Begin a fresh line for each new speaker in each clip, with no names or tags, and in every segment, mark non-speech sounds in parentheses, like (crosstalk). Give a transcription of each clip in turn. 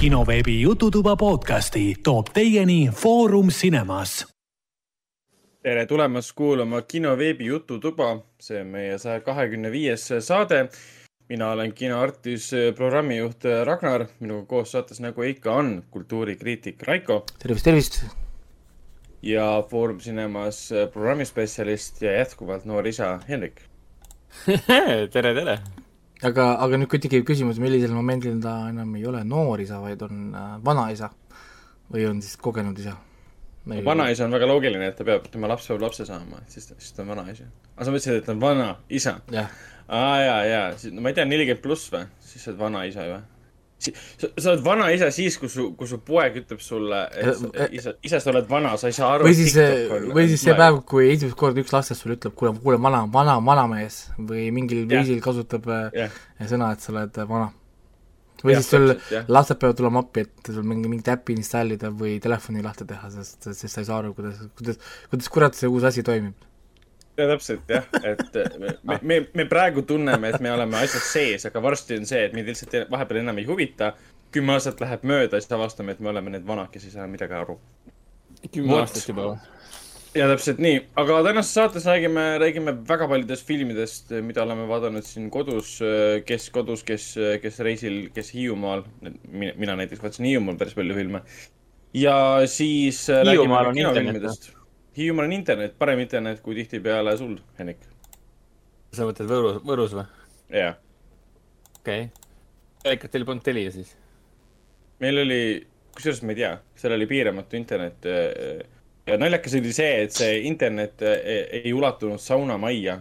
kinoveebi Jututuba podcasti toob teieni Foorum Cinemas.
tere tulemast kuulama kinoveebi Jututuba, see on meie saja kahekümne viies saade. mina olen kinoartis programmijuht Ragnar, minuga koos saates nagu ikka on kultuurikriitik Raiko
tervist, tervist!
ja Foorum Cinemas programmispetsialist ja jätkuvalt noor isa Henrik (laughs)
tere, tere!
Aga, aga nüüd tekib küsimus, millisel momendil ta enam ei ole noor isa, vaid on äh, vanaisa või on siis kogenud isa?
vanaisa on väga loogiline, et ta peab, tema laps peab lapse saama, siis siis ta on vanaisa. aga sa mõtlesid, et ta on vanaisa? aa jaa, jaa, no ma ei tea, nelikümmend pluss või? siis sa oled vanaisa või? Sa, sa oled vanaisa siis, kui su, kui su poeg ütleb sulle, et sa, isa, isa, sa oled vana, sa ei saa aru.
või siis, või siis see päev, kui esimest korda üks lastest sulle ütleb, kuule, kuule, vana, vana, vanamees või mingil yeah. viisil kasutab yeah. sõna, et sa oled vana. või yeah, siis sul lapsed peavad tulema appi, et sul mingi, mingit äppi installida või telefoni lahti teha, sest, sest sa ei saa aru, kuidas, kuidas, kuidas kurat see uus asi toimib
ja täpselt jah, et me, me, me praegu tunneme, et me oleme asjas sees, aga varsti on see, et meid lihtsalt vahepeal enam ei huvita. kümme aastat läheb mööda, siis avastame, et me oleme need vanad, kes ei saa midagi aru.
kümme aastat juba või?
ja täpselt nii, aga tänases saates räägime, räägime väga paljudest filmidest, mida oleme vaadanud siin kodus, kes kodus, kes, kes reisil, kes Hiiumaal. mina näiteks vaatasin Hiiumaal päris palju filme. ja siis.
Hiiumaal on internet või?
Hiiumaal on internet, parem internet kui tihtipeale sul, Henrik.
sa mõtled Võrus, Võrus või?
jah.
okei okay.. ikka teil polnud Telia siis?
meil oli, kusjuures ma ei tea, seal oli piiramatu internet. ja naljakas oli see, et see internet ei ulatunud saunamajja,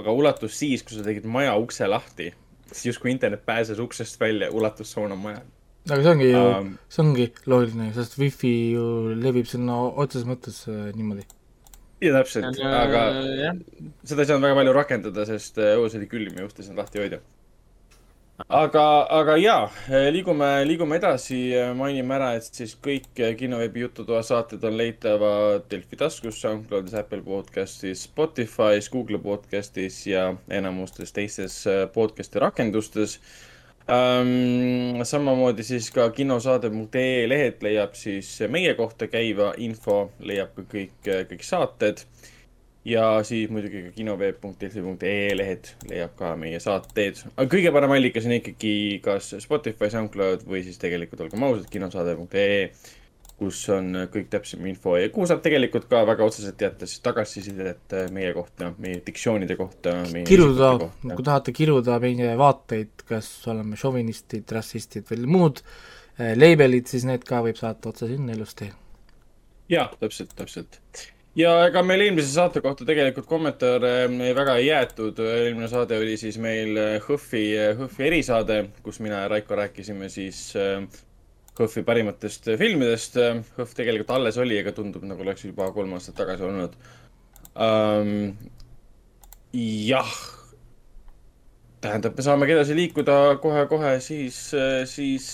aga ulatus siis, kui sa tegid maja ukse lahti. siis justkui internet pääses uksest välja, ulatus saunamajja
aga see ongi ju um,, see ongi loogiline, sest wifi ju levib sinna otseses mõttes äh, niimoodi.
Ja täpselt, aga äh, seda ei saanud väga palju rakendada, sest äh, õues oli külm ja just ei saanud lahti hoida. aga, aga jaa, liigume, liigume edasi, mainime ära, et siis kõik kinoveebi Jututoa saated on leitavad Delfi taskus, SoundCloudis, Apple podcastis, Spotify's, Google podcastis ja enamustes teistes podcast'i rakendustes ähm,. samamoodi siis ka kinosaade.ee lehelt leiab siis meie kohta käiva info, leiab ka kõik, kõik saated. ja siis muidugi ka kinoveeb.delfi.ee lehed leiab ka meie saateid. aga kõige parem allikas on ikkagi kas Spotify, SoundCloud või siis tegelikult olgem ausad, kinosaade.ee kus on kõik täpsem info ja kuhu saab tegelikult ka väga otseselt jätta siis tagasisidet meie kohta, meie diktsioonide kohta.
kiruda, kui tahate kiruda meie vaateid, kas oleme šovinistid, rassistid või muud äh, label'id, siis need ka võib saata otse sinna ilusti.
jaa, täpselt, täpselt ja ega meil eelmise saate kohta tegelikult kommentaare äh, väga ei jäetud, eelmine saade oli siis meil HÖFFi, HÖFFi erisaade, kus mina ja Raiko rääkisime siis äh, HÖFFi parimatest filmidest. HÖFF tegelikult alles oli, aga tundub nagu oleks juba kolm aastat tagasi olnud um,. jah, tähendab, me saamegi edasi liikuda kohe-kohe siis, siis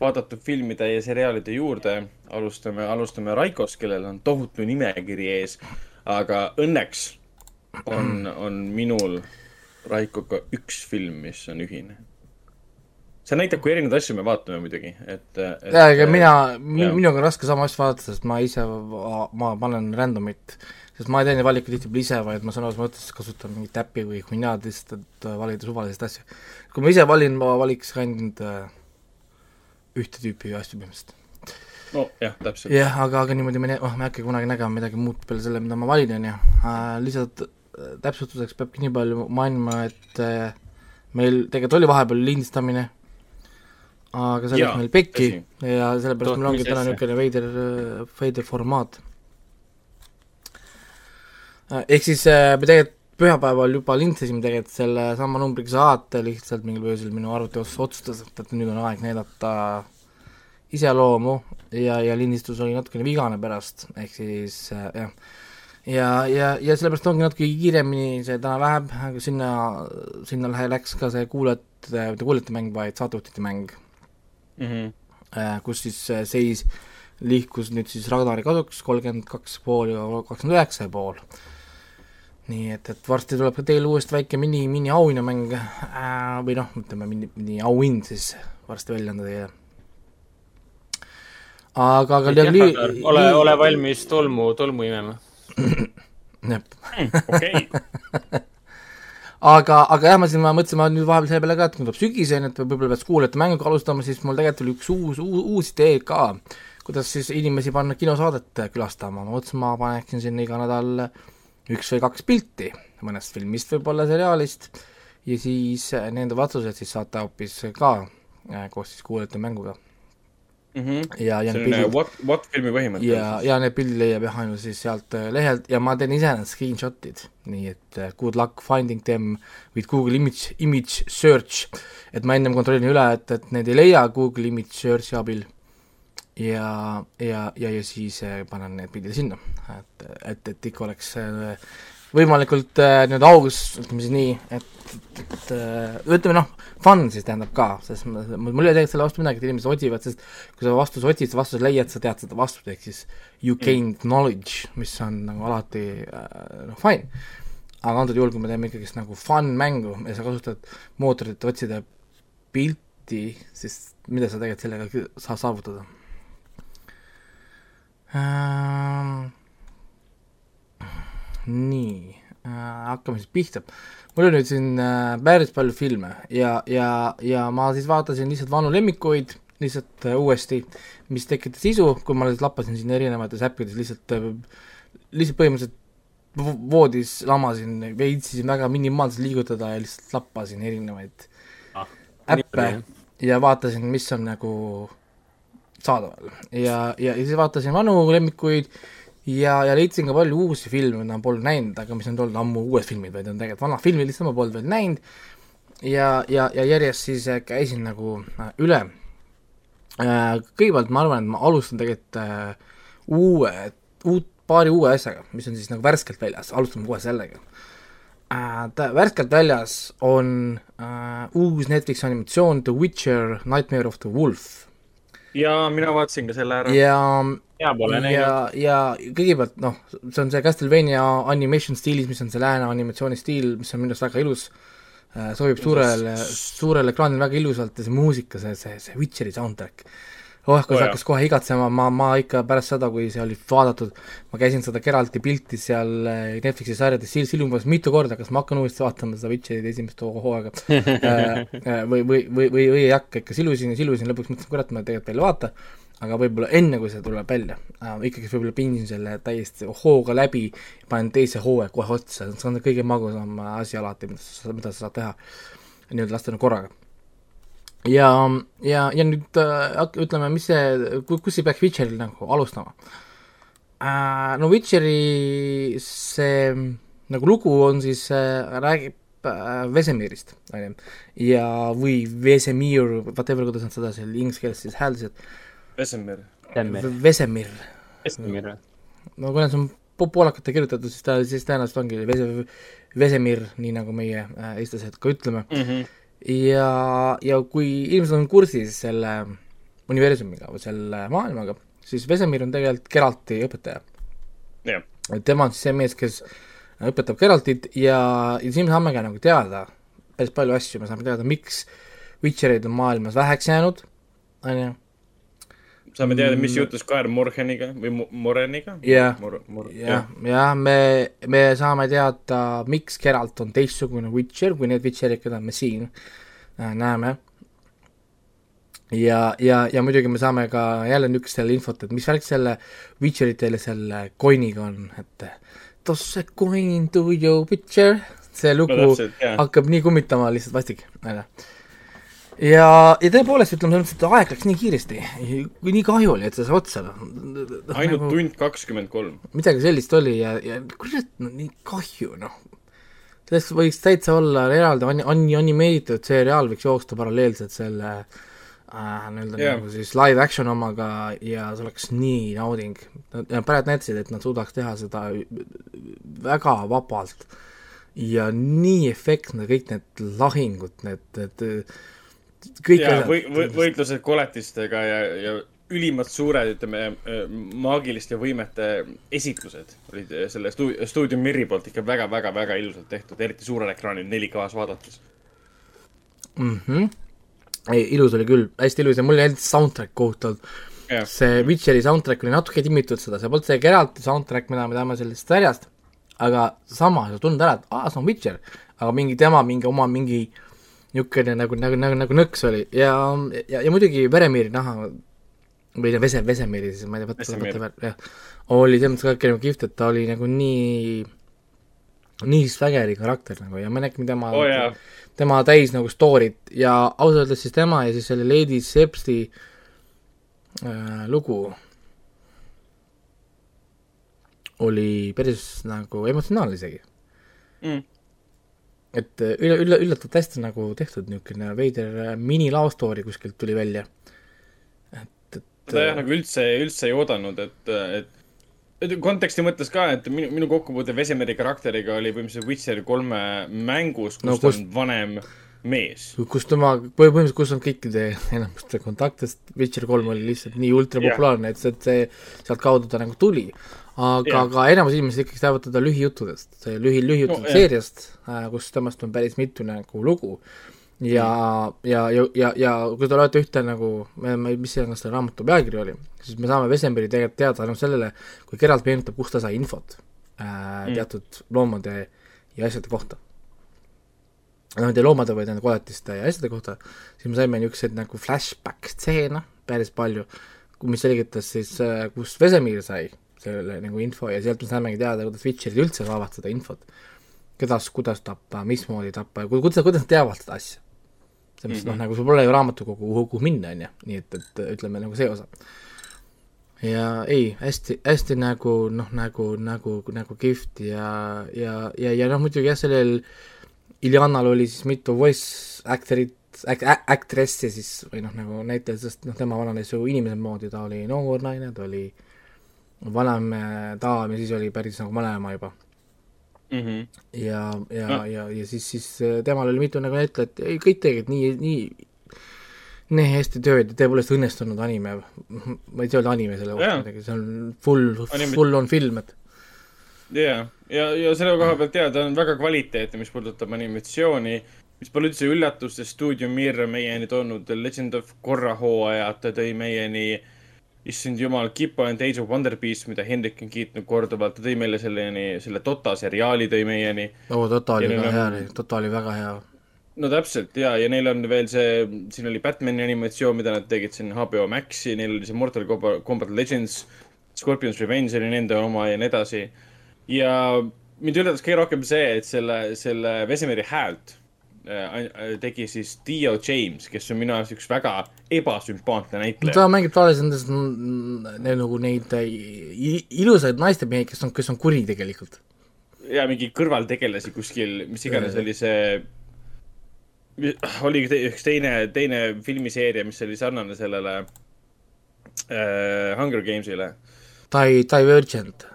vaadatud filmide ja seriaalide juurde. alustame, alustame Raikost, kellel on tohutu nimekiri ees, aga õnneks on, on minul Raikoga üks film, mis on ühine see näitab, kui erinevaid asju me vaatame muidugi, et, et.
jaa, ega mina, minuga on raske sama asja vaadata, sest ma ise, ma panen random'it, sest ma ei tee neid valikuid tihtipeale ise, vaid ma sõnas mõttes kasutan mingit äppi või huinaad lihtsalt, et valida suvaliselt asju. kui ma ise valin, ma valiks ainult äh, ühte tüüpi asju põhimõtteliselt.
nojah, täpselt.
jah, aga, aga niimoodi me, oh, me ei hakka kunagi nägema midagi muud peale selle, mida ma valin, on ju. Äh, lihtsalt äh, täpsustuseks peabki nii palju mainima, et meil tegelikult oli vahepeal lindistamine aga see läks meil pekki ja sellepärast meil ongi täna niisugune veider, veider formaat. Äh, ehk siis äh, me tegelikult pühapäeval juba lindistasime tegelikult selle sama numbriga saate, lihtsalt mingil põhjusel minu arvuti otsustas, et, et nüüd on aeg näidata iseloomu ja, ja lindistus oli natukene vigane pärast, ehk siis äh, jah. ja, ja, ja sellepärast ongi natuke kiiremini see täna läheb, aga sinna, sinna läks ka see kuulajate, mitte kuulajate mäng, vaid saatejuhtide mäng mm, -hmm. kus siis seis liikus nüüd siis Ragnari kasuks kolmkümmend kaks pool ja kakskümmend üheksa pool. nii et, et varsti tuleb ka teil uuesti väike mini, miniauhinnamäng äh, või noh, ütleme mini, miniauhind siis varsti välja anda teile. aga, aga
li-, ole, ole valmis tolmu, tolmu imema. (clears throat)
jah. okei (laughs) aga, aga jah, ma siin, ma mõtlesin, ma nüüd vahepeal selle peale ka, et kui tuleb sügis, on ju, et võib-olla peaks kuulajate mänguga alustama, siis mul tegelikult oli üks uus, uus idee ka, kuidas siis inimesi panna kinosaadet külastama, ma mõtlesin, ma paneksin sinna iga nädal üks või kaks pilti mõnest filmist, võib-olla seriaalist, ja siis nende vastused siis saate hoopis ka koos siis kuulajate mänguga
mm. -hmm. ja, ja selline pildid, what, what filmi põhimõte.
ja, ja need pildid leiab jah ainult siis sealt äh, lehelt ja ma teen ise need screenshot'id, nii et uh, good luck finding them with Google image, image search. et ma ennem kontrollin üle, et, et need ei leia Google image search'i abil ja, ja, ja, ja siis äh, panen need pildid sinna, et, et, et ikka oleks äh, võimalikult äh, nii-öelda aus, ütleme siis nii, et, et, et äh, ütleme noh, fun siis tähendab ka, sest mul ei ole tegelikult selle vastu midagi, et inimesed otsivad, sest kui sa vastuse otsid, vastuse leiad, sa tead seda vastust, ehk siis you mm. gained knowledge, mis on nagu alati äh, noh, fine. aga antud juhul, kui me teeme ikkagist nagu fun mängu ja sa kasutad mootorit, et otsida pilti, siis mida sa tegelikult sellega saad saavutada ähm,? Nii äh,, hakkame siis pihta. mul on nüüd siin äh, päris palju filme ja, ja, ja ma siis vaatasin lihtsalt vanu lemmikuid lihtsalt äh, uuesti, mis tekitas isu, kui ma lihtsalt lappasin siin erinevates äppides lihtsalt äh,, lihtsalt põhimõtteliselt voodis lamasin, veitsisin väga minimaalselt liigutada ja lihtsalt lappasin erinevaid ah, äppe ja vaatasin, mis on nagu saadaval ja, ja, ja siis vaatasin vanu lemmikuid ja, ja leidsin ka palju uusi filme, mida ma polnud näinud, aga mis on tulnud ammu uued filmid, vaid on tegelikult vanad filmid, lihtsalt ma polnud veel näinud, ja, ja, ja järjest siis äh, käisin nagu äh, üle. Äh, kõigepealt ma arvan, et ma alustan tegelikult uue, uut, paari uue asjaga, mis on siis nagu värskelt väljas, alustame kohe sellega ta värskelt väljas on uh, uus Netflixi animatsioon The Witcher Nightmare of the Wolf.
ja mina vaatasin ka selle ära.
ja
mina pole
näinud. ja, ja kõigepealt noh, see on see Castlevania animation stiilis, mis on see lääne animatsiooni stiil, mis on minu arust väga ilus äh,, sobib suurele, suurele ekraanile väga ilusalt ja see muusika, see, see, see Witcheri soundtrack. Oh, kui oh, see hakkas kohe igatsema, ma, ma ikka pärast seda, kui see oli vaadatud, ma käisin seda Geralti pilti seal äh, Netflixi sarjades sil-, silmas mitu korda, kas ma hakkan uuesti vaatama seda Witcherit esimest hooaega. (laughs) Äh, äh, või, või, või, või, või ei hakka, ikka silusin ja silusin, lõpuks mõtlesin, kurat, ma tegelikult veel ei vaata aga võib-olla enne, kui see tuleb välja äh,, ikkagi võib-olla pingin selle täiesti hooga läbi, panen teise hooaja kohe otsa, see on kõige magusam asi alati, mida sa, mida sa saad teha, nii-öelda lasta nagu korraga. ja, ja, ja nüüd äh, ütleme, mis see, kus see peaks Witcheril nagu alustama äh,? no Witcheri see nagu lugu on siis äh,, räägib äh, Vesemirist, on ju, ja, või Vesemir, whatever, kuidas nad seda seal inglise keeles siis hääldasid
Vesemir.
Vesemir.
Vesemir või?
no kuna see on poolakate kirjutatud, siis ta, siis tõenäoliselt ongi Vese, Vesemir, nii nagu meie äh, eestlased ka ütleme mm. -hmm. ja, ja kui inimesed on kursis selle universumiga või selle maailmaga, siis Vesemir on tegelikult Geralti õpetaja
yeah..
tema on siis see mees, kes õpetab Geraltit ja, ja siin me saame ka nagu teada päris palju asju, me saame teada, miks Witchereid on maailmas väheks jäänud, on ju
saame teada, mis mm. juhtus Kaer Morheniga või Moreniga?
jah, jah, jah, me, me saame teada, miks Geralt on teistsugune Witcher kui need Witcherid, keda me siin äh, näeme. ja, ja, ja muidugi me saame ka jälle niisugust selle infot, et mis värk selle Witcheritele selle coin'iga on, et toss a coin to your Witcher, see lugu no, täpselt, hakkab nii kummitama lihtsalt vastik, onju ja, ja tõepoolest, ütleme selles mõttes, et aeg läks nii kiiresti, kui nii kahju oli, et see sai otsa.
ainult nagu, tund kakskümmend kolm.
midagi sellist oli ja, ja kurat, no nii kahju, noh. sellest võiks täitsa olla eraldi ani-, ani-, animeeritud seriaal võiks joosta paralleelselt selle äh, nii-öelda yeah. nagu siis live action omaga ja see oleks nii nauding. Nad praegu näitasid, et nad suudaks teha seda väga vabalt ja nii efektne, kõik need lahingud, need, need
kõik ja, või, või, võitlused koletistega ja, ja ülimalt suured, ütleme, maagiliste võimete esitlused olid selle stuudio, stuudio Mirri poolt ikka väga-väga-väga ilusalt tehtud, eriti suurel ekraanil 4K-s vaadates
mm. -hmm. ei, ilus oli küll, hästi ilus ja mulle meeldis soundtrack kohutavalt.
Jah.
see Witcheri soundtrack oli natuke timmitud seda, see polnud see Geralti soundtrack, mida me teame sellest sarjast, aga samas sa tunned ära, et aa, see on Witcher, aga mingi tema mingi oma mingi niisugune nagu, nagu, nagu, nagu nõks oli ja, ja, ja muidugi Veremiiri näha või no Vese, Vesemiiri siis, ma ei tea,
Vesemir.
võta, jah, oli selles mõttes ka ikka nagu kihvt, et ta oli nagu nii nii svägeri karakter nagu ja me nägime tema
oo jaa,
tema täis nagu story't ja ausalt öeldes siis tema ja siis selle Lady Sepsti äh, lugu oli päris nagu emotsionaalne isegi.
Mm.
Et äh, ülle, ülle, üllatavalt hästi nagu tehtud niisugune veider äh, mini love story kuskilt tuli välja. et, et
seda jah, nagu üldse, üldse ei oodanud, et, et konteksti mõttes ka, et minu, minu kokkupuude Vesemeri karakteriga oli põhimõtteliselt Witcher kolme mängus, kus
No
no, ta
kus-
on vanem mees.
kus tema, põhimõtteliselt kus on kõikide enamuste kontaktidest, Witcher kolm oli lihtsalt nii ultrapopulaarne, et see, see, sealtkaudu ta nagu tuli. Aga
Jah.
aga enamus inimesed ikkagi teavad teda lühijuttudest, lühi, lühijuttude
No,
no,
jah.
seeriast, kus temast on päris mitu nagu lugu. ja mm., ja, ja, ja, ja kui te loete ühte nagu, mis iganes selle raamatu pealkiri oli, siis me saame Vesemberi tegelikult teada tänu sellele, kui Geralt meenutab, kust ta sai infot äh,
Mm.
teatud loomade ja asjade kohta nende loomade või nende koletiste ja asjade kohta, siis me saime niisuguseid nagu flashback stseene päris palju, mis selgitas siis, kust Vesemir sai selle nagu info ja sealt me saimegi teada, kuidas Witcherid üldse saavad seda infot. kuidas, kuidas tappa, mismoodi tappa ja ku- kuidas, kuidas nad teavad seda asja. selles mõttes, noh, nagu sul pole ju raamatukogu, kuhu, kuhu minna, on ju, nii et, et ütleme nagu see osa. ja ei, hästi, hästi nagu noh, nagu, nagu, nagu kihvt ja, ja, ja, ja noh, muidugi jah, sellel Iljannal oli siis mitu voice actor'it, act-, actress'i siis või noh, nagu näitlejad, sest noh, tema vananes ju inimese moodi, ta oli noor naine, ta oli vanem äh, daam ja siis oli päris nagu vanaema juba.
Mm -hmm.
ja, ja
No.
no., ja, ja siis, siis äh, temal oli mitu nagu näitlejat, ei kõik tegid nii, nii nii hästi tööd ja tõepoolest õnnestunud anime, ma ei saa öelda anime selle kohta midagi, see on full full on film, et
jaa, ja, ja selle koha pealt jaa, ta on väga kvaliteetne, mis puudutab animatsiooni, mis pole üldse üllatus, sest stuudio Mir on meieni toonud Legend of Korra hooajad, ta tõi meieni issand jumal, Kippo and Age of Wonder Beast, mida Hendrik on kiitnud korduvalt, ta tõi meile selleni, selle Dota seriaali tõi meieni.
oo, Toto oli
Ja neil
väga
on-
hea, Toto oli väga hea.
no täpselt ja, ja neil on veel see, siin oli Batman'i animatsioon, mida nad tegid siin HBO Maxi, neil oli see Mortal Kombat- Combat Legends, Scorpion's Revenge oli nende oma ja nii edasi. ja mind üllatas kõige rohkem see, et selle, selle Vesemiri häält tegi siis Dio James, kes on minu arust üks väga ebasümpaatne näitleja.
ta mängib tavaliselt nendes mm, ne- nagu neid äh, ilusaid naistemehi, kes on, kes on kuri tegelikult.
ja mingi kõrvaltegelasi kuskil, mis iganes oli see, oli üks teine, teine filmiseeria, mis oli sarnane sellele äh, Hunger Games'ile.
Di-, Divergent.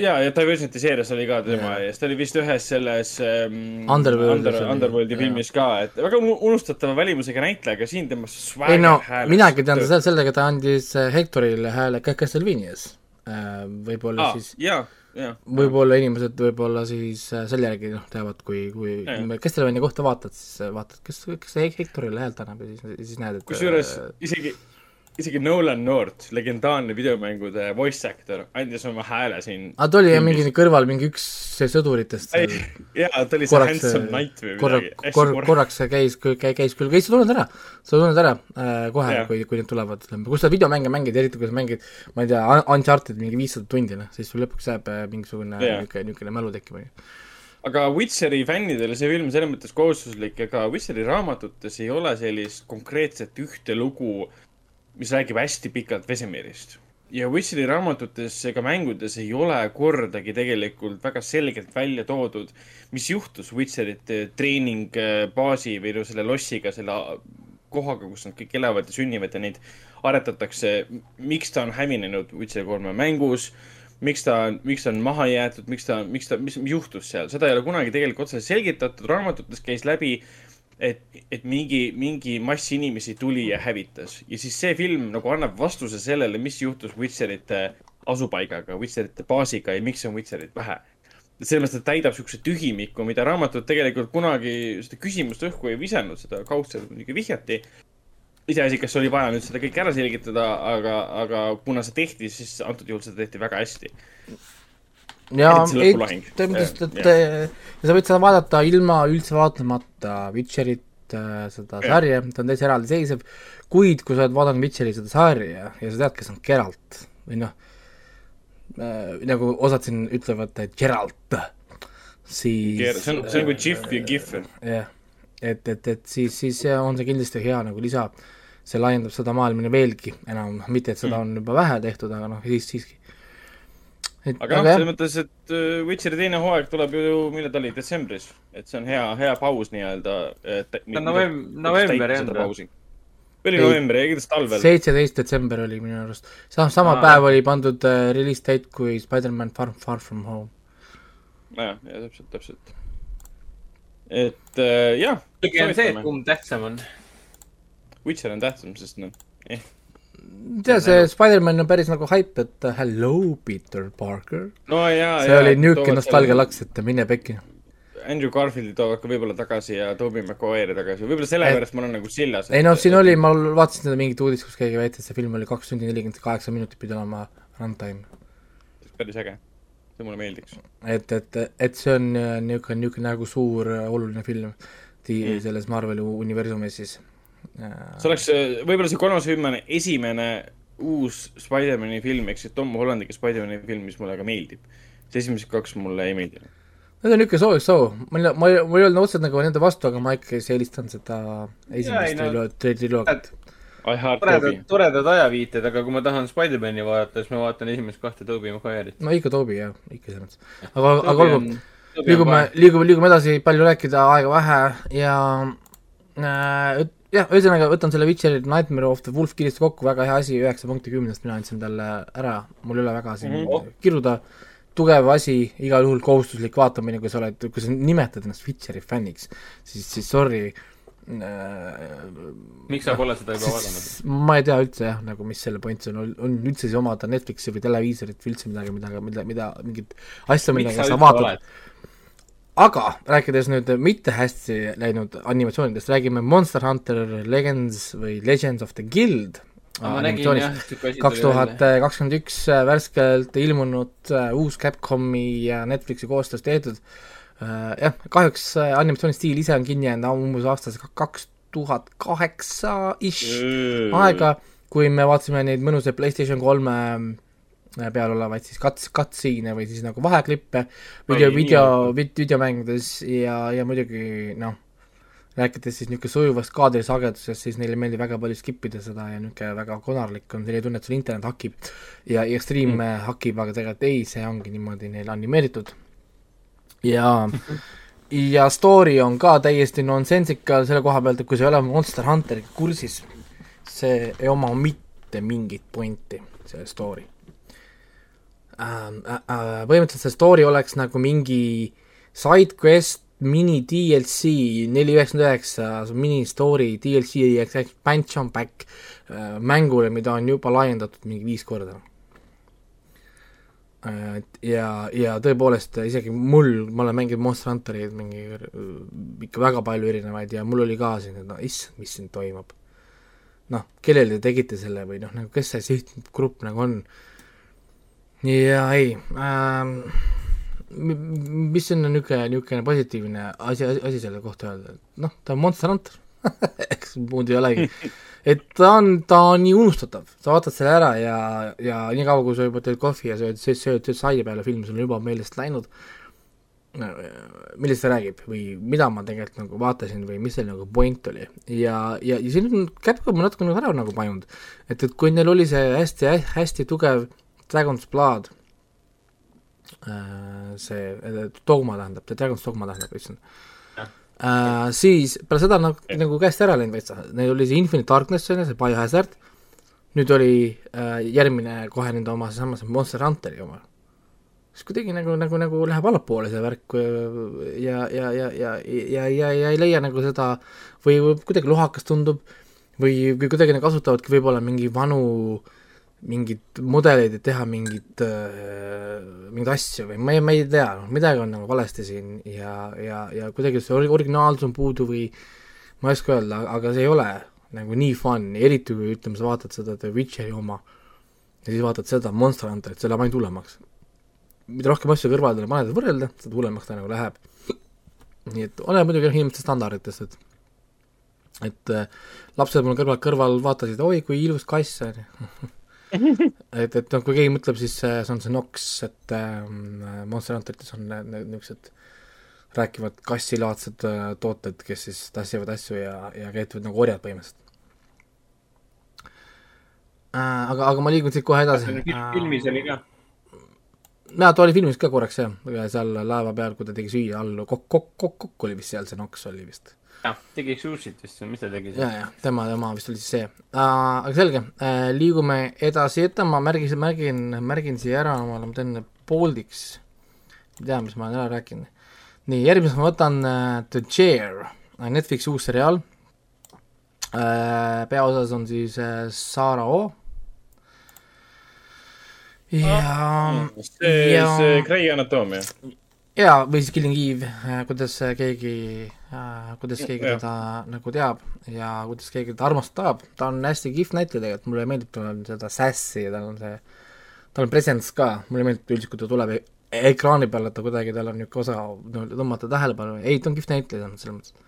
ja, ja Divergenti seerias oli ka tema ja siis ta oli vist ühes selles ähm,
Underworldis
Under,
oli.
Underworldi filmis ka, et väga unu- unustatava välimusega näitleja, aga siin tema
ei no, minagi tean seda sellega, ta andis äh, Hectorile hääle ka Castlevanias. võib-olla
ah,
siis,
jaa.
võib-olla inimesed võib-olla siis äh, selle järgi noh, teavad, kui, kui. Castlevania kohta vaatad, siis äh, vaatad, kes, kes see Hectorile häält annab ja siis, siis näed, et
kusjuures
äh,
isegi, isegi Nolan North, legendaarne videomängude voice actor, andis oma hääle siin.
aga ta oli jah mingi kõrval mingi üks sõduritest
ei jaa, ta oli see
korraks
Handsome Knight või
korra-
midagi.,
kor-, korraks see käis, käis küll, käis sa tunned ära, sa tunned ära äh, kohe kui, kui need tulevad, kui sa videomänge mängid, eriti kui sa mängid, ma ei tea, Uncharted mingi viissada tundi, noh, siis sul lõpuks jääb äh, mingisugune niisugune, niisugune mälu tekkima.
aga Witcheri fännidele see film selles mõttes kohustuslik, ega Witcheri raamatutes ei ole sellist konkreetset ühte lugu, mis räägib hästi pikalt Vesemirist. ja Witcheri raamatutes ega mängudes ei ole kordagi tegelikult väga selgelt välja toodud, mis juhtus Witcherite treeningbaasi või no selle lossiga, selle kohaga, kus nad kõik elavad ja sünnivad ja neid aretatakse. miks ta on hävinenud Witcher kolme mängus miks ta on, miks ta on maha jäetud, miks ta, miks ta, mis juhtus seal, seda ei ole kunagi tegelikult otseselt selgitatud, raamatutes käis läbi, et, et mingi, mingi mass inimesi tuli ja hävitas ja siis see film nagu annab vastuse sellele, mis juhtus Witcherite asupaigaga, Witcherite baasiga ja miks on Witcherit vähe. mõttes, et täidab siukse tühimiku, mida raamatud tegelikult kunagi seda küsimust õhku ei visanud, seda kaudselt muidugi vihjati. iseasi, kas oli vaja nüüd seda kõike ära selgitada, aga, aga kuna see tehti, siis antud juhul seda tehti väga hästi.
Ja, ei, selles mõttes, et ja. sa võid seda vaadata ilma üldse vaatamata Witcherit, äh, seda ja. sarja, ta on täitsa eraldiseisev, kuid kui sa oled vaadanud Witcheri seda sarja ja sa tead, kes on Geralt või noh äh,, nagu osad siin ütlevad, et Geralt, siis
see on, see on nagu GIF ja GIF.
jah, et, et, et siis, siis on see kindlasti hea nagu lisa see laiendab seda maailma veelgi enam, mitte et seda mm. on juba vähe tehtud, aga noh, siis siiski.
Et aga noh, selles mõttes, et äh, Witcheri teine hooaeg tuleb ju, millal ta oli, detsembris, et see on hea, hea paus nii-öelda.
november, november jah.
või oli november, ei kindlasti talvel.
seitseteist detsember oli minu arust, sama, sama Aa. päev oli pandud uh, release date kui Spider-man Far, Far From Home.
jah, ja täpselt, täpselt. et uh, jah.
pigem see, kumb tähtsam on
Witcher on tähtsam, sest noh, eh.
Tea, see Spider-man on päris nagu haip, et uh, hello, Peter Parker.
no
see jaa, oli niisugune nostalgia laks, et mine pekki.
Andrew Garfieldi toovad ka võib-olla tagasi ja Tobey Maguire'i tagasi, võib-olla sellepärast ma olen nagu sillas.
ei noh, siin et... oli, ma vaatasin seda mingit uudist, kus keegi väitis, et see film oli kaks tundi nelikümmend kaheksa minutit pidi olema runtime.
päris äge, see mulle meeldiks.
et, et, et see on äh, niisugune, niisugune nagu suur äh, oluline film mm. selles Marveli universumis siis
see oleks, võib-olla see kolmas film on esimene uus Spider-man'i film, ehk siis Tom Hollandi Spider-man'i film, mis mulle väga meeldib. see esimesed kaks mulle ei meeldinud.
Need on niisugune sooviks soo, ma, ma, ma ei olnud otseselt nagu nende vastu, aga ma ikkagi eelistan seda esimest no, triloogiat.
toredad, toredad ajaviited, aga kui ma tahan Spider-man'i vaadata, siis ma vaatan esimest kahte Tobey Maguire'it.
no ikka Tobey jah, ikka selles mõttes. aga, aga olgu, liigume, liigume, liigume edasi, palju rääkida, aega vähe ja äh, jah, ühesõnaga võtan selle Witcheri Nightmare of the Wolf kirjast kokku, väga hea asi, üheksa punkti kümnest mina andsin talle ära, mul ei ole väga siin mm -hmm. kiruda, tugev asi, igal juhul kohustuslik vaatamine, kui sa oled, kui sa nimetad ennast Witcheri fänniks, siis, siis sorry
äh,. miks sa pole seda juba vaadanud?
ma ei tea üldse jah, nagu mis selle point on, on üldse siis omada Netflixi või televiisorit või üldse midagi, mida, mida, mida, mingit asja, millega sa vaatad aga rääkides nüüd mitte hästi läinud animatsioonidest, räägime Monster Hunter Legends või Legends of the Guild kaks tuhat kakskümmend üks äh, värskelt ilmunud uh, uus Capcomi ja Netflixi koostöös tehtud uh,. jah, kahjuks uh, animatsiooni stiil ise on kinni jäänud umbes aastast kaks tuhat kaheksa-ish aega, kui me vaatasime neid mõnusaid PlayStation kolme peal olevaid siis cuts, cutscene'e või siis nagu vaheklippe video, video, videomängudes ja, ja muidugi noh, rääkides siis niisugune sujuvast kaadrisagedusest, siis neile meeldib väga palju skip ida seda ja niisugune väga konarlik on selline tunne, et sul internet hakib ja, ja stream mm. hakib, aga tegelikult ei, see ongi niimoodi neil animeeritud. ja (laughs) ja story on ka täiesti nonsensikal selle koha pealt, et kui sa ei ole Monster Hunteriga kursis, see ei oma mitte mingit pointi, see story äh, äh, põhimõtteliselt see story oleks nagu mingi side quest, mini DLC neli üheksakümmend üheksa, mini story DLC expansion pack äh, mängule, mida on juba laiendatud mingi viis korda. ja, ja tõepoolest isegi mul, ma olen mänginud Monster Hunterit mingi ikka väga palju erinevaid ja mul oli ka siin, et no issand, mis siin toimub. noh, kellele te tegite selle või noh, nagu kes see sihtgrupp nagu on ja ei ähm,, mis on niisugune, niisugune positiivne asi, asi selle kohta öelda, et noh, ta on Monster Hunter (laughs) eks muud ei olegi. et ta on, ta on nii unustatav, sa vaatad selle ära ja, ja nii kaua, kui sa juba teed kohvi ja sööd, sööd, sööd, sööd saia peale film, sul on juba meelest läinud, millest see räägib või mida ma tegelikult nagu vaatasin või mis seal nagu point oli. ja, ja, ja siin on Capcom natuke nagu ära nagu pajunud. et, et kui neil oli see hästi, hästi tugev Dragon's Blood, äh, see, äh, Dogma tähendab, Dragon's Dogma tähendab, ütlesin uh,. siis peale seda nagu, nagu käest ära läinud veitsa, neil oli see Infinite Darkness, on ju, see Biohazard, nüüd oli uh, järgmine kohe nende oma seesama, see Monster Hunteri oma. siis kuidagi nagu, nagu, nagu läheb allapoole see värk ja, ja, ja, ja, ja, ja, ja ei leia nagu seda või kuidagi lohakas tundub või, või kuidagi nad kasutavadki võib-olla mingi vanu äh, mingeid mudeleid, et teha mingit äh,, mingeid asju või ma ei, ma ei tea, noh, midagi on nagu valesti siin ja, ja, ja kuidagi see originaalsus on puudu või ma ei oska öelda, aga see ei ole nagu nii fun, eriti kui ütleme, sa vaatad seda The Witcheri oma ja siis vaatad seda Monster Hunterit, see läheb ainult hullemaks. mida rohkem asju kõrvaldale paned, võrrelda, seda hullemaks ta nagu läheb. nii et oleneb muidugi inimeste standarditest, et et äh, lapsed mul kõrval, kõrval vaatasid, oi kui ilus kass, on ju. (laughs) et, et noh, kui keegi mõtleb, siis see on see Nox, et äh, Monster Hunterites on niisugused rääkivad kassilaadsed äh, tooted, kes siis tassivad asju ja, ja käituvad nagu orjad põhimõtteliselt äh,. aga, aga ma liigun siit kohe edasi.
filmis oli ka?
jaa, ta oli filmis ka korraks jah, seal laeva peal, kui ta tegi süüa all, kokk, kokk, kokk, kokk oli vist seal, see Nox oli vist.
Jah, tegi sushit vist, mis ta tegi?
jaa, jah, tema, tema vist oli siis see uh,. aga selge uh,, liigume edasi ette, ma märgin, märgin, märgin siia ära ma teen pooldiks, ei tea, mis ma olen ära rääkinud. nii, järgmiseks ma võtan uh, The Chair, Netflixi uus seriaal uh,, peaosas on siis uh, Sara O ja
see ja..., see Grey Anatomia.
jaa, või siis Killing Eve, kuidas keegi kuidas keegi ja. teda nagu teab ja kuidas keegi teda armastab, ta on hästi kihvt näitleja tegelikult, mulle meeldib, tal on seda sass'i ja tal on see, tal on presence ka, mulle meeldib üldiselt, kui ta tuleb e-, ekraani peale, et ta kuidagi, tal on niisugune osa no, tõmmata tähelepanu, ei, ta on kihvt näitleja selles mõttes.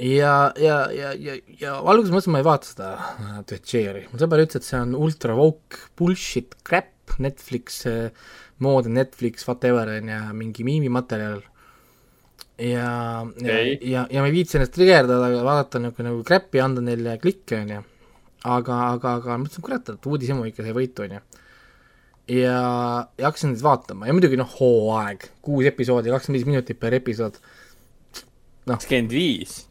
Ja, ja, ja, ja, ja alguses mõtlesin, ma ei vaata seda Twitcheri, mu sõber ütles, et see on ultra woke bullshit crap, Netflix mood, Netflix, whatever, on ju, mingi miimimaterjal. Ja okay., ja, ja, ja ma ei viitsi ennast trigerdada, vaadata nagu, nagu crap'i, anda neile klikke, on ju. aga, aga, aga mõtlesin, kurat, et uudishimu ikka sai võitu, on ju. ja, ja hakkasin neid vaatama ja muidugi noh, hooaeg, kuus episoodi, kakskümmend viis minutit per episood.
noh. kakskümmend viis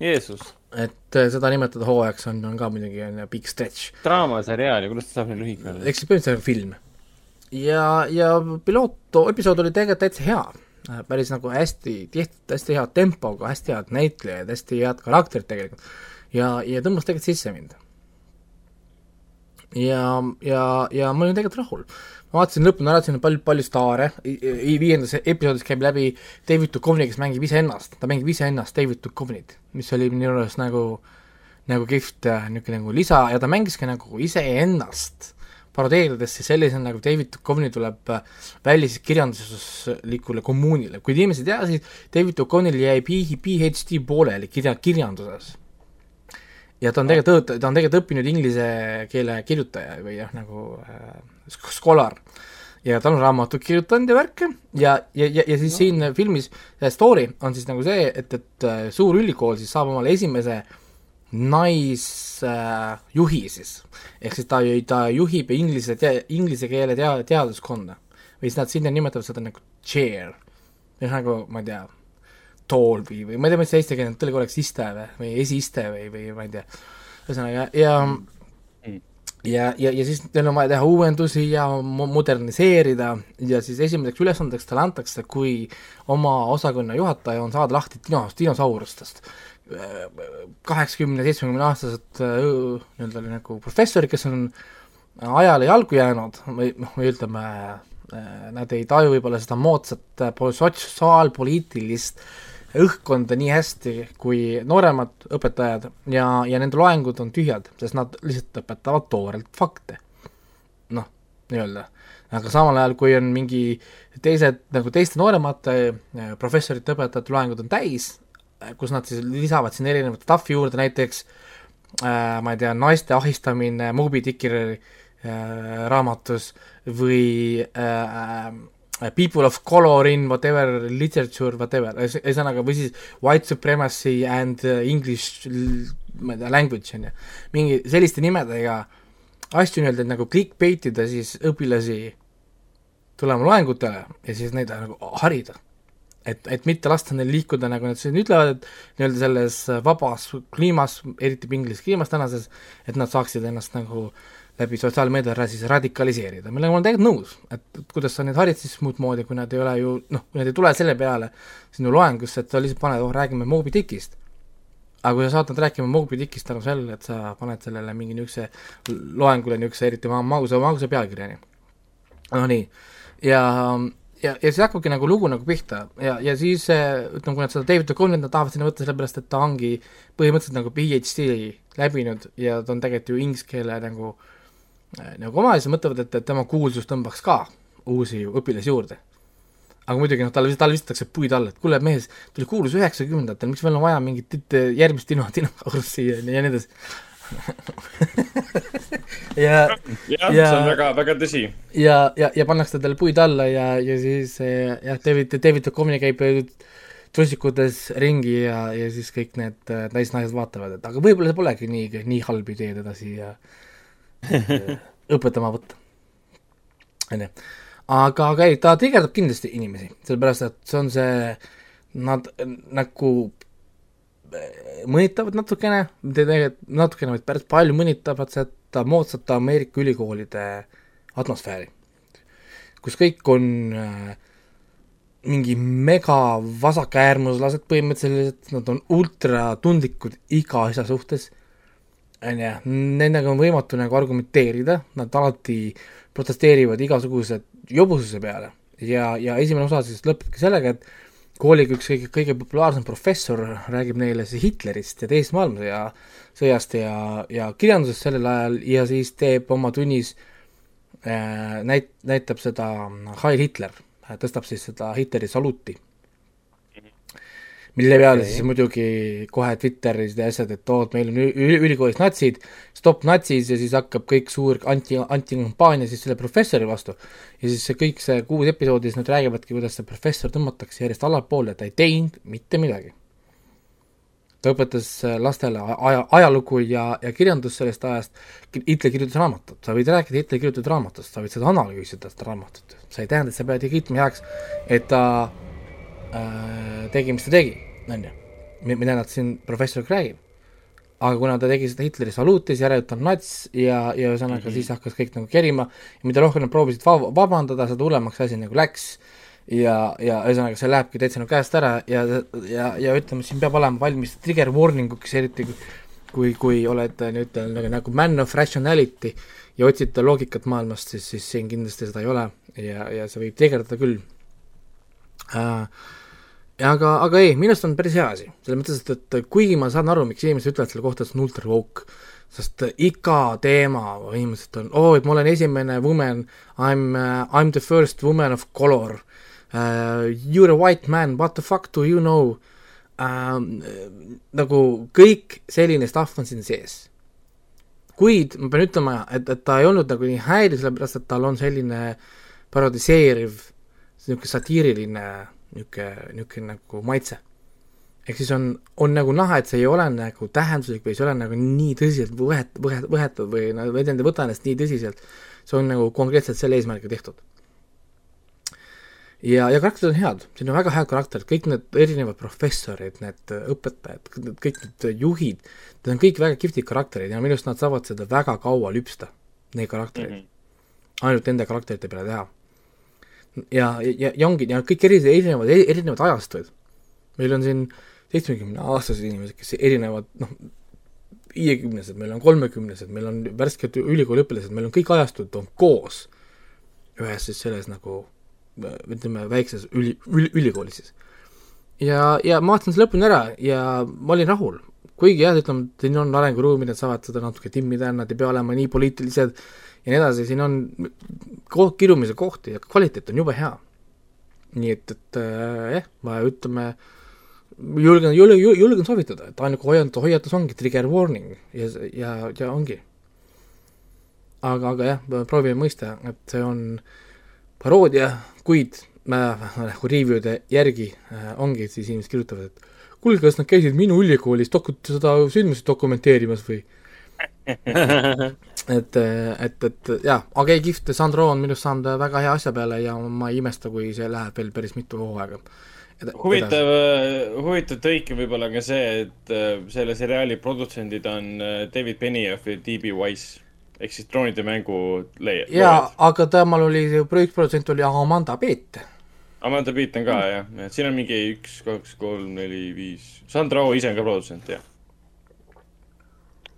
Jeesus.
et äh, seda nimetada hooajaks on, on ka muidugi on big stretch.
draamaseriaal ja kuidas ta saab nii lühike olla?
eks see põhimõtteliselt on film. ja, ja piloot, episood oli tegelikult täitsa hea. Äh, päris nagu hästi tehtud, hästi hea tempoga, hästi head näitlejad, hästi head karakterid tegelikult. ja, ja tõmbas tegelikult sisse mind. ja, ja, ja ma olin tegelikult rahul ma vaatasin lõpuni ära, siin on palju, palju staare, viiendas episoodis käib läbi David Duchovny, kes mängib iseennast, ta mängib iseennast, David Duchovnit, mis oli minu arust nagu, nagu kihvt äh, niisugune nagu lisa ja ta mängis ka nagu iseennast parodeerides siis sellisena, nagu David Duchovny tuleb äh, välja siis kirjanduslikule kommuunile, kui inimesed ei tea, siis David Duchovnil jäi PhD pooleli kirja, kirjanduses. ja ta on tegelikult, ta on tegelikult õppinud inglise keele kirjutaja või jah, nagu äh, scholar ja tal on raamatut kirjutanud ja värke ja, ja, ja, ja siis no. siin filmis story on siis nagu see, et, et äh, suur ülikool siis saab omale esimese naisjuhi äh, siis. ehk siis ta, ta juhib inglise te-, inglise keele tea-, teaduskonda. või siis nad sinna nimetavad seda nagu chair. nagu, ma ei tea, tool või, või ma ei tea, mis see eesti keeles tõlge oleks, iste või, või esiiste või, või ma ei tea. ühesõnaga, ja mm ja, ja, ja siis neil on vaja teha uuendusi ja moderniseerida ja siis esimeseks ülesandeks talle antakse, kui oma osakonna juhataja on saada lahti dinos-, dinosaurustest. Kaheksakümne, seitsmekümne aastased nii-öelda nagu professorid, kes on ajale jalgu jäänud või noh, või ütleme, nad ei taju võib-olla seda moodsat sotsiaalpoliitilist äh, õhkkonda nii hästi kui nooremad õpetajad ja, ja nende loengud on tühjad, sest nad lihtsalt õpetavad toorelt fakte. noh, nii-öelda. aga samal ajal, kui on mingi teised, nagu teiste nooremate professorite, õpetajate loengud on täis, kus nad siis lisavad sinna erinevat stuff'i juurde, näiteks äh, ma ei tea, naiste ahistamine Moby Dicki äh, raamatus või äh, Uh, people of color in whatever literature, whatever, ühesõnaga, või siis white supremacy and English, ma ei tea, language, on ju. mingi selliste nimedega asju nii-öelda nagu clickbait ida siis õpilasi tulema loengutele ja siis neid nagu harida. Et, et mitte lasta neil liikuda, nagu nad siin ütlevad, et nii-öelda selles vabas kliimas, eriti pinglises kliimas tänases, et nad saaksid ennast nagu läbi sotsiaalmeedia siis radikaliseerida, millega ma olen tegelikult nõus, et, kuidas sa neid harid siis muud moodi, kui nad ei ole ju noh, kui nad ei tule selle peale sinu loengusse, et sa lihtsalt paned, oh räägime Moby Dickist. aga kui sa saad nad rääkima Moby Dickist tänu sellele, et sa paned sellele mingi niisuguse loengule niisuguse eriti magusa, magusa pealkirjani. no nii, ja, ja, ja siis hakkabki nagu lugu nagu pihta ja, ja siis ütleme, kui nad seda David Duchovny, nad tahavad sinna võtta sellepärast, et ta ongi põhimõtteliselt nagu PhD läbinud ja ta on tegelikult ju inglise keele nagu nagu oma ja siis mõtlevad, et, et tema kuulsus tõmbaks ka uusi õpilasi juurde. aga muidugi noh, talle, talle visatakse puid alla, et kuule, mees, tuli kuulus üheksakümnendatel, miks meil on vaja mingit järgmist dino-, dinosaurust siia ja nii edasi (laughs)
ja, jah, see on väga, väga tõsi.
ja, ja, ja pannakse talle puid alla ja, ja siis jah, David, David Duchovny käib trussikutes ringi ja, ja siis kõik need äh, naisnaised vaatavad, et aga võib-olla see polegi nii, nii halb idee teda siia õpetama võtta. onju. aga, aga ei, ta trigerdab kindlasti inimesi, sellepärast et see on see, nad nagu mõnitavad natukene, natukene, vaid päris palju mõnitavad seda moodsat Ameerika ülikoolide atmosfääri, kus kõik on äh, mingi mega vasakäärmuslased põhimõtteliselt, nad on ultratundlikud iga asja suhtes, on ju, nendega on võimatu nagu argumenteerida, nad alati protesteerivad igasuguse jobususe peale. Ja, ja esimene osa siis lõpebki sellega, et kooliga üks kõige, kõige populaarsem professor räägib neile siis Hitlerist ja teisest maailmasõja, sõjast ja, ja kirjandusest sellel ajal ja siis teeb oma tunnis äh,, näit-, näitab seda Heil Hitler, tõstab siis seda Hitleri saluti mille peale okay. siis muidugi kohe Twitteris ja asjad, et oo, et meil on ülikoolis natsid, stopp natsis ja siis hakkab kõik suur anti, antikampaania siis selle professori vastu. ja siis see kõik see kuus episoodi, siis nad räägivadki, kuidas see professor tõmmatakse järjest allapoole, ta ei teinud mitte midagi. ta õpetas lastele aja, ajalugu ja, ja kirjandust sellest ajast, Hitler kirjutas raamatut, sa võid rääkida Hitleri kirjutatud raamatust, sa võid seda analüüsida, seda raamatut, see ei tähenda, et sa pead kiitma heaks, et ta äh, tegi, mis ta tegi on ju, mida nad siin professoriga räägib. Aga kuna ta tegi seda Hitleri saluuti, siis järelikult on nats ja, ja ühesõnaga mm -hmm. siis hakkas kõik nagu kerima. Ja mida rohkem nad proovisid va-, vabandada, seda hullemaks asi nagu läks. Ja, ja ühesõnaga see lähebki täitsa nagu käest ära ja, ja, ja ütleme, siin peab olema valmis trigger warning uks, eriti kui kui, kui olete nüüd nagu, nagu man of rationality ja otsite loogikat maailmast, siis, siis siin kindlasti seda ei ole. Ja, ja see võib trigerdada küll. Äh, aga, aga ei, minu arust on päris hea asi, selles mõttes, et, et kuigi ma saan aru, miks inimesed ütlevad selle kohta, et see on ultra woke, sest iga teema põhimõtteliselt on, oo oh,, et ma olen esimene woman, I m uh,, I m the first woman of color. Uh,, you are a white man, what the fuck do you know? Uh,, nagu kõik selline stuff on siin sees. kuid ma pean ütlema, et, et ta ei olnud nagu nii häiriv, sellepärast et tal on selline parodiseeriv, niisugune satiiriline niisugune, niisugune nagu maitse. ehk siis on, on nagu näha, et see ei ole nagu tähenduslik või see ei ole nagu nii tõsiselt võhet-, võhet-, võetud või no või ei võta ennast nii tõsiselt, see on nagu konkreetselt selle eesmärgiga tehtud. ja, ja karakterid on head, siin on väga head karakterid, kõik need erinevad professorid, need õpetajad, kõik need juhid, need on kõik väga kihvtid karakterid ja minu arust nad saavad seda väga kaua lüpsta, neid karaktereid mm. -hmm. ainult nende karakterite peale teha ja, ja, ja ongi, ja kõik eri, erinevad, erinevad ajastuid. meil on siin seitsmekümneaastased inimesed, kes erinevad, noh, viiekümnesed, meil on kolmekümnesed, meil on värsked ülikooliõpilased, meil on kõik ajastud on koos ühes siis selles nagu ütleme, väikses üli, üli, ülikoolis siis. ja, ja ma vaatasin selle lõpuni ära ja ma olin rahul, kuigi jah, ütleme, siin on arenguruumi, nad saavad seda natuke timmida, nad ei pea olema nii poliitilised ja nii edasi, siin on koht, kirumise kohti ja kvaliteet on jube hea. nii et, et äh, jah äh,, ma ütleme, julgen, julgen, julgen soovitada, et ainuke hoiatus, hoiatus ongi trigger warning ja, ja, ja ongi. aga, aga jah, proovime mõista, et see on paroodia, kuid nagu review'de järgi äh, ongi, siis inimesed kirjutavad, et kuulge, kas nad käisid minu ülikoolis doku-, seda sündmust dokumenteerimas või (laughs) et, et, et jaa, okei okay,, kihvt, Sandro on minust saanud väga hea asja peale ja ma ei imesta, kui see läheb veel päris mitu hooaega.
huvitav, huvitav tõike võib-olla ka see, et selle seriaali produtsendid on David Benioff ja D.B. Wise ehk siis droonide mängu leia-.
jaa, aga temal oli, produtsent oli Amanda Peet.
Amanda Peet on ka mm. jah, siin on mingi üks, kaks, kolm, neli, viis, Sandra Oh ise on ka produtsent, jah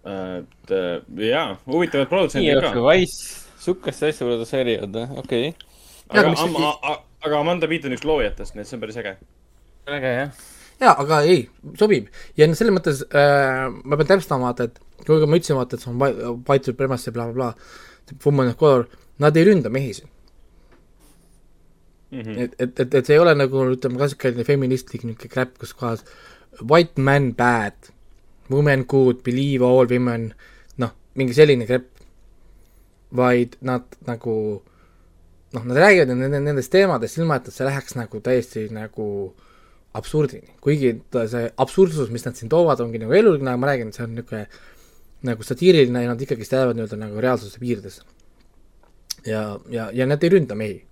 et äh, jaa, huvitavad produtsendid ka.
Wise, sihukest asja produtseerivad, okei okay..
aga, aga, aga Amanda Piit on üks loojatest, nii et see on päris äge.
äge, jah.
jaa, aga ei, sobib. ja selles mõttes äh, ma pean täpsustama, vaata, et kui ma ütlesin, vaata, et see on white supremacy bla, bla, blablabla, woman of color, nad ei ründa mehi siin mm. -hmm. et, et, et, et see ei ole nagu ütleme, klassikaline feministlik niisugune crap, kus kohas white man bad, women good, believe all women, noh, mingi selline crap, vaid nad nagu noh, nad räägivad nende, nendest teemadest ilma, et see läheks nagu täiesti nagu absurdini, kuigi see absurdsus, mis nad siin toovad, ongi nagu eluline, aga ma räägin, et see on niisugune nagu satiiriline ja nad ikkagist jäävad nii-öelda nagu reaalsuse piiridesse. ja, ja, ja nad ei ründa mehi.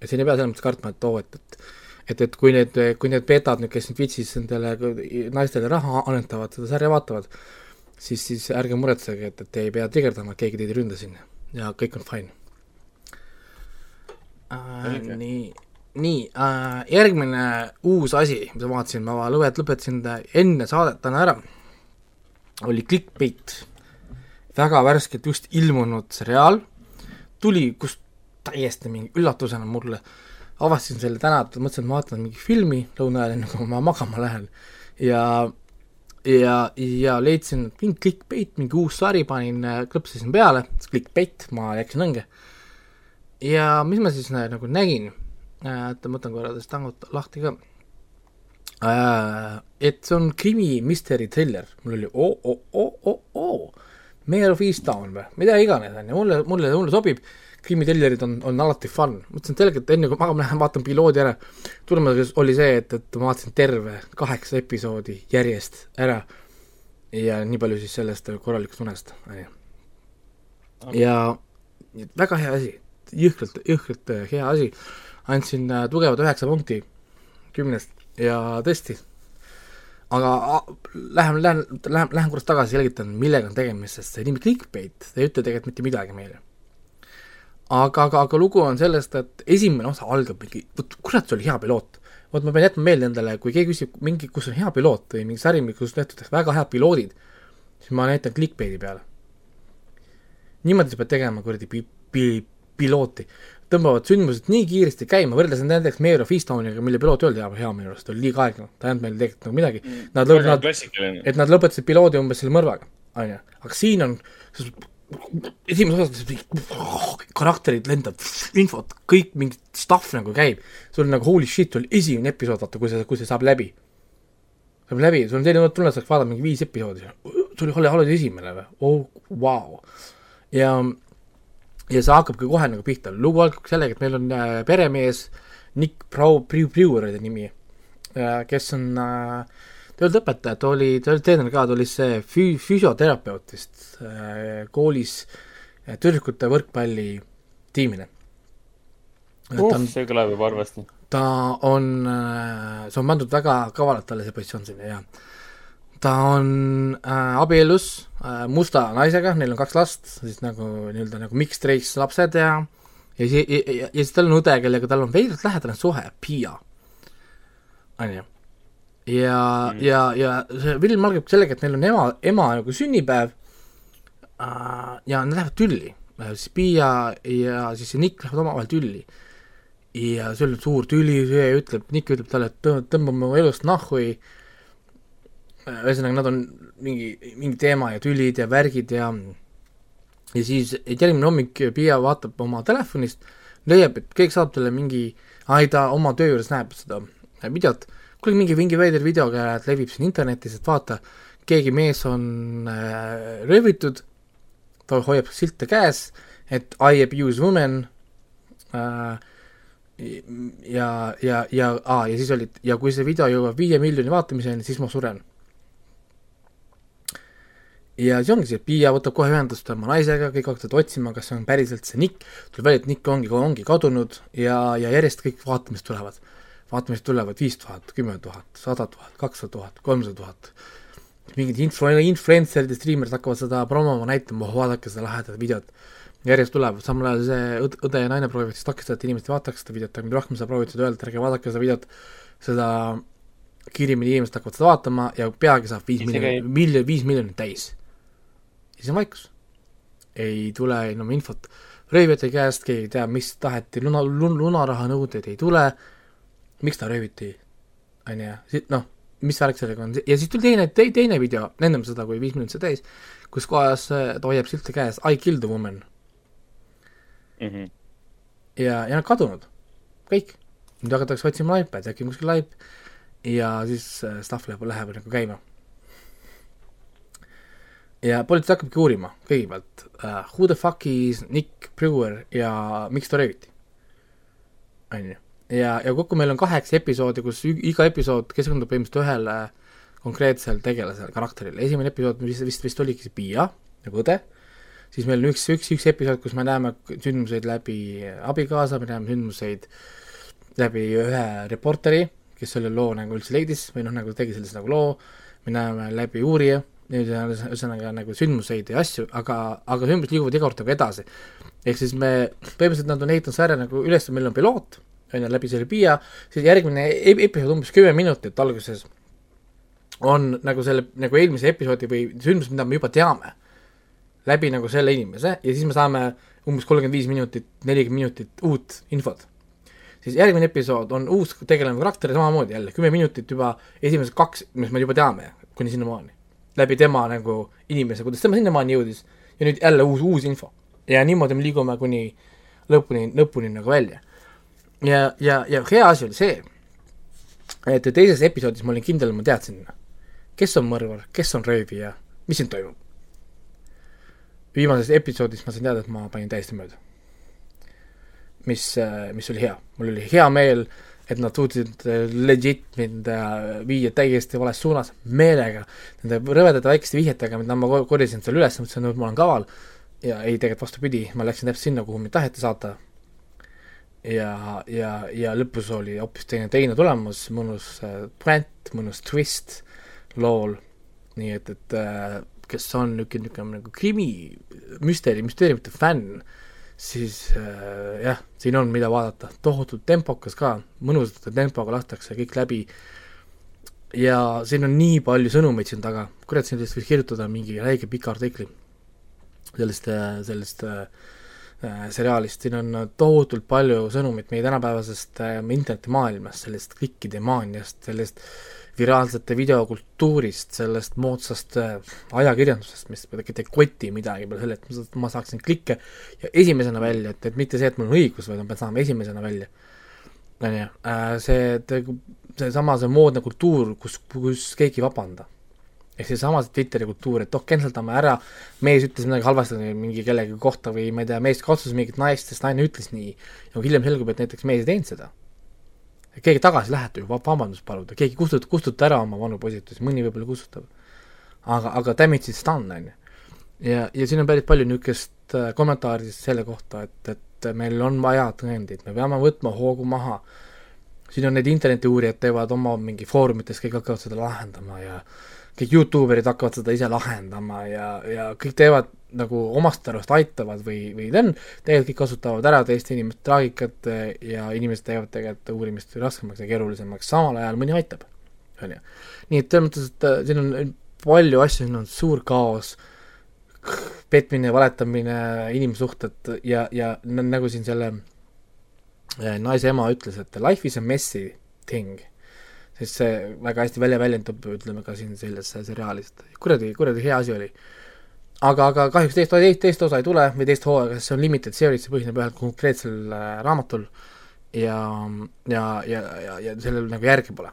Ja siin ei pea selles mõttes kartma, et oo, et, et et, et kui need, kui need betad nüüd, kes nüüd Twitch'is nendele naistele raha annetavad, seda sarja vaatavad, siis, siis ärge muretsege, et, et te ei pea trigerdama, et keegi teid ei ründa siin ja kõik on fine äh,. nii, nii äh,, järgmine uus asi, mida ma vaatasin, ma lõpet-, lõpetasin enne saadet täna ära, oli Clickbait. väga värskelt just ilmunud seriaal, tuli, kust täiesti mingi üllatusena mulle, avastasin selle täna, mõtlesin, et ma vaatan mingi filmi lõuna ajal, enne kui ma magama lähen. Ja ja, ja leidsin, et mingi clickbait, mingi uus sari, panin, klõpsasin peale, clickbait, ma läksin õnge. ja mis ma siis nagu nägin, et ma võtan korra sellest tangut lahti ka, et see on krimi mystery thriller, mul oli oo, oo, oo, oo, oo, Mayor of Easttown või, mida iganes, on ju, mulle, mulle, mulle sobib krimitellerid on, on alati fun, mõtlesin et enne kui magama lähen, (laughs) vaatan piloodi ära. tulemus oli see, et, et ma vaatasin terve kaheksa episoodi järjest ära ja nii palju siis sellest korralikust unest, on ju. ja väga hea asi, jõhkralt, jõhkralt hea asi. andsin äh, tugevad üheksa punkti kümnest ja tõesti, aga lähen, lähen, lähen, lähen korraks tagasi, selgitan, millega on tegemist, sest see nimi clickbait, ei ütle tegelikult mitte midagi meile aga, aga, aga lugu on sellest, et esimene osa algab mingi, vot kurat, see oli hea piloot. vot ma pean jätma meelde endale, kui keegi küsib mingi, kus on hea piloot või mingi sari, kus tehtud väga head piloodid, siis ma näitan clickbait'i peale. niimoodi sa pead tegema kuradi pi-, pi-, pilooti. tõmbavad sündmused nii kiiresti käima, võrreldes näiteks Mayor of Eastowniga, mille piloot ei olnud hea, hea minu arust, oli liiga aeglane, ta ei andnud meile tegelikult nagu midagi.
Mm.
Nad, nad, et nad lõpetasid piloodi umbes selle mõrvaga, on ju, aga siin on esimeses osas karakterid lendab, infot, kõik mingit stuff nagu käib, sul nagu holy shit, oli esimene episood, vaata, kui see, kui see saab läbi. saab läbi, sul on selline tunne, saaks vaadata mingi viis episoodi, sul oli alles esimene või, oh, vau. ja, ja see hakkabki kohe nagu pihta, lugu algab sellega, et meil on äh, peremees, Nick Brau-, Brewer oli ta nimi äh,, kes on äh, ei olnud õpetaja, ta oli, ta oli treener ka, ta oli see fü-, füsioterapeut vist äh, koolis äh, tüdrukute võrkpalli tiimine.
Uh, see kõlab juba halvasti.
ta on äh,, see on pandud väga kavalalt talle, see positsioon sinna, jah. ta on äh, abielus äh, musta naisega, neil on kaks last, siis nagu nii-öelda nagu mixed race lapsed ja ja ja, ja, ja siis tal on õde, kellega tal on veidralt lähedane suhe, Piia, on ju ja mm., ja, ja see film algab sellega, et neil on ema, ema nagu sünnipäev äh, ja nad lähevad tülli, siis Piia ja siis see Nick lähevad omavahel tülli. ja see on suur tüli, see ütleb, Nick ütleb talle, et tõmbame mu elust nahhu, ühesõnaga nad on mingi, mingi teema ja tülid ja värgid ja ja siis järgmine hommik Piia vaatab oma telefonist, leiab, et keegi saadab talle mingi, ai ta oma töö juures näeb seda videot kuule, mingi, mingi veider video levib siin internetis, et vaata, keegi mees on äh, röövitud, ta hoiab silte käes, et I abuse women äh, ja, ja, ja aa, ja siis olid, ja kui see video jõuab viie miljoni vaatamiseni, siis ma suren. ja siis ongi see, Piia võtab kohe ühendust oma naisega, kõik hakkavad otsima, kas see on päriselt see Nick, tuleb välja, et Nick ongi, ongi kadunud ja, ja järjest kõik vaatamised tulevad vaatame, siis tulevad viis tuhat, kümme tuhat, sada tuhat, kakssada tuhat, kolmsada tuhat. mingid influ-, influencer'id ja striimerid hakkavad seda promoma, näitama, vaadake seda lahedat videot. järjest tulevad, samal ajal see õde, õde ja naine proovivad siis takistada, et inimesed vaataks seda videot, aga mida rohkem sa proovid seda öelda, ärge vaadake seda videot, seda kiiremini inimesed hakkavad seda vaatama ja peagi saab viis miljonit, miljon, viis miljonit täis. ja siis on vaikus. ei tule enam infot röövijate käest, keegi ei tea, mis taheti, luna, lunaraha nõudeid ei tule, miks ta rööviti, on ju, noh, mis värk sellega on, ja siis tuli teine, teine video, ennem seda, kui viis minutit sai täis, kus kohas äh, ta hoiab silti käes I killed a woman
mm. -hmm.
ja, ja nad kadunud, kõik. nüüd hakatakse otsima laipe, et äkki on kuskil laip ja siis äh, staff läheb, läheb nagu käima. ja politsei hakkabki uurima kõigepealt uh, who the fuck is Nick Brewer ja miks ta rööviti, on ju ja, ja kokku meil on kaheksa episoodi, kus iga episood keskendub põhimõtteliselt ühele konkreetsel tegelasele, karakterile, esimene episood vist, vist, vist oligi see Piia nagu õde, siis meil on üks, üks, üks episood, kus me näeme sündmuseid läbi abikaasa, me näeme sündmuseid läbi ühe reporteri, kes selle loo nagu üldse leidis või noh, nagu tegi sellise nagu loo, me näeme läbi uurija, ühesõnaga nagu sündmuseid ja asju, aga, aga sündmused liiguvad iga kord nagu edasi. ehk siis me, põhimõtteliselt nad on ehitanud sarja nagu üles, meil on piloot on ju, läbi selle PIA, siis järgmine episood, umbes kümme minutit alguses, on nagu selle, nagu eelmise episoodi või sündmus, mida me juba teame, läbi nagu selle inimese ja siis me saame umbes kolmkümmend viis minutit, nelikümmend minutit uut infot. siis järgmine episood on uus tegelane karakter ja samamoodi jälle kümme minutit juba esimesed kaks, mis me juba teame, kuni sinnamaani. läbi tema nagu inimese, kuidas tema sinnamaani jõudis ja nüüd jälle uus, uus info. ja niimoodi me liigume kuni lõpuni, lõpuni nagu välja ja, ja, ja hea asi oli see, et teises episoodis ma olin kindel, ma teadsin, kes on mõrvar, kes on röövija, mis siin toimub. viimases episoodis ma sain teada, et ma panin täiesti mööda. mis, mis oli hea, mul oli hea meel, et nad suutsid legit mind äh, viia täiesti vales suunas, meelega, nende rõvedate väikeste vihjetega, mida ma korjasin seal üles, mõtlesin, et ma olen kaval, ja ei, tegelikult vastupidi, ma läksin täpselt sinna, kuhu mind taheti saata ja, ja, ja lõpus oli hoopis teine, teine tulemus, mõnus äh, puänt, mõnus twist lool, nii et, et äh, kes on niisugune, niisugune nagu krimi, müsteeri, müsteeriumite fänn, siis äh, jah, siin on, mida vaadata, tohutult tempokas ka, mõnusate tempoga lastakse kõik läbi. Ja siin on nii palju sõnumeid siin taga, kurat, sellest võiks kirjutada mingi räige pika artikli, sellest, äh, sellest äh, Äh, seriaalist, siin on tohutult palju sõnumit meie tänapäevasest äh, internetimaailmast, sellest klikkide maaniast, sellest viraalsete videokultuurist, sellest moodsast äh, ajakirjandusest, mis tegelikult ei koti midagi peale selle, et ma saaksin klikke ja esimesena välja, et, et mitte see, et mul on õigus, vaid ma pean saama esimesena välja. on ju, see, seesama, see moodne kultuur, kus, kus keegi ei vabanda ehk seesama Twitteri kultuur, et oh, canceldame ära, mees ütles midagi halvasti mingi kellegi kohta või ma ei tea, mees katsus mingit naist, sest naine ütles nii. ja hiljem selgub, et näiteks mees ei teinud seda. keegi tagasi lähete ju vabandust paluda, keegi kustut-, kustuta ära oma vanu positiivseid, mõni võib-olla kustutab. aga, aga damage is done, on ju. ja, ja siin on päris palju niisugust äh, kommentaari selle kohta, et, et meil on vaja tõendeid, me peame võtma hoogu maha. siin on need internetiuurijad teevad oma mingi foorumites, kõik hakkavad seda lahendama ja kõik Youtuberid hakkavad seda ise lahendama ja, ja kõik teevad nagu omast arust aitavad või, või on, tegelikult kõik kasutavad ära teiste inimeste traagikat ja inimesed teevad tegelikult uurimist raskemaks ja keerulisemaks, samal ajal mõni aitab, on ju. nii et selles mõttes, et äh, siin on palju asju, siin on suur kaos, petmine, valetamine, inimsuhted ja, ja nagu siin selle äh, naise ema ütles, et life is a messy thing sest see väga hästi välja väljendub, ütleme ka siin selles seriaalis, et kuradi, kuradi hea asi oli. aga, aga kahjuks teist, teist, teist osa ei tule või teist hooaega, sest see on limited series, see põhineb ühel konkreetsel äh, raamatul ja, ja, ja, ja, ja sellel nagu järgi pole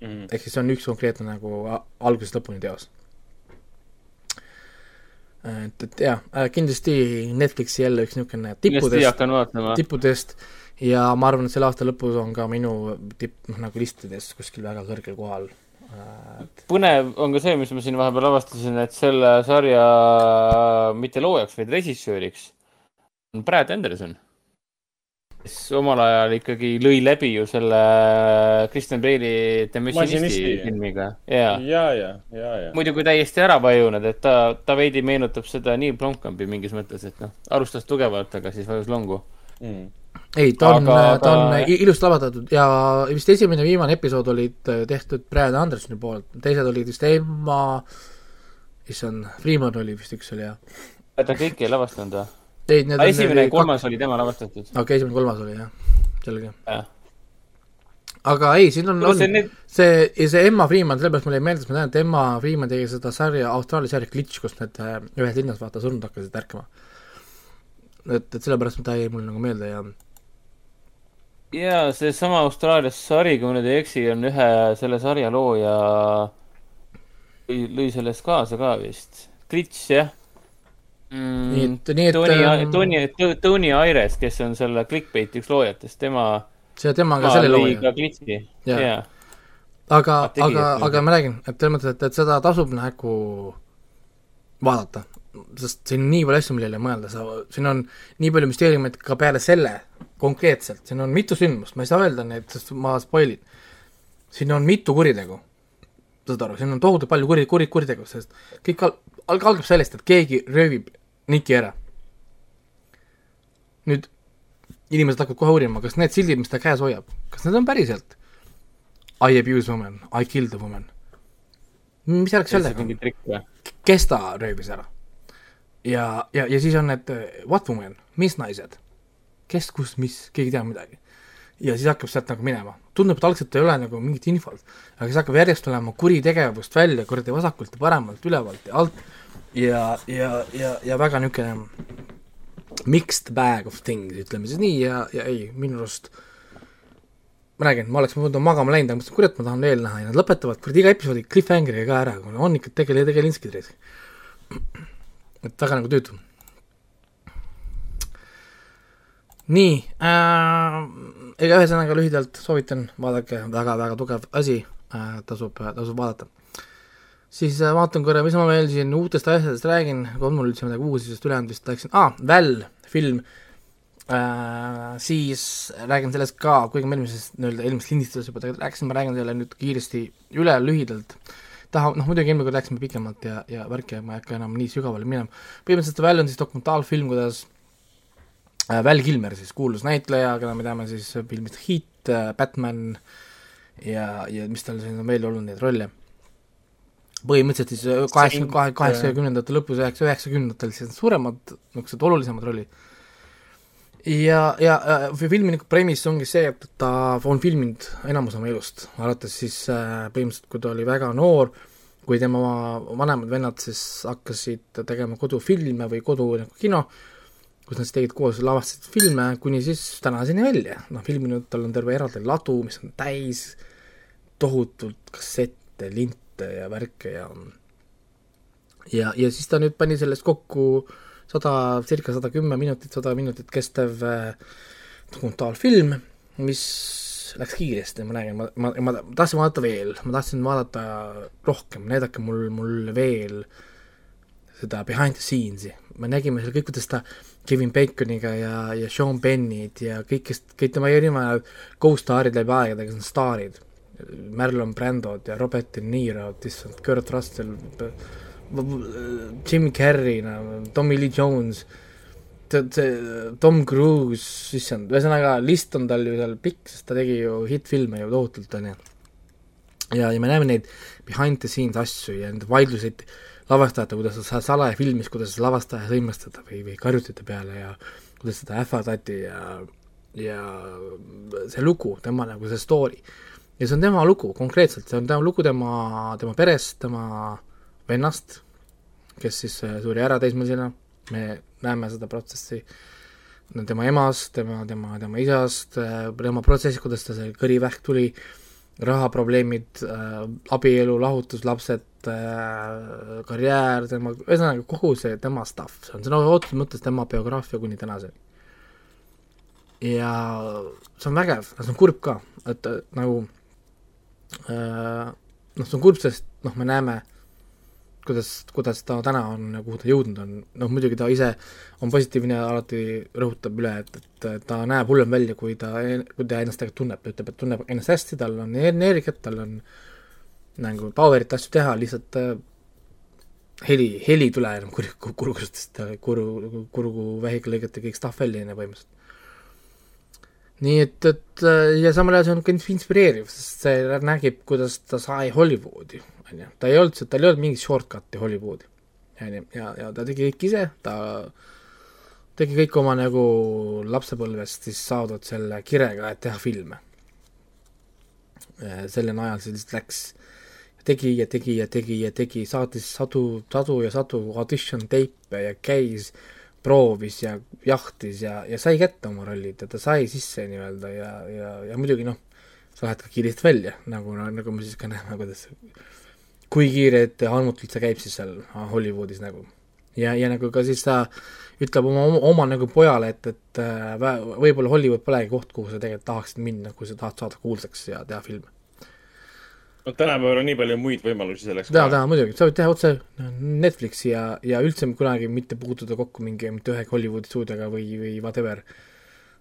mm -hmm.. ehk siis see on üks konkreetne nagu algusest lõpuni teos. et, et jah, kindlasti Netflixi jälle üks niisugune tippudest, tippudest ja ma arvan, et selle aasta lõpus on ka minu tipp, noh nagu listides kuskil väga kõrgel kohal.
Et.... põnev on ka see, mis ma siin vahepeal avastasin, et selle sarja mitte loojaks, vaid režissööriks on Brad Anderson, kes omal ajal ikkagi lõi läbi ju selle Kristjan Bale'i The Machinisti. filmiga.
ja, ja, ja, ja, ja.
muidugi täiesti ära vajunud, et ta, ta veidi meenutab seda Neil Blomkampi mingis mõttes, et noh, alustas tugevalt, aga siis vajus longu. Mm
ei, ta on, ta on aga... ilusti lavastatud ja vist esimene, viimane episood olid äh, tehtud Brad Andersoni poolt, teised olid vist Emma, issand, Freeman oli vist üks oli jah.
ta kõiki ei lavastanud või?
ei, need
on esimene ja kolmas kak... oli tema lavastatud.
okei okay,, esimene, kolmas oli jah, selge. aga ei, siin on, on need... see, see Emma Freeman, sellepärast mulle jäi meelde, sest ma tean, et Emma Freeman tegi seda sarja, Austraalia sarja Glitch, kus need äh, ühes linnas vaata surnud hakkasid ärkama. Et, et sellepärast ta jäi mulle nagu meelde ja
jaa, seesama Austraalias sari, kui ma nüüd ei eksi, on ühe selle sarja looja lõi, sellest kaasa ka vist. Glitch, jah
mm,. nii et, nii et
Tony ähm,, Tony, Tony Aires, kes on selle Clickbaiti üks loojatest, tema.
see, tema on ka selle looja.
ka Glitchi, jaa.
aga, aga, aga ma räägin, et selles mõttes, et, et seda tasub nagu vaadata, sest siin on nii palju asju, millele mõelda, sa, siin on nii palju müsteeriumeid ka peale selle konkreetselt, siin on mitu sündmust, ma ei saa öelda neid, sest ma spoil in. siin on mitu kuritegu, saad aru, siin on tohutult palju kuri, kuri, kuritegu, sest kõik al-, algab sellest, et keegi röövib niki ära. nüüd inimesed hakkavad kohe uurima, kas need sildid, mis ta käes hoiab, kas need on päriselt I abuse woman, I kill the woman? mis oleks sellega? kes ta röövis ära? Ja, ja, ja siis on need what woman, mis naised? kes, kus, mis, keegi ei tea midagi. ja siis hakkab sealt nagu minema. tundub, et algselt ei ole nagu mingit infot, aga siis hakkab järjest tulema kuritegevust välja kuradi vasakult ja paremalt, ülevalt ja alt ja, ja, ja, ja väga niisugune mixed bag of things, ütleme siis nii, ja, ja ei, minu arust ma räägin, ma oleks muidu magama läinud, aga mõtlesin, kurat, ma tahan veel näha ja nad lõpetavad kuradi iga episoodi cliffhangeriga ka ära, on ikka tegele-, tegelinskid reis. Et väga nagu tüütu. nii äh,, ega ühesõnaga lühidalt soovitan, vaadake, väga-väga tugev asi äh,, tasub, tasub vaadata. Siis äh, vaatan korra, mis ma veel siin uutest asjadest räägin, kui on mul üldse midagi uus, sest ülejäänud vist läksin, aa ah,, Väl film. Äh,, siis räägin sellest ka, kuigi me eelmises, nii-öelda eelmises lindistuses juba tegelikult rääkisime, ma räägin teile nüüd kiiresti üle lühidalt, taha, noh muidugi eelmine kord rääkisime pikemalt ja, ja värki, ma ei hakka enam nii sügavale minema, põhimõtteliselt Väl on siis dokumentaalfilm, kuidas äh, Val Kilmer siis, kuulus näitleja, keda me teame siis filmist Heat äh,, Batman ja, ja mis tal siin on veel olnud neid rolle põhimõtteliselt siis äh, kaheksakümne, kahe, kaheksakümnendate lõpus, üheksa, üheksakümnendatel siis suuremad, niisugused olulisemad rollid. Ja, ja äh, filmi nagu premise ongi see, et ta on filminud enamus oma elust, alates siis äh, põhimõtteliselt, kui ta oli väga noor, kui tema vanemad vennad siis hakkasid tegema kodufilme või kodu nagu kino, kus nad siis tegid koos, lavastasid filme, kuni siis tänaseni välja, noh, filminud, tal on terve eraldi ladu, mis on täis tohutult kassette, linte, ja värke ja ja, ja siis ta nüüd pani sellest kokku sada, circa sada kümme minutit, sada minutit kestev äh, dokumentaalfilm, mis läks kiiresti, ma räägin, ma, ma, ma tahtsin vaadata veel, ma tahtsin vaadata rohkem, näidake mul, mul veel seda behind the scenes'i, me nägime seal kõik, kuidas ta Kevin Baconiga ja, ja Sean Pennid ja kõikest, kõik tema erinevad co-star'id läbi aegade, kes on staarid. Marlon Brandod ja Robert De Niro, issand, Kurt Russell, Jim Carrey, no Tommy Lee Jones, see Tom Cruise, issand, ühesõnaga list on tal ju seal pikk, sest ta tegi ju hitt-filme ju tohutult, on ju. ja, ja me näeme neid behind the scenes asju ja neid vaidluseid lavastajate, kuidas ta salaja filmis, kuidas lavastaja sõimas teda või, või karjuti ta peale ja kuidas teda ähvardati ja, ja see lugu, tema nagu see story ja see on tema lugu konkreetselt, see on tema lugu tema, tema perest, tema vennast, kes siis äh, suri ära teismelisena, me näeme seda protsessi, tema emast, tema, tema, tema isast, äh, tema protsessi, kuidas ta see kõrivähk tuli, rahaprobleemid äh,, abielu, lahutus, lapsed karjäär, tema, ühesõnaga kogu see tema stuff, see on sõna otseses mõttes tema biograafia kuni tänaseni. ja see on vägev, see on kurb ka, et nagu noh, see on kurb, sest noh, me näeme, kuidas, kuidas ta täna on ja kuhu ta jõudnud on, noh muidugi ta ise on positiivne ja alati rõhutab üle, et, et ta näeb hullem välja, kui ta, kui ta ennast tegelikult tunneb, ta ütleb, et tunneb ennast hästi, tal on energiat, tal on nagu power'it asju teha, lihtsalt äh, heli, heli ei tule enam kur-, kurgustest, kuru, kurguvähiga lõigati kõik stuff välja, on ju, põhimõtteliselt nii et, et äh, ja samal ajal see on ka inspireeriv, sest see nägib, kuidas ta sai Hollywoodi, on ju, ta ei olnud, tal ei olnud mingit shortcut'i Hollywoodi, on ju, ja, ja ta tegi kõik ise, ta tegi kõik oma nagu lapsepõlvest siis saadud selle kirega, et teha filme. selle najal see lihtsalt läks. tegi ja tegi ja tegi ja tegi, saatis sadu, sadu ja sadu audition teipe ja käis, proovis ja jahtis ja, ja sai kätte oma rollid ja ta sai sisse nii-öelda ja, ja, ja muidugi noh, sa lähed ka kiiresti välja, nagu, nagu me siis ka näeme, kuidas, kui kiirelt ja armutult see käib siis seal Hollywoodis nagu. ja, ja nagu ka siis ta ütleb oma, oma, oma nagu pojale, et, et äh, võib-olla Hollywood polegi koht, kuhu sa tegelikult tahaksid minna, kui sa tahad saada kuulsaks ja teha filme.
No tänapäeval on nii palju muid võimalusi selleks.
jaa, jaa, muidugi, sa võid teha otse Netflixi ja, ja üldse kunagi mitte puutuda kokku mingi, mitte ühegi Hollywoodi stuudioga või, või whatever.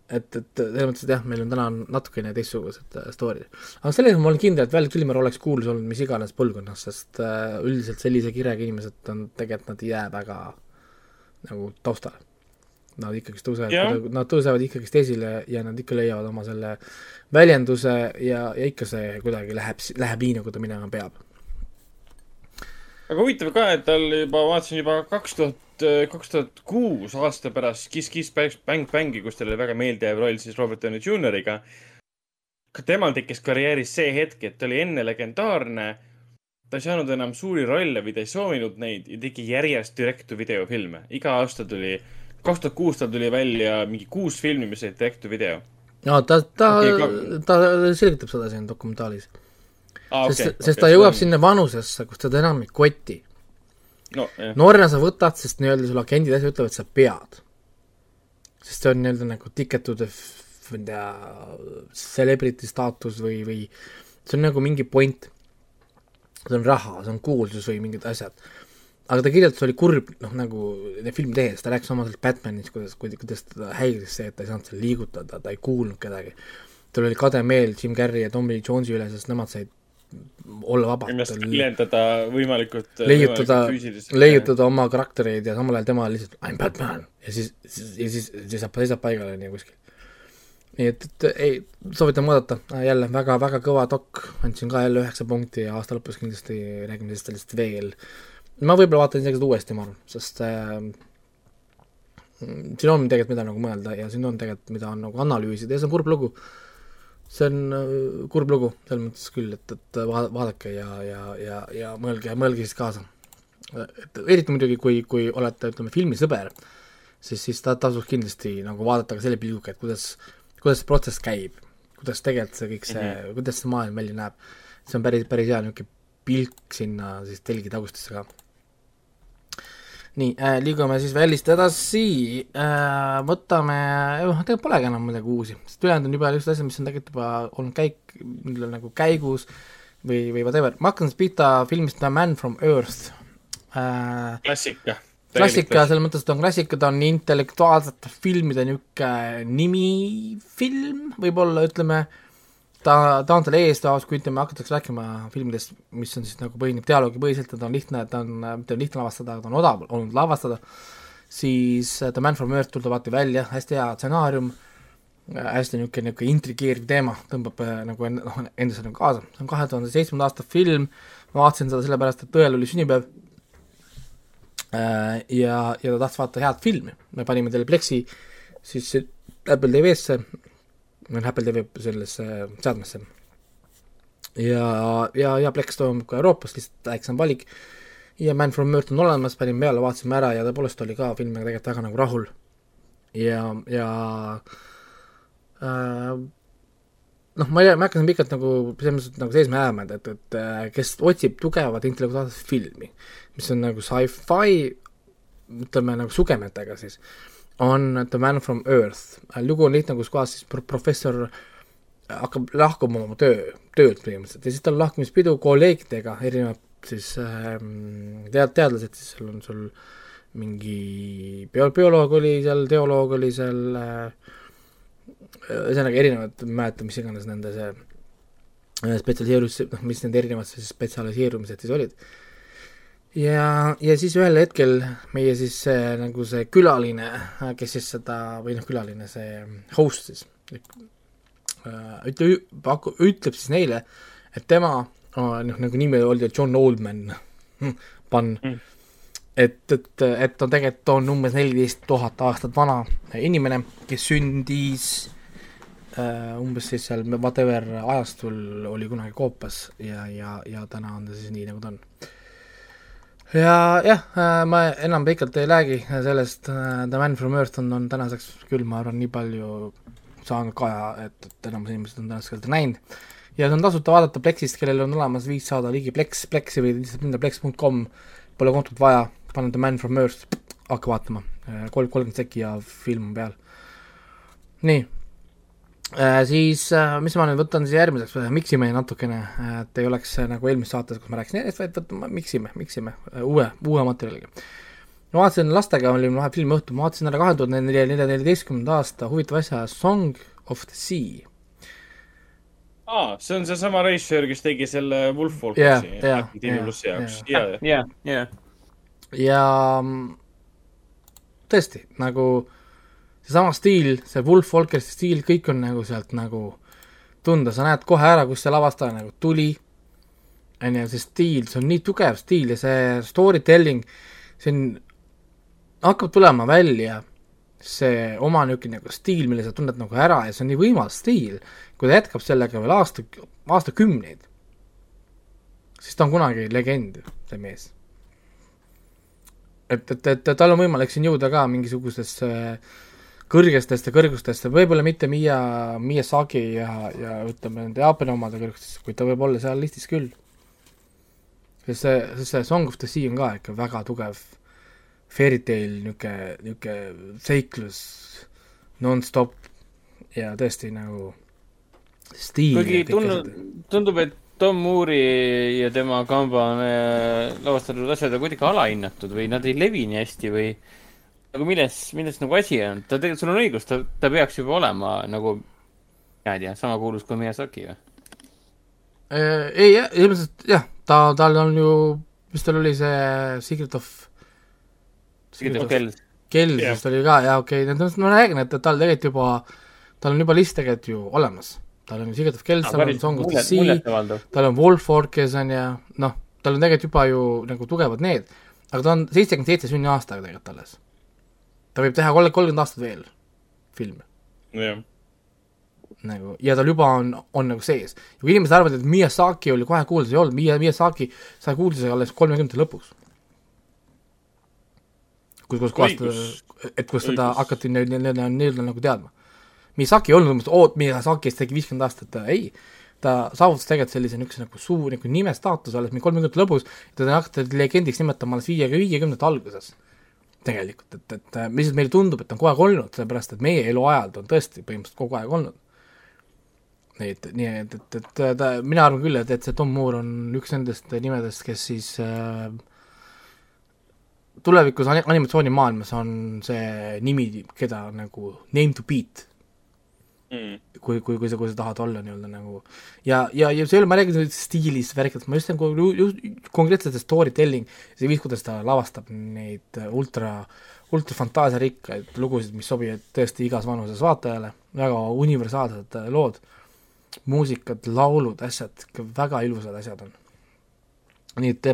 et, et selles mõttes, et jah, meil on täna natukene teistsugused äh, story'd. aga selles ma olen kindel, et Val Kilmer oleks kuulus olnud mis iganes põlvkonnas, sest äh, üldiselt sellise kirega inimesed on, tegelikult nad ei jää väga nagu taustale. Nad ikkagist tõusevad, nad tõusevad ikkagist esile ja nad ikka leiavad oma selle väljenduse ja, ja ikka see kuidagi läheb, läheb nii, nagu ta minema peab.
aga huvitav ka, et tal juba, vaatasin juba kaks tuhat, kaks tuhat kuus aasta pärast Kiss Kiss Bang Bangi, kus tal oli väga meeldejääv roll siis Robert Downey Junioriga. ka temal tekkis karjääris see hetk, et ta oli enne legendaarne ta ei saanud enam suuri rolle või ta ei soovinud neid ja tegi järjest direct-to-video filme. iga aasta tuli, kaks tuhat kuus tal tuli välja mingi kuus filmi, mis olid direct-to-video.
no ta, ta okay,, ta selgitab seda siin dokumentaalis ah,. sest okay,, sest okay, ta jõuab on... sinna vanusesse, kus teda enam ei koti no,. noorena sa võtad, sest nii-öelda sul agendid asja ütlevad, sa pead. sest see on nii-öelda nagu ticket to the, ma ei tea, celebrity staatus või, või see on nagu mingi point see on raha, see on kuulsus või mingid asjad. Aga ta kirjeldas, oli kurb, noh nagu filmi tehes, ta rääkis oma sellest Batmanist, kuidas, kuidas teda häiris see, et ta ei saanud seal liigutada, ta ei kuulnud kedagi. tal oli kade meel Jim Carrey ja Tommy Jones'i üle, sest nemad said olla vabad.
ennast väljendada võimalikult
leiutada, leiutada oma karaktereid ja samal ajal tema lihtsalt I m Batman ja siis, ja siis seisab, seisab paigale nii kuskil nii et, et ei, soovitan vaadata, jälle väga, väga kõva dok, andsin ka jälle üheksa punkti ja aasta lõpus kindlasti räägime sellest veel. Ma võib-olla vaatan isegi seda uuesti, ma arvan, sest äh, siin on tegelikult, mida nagu mõelda ja siin on tegelikult, mida on nagu analüüsida ja see on kurb lugu. see on äh, kurb lugu, selles mõttes küll, et, et vaadake ja, ja, ja, ja mõelge, mõelge siis kaasa. et eriti muidugi, kui, kui olete, ütleme, filmisõber, siis, siis ta tasuks kindlasti nagu vaadata ka selle pilguga, et kuidas kuidas see protsess käib, kuidas tegelikult see kõik see mm, -hmm. kuidas see maailm välja näeb, see on päris, päris hea niisugune pilk sinna siis telgi tagustisse ka. Nii äh,, liigume siis väljast edasi. Äh,, võtame, noh, tegelikult polegi enam midagi uusi, sest ülejäänud on juba niisugused asjad, mis on tegelikult juba olnud käik, millel nagu käigus või, või whatever, ma hakkan siis pihta filmist The Man from Earth.
Äh,. klassika.
klassika selles mõttes, et on klassika, ta on intellektuaalsete filmide niisugune nimifilm, võib-olla ütleme, ta, ta on seal eestoas, kui ütleme, hakatakse rääkima filmidest, mis on siis nagu põhineb dialoogipõhiselt ja ta on lihtne, ta on, mitte lihtne lavastada, ta on odav olnud lavastada, siis The Man from Earth tuleb alati välja, hästi hea stsenaarium, hästi niisugune, niisugune intrigeeriv teema, tõmbab äh, nagu noh, endasse nagu kaasa, see on kahe tuhande seitsmenda aasta film, ma vaatasin seda sellepärast, et õel oli sünnipäev Äh, ja, ja ta tahtis vaadata head filmi, me panime talle Plexi siis Apple TV-sse, Apple TV sellesse seadmesse. ja, ja, ja Plex toimub ka Euroopas, lihtsalt väiksem valik, ja Man from Earth on olemas, panime peale, vaatasime ära ja tõepoolest oli ka filmiga tegelikult väga nagu rahul. ja, ja äh, noh, ma ei, ma ei hakka siin pikalt nagu selles mõttes nagu seisma jääma, et, et, et äh, kes otsib tugevat intellektuaalset filmi, mis on nagu sci-fi, ütleme nagu sugemetega siis, on The Man from Earth. lugu on lihtne, kus kohas siis professor hakkab lahkuma oma töö, töölt põhimõtteliselt. Ja siis tal lahkumispidu kolleegidega, erinevad siis ähm, tead-, teadlased, siis. Seal on sul mingi bio-, bioloog oli seal, teoloog oli seal äh,, ühesõnaga erinevad, ma ei mäleta, mis iganes nende see äh, spetsialiseerus, noh, mis need erinevad siis spetsialiseerumised siis olid ja, ja siis ühel hetkel meie siis see, nagu see külaline, kes siis seda, või noh, külaline, see host siis, äh, ütle, paku-, ütleb siis neile, et tema, noh, nagu nimi oli John Oldman, pann mm., et, et, et on tegelikult on umbes neliteist tuhat aastat vana inimene, kes sündis äh, umbes siis seal whatever ajastul oli kunagi koopas ja, ja, ja täna on ta siis nii, nagu ta on. Ja jah äh,, ma enam pikalt ei räägi sellest äh,, The Man from Earth on, on tänaseks küll, ma arvan, nii palju saanud kaja, et, et enamus inimesed on tänaseks seda näinud. Ja see on tasuta vaadata Plexist, kellel on olemas viis saada ligi Plex, Plexi või lihtsalt minna plex.com, pole kontot vaja, panen The Man from Earth, hakka vaatama, kolm, kolmkümmend sekki ja film on peal. nii. äh,, siis äh, mis ma nüüd võtan siis järgmiseks, miksime natukene, et ei oleks äh, nagu eelmises saates, kus ma rääkisin järjest, vaid võtame, miksime, miksime äh, uue, uue materjaliga. ma vaatasin lastega, oli mul vahepeal filmiõhtu, ma vaatasin ära kahe tuhande neljateistkümnenda aasta huvitava asja Song of the Sea
aa, see on seesama reisijal, kes tegi selle Wolf Walkersi
yeah, yeah,
Disney plussi jaoks. ja,
ja, ja.
ja tõesti, nagu seesama stiil, see Wolf Walkersi stiil, kõik on nagu sealt nagu tunda, sa näed kohe ära, kust see lavastaja nagu tuli, on ju, see stiil, see on nii tugev stiil ja see story telling, see on, hakkab tulema välja see oma niisugune nagu stiil, mille sa tunned nagu ära ja see on nii võimas stiil, kui ta jätkab sellega veel aasta, aastakümneid, siis ta on kunagi legend, see mees. et, et, et tal on võimalik siin jõuda ka mingisugusesse kõrgestesse kõrgustesse, võib-olla mitte Miia, Miyazaki ja, ja ütleme, nende Jaapani omade kõrgustesse, kuid ta võib olla seal listis küll. sest see, sest see Song of the Sea on ka ikka väga tugev fairy tale niisugune, niisugune seiklus nonstop ja tõesti nagu stiil.
kuigi tundub, tundub, et Tom Moore'i ja tema kamba on äh, lavastatud asjad on kuidagi alahinnatud või nad ei levi nii hästi või nagu milles, milles nagu asi on, ta tegelikult, sul on õigus, ta, ta peaks juba olema nagu, ma ei tea, sama kuulus kui Miyazaki või?
Äh, ei, ilmselt jah, ta, tal on ju, mis tal oli see Secret of
kell.
kell yeah. vist oli ka, jaa, okei okay., ma räägin, et tal tegelikult juba, tal on juba list tegelikult ju olemas. tal on Secret of Kells, tal on Song of the Sea, tal on Wolf Orkes on ju, noh, tal on tegelikult juba ju nagu tugevad need, aga ta on seitsekümmend seitse sünniaastaga tegelikult alles. Ta võib teha kolm, kolmkümmend aastat veel filme.
jah
nagu ja tal juba on, on nagu sees. ja kui inimesed arvavad, et Miyazaki oli kohe kuulsus, ei olnud, Miyazaki sai kuulsuse alles kolmekümnendate lõpus kus, kus kohast, et kus seda hakati nii-öelda nii-öelda nagu teadma. Misaki ei olnud umbes, oot, Misakist tegi viiskümmend aastat, ei, ta saavutas tegelikult sellise niisuguse nagu suur nagu nime staatuse alles mingi kolmekümnendate lõpus, teda hakati legendiks nimetama alles viie, viiekümnendate alguses. Tegelikult, et, et lihtsalt meile tundub, et on kogu aeg olnud, sellepärast et meie eluajal ta on tõesti põhimõtteliselt kogu aeg olnud. et nii, et, et, et ta, mina arvan küll, et, et see Tom Moore on üks nendest nimedest, kes siis äh, tulevikus animatsioonimaailmas on see nimi, keda nagu name to beat mm.. kui, kui, kui sa, kui sa tahad olla nii-öelda nagu ja, ja, ja see ei ole, ma räägin stiilist, värkidest, ma just nagu konkreetselt see story telling, see viis, kuidas ta lavastab neid ultra, ultra fantaasiarikkaid lugusid, mis sobivad tõesti igas vanuses vaatajale, väga universaalsed lood, muusikad, laulud, asjad, väga ilusad asjad on. nii et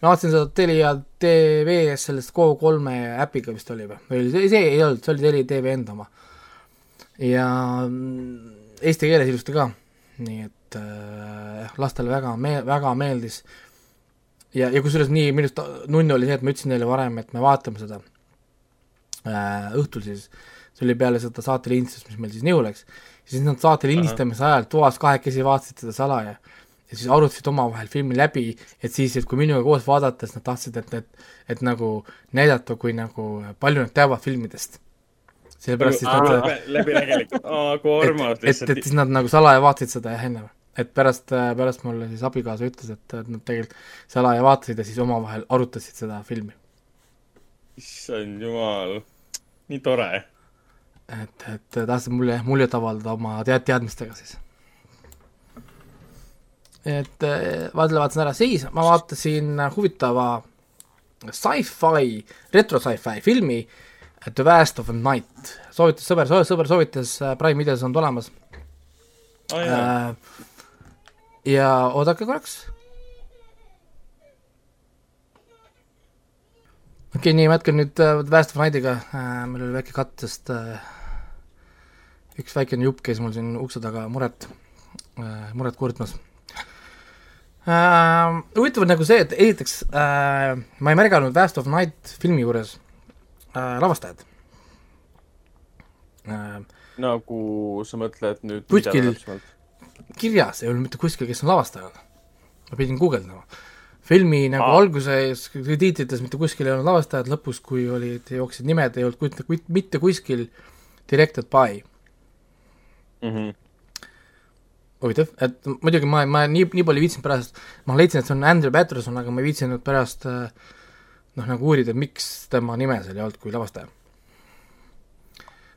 ma vaatasin seda Telia TV-s sellest Go3 äpiga vist oli või, või see ei olnud, see oli Telia TV enda oma. Ja mm, eesti keeles ilusti ka, nii et äh, lastele väga me-, väga meeldis. ja, ja kusjuures nii, minu arust nunnu oli see, et ma ütlesin neile varem, et me vaatame seda äh, õhtul siis, see oli peale seda saate lindistust, mis meil siis nihu läks, siis nad saate lindistamise ajal toas kahekesi vaatasid seda salaja. Ja siis arutasid omavahel filmi läbi, et siis, et kui minuga koos vaadates nad tahtsid, et, et, et nagu näidata, kui nagu palju nad teavad filmidest. Sellepärast siis nad
läbinägelikult, aa, kui armas
lihtsalt. et, et siis nad nagu salaja vaatasid seda jah, enne. et pärast, pärast mulle siis abikaasa ütles, et, nad tegelikult salaja vaatasid ja siis omavahel arutasid seda filmi.
issand jumal, nii tore.
et, et tahtsid mulle muljet avaldada oma tead-, teadmistega siis et äh, vaatasin, vaatasin ära, siis ma vaatasin huvitava sci-fi, retro sci-fi filmi The Vast of a Night. soovitas sõber, sõber soovitas, äh, Prime videos on ta olemas
oh,. Äh,
ja oodake korraks. okei okay,, nii, ma jätkan nüüd äh, Vast of Nightiga äh,, meil oli väike katt, sest äh, üks väikene jupp käis mul siin ukse taga muret äh,, muret kurtmas äh,. huvitav on nagu see, et esiteks äh, ma ei märganud Vast of Night filmi juures äh, lavastajat
äh,. nagu sa mõtled nüüd
kuskil kirjas ei olnud mitte kuskil, kes on lavastaja. ma pidin guugeldama filmi nagu Aa. alguses tiitrites mitte kuskil ei olnud lavastajad, lõpus, kui olid, jooksid nimed, ei olnud mitte kuskil directed by
mm. -hmm.
huvitav, et muidugi ma, ma nii, nii palju ei viitsinud pärast, ma leidsin, et see on Andrew Patterson, aga ma ei viitsinud pärast noh, nagu uurida, miks tema nime seal ei olnud kui lavastaja.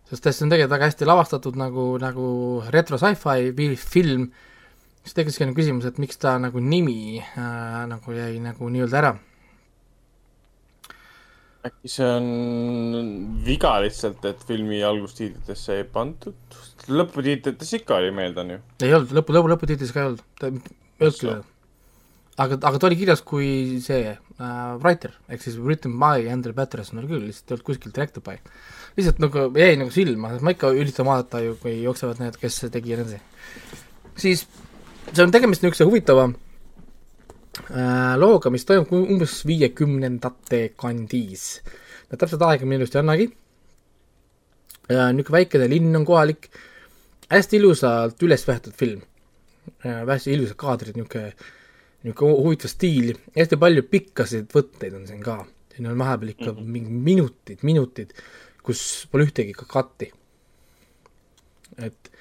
sest see on tegelikult väga hästi lavastatud nagu, nagu retro sci-fi film siis tekkis ka küsimus, et miks ta nagu nimi äh, nagu jäi nagu nii-öelda ära.
äkki see on viga lihtsalt, et filmi algustiitlitesse ei pandud? lõputiitlites ikka oli, meeldan ju.
ei olnud, lõpu, lõpu, lõputiitlis ka ei olnud, ta ei olnud küll. Aga, aga ta oli kirjas kui see äh, writer, ehk siis written by Andrew Patterson oli küll, lihtsalt ei olnud kuskil directed by. lihtsalt nagu jäi nagu silma, ma ikka üritan vaadata ju, kui jooksevad need, kes tegi ja nii edasi. siis see on tegemist niisuguse huvitava äh, looga, mis toimub umbes viiekümnendate kandis. täpselt aega ma ilusti annagi. niisugune väikene linn on kohalik, hästi ilusalt üles võetud film äh,. hästi ilusad kaadrid, niisugune, niisugune huvitav stiil, hästi palju pikkasid võtteid on siin ka. siin on vahepeal ikka mm -hmm. mingi minutid, minutid, kus pole ühtegi ka katti. et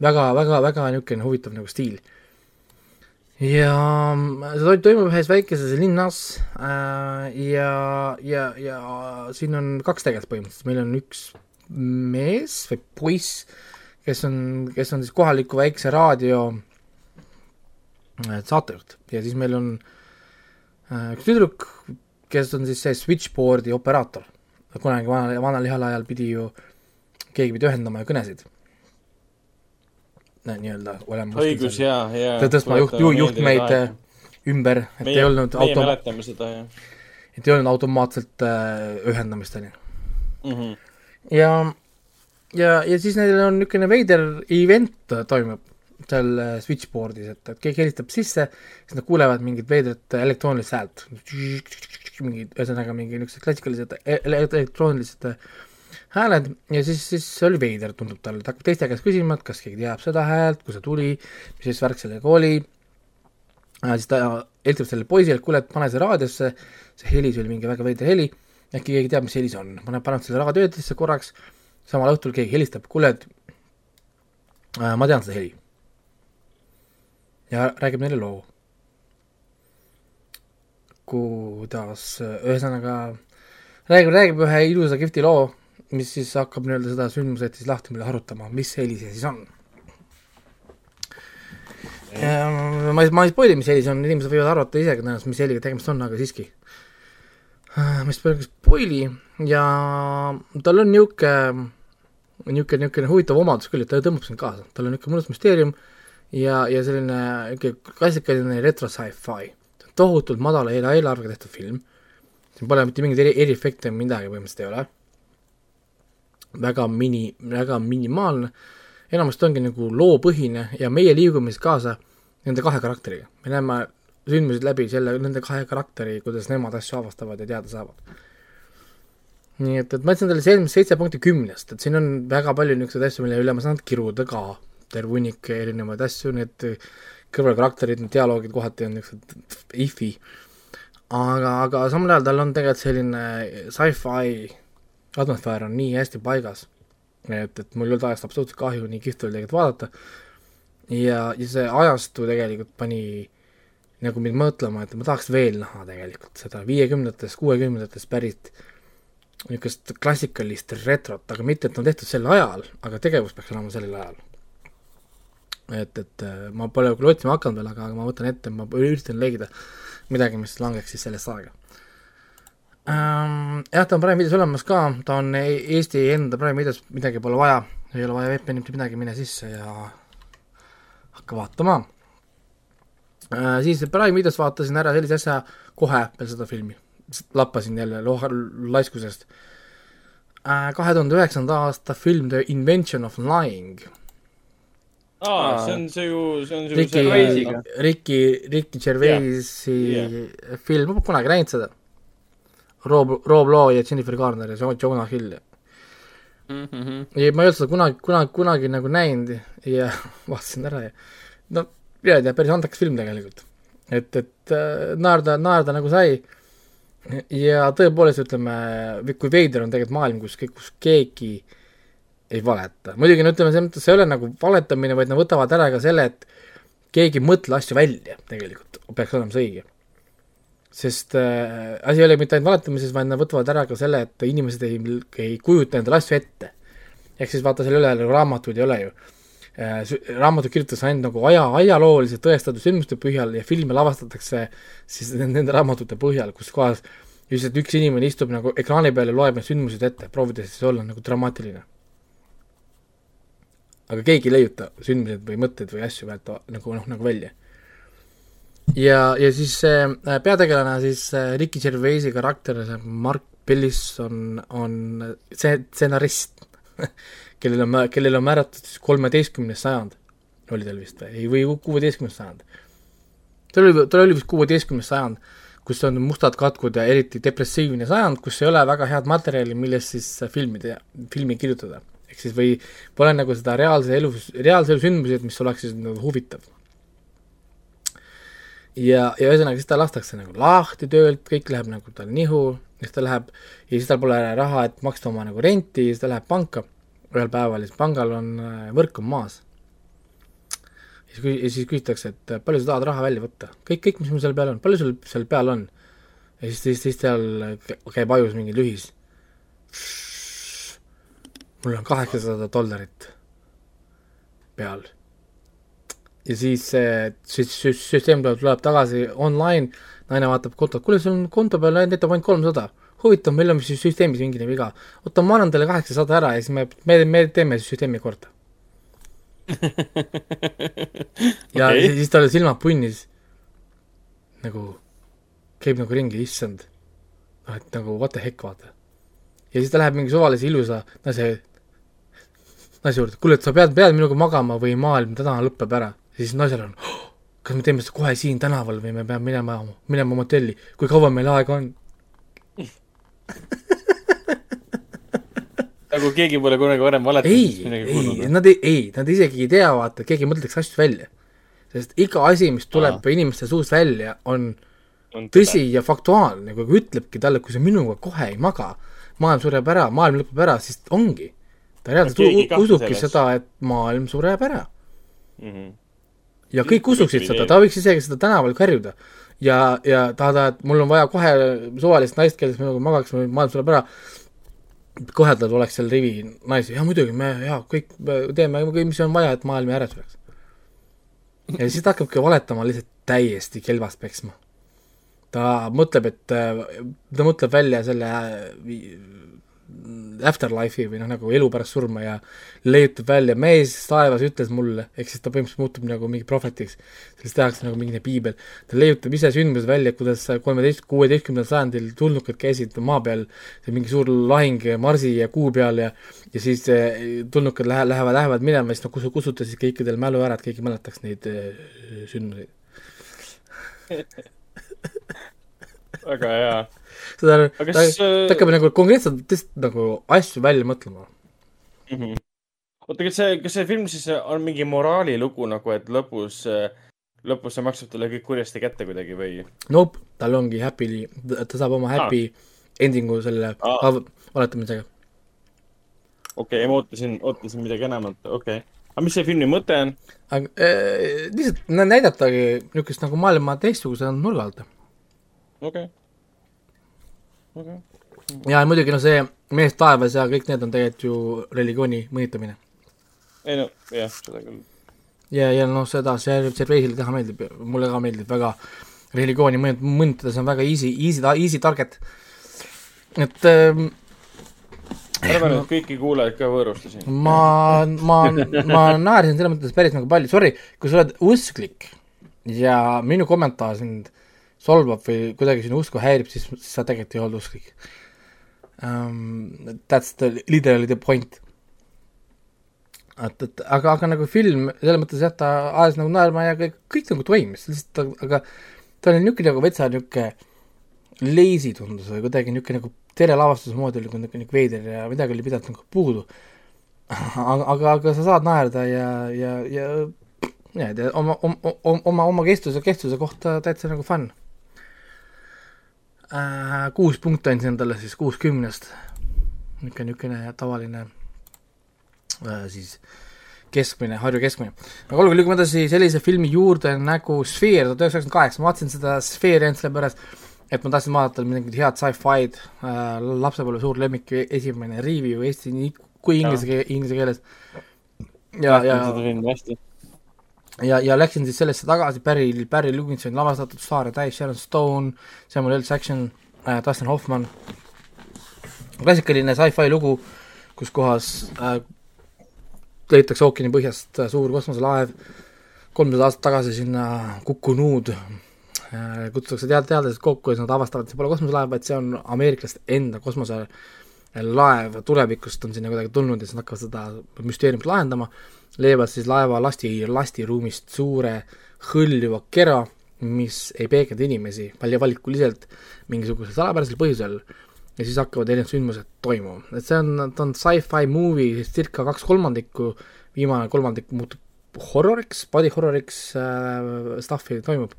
väga, väga, väga niisugune huvitav nagu stiil ja see toimub ühes väikeses linnas äh, ja, ja, ja siin on kaks tegelast põhimõtteliselt, meil on üks mees või poiss, kes on, kes on siis kohaliku väikse raadio äh, saatejuht ja siis meil on äh, üks tüdruk, kes on siis see switchboard'i operaator. kunagi vana, vanal heal ajal pidi ju, keegi pidi ühendama ju kõnesid nii-öelda olema
õigus, jaa, jaa.
tõstma juht, ju, juhtmeid äh, ümber, et meie, ei olnud
auto-. meie mäletame seda, jah.
et ei olnud automaatselt äh, ühendamist, on ju
mm. -hmm.
ja, ja, ja siis neil on niisugune veider event toimub seal äh, switchboard'is, et, et keegi helistab sisse, siis nad kuulevad mingit veidrat elektroonilist häält. mingid, ühesõnaga mingi niisugused klassikalised e-, elektroonilised hääled ja siis, siis see oli veider, tundub talle, ta hakkab teiste käest küsima, et kas keegi teab seda häält, kust see tuli, mis siis värk sellega oli. Äh,, siis ta helistab sellele poisile, et kuule, et pane see raadiosse, see helis oli mingi väga veider heli, äkki keegi teab, mis heli see on, paneb, paneb selle raadio eetrisse korraks, samal õhtul keegi helistab, kuule, et äh, ma tean seda heli. Ja räägib neile loo. kuidas, ühesõnaga räägib, räägib ühe ilusa kihvti loo mis siis hakkab nii-öelda seda sündmuset siis lahti meile harutama, mis heli see siis on. ma ei, ma ei spoil'i, mis heli see on, inimesed võivad arvata ise tõenäoliselt, mis heliga tegemist on, aga siiski. ma ei spoil'i ja tal on niisugune, niisugune, niisugune huvitav omadus küll, et ta tõmbab sind kaasa, tal on niisugune mõnus müsteerium ja, ja selline klassikaline retro sci-fi. tohutult madala eelarvega tehtud film, siin pole mitte mingeid eri, eriefekte, midagi põhimõtteliselt ei ole. Väga mini, väga minimaalne, enamasti ongi nagu loopõhine ja meie liigume siis kaasa nende kahe karakteriga, me näeme sündmused läbi selle, nende kahe karakteri, kuidas nemad asju avastavad ja teada saavad. nii et, et ma ütlesin talle see seitse punkti kümnest, et siin on väga palju niisuguseid asju, mille üle ma saan kiruda ka, terve hunnik erinevaid asju, need kõrvalkarakterid, need dialoogid kohati on niisugused if'i, aga, aga samal ajal tal on tegelikult selline sci-fi atmosfäär on nii hästi paigas, et, et mul ei olnud ajast absoluutselt kahju, nii kihvt oli tegelikult vaadata, ja, ja see ajastu tegelikult pani nagu mind mõtlema, et ma tahaks veel näha tegelikult seda viiekümnendatest, kuuekümnendatest pärit niisugust klassikalist retrot, aga mitte, et on tehtud sel ajal, aga tegevus peaks olema sellel ajal. Et, et äh, ma pole küll otsima hakanud veel, aga, aga ma võtan ette, ma üritan leida midagi, mis langeks siis sellest aega ähm,. jah, ta on Prime videos olemas ka, ta on e-, Eesti enda Prime videos, midagi pole vaja, ei ole vaja VPN-i mitte midagi, mine sisse ja hakka vaatama äh,. siis Prime videos vaatasin ära sellise asja kohe peale seda filmi. lappasin jälle loha-, laiskusest äh,. kahe tuhande üheksanda aasta film The Invention of Lying.
Aa, see on see ju, see on ju
Ricky,
see
Ricky, Ricky Gervaisi yeah. film, ma pole kunagi näinud seda. Rob, Rob Law ja Jennifer Garner ja Jonah Hill mm. -hmm. ja ma ei olnud seda kunagi, kunagi, kunagi nagu näinud ja (laughs) vaatasin ära ja no, ei tea, päris andekas film tegelikult. et, et äh, naerda, naerda nagu sai ja tõepoolest, ütleme, kui veider on tegelikult maailm, kus, kus keegi ei valeta. muidugi no ütleme, selles mõttes see ei ole nagu valetamine, vaid nad võtavad ära ka selle, et keegi ei mõtle asju välja tegelikult, peaks olema see õige sest äh, asi ei ole mitte ainult valetamises, vaid nad võtavad ära ka selle, et inimesed ei, ei kujuta endale asju ette. ehk siis vaata, ole nagu raamatuid ei ole ju äh,. raamatud kirjutatakse ainult nagu aja, ajaloolise tõestatud sündmuste põhjal ja filme lavastatakse siis nende raamatute põhjal, kus kohas lihtsalt üks inimene istub nagu ekraani peal ja loeb need sündmused ette, proovides siis olla nagu dramaatiline. Aga keegi ei leiuta sündmused või mõtteid või asju pealt nagu noh, nagu välja ja, ja siis see äh, peategelane siis äh, Ricky Gervaisi karakter, see Mark Bellis on, on see stsenarist (laughs) kellel on, kellel on määratud siis kolmeteistkümnes sajand, oli tal vist või, või kuueteistkümnes sajand. tal oli, tal oli vist kuueteistkümnes sajand, kus on mustad katkud ja eriti depressiivne sajand, kus ei ole väga head materjali, millest siis filmi teha, filmi kirjutada. Ehk siis või pole nagu seda reaalse elu, reaalse elu sündmusi, mis oleks siis nagu huvitav ja, ja ühesõnaga siis ta lastakse nagu lahti töölt, kõik läheb nagu tal nihu, siis ta läheb ja siis tal pole raha, et maksta oma nagu renti, siis ta läheb panka ühel päeval ja siis pangal on, äh, võrk on maas. ja siis, ja siis küsitakse, et äh, palju sa tahad raha välja võtta, kõik, kõik, mis mul seal peal on, palju sul seal peal on? ja siis, siis, siis seal käib ajus mingi lühis. Mul on kaheksasada dollarit peal ja siis see süsteem tuleb, tuleb tagasi online, naine vaatab kontot, kuule, sul on konto peal näitab ainult kolmsada. huvitav, meil on süsteemis mingi viga. oota, ma annan teile kaheksasada ära ja siis me, me, me teeme süsteemi korda (laughs) ja okay. siis tal silmad punnis, nagu käib nagu ringi, issand, noh, et nagu what the heck, vaata. ja siis ta läheb mingi suvalise ilusa naise, naise juurde, kuule, et sa pead, pead minuga magama või maailm täna lõpeb ära ja siis naisel on oh,, kas me teeme seda kohe siin tänaval või me peame minema, minema motelli, kui kaua meil aega on (laughs)
nagu keegi pole kunagi varem valetanud.
ei, ei, nad ei, ei, nad isegi ei tea, vaata, keegi mõtleks asju välja. sest iga asi, mis tuleb Aa. inimeste suust välja, on, on tõsi ja faktuaalne, kui ütlebki talle, kui sa minuga kohe ei maga, maailm sureb ära, maailm lõpeb ära, siis ongi. Ta reaalselt usubki seda, et maailm sureb ära mm. -hmm ja kõik usuksid seda, ta võiks isegi seda tänaval karjuda. ja, ja ta, ta, et mul on vaja kohe suvalist naist, kes minuga magaks, maailm sureb ära, kohe tal oleks seal rivi naisi, jaa muidugi, me jaa, kõik me teeme, mis on vaja, et maailm ära sureks. ja siis ta hakkabki valetama lihtsalt täiesti kelvast peksma. ta mõtleb, et, ta mõtleb välja selle afterlife'i või noh, nagu elu pärast surma ja leiutab välja, mees taevas ütles mulle, ehk siis ta põhimõtteliselt muutub nagu mingi prohvetiks, sellest tehakse nagu mingi piibel. ta leiutab ise sündmused välja, kuidas kolmeteist, kuueteistkümnendal sajandil tulnukad käisid maa peal, see mingi suur lahing Marsi ja Kuu peal ja ja siis eh, tulnukad lähe-, lähevad, lähevad minema, siis noh, kus-, kustuta siis kõikidel mälu ära, et keegi mäletaks neid eh, sündmuseid (laughs)
väga hea
saad aru, ta, ta, ta hakkab nagu konkreetselt lihtsalt nagu asju välja mõtlema mm.
-hmm. oota, kas see, kas see film siis on mingi moraalilugu nagu, et lõpus, lõpus see maksab talle kõik kurjasti kätte kuidagi või?
Nope, tal ongi happy, ta saab oma happy ah. ending'u selle ah. valetamisega.
okei okay,, ma ootasin, ootasin midagi enamat, okei okay. aga mis see filmi mõte on?
äh, lihtsalt näidatagi niisugust nagu maailma teistsuguse nurga alt.
okei okay
okay.. ja muidugi noh, see Mees taevas ja kõik need on tegelikult ju religiooni mõnitamine.
ei no jah, seda küll.
ja, ja noh, seda see Cerveisile teha meeldib, mulle ka meeldib väga religiooni mõnit-, mõnitada, see on väga easy, easy, easy target. et ähm,
arvan, et kõiki kuulajaid ka võõrustasin.
ma, ma, ma naersin selles mõttes päris nagu palju, sorry, kui sa oled usklik ja minu kommentaar sind solvab või kuidagi sinu usku häirib, siis, sa tegelikult ei olnud usklik um,. That's the, literally the point. et, et aga, aga nagu film, selles mõttes jah, ta ajas nagu naerma ja kõik, kõik nagu toimis, lihtsalt aga ta oli niisugune nagu vetsa niisugune lazy tundus või kuidagi niisugune nagu telelavastuse moodi oli niisugune nagu veider ja midagi oli pidanud nagu puudu. aga, aga, aga sa saad naerda ja, ja, ja ja oma, oma, oma, oma kestuse, kestuse kohta täitsa nagu fun äh,. kuus punkti andsin endale siis kuuskümnest. niisugune, niisugune tavaline äh, siis keskmine, Harju keskmine. aga olgu, liigume edasi sellise filmi juurde nagu Sphere tuhat üheksasada üheksakümmend kaheksa, ma vaatasin seda Sphere'i ainult sellepärast, et ma tahtsin vaadata mingit head sci-fi'd äh,, lapsepõlve suur lemmik, esimene review eesti kui inglise keeles, inglise keeles. ja, ja ja, ja läksin siis sellesse tagasi, Barry, Barry Levinson lavastatud Saare täis, Sharon Stone, Samuel L. Jackson äh,, Dustin Hoffman, klassikaline sci-fi lugu, kus kohas äh, leitakse ookeani põhjast äh, suur kosmoselaev, kolmsada aastat tagasi sinna kukkunud äh,, kutsutakse tead-, teadlased kokku ja siis nad avastavad, et see pole kosmoselaev, vaid see on ameeriklaste enda kosmoselaev, tulevikust on sinna kuidagi tulnud ja siis nad hakkavad seda müsteeriumit lahendama leiavad siis laeva lasti, lastiruumist suure hõljuva kera, mis ei peegelda inimesi palju valikuliselt mingisugusel salapärasel põhjusel ja siis hakkavad erinevad sündmused toimuma. et see on, ta on sci-fi movie, circa kaks kolmandikku, viimane kolmandik muutub horroriks, body horroriks äh, stuff'i toimub.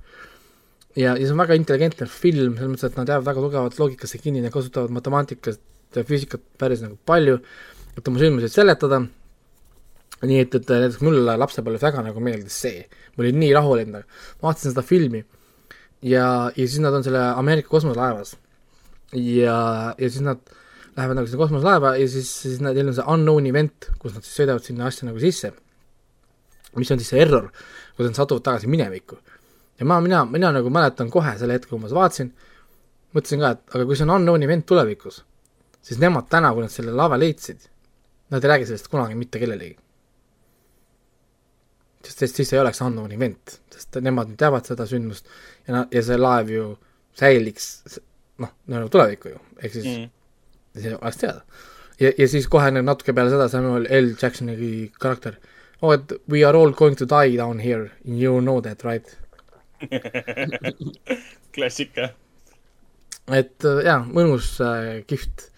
ja, ja see on väga intelligentne film, selles mõttes, et nad jäävad väga tugevalt loogikasse kinni ja kasutavad matemaatikat ja füüsikat päris nagu palju, et oma sündmuseid seletada nii et, et näiteks mulle lapsepõlves väga nagu meeldis see, ma olin nii rahul endaga, vaatasin seda filmi ja, ja siis nad on selle Ameerika kosmoselaevas ja, ja siis nad lähevad nagu sinna kosmoselaeva ja siis, siis neil on see unknown event, kus nad siis sõidavad sinna asja nagu sisse, mis on siis see error, kus nad satuvad tagasi minevikku. ja ma, mina, mina nagu mäletan kohe selle hetke, kui ma seda vaatasin, mõtlesin ka, et aga kui see on unknown event tulevikus, siis nemad täna, kui nad selle laeva leidsid, nad ei räägi sellest kunagi mitte kellelegi sest, siis ei oleks unknown event, sest nemad nüüd teavad seda sündmust ja na-, ja see laev ju säiliks noh, nagu tulevikku ju, ehk siis mm. see oleks teada. ja, ja siis kohe nüüd natuke peale seda Samuel L Jacksoni karakter, oh et we are all going to die down here, you know that right (laughs)
klassika.
et äh, jaa, mõnus äh,, kihvt,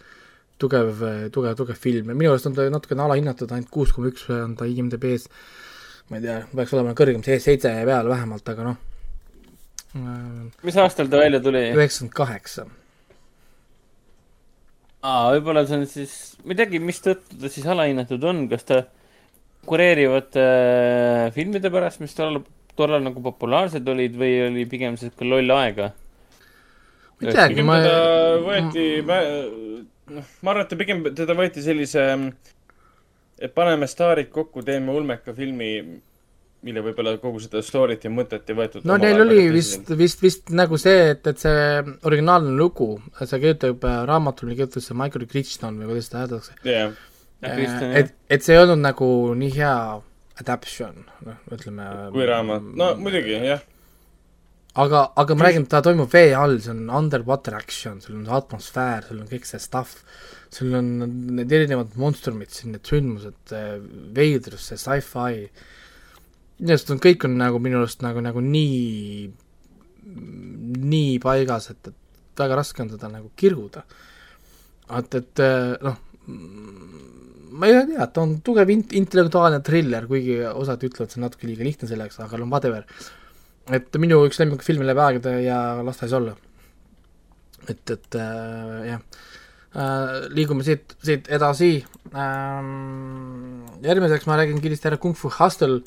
tugev, äh, tugev, tugev film ja minu arust on ta natukene alahinnatud, ainult kuus koma üks on ta IMDB-s ma ei tea, peaks olema kõrgem, see seitse peal vähemalt, aga noh.
mis aastal ta välja tuli?
üheksakümmend kaheksa.
aa, võib-olla see on siis, ma ei teagi, mistõttu ta siis alahinnatud on, kas ta konkureerivate äh, filmide pärast, mis tollal, tollal nagu populaarsed olid või oli pigem sihuke loll aega?
ma ei teagi, ma.
võeti, noh, ma arvan, et ta pigem, teda võeti sellise äh, et paneme staarid kokku, teeme ulmeka filmi, mille võib-olla kogu seda story't ja mõtet ei võetud.
no neil oli vist, vist, vist nagu see, et, et see originaalne lugu, see kirjutab äh, raamatul, kirjutas see Michael Crichton või kuidas seda öeldakse
yeah..
et, et see ei olnud nagu nii hea adaption, noh, ütleme.
kui raamat, no muidugi, jah
aga, aga ma räägin, ta toimub vee all, see on underwater action, sul on see atmosfäär, sul on kõik see stuff sul on need erinevad monstrumid siin, need sündmused, veidrus, see sci-fi, minu arust on, kõik on nagu minu arust nagu, nagu nii, nii paigas, et, et väga raske on seda nagu kirguda. et, et noh, ma ei tea, ta on tugev int-, intellektuaalne triller, kuigi osad ütlevad, see on natuke liiga lihtne selleks, aga no whatever. et minu üks lemmikfilm läbi aegade ja las ta siis olla. et, et äh, jah liigume siit, siit edasi ähm,. järgmiseks ma räägin kiiresti ära Kung Fu Hustle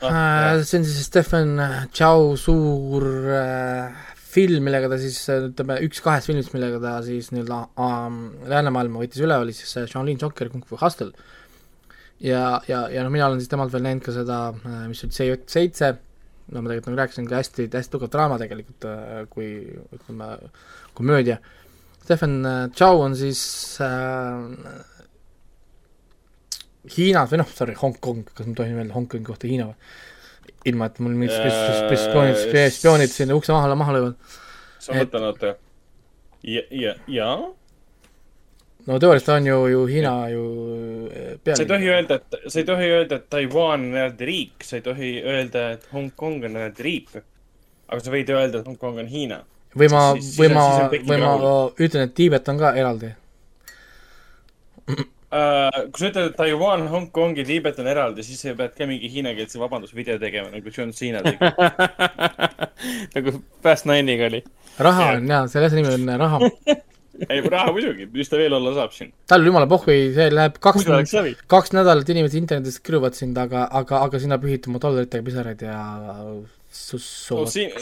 ah,. Äh, see on siis Stephen Chow suur äh, film, millega ta siis ütleme, üks kahest filmist, millega ta siis nii-öelda ähm, läänemaailma võttis üle, oli siis Shaolin Joker Kung Fu Hustle. ja, ja, ja noh, mina olen siis temalt veel näinud ka seda, mis oli CJ seitse, no ma tegelikult nagu rääkisin hästi, hästi tugev draama tegelikult, kui ütleme, komöödia Stefan äh, Chow on siis äh, Hiinas või noh, sorry, Hongkong, kas ma tohin öelda Hongkongi kohta Hiina või? ilma et mul mingid spioonid, spioonid sinna ukse maha, maha löövad.
sa mõtled, oota. ja, ja, ja?
no teoorias ta on ju, ju Hiina ju
peal. sa ei tohi öelda, et, sa ei tohi öelda, et Taiwan on eraldi riik, sa ei tohi öelda, et Hongkong on eraldi riik. aga sa võid öelda, et Hongkong on Hiina.
Või ma, või ma, või ma ütlen, et Tiibet on ka eraldi
Uh, kui sa ütled, et Taiwan, Hongkong ja Tiibet on eraldi, siis sa pead ka mingi hiinakeelse vabandusvideo tegema, nagu John Cena tegi (laughs)
nagu Fast Nine'iga oli.
raha on jaa, selle asja nimi on raha (laughs)
ei, raha muidugi, mis ta veel olla saab siin?
tal jumala pohhui, see läheb kaks, kaks nädalat inimesed internetis kiruvad sind, aga, aga, aga sina pühid oma dollaritega pisaraid ja sussuvad
no,. siin,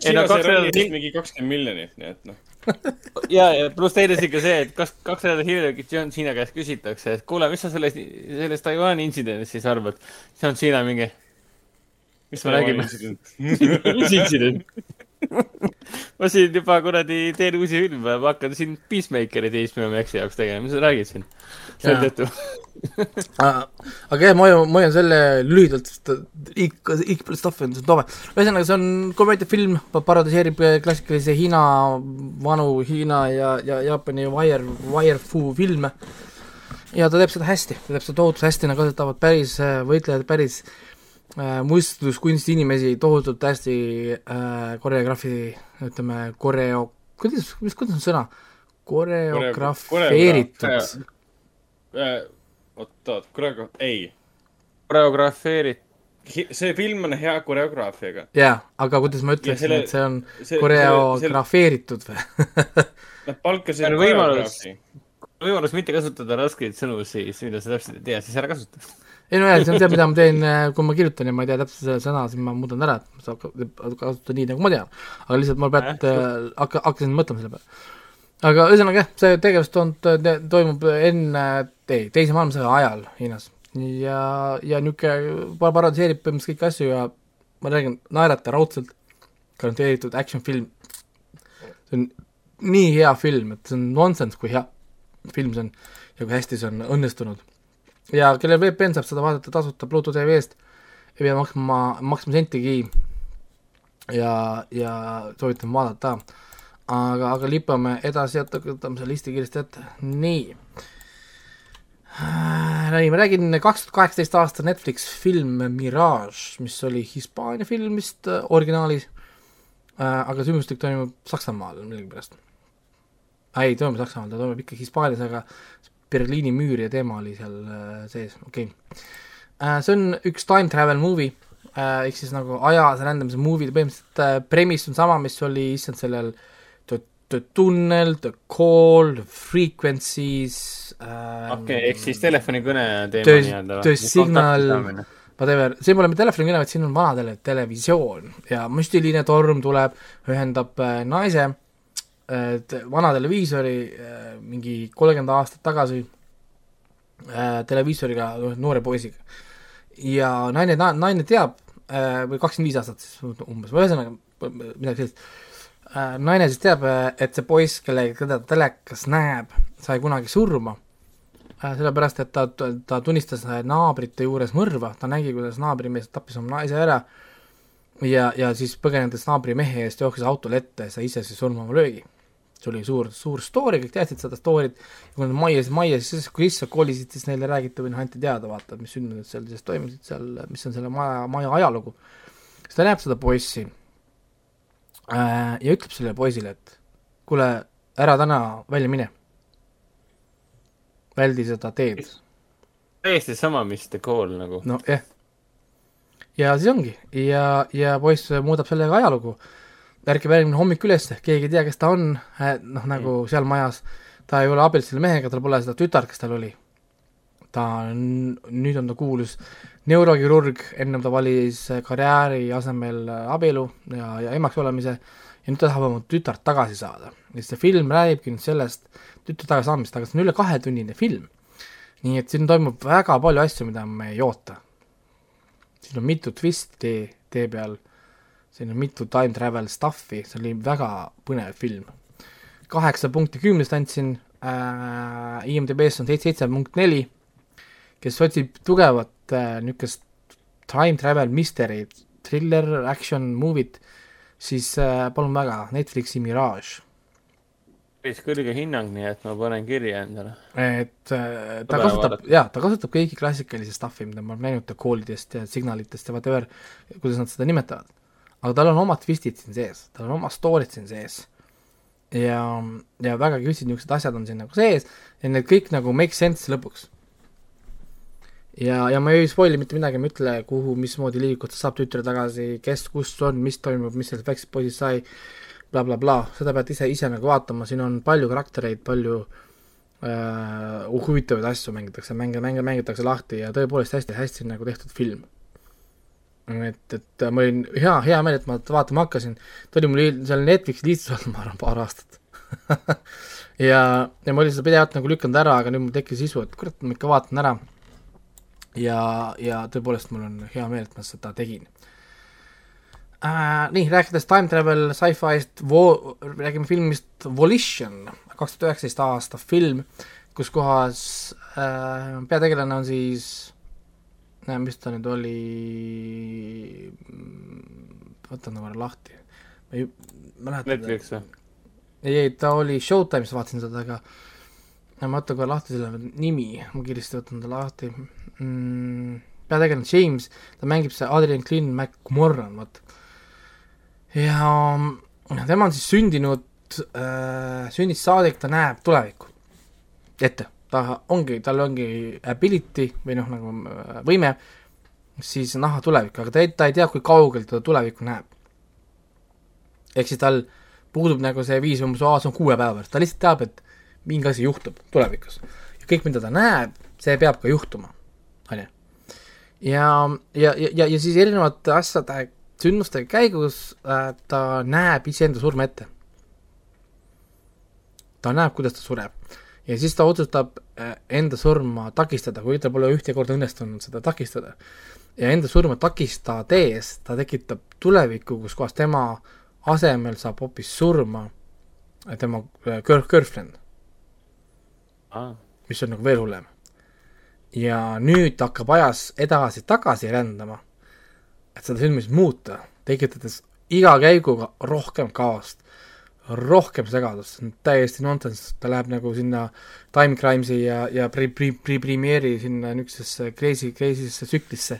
siin on see ralli mingi kakskümmend miljonit, nii et noh (laughs)
ja, ja pluss teine asi ka see, et kas kaks nädalat hiljem John Cena käest küsitakse, et kuule, mis sa sellest, sellest Taiwan'i intsidendist siis arvad? John Cena mingi, mis me räägime? (laughs) mis intsident? Ma siin juba kuradi teen uusi filme, ma hakkan siin Peacemakerit HBO Maxi jaoks tegema, mis sa räägid siin? seetõttu (laughs)
aga jah, ma hoian, ma hoian selle lühidalt, sest ikka, ikka stuff on tobe. ühesõnaga, see on komöödiafilm, parodiseerib klassikalisi Hiina, vanu Hiina ja, ja Jaapani wire, wire-fu filme. ja ta teeb seda hästi, ta teeb seda tohutult hästi, nad kasutavad päris võitlejad, päris äh, Äh, mõistluskunsti inimesi tohutult hästi äh, koreograafi, ütleme, koreo-, kuidas, mis, kuidas on sõna? koreografeeritud.
Äh, oot, oot, koreo-, ei.
koreografeeritud.
see film on hea koreograafiaga.
jaa, aga kuidas ma ütleksin, et see on see, koreografeeritud või? (laughs)
Nad palkasid koreograafi.
võimalus mitte kasutada raskeid sõnu siis, mida sa täpselt ei tea, siis ära kasuta
ei no jah, see on see, mida ma teen, äh, kui ma kirjutan ja ma ei tea täpselt selle sõna, siis ma muudan ära, et ma saan kasutada nii, nagu ma tean. aga lihtsalt ma pean äh,, hakka, hakkasin mõtlema selle peale. aga ühesõnaga jah, see tegevustoond toimub enne, ei, teise maailmasõja ajal Hiinas. ja, ja niisugune parodiseerib põhimõtteliselt kõiki asju ja ma räägin, naerata raudselt, garanteeritud action film. see on nii hea film, et see on nonsense, kui hea film see on ja kui hästi see on õnnestunud ja kellel VPN saab seda vaadata tasuta Bluetooth TV-st, ei pea maksma, maksma sentigi ja, ja soovitan vaadata. aga, aga lipame edasi, oota, võtame selle listi kiiresti ette, nii. nii, ma räägin kaks tuhat kaheksateist aasta Netflix film Mirage, mis oli Hispaania film vist äh, originaalis äh,, aga sündmustik toimub Saksamaal millegipärast. ei, toimub Saksamaal, ta toimub ikka Hispaanias, aga Berliini müür ja teema oli seal äh, sees, okei. Okay.. Äh, see on üks time travel movie, äh, ehk siis nagu ajas rändamise movie, põhimõtteliselt premise on sama, mis oli issand sellel The, the Tunnel, The Call, The Frequencies
okei okay,, ehk siis telefonikõne teema
nii-öelda. The Signal, whatever, see pole mitte telefonikõne, vaid siin on vana tele, televisioon. Ja müstiline torm tuleb, ühendab naise et vana televiisori äh, mingi kolmkümmend aastat tagasi äh, televiisoriga noore poisiga. ja naine, naine teab äh, või kakskümmend viis aastat siis umbes, ühesõnaga midagi sellist, naine siis teab, et see poiss, kellega teda telekas näeb, sai kunagi surma, sellepärast et ta, ta tunnistas naabrite juures mõrva, ta nägi, kuidas naabrimees tappis oma naise ära ja, ja siis põgenedes naabri mehe eest jooksis autole ette ja sai ise siis surmama löögi see oli suur, suur story, kõik teadsid seda story't, kui nad majja, majja siis, kui sisse kolisid, siis neile räägiti või noh, anti teada, vaata, mis sündmused seal siis toimusid seal, mis on selle maja, maja ajalugu. siis ta näeb seda poissi äh, ja ütleb sellele poisile, et kuule, ära täna välja mine. väldi seda teed.
täiesti sama, mis The Call nagu.
noh, jah. Ja siis ongi ja, ja poiss muudab sellega ajalugu ärkab järgmine hommik üles, keegi ei tea, kes ta on, noh nagu mm. seal majas, ta ei ole abielus selle mehega, tal pole seda tütart, kes tal oli. ta on, nüüd on ta kuulus neurokirurg, ennem ta valis karjääri asemel abielu ja, ja emaks olemise ja nüüd ta tahab oma tütart tagasi saada. ja see film räägibki nüüd sellest tütre tagasisaamist, aga see on üle kahetunnine film. nii et siin toimub väga palju asju, mida me ei oota. Siin on mitu twisti tee, peal. Siin on mitu time travel stuff'i, see oli väga põnev film. kaheksa punkti kümnest andsin äh,, IMDB-s on seitse, seitse punkt neli, kes otsib tugevat äh, niisugust time travel mystery'd thriller, action movie't, siis äh, palun väga, Netflixi Mirage
päris kõrge hinnang, nii et ma panen kirja endale.
et äh, ta kasutab, jaa, ta kasutab kõiki klassikalisi stuff'i, mida ma olen näinud ta koolidest ja signalitest ja whatever, kuidas nad seda nimetavad. aga tal on omad twistid siin sees, tal on oma story'd siin sees. ja, ja väga küsid niisugused asjad on siin nagu sees ja need kõik nagu make sense lõpuks. ja, ja ma ei spoil'i mitte midagi, ma ei ütle, kuhu, mismoodi liigub, ta saab tütre tagasi, kes, kus on, mis toimub, mis sellest väiksest poisist sai blablabla bla, seda pead ise, ise nagu vaatama, siin on palju karaktereid, palju äh, huvitavaid asju mängitakse, mänge, mänge mängitakse lahti ja tõepoolest hästi-hästi nagu tehtud film. et, et mul oli hea, hea meel, et ma vaatama hakkasin, ta oli mul seal Netflixi listis olnud, ma arvan, paar aastat. (laughs) Ja, ja ma olin seda pidevalt nagu lükanud ära, aga nüüd mul tekkis isu, et kurat, ma ikka vaatan ära. ja, ja tõepoolest, mul on hea meel, et ma seda tegin äh,. nii, rääkides time travel sci-fi'st, räägime filmist Volition, kaks tuhat üheksateist aasta film, kus kohas äh, peategelane on siis äh,, mis ta nüüd oli, võtan ta korra lahti, ma ei mäleta.
Netflix või?
ei, ei, ta oli Showtime'is, vaatasin seda, aga ma võtan kohe lahti selle nimi, ma kiiresti võtan ta lahti mm,. peategelane James, ta mängib see Adrian Clint McMorran, vot ja tema on siis sündinud äh,, sünnist saadik ta näeb tulevikku ette, ta ongi, tal ongi ability või noh, nagu äh, võime siis näha tulevikku, aga ta ei, ta ei tea, kui kaugel ta tulevikku näeb. ehk siis tal puudub nagu see viis umbes, aa, see on kuue päeva pärast, ta lihtsalt teab, et mingi asi juhtub tulevikus. ja kõik, mida ta näeb, see peab ka juhtuma, on ju. ja, ja, ja, ja, ja siis erinevate asjade sündmuste käigus äh, ta näeb iseenda surma ette. ta näeb, kuidas ta sureb. ja siis ta otsustab äh, enda surma takistada, kui tal pole ühte korda õnnestunud seda takistada. ja enda surma takistades ta tekitab tulevikku, kus kohas tema asemel saab hoopis surma äh, tema girl, girlfriend
ah..
mis on nagu veel hullem. ja nüüd ta hakkab ajas edasi-tagasi rändama et seda siis muuta, tekitades iga käiguga rohkem kaost, rohkem segadust, see on täiesti nonsense, ta läheb nagu sinna Time Crimes'i ja, ja pre-, pre-, pre-, Premiere'i sinna niisugusesse crazy, crazy'sse tsüklisse,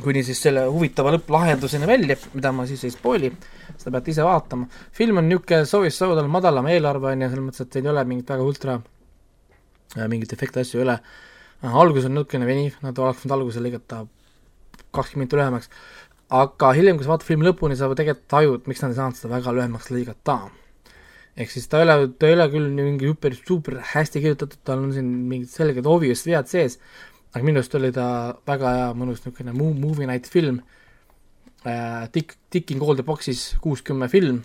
kuni siis selle huvitava lõpplahenduseni välja, mida ma siis ei spoil'i, seda peate ise vaatama. film on niisugune tal on madalam eelarve, on ju, selles mõttes, et ei ole mingit väga ultra, äh, mingit efekti asju ei ole, algus on niisugune veniv, nad oleks võinud alguse lõigata kakskümmend minutit lühemaks, aga hiljem, kui sa vaatad filmi lõpuni, sa tegelikult tajud, miks nad ei saanud seda väga lühemaks lõigata. ehk siis ta ei ole, ta ei ole küll mingi super, super hästi kirjutatud, tal on siin mingid selged obvious vead sees, aga minu arust oli ta väga hea, mõnus niisugune movie night film äh,, Tick, Ticking all the box'is kuus-kümme film,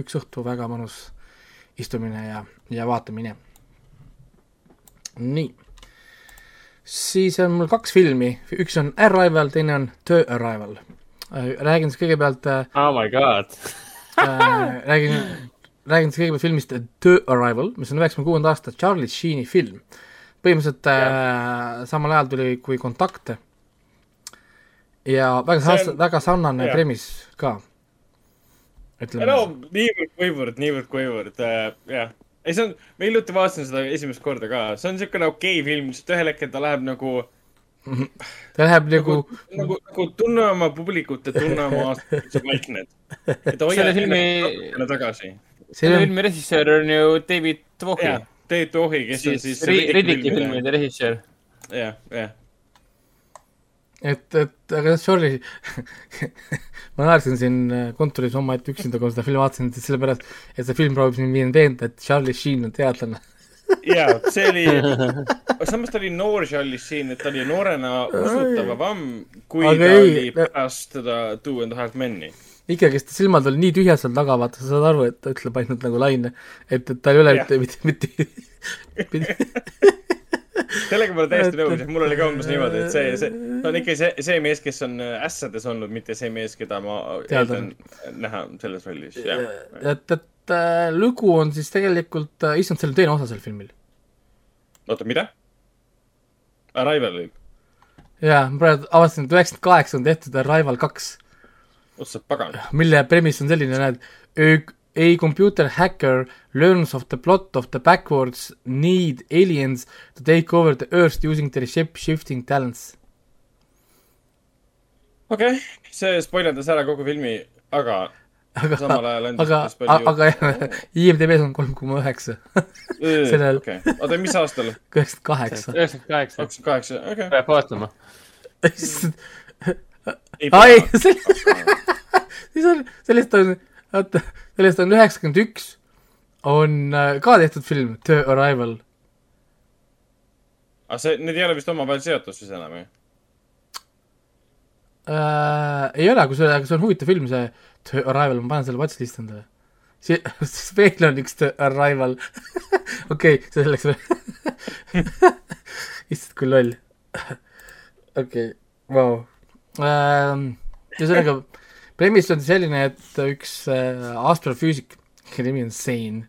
üks õhtu väga mõnus istumine ja, ja vaatamine. nii siis on mul kaks filmi, üks on Arrival, teine on The Arrival. Äh, räägin siis kõigepealt äh,
oh my god.
äh, räägin, räägin siis kõigepealt filmist The Arrival, mis on üheksakümne kuuenda aasta Charlie Sheen'i film. põhimõtteliselt äh, samal ajal tuli kui Kontakte. Ja väga, on... väga sarnane premis ka.
no niivõrd-kuivõrd, niivõrd-kuivõrd jah ei, see on, ma hiljuti vaatasin seda esimest korda ka, see on niisugune okei okay film, sest ühel hetkel ta läheb nagu
ta läheb nagu
nagu, nagu, nagu tunne oma publikut ja tunne oma (laughs) aastat, sa vaikned.
et hoia enne tagasi. selle filmi režissöör on ju David Twohi.
David Twohi, kes siis on siis
Riddiki filmide režissöör.
jah, jah
et, et aga sorry. (laughs) Ma naersin siin äh, kontoris omaette üksinda, kui ma seda filmi vaatasin, sellepärast, et see film proovib mind veenda, et Charlie Sheen on teadlane. (laughs)
Jaa, see oli, (laughs) samas ta oli noor Charlie Sheen, et ta oli noorena usutavam, kui aga ta ei, oli pärast seda Two and a Half Men'i.
ikkagist silmad olid nii tühjad seal taga, vaata, sa saad aru, et ta ütleb ainult nagu laine, et, et tal ei ole mitte, mitte, mitte
sellega ma olen täiesti nõus, mul oli ka umbes niimoodi, et see, see, ta on ikka see, see mees, kes on äh, ässades olnud, mitte see mees, keda ma eeldan näha selles rollis, jah.
et, et äh, lugu on siis tegelikult äh,, issand, see on teine osa sel filmil.
oota, mida? Arrivalil?
jaa, ma praegu avastasin, et üheksakümmend kaheksa on tehtud Arrival kaks,
ossa pagan.
mille premise on selline, näed, a computer hacker learns of the plot of the backwards need aliens to take over the earth using their shape shifting talents.
okei okay., see spoilerdas ära kogu filmi, aga
aga,
samal ajal andis
aga aga jah, IMDB-s on kolm koma üheksa, (laughs) sellel-
okei, oota, mis aastal?
üheksakümmend kaheksa.
üheksakümmend kaheksa,
kakskümmend kaheksa, okei.
peab vaatama. (laughs)
ai, (laughs) siis on, sellest on, oota, sellest on üheksakümmend üks, on äh, ka tehtud film The Arrival.
aga see, need ei ole vist omavahel seotud siis enam ju?
äh, ei ole, kusjuures, aga see on huvitav film, see The Arrival, ma panen selle watchlist endale. see, siis (laughs) veel on üks The Arrival. (laughs) okei, see selleks veel. (laughs) issand, kui loll. okei, vau. ühesõnaga, premise on selline, et üks äh, astrofüüsik, kelle nimi on Zane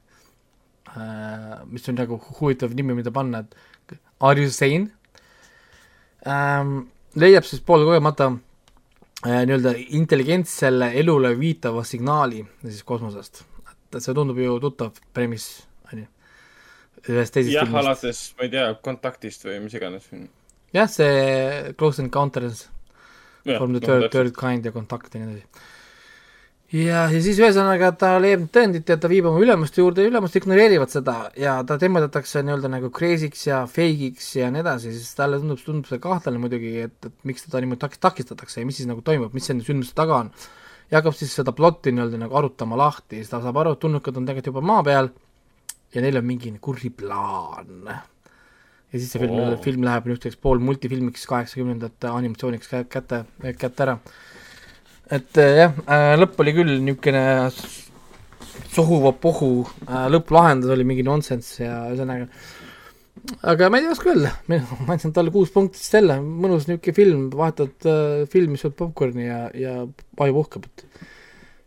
äh,, mis on nagu huvitav nimi, mida panna, et are you sane ähm,, leiab siis poolkogemata äh, nii-öelda intelligentsele elule viitava signaali siis kosmosest. et see tundub ju tuttav premiss, on ju, ühest teisest
jah, alates, ma ei tea, kontaktist või mis iganes.
jah, see Close Encounters from the third, third kind ja kontakt ja nii edasi. ja, ja siis ühesõnaga ta leiab need tõendid ja ta viib oma ülemuste juurde ja ülemused ignoreerivad seda. Ja ta temmeldatakse nii-öelda nagu crazy'ks ja fake'iks ja nii edasi, siis talle tundub, tundub see kahtlane muidugi, et, et miks teda niimoodi tak-, takistatakse ja mis siis nagu toimub, mis nende sündmuste taga on. ja hakkab siis seda plotti nii-öelda nagu arutama lahti, siis ta saab aru, et tulnukad on tegelikult juba maa peal ja neil on mingi kuri plaan ja siis see film oh., film läheb niisuguseks pool multifilmiks kaheksakümnendate animatsiooniks kä- kätte, kätte ära. et äh, jah äh,, lõpp oli küll niisugune sohuva-pohu äh,, lõpplahendus oli mingi nonsense ja ühesõnaga aga ma ei oska öelda, (laughs) ma andsin talle kuus punkti siis jälle, mõnus niisugune film, vahetad äh, film, mis sööb popkorni ja, ja aju puhkab, et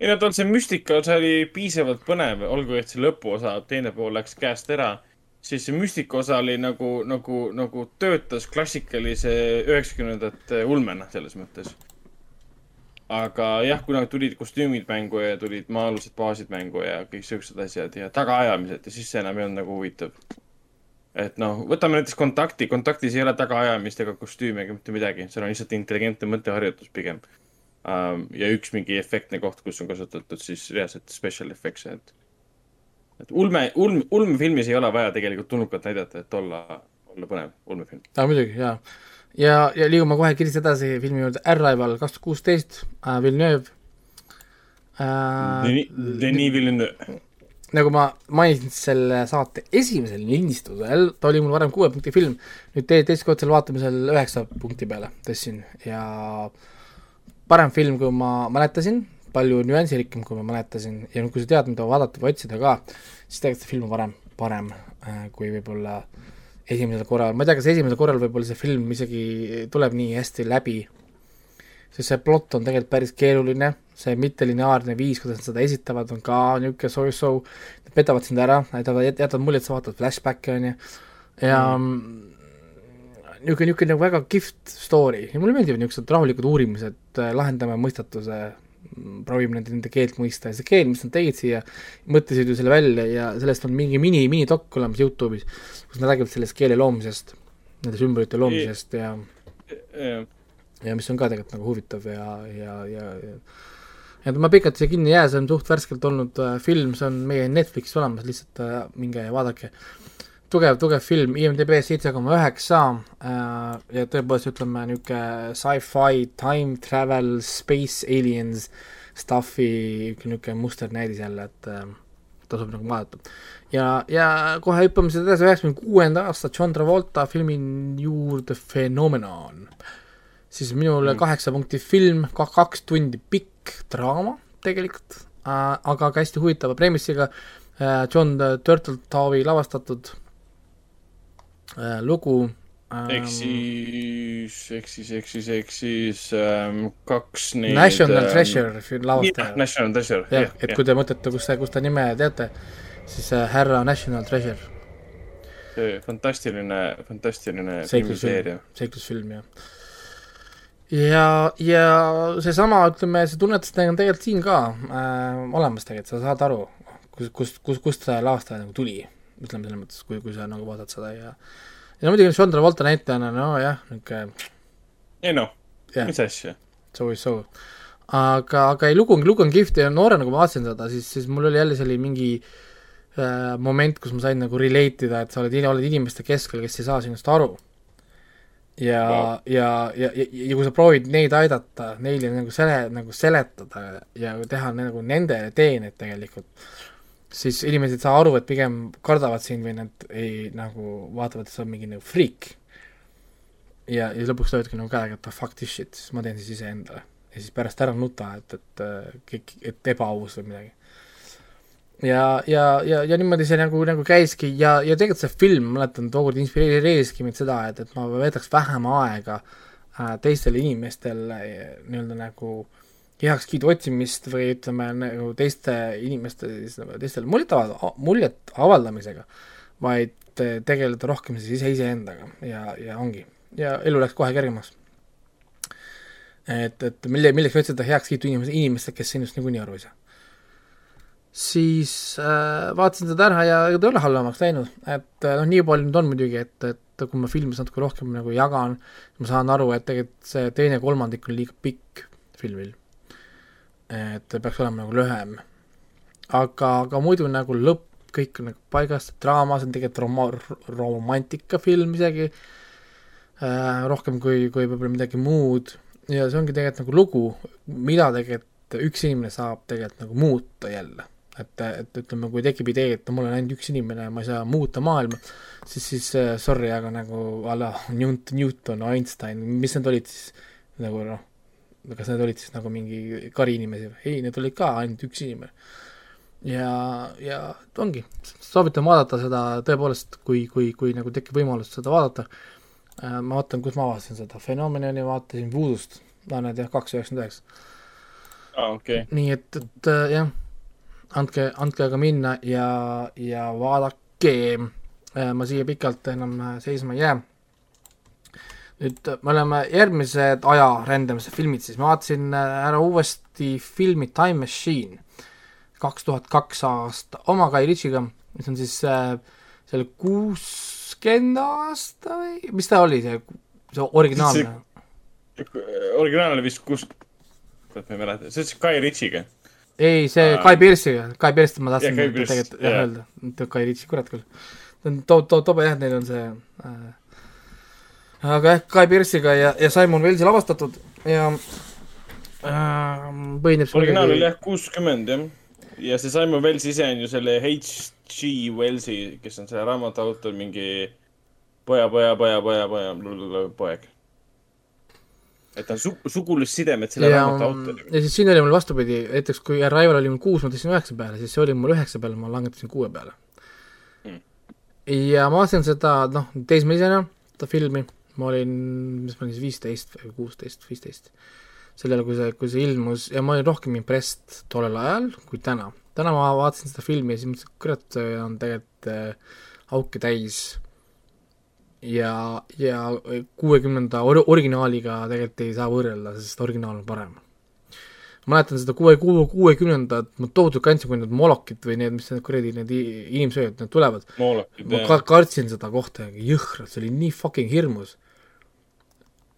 ei no tal see müstika osa oli piisavalt põnev, olgu et see lõpuosa, teine pool läks käest ära, siis see müstika osa oli nagu, nagu, nagu töötas klassikalise üheksakümnendate ulmena selles mõttes. aga jah, kuna tulid kostüümid mängu ja tulid maa-alused baasid mängu ja kõik siuksed asjad ja tagaajamised ja siis see enam ei olnud nagu huvitav. et noh, võtame näiteks kontakti, kontaktis ei ole tagaajamist ega kostüümi ega mitte midagi, seal on lihtsalt intelligentne mõtteharjutus pigem ja üks mingi efektne koht, kus on kasutatud siis reaalselt special effects'e, et. Et ulme, ulm, ulmefilmis ei ole vaja tegelikult tulnukat näidata, et olla, olla põnev ulmefilm.
aa muidugi, jaa. ja, ja liigume kohe kiiresti edasi filmi juurde, Arrival kaks tuhat kuusteist äh,, Villeneuve äh,.
Denis Villeneuve.
nagu ma mainisin selle saate esimesel lindistusel, ta oli mul varem kuue punkti film, nüüd te teist korda selle vaatamisel üheksa punkti peale tõstsin ja parem film, kui ma mäletasin, palju nüansirikkam, kui ma mäletasin. Ja kui sa tead, mida vaadata või otsida ka, siis tegelikult see film on varem, parem äh, kui võib-olla esimesel korral, ma ei tea, kas esimesel korral võib-olla see film isegi tuleb nii hästi läbi, sest see plott on tegelikult päris keeruline, see mittelineaarne viis, kuidas nad seda esitavad, on ka niisugune so-so, nad petavad sind ära, näitavad, jätavad mulje, et sa vaatad flashback'e, on ju, ja niisugune, niisugune nagu väga kihvt story. Ja mulle meeldivad niisugused rahulikud uurimised, lahendame mõistatuse, proovime nende, nende keelt mõista ja see keel, mis nad tegid siia, mõtlesid ju selle välja ja sellest on mingi mini, minidokk olemas Youtube'is, kus nad räägivad sellest keele loomisest, nende sümbolite loomisest ja ja mis on ka tegelikult nagu huvitav ja, ja, ja, ja et ma pikalt siia kinni ei jää, see on suht värskelt olnud äh, film, see on meie Netflixis olemas, lihtsalt äh, minge ja vaadake. tugev, tugev film, IMDB seitse koma üheksa äh, ja tõepoolest ütleme niisugune sci-fi, time travel, space aliens stuff'i niisugune musternäidis jälle, et äh, tasub nagu vaadata. ja, ja kohe hüppame siis edasi üheksakümne kuuenda aasta John Travolta filmi juurde Phenomenon siis minule kaheksa punkti film, kaks tundi pikk draama tegelikult äh,, aga ka hästi huvitava premissiga John Turteltaubi lavastatud lugu ähm,
ehk siis, ehk siis, ehk siis, ehk siis ähm, kaks neid.
National Treasure film lavastaja.
National Treasure,
jah et kui te mõtlete, kus kus ta nime teate, siis äh, härra National Treasure,
see fantastiline, fantastiline
seiklusfilm seiklusfilm jah. ja, ja seesama, ütleme, see tunnetus on tegelikult siin ka äh, olemas tegelikult, sa saad aru, kus, kust, kust, kust see laastaja nagu tuli, ütleme selles mõttes, kui, kui sa nagu vaatad seda ja ja no muidugi John Travolta näitlejana, nojah, niisugune
ei noh yeah., mis asja.
So is so. aga, aga ei, lugu on, lugu on kihvt ja noorena, kui ma vaatasin seda, siis, siis mul oli jälle selline mingi äh, moment, kus ma sain nagu relate ida, et sa oled, oled inimeste keskel, kes ei saa sinust aru. ja wow., ja, ja, ja, ja kui sa proovid neid aidata, neile nagu sele, nagu seletada ja teha nagu nendele teeneid tegelikult, siis inimesed ei saa aru, et pigem kardavad sind või nad ei nagu vaatavad, et sa oled mingi nagu friik. ja, ja lõpuks löödki nagu käega, et oh fuck this shit, siis ma teen siis iseendale. ja siis pärast ära nuta, et, et kõik, et ebaaus või midagi. ja, ja, ja, ja niimoodi see nagu, nagu käiski ja, ja tegelikult see film, mäletan, tookord inspireeriski mind seda, et, et ma veedaks vähem aega äh, teistel inimestel nii-öelda nagu äh, heakskiidu otsimist või ütleme, nagu teiste inimeste siis nagu teistele muljet avalda, muljet avaldamisega, vaid tegeleda rohkem siis ise iseendaga ja, ja ongi. ja elu läks kohe kergemaks. et, et mille, milleks otsida heakskiitu inimese, inimestele, kes sinust niikuinii aru ei saa. siis äh, vaatasin seda ära ja ega ta ei ole halvemaks läinud, et noh, nii palju nüüd on muidugi, et, et kui ma filmis natuke rohkem nagu jagan, ma saan aru, et tegelikult see teine kolmandik on liiga pikk filmil et peaks olema nagu lühem. aga, aga muidu nagu lõpp, kõik on nagu paigas, draama, see on tegelikult roma-, romantikafilm isegi äh,, rohkem kui, kui võib-olla midagi muud, ja see ongi tegelikult nagu lugu, mida tegelikult üks inimene saab tegelikult nagu muuta jälle. et, et ütleme, kui tekib idee, et mul on ainult üks inimene ja ma ei saa muuta maailma, siis, siis uh, sorry, aga nagu a la Newton, Einstein, mis need olid siis, nagu noh, kas need olid siis nagu mingi kariinimesi või, ei, need olid ka ainult üks inimene. ja, ja ongi, soovitan vaadata seda tõepoolest, kui, kui, kui nagu tekib võimalus seda vaadata, äh, ma vaatan, kus ma avastasin seda, Phenomenoni vaatasin Voodoo'st, no need jah, kaks üheksakümmend üheksa.
aa, okei.
nii et, et äh, jah, andke, andke aga minna ja, ja vaadake, äh, ma siia pikalt enam seisma ei jää nüüd me oleme järgmised aja rändamise filmid, siis. Ma vaatasin äh, ära uuesti filmi Time Machine, kaks tuhat kaks aasta, oma Guy Ritchiga, mis on siis äh, selle kuuskümmend aasta või? Mis ta oli, see, see originaalne?
originaal oli vist kus, ma ei mäleta, see siis Guy Ritchiga.
ei, see Guy Pearce'iga, Guy Pearce'i ma tahtsin tegelikult jah öelda, Guy Ritchie, kurat küll. ta on to-, to-, tobe jah, neil on see äh, aga jah, Guy Pearce'iga ja, ja Simon Wellsi lavastatud ja äh, põhineb
originaal oli jah kuuskümmend jah, ja see Simon Wells ise on ju selle H.G. Wellsi, kes on selle raamatu autor, mingi poja, poja, poja, poja, poja, poeg. et ta on su-, sugulussidemed selle ja, raamatu autoriga.
ja siis siin oli mul vastupidi, näiteks kui Arrival oli mul kuus, ma tõstsin üheksa peale, siis see oli mul üheksa peale, ma langetasin kuue peale hmm.. ja ma vaatasin seda, noh, teismelisena, seda filmi ma olin, mis ma olin siis, viisteist või kuusteist, viisteist, sellele, kui see, kui see ilmus ja ma olin rohkem impressed tollel ajal kui täna. täna ma vaatasin seda filmi ja siis mõtlesin, et kurat, see on tegelikult äh, auke täis. Ja, ja kuuekümnenda or-, originaaliga tegelikult ei saa võrrelda, sest originaal on parem. Mäletan seda kuue, kuue, kuuekümnendat, ma tohutult kandsin, kui need molokid või need, mis need kuradi, need inimsööjad, need tulevad. ma ka kartsin seda kohta, jõhkralt, see oli nii fucking hirmus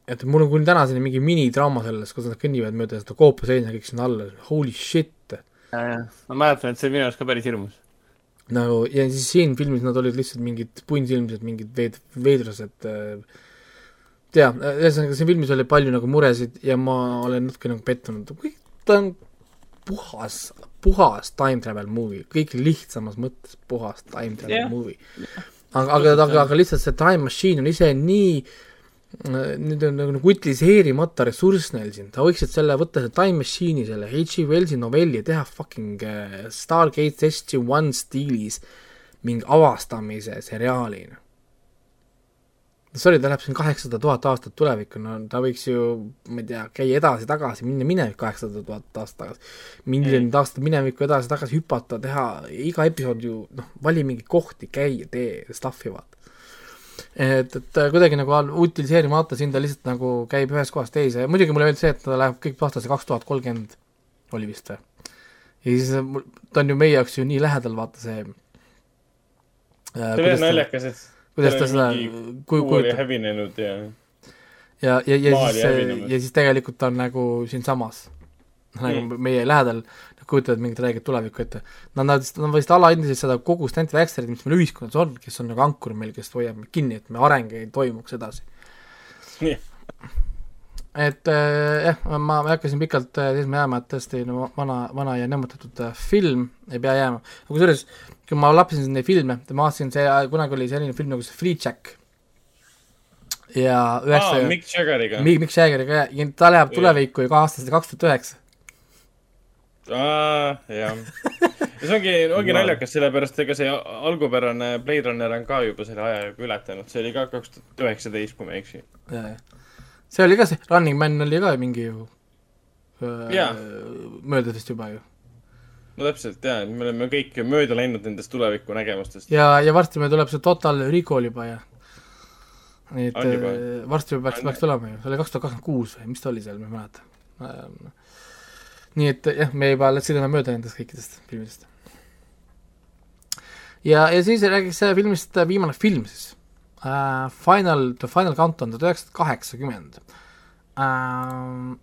et mul on kuni tänaseni mingi minitrauma sellest, kus nad kõnnivad mööda seda koopaseina kõik sinna alla, holy shit.
ma mäletan, et see oli minu arust ka päris hirmus.
nagu ja siis siin filmis nad olid lihtsalt mingid punnsilmsed, mingid veed-, veidrused äh, jaa, ühesõnaga siin filmis oli palju nagu muresid ja ma olen natuke nagu pettunud, ta on puhas, puhas time travel movie, kõige lihtsamas mõttes puhas time travel yeah. movie. aga, aga, aga, aga lihtsalt see time machine on ise nii äh, nüüd on nagu, nagu utiliseerimata ressurss neil siin, ta võiksid selle, võtta selle Time Machine'i, selle H.G. Wellsi novelli ja teha fucking uh, Stargate SG-1 stiilis mingi avastamise seriaali. no sorry, ta läheb siin kaheksasada tuhat aastat tulevikku, no ta võiks ju, ma ei tea, käia edasi-tagasi, minna minevikku kaheksasada tuhat aastat tagasi, miljonid aastad minevikku edasi-tagasi hüpata, teha iga episood ju noh, vali mingeid kohti, käi ja tee stuff'i, vaata et, et kuidagi nagu utiliseerimata siin ta lihtsalt nagu käib ühest kohast teise ja muidugi mulle meeldis see, et ta läheb kõik aastasse kaks tuhat kolmkümmend, oli vist või? ja siis ta on ju meie jaoks ju nii lähedal, vaata see
äh, see oli naljakas, et
kuidas ta seda
kujutab. hävinenud ja
ja, ja, ja siis, ja siis tegelikult ta on nagu siinsamas, nagu mm. meie lähedal kujutavad mingit räiget tulevikku ette. Nad, nad, nad vist alahindasid seda kogu stand väikserit, mis meil ühiskonnas on, kes on nagu ankur meil, kes hoiab meid kinni, et me areng ei toimuks edasi. et äh, jah eh,, ma, ma ei hakka siin pikalt äh, seisma jääma, et tõesti no vana, vana ja nõmmutatud äh, film ei pea jääma. kusjuures, kui ma lappisin neid filme, ma vaatasin, see kunagi oli selline film nagu see Free Jack ja üheksa
ah, Mick Jaggeriga.
Mick Jaggeriga ja ta läheb tulevikku ju ka aastasse kaks tuhat üheksa
aa, jah. ja see ongi, ongi naljakas, sellepärast ega see algupärane Blade Runner on ka juba selle aja juba ületanud, see oli ka kaks tuhat üheksateist, kui ma ei eksi.
see oli ka see, Running Man oli ka mingi ju möödas vist juba ju.
no täpselt jaa, me oleme kõik mööda läinud nendest tuleviku nägemustest.
ja, ja varsti meil tuleb see Total Recall juba ja nii et varsti peaks, peaks tulema ju, see oli kaks tuhat kakskümmend kuus või mis ta oli seal, ma ei mäleta nii et jah, me juba sõidame mööda nendest kõikidest filmidest. ja, ja siis räägiks filmist äh, viimane film siis uh,, Final, The Final Countdown tuhat üheksasada kaheksakümmend. Uh,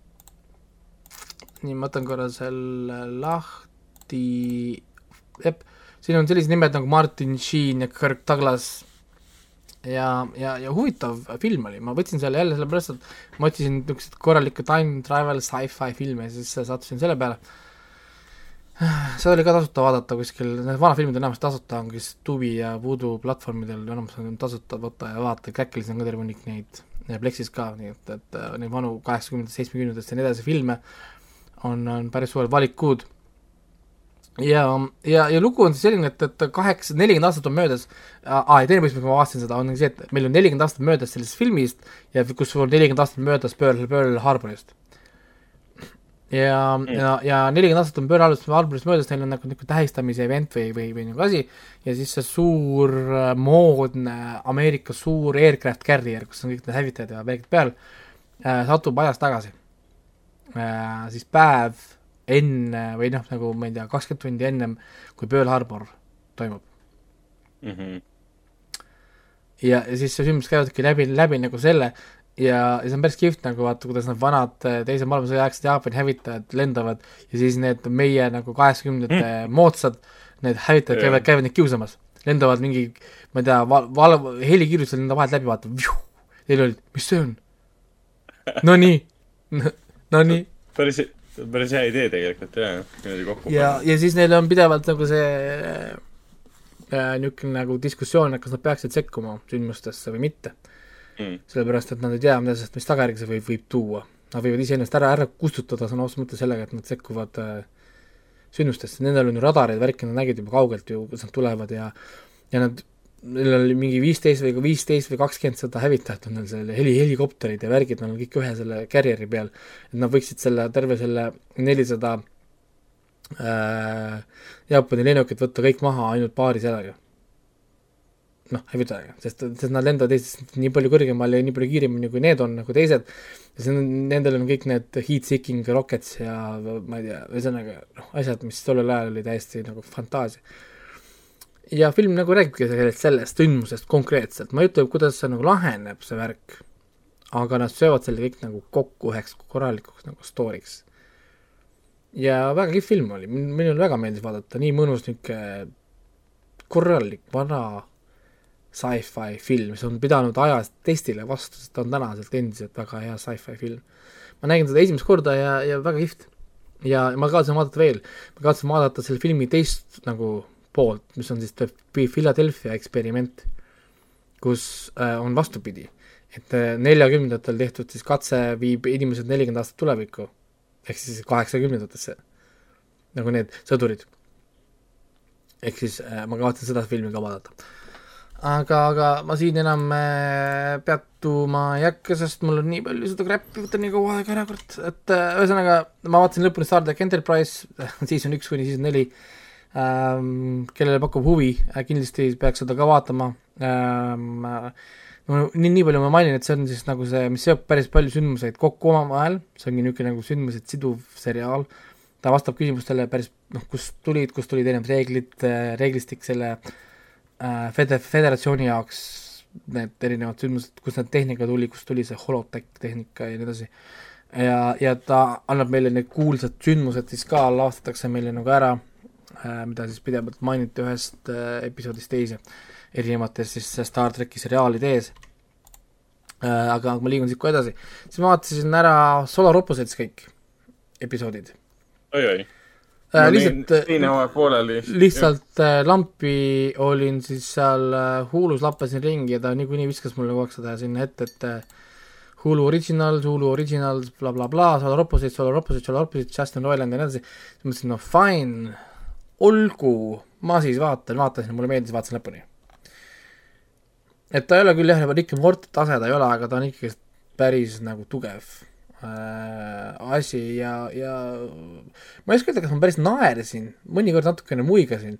nii, ma võtan korra selle lahti, jep, siin on sellised nimed nagu Martin Sheen ja Kirk Douglas ja, ja, ja huvitav film oli, ma võtsin selle jälle sellepärast, et ma otsisin niisuguseid korralikke time travel sci-fi filme ja siis sattusin selle peale. seda oli ka tasuta vaadata kuskil, need vanafilmid on enamasti tasuta, ongi siis Tubi ja Voodoo platvormidel enamus on tasuta võtta ja vaadata, Cracklis on ka terve hunnik neid, Plexis ka, nii et, et neid vanu kaheksakümnendatest, seitsmekümnendatest ja nii edasi filme on, on päris suured valikud ja, ja, ja lugu on siis selline, et, et kaheksa, nelikümmend aastat on möödas, aa, ja teine põhjus, miks ma vaatasin seda, on see, et meil on nelikümmend aastat möödas sellest filmist ja kus on nelikümmend aastat möödas Pearl, Pearl Harborist. ja mm., ja, ja nelikümmend aastat on Pearl Harborist möödas, neil on nagu niisugune tähistamise event või, või, või nagu asi, ja siis see suur moodne Ameerika suur aircraft carrier, kus on kõik need hävitajad ja värgid peal äh,, satub ajas tagasi äh,. siis päev enne või noh, nagu ma ei tea, kakskümmend tundi ennem, kui Pearl Harbor toimub
mm. -hmm.
ja, ja siis see sündmus käivadki läbi, läbi nagu selle ja, ja see on päris kihvt nagu vaata, kuidas need vanad eh, teise maailmasõja aegsed Jaapani hävitajad lendavad ja siis need meie nagu kaheksakümnendate mm. moodsad, need hävitajad käivad, käivad neid kiusamas. lendavad mingi, ma ei tea, val-, val-, helikiirusel lendavad vahelt läbi, vaata, neil olid, mis see on? Nonii, (laughs) nonii.
päris see on päris hea idee tegelikult jah, niimoodi kokku
ja, ja siis neil on pidevalt nagu see äh, niisugune nagu diskussioon, et kas nad peaksid sekkuma sündmustesse või mitte. Mm.. sellepärast, et nad ei tea, mida sellest, mis tagajärgi see võib, võib tuua. Nad võivad iseennast ära, ära kustutada sõna otseses mõttes sellega, et nad sekkuvad äh, sündmustesse, nendel on ju radarid, värki, nad nägid juba kaugelt ju, kus nad tulevad ja ja nad neil oli mingi viisteist või viisteist või kakskümmend seda hävitajat on neil seal, heli, helikopterid ja värgid on kõik ühe selle carrier'i peal. et nad võiksid selle, terve selle nelisada äh, Jaapani lennukit võtta kõik maha ainult paari sellega. noh, hävitajaga, sest, sest nad lendavad Eestist nii palju kõrgemale ja nii palju kiiremini, kui need on, nagu teised, ja on, nendel on kõik need heat-seeking rockets ja ma ei tea, ühesõnaga noh, asjad, mis tollel ajal oli täiesti nagu fantaasia ja film nagu räägibki sellest, sellest sündmusest konkreetselt, ma ei ütle, kuidas see nagu laheneb, see värk, aga nad söövad selle kõik nagu kokku üheks korralikuks nagu story'ks. ja väga kihvt film oli, minul väga meeldis vaadata, nii mõnus niisugune korralik vana sci-fi film, mis on pidanud ajas testile vastu, sest ta on tänaselt endiselt väga hea sci-fi film. ma nägin seda esimest korda ja, ja väga kihvt. ja ma kavatsen vaadata veel, ma kavatsen vaadata selle filmi teist nagu poolt, mis on siis Philadelphia eksperiment, kus äh, on vastupidi, et äh, neljakümnendatel tehtud siis katse viib inimesed nelikümmend aastat tulevikku, ehk siis kaheksakümnendatesse, nagu need sõdurid. ehk siis äh, ma kavatsen seda filmi ka vaadata. aga, aga ma siin enam peatuma ei hakka, sest mul on nii palju seda crap'i, võtan nii kaua aega ära, kurat, et ühesõnaga ma vaatasin lõpuni Star track Enterprise, (laughs) siis on üks kuni siis on neli kellele pakub huvi äh,, kindlasti peaks seda ka vaatama ähm,. no nii, nii palju ma mainin, et see on siis nagu see, mis seob päris palju sündmuseid kokku omavahel, see ongi niisugune nagu sündmused siduv seriaal, ta vastab küsimustele päris noh, kust tulid, kust tulid erinevad reeglid, reeglistik selle äh, fede-, föderatsiooni jaoks, need erinevad sündmused, kust need tehnika tuli, kust tuli see holotech tehnika ja nii edasi. ja, ja ta annab meile need kuulsad sündmused siis ka, lavastatakse meile nagu ära Äh, mida siis pidevalt mainiti ühest äh, episoodist teise, erinevates siis Star tracki seriaalides. Äh, aga kui ma liigun siit kohe edasi, siis ma vaatasin ära Solar Opposites kõik episoodid
oi,. oi-oi
no, lihtsalt lihtsalt äh, lampi olin siis seal äh, Hulus, lappasin ringi ja ta niikuinii viskas mulle kogu aeg seda sinna ette, et äh, Hulu Originals, Hulu Originals bla,, blablabla, Solar Opposites, Solar Opposites, Solar Opposites, Justin Roiland ja nii edasi. siis mõtlesin, no fine olgu, ma siis vaatan, vaatasin, mulle meeldis, vaatasin lõpuni. et ta ei ole küll jah, nagu Rick and Morty tase ta ei ole, aga ta on ikkagi päris nagu tugev äh, asi ja, ja ma ei oska öelda, kas ma päris naersin, mõnikord natukene muigasin,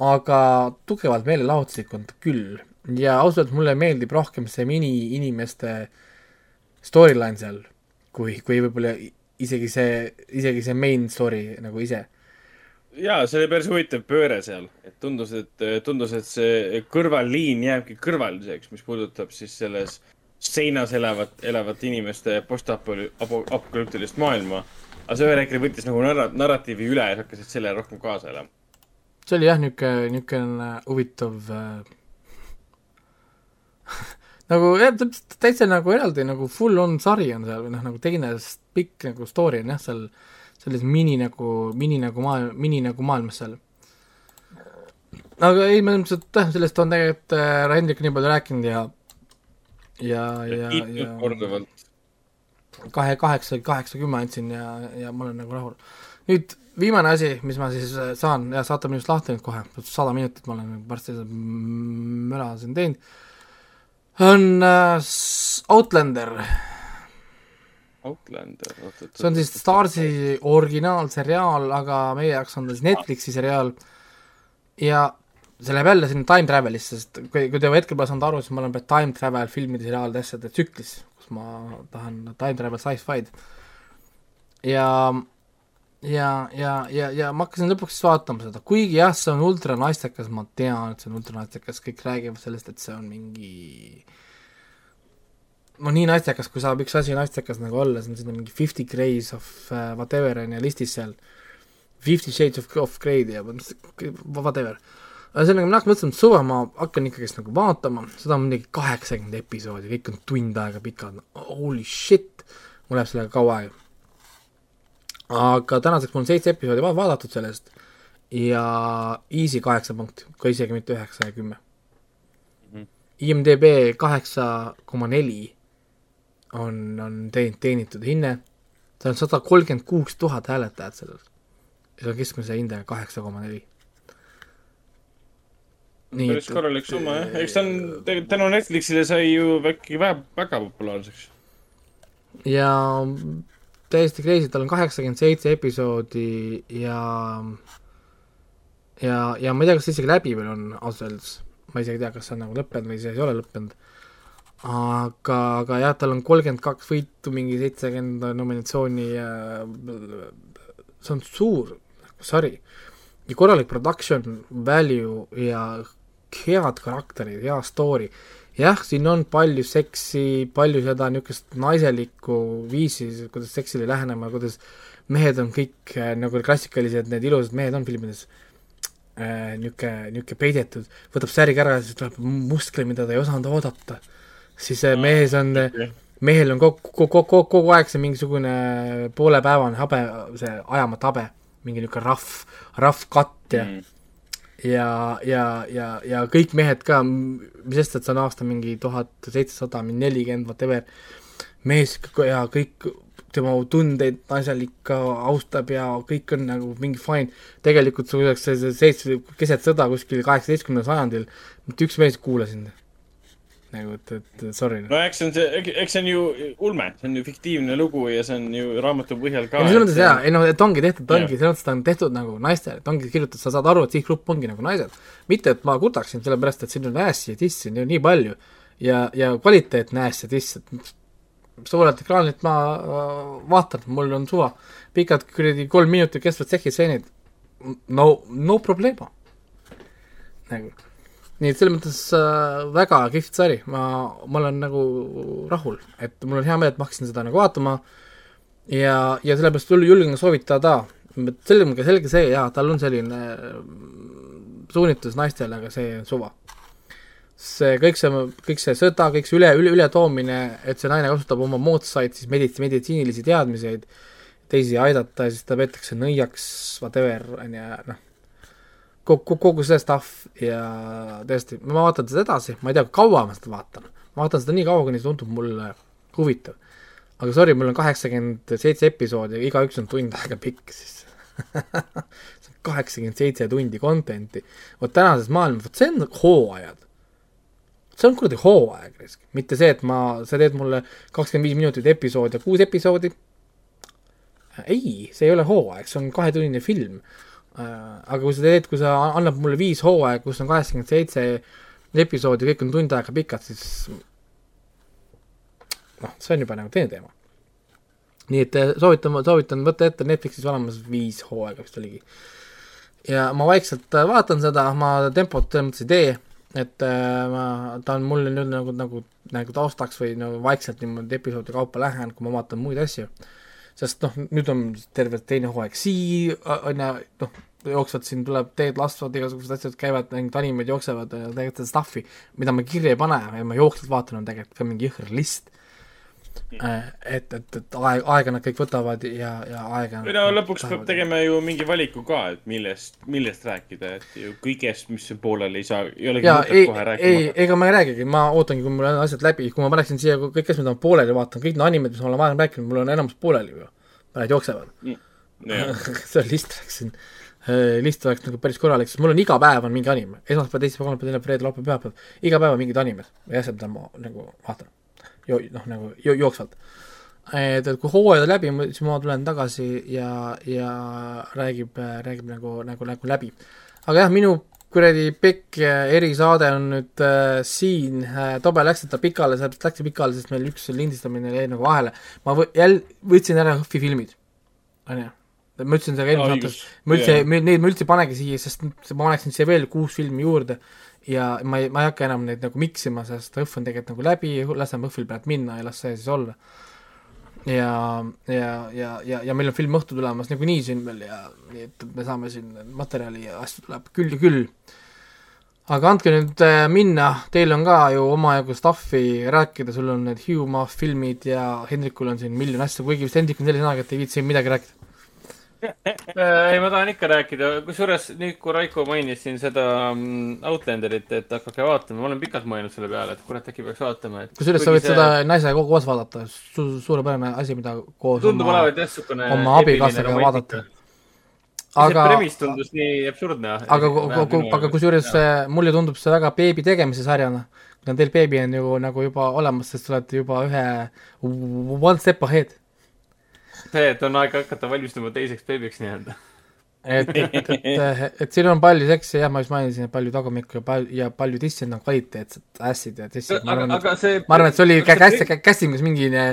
aga tugevalt meelelahutuslik on ta küll ja ausalt öeldes mulle meeldib rohkem see mini-inimeste storyline seal, kui, kui võib-olla isegi see, isegi see main story nagu ise
jaa, see oli päris huvitav pööre seal, et tundus, et, tundus, et see kõrvalliin jääbki kõrvaliseks, mis puudutab siis selles seinas elavat, elavat inimeste postapokalüptilist maailma. aga see ühel hetkel võttis nagu narra-, narratiivi üle ja hakkasid selle rohkem kaasa elama.
see oli jah, niisugune, niisugune huvitav äh... (laughs) nagu jah, täitsa nagu eraldi nagu full on sari on seal või noh, nagu teine pikk nagu story on jah, seal selles mini nagu, mini nagu maailm, mini nagu maailmas seal. aga ei, ma ilmselt jah, sellest on tegelikult äh, Hendrik nii palju rääkinud ja ja, ja, ja
korduvalt.
kahe, kaheksa, kaheksa-kümme andsin ja, ja ma olen nagu rahul. nüüd viimane asi, mis ma siis äh, saan, ja saate minust lahti nüüd kohe, sada minutit ma olen varsti möla siin teinud, on äh, Outlander
Outlander,
oot, oot. see on siis Starsi originaalseriaal, aga meie jaoks on ta siis Netflixi seriaal ja see läheb jälle sinna time travel'isse, sest kui, kui te hetkel pole saanud aru, siis ma olen praegu time travel filmide, seriaalide, asjade tsüklis, kus ma tahan time travel sci-fi'd. ja, ja, ja, ja, ja ma hakkasin lõpuks vaatama seda, kuigi jah, see on ultra naistekas, ma tean, et see on ultra naistekas, kõik räägivad sellest, et see on mingi äh, no nii naistekas, kui saab üks asi naistekas nagu olla, see on sinna mingi Fifty Grays of uh, whatever on ju listis seal, Fifty Shades of, of Grey'd ja whatever. ühesõnaga, mina mõtlesin, et suve ma hakkan ikkagist nagu vaatama, seda on midagi kaheksakümmend episoodi, kõik on tund aega pikad, holy shit, mul läheb sellega kaua aega. aga tänaseks mul on seitse episoodi vaadatud sellest ja easy kaheksa punkti, kui isegi mitte üheksa ja kümme. Mhm. IMDB kaheksa koma neli on, on teeninud teenitud hinne, seal on sada kolmkümmend kuus tuhat hääletajat sellel. ja see on keskmise hinde kaheksa koma neli.
päris korralik summa jah, eks ta on, tänu Netflixile sai ju äkki väga, väga populaarseks.
ja täiesti crazy, tal on kaheksakümmend seitse episoodi ja ja, ja ma ei tea, kas see isegi läbi veel on ausalt öeldes, ma isegi ei tea, kas see on nagu lõppenud või see ei ole lõppenud aga, aga jah, tal on kolmkümmend kaks võitu, mingi seitsekümmend nominatsiooni ja see on suur sari. ja korralik production value ja head karakterid, hea story. jah, siin on palju seksi, palju seda niisugust naiselikku viisi, kuidas seksile lähenema, kuidas mehed on kõik äh, nagu klassikalised, need ilusad mehed on filmides äh,, niisugune, niisugune peidetud, võtab särgi ära ja siis tuleb muskli, mida ta ei osanud oodata siis mees on, mehel on kogu, kogu, kogu, kogu aeg see mingisugune poolepäevane habe, see ajamata habe, mingi niisugune rahv, rahv katt ja mm. ja, ja, ja, ja kõik mehed ka, mis sest, et see on aasta mingi tuhat seitsesada, mingi nelikümmend, whatever, mees ja kõik tema tundeid naiselik austab ja kõik on nagu mingi fine. tegelikult see, see seitse, keset sõda kuskil kaheksateistkümnendal sajandil, mitte üks mees ei kuula sind nagu, et, et sorry.
no eks see on see, eks see on ju ulme, see on ju fiktiivne lugu ja see on ju raamatu põhjal ka.
ei no selles mõttes jaa, ei no et ongi tehtud, ongi, selles mõttes ta on tehtud nagu naistele, et ongi kirjutatud, sa saad aru, et sihtgrupp ongi nagu naised. mitte, et ma kutaksin, sellepärast et siin on ässi ja tissi on ju nii palju ja, ja kvaliteetne äss ja tiss, et suurelt ekraanilt ma äh, vaatan, mul on suva. pikad kuradi kolm minutit kestvad seksistseenid, no, no problema. nagu nii et selles mõttes äh, väga kihvt sari, ma, ma olen nagu rahul, et mul on hea meel, et ma hakkasin seda nagu vaatama. Ja, ja sellepärast julgen soovitada, selge, selge see, jaa, tal on selline mm, suunitlus naistele, aga see on suva. see kõik see, kõik see sõda, kõik see üle, üle, ületoomine, et see naine kasutab oma moodsaid siis medits-, meditsiinilisi teadmiseid teisi aidata ja siis ta peetakse nõiaks, whatever, on ju, noh kogu, kogu see stuff ja tõesti, ma vaatan seda edasi, ma ei tea, kaua ma seda vaatan. ma vaatan seda nii kaua, kuni see tundub mulle huvitav. aga sorry, mul on kaheksakümmend seitse episoodi ja igaüks on tund aega pikk, siis (laughs) see on kaheksakümmend seitse tundi content'i. vot tänases maailmas, vot see on hooajad. see on kuradi hooaeg, mitte see, et ma, sa teed mulle kakskümmend viis minutit episoodi ja kuus episoodi. ei, see ei ole hooaeg, see on kahetunnine film aga kui sa teed, kui sa annad mulle viis hooaega, kus on kaheksakümmend seitse episoodi, kõik on tund aega pikad, siis noh, see on juba nagu teine teema. nii et äh, soovitan, soovitan võtta ette Netflixis olemas viis hooaega vist oligi. ja ma vaikselt äh, vaatan seda, ma tempot selles mõttes ei tee, et äh, ma, ta on mulle nüüd nagu, nagu, nagu taustaks või nagu vaikselt niimoodi episoodi kaupa lähen, kui ma vaatan muid asju sest noh, nüüd on terve teine hooaeg sii-, on ju, noh, jooksvad siin, tuleb teed lasvad, igasugused asjad käivad, mingid animid jooksevad, tegelikult seda stuff'i, mida ma kirja ei pane ja ma jooksvalt vaatan, on tegelikult ka mingi jõhker list. Äh, et, et, et aeg, aega nad kõik võtavad ja, ja aega
või no lõpuks peab tegema ju mingi valiku ka, et millest, millest rääkida, et ju kõigest, mis pooleli ei saa, ei olegi mõtet kohe rääkima.
ei, ega ma ei räägigi, ma ootangi, kui mul on asjad läbi, kui ma paneksin siia kõik, kes ma pooleli vaatan, kõik need animed, mis ma olen varem rääkinud, mul on enamus pooleli ju. mõned jooksevad mm,. (laughs) see list läks äh, list oleks nagu päris korralik, sest mul on iga päev on mingi anime, esmaspäev, teisipäev, kolmapäev, neljapäev, reede, laupäev, pühapäev, iga päev on mingid animed ja asjad, mida ma nagu vaatan jo-, noh, nagu jo-, jooksvalt. et, et kui hooaja läbi, siis ma tulen tagasi ja, ja räägib, räägib nagu, nagu, nagu läbi. aga jah, minu kuradi pikk erisaade on nüüd äh, siin äh,, Tobe läks ta pikale, sellepärast läks pikale, sest meil üks lindistamine jäi nagu vahele. ma võ-, jälle võtsin ära HÖFFi filmid, on ju ma ütlesin seda ka eelmises saates, ma üldse yeah., neid ma üldse ei panegi siia, sest ma paneksin siia veel kuus filmi juurde ja ma ei, ma ei hakka enam neid nagu mix ima, sest õhv on tegelikult nagu läbi, laseme õhvil pealt minna ja las see siis olla. ja, ja, ja, ja, ja meil on film õhtu tulemas nagunii siin veel ja nii et me saame siin materjali ja asju tuleb küll ja küll. aga andke nüüd äh, minna, teil on ka ju omajagu stuff'i rääkida, sul on need Hugh Maff filmid ja Hendrikul on siin miljon asja, kuigi vist Hendrik on sellise sõnaga, et ei viitsi midagi rääkida
ei, ma tahan ikka rääkida, kusjuures nüüd, kui Raiko mainis siin seda mm, Outlanderit, et hakake vaatama, ma olen pikalt mõelnud selle peale, et kurat, äkki peaks vaatama, et
kusjuures sa võid see... seda naisega koos vaadata Su, suurepärane asi, mida koos
tundub olevat jah, niisugune
oma abikaasaga vaadata.
aga see premiss tundus nii absurdne.
aga, aga kusjuures mulle tundub see väga beebi tegemise sarjana. kuna teil beebi on ju nagu juba olemas, sest te olete juba ühe one step ahead
see, et on aeg hakata valmistuma teiseks beebiks nii-öelda.
et, et, et, et siin on palju seksi, jah, ma just mainisin, et palju tagumikku ja palju, ja palju dissi on kvaliteetsed ässid ja dissid. ma arvan, et, see... ma arvan, et see oli casting, casting'us mingi äh,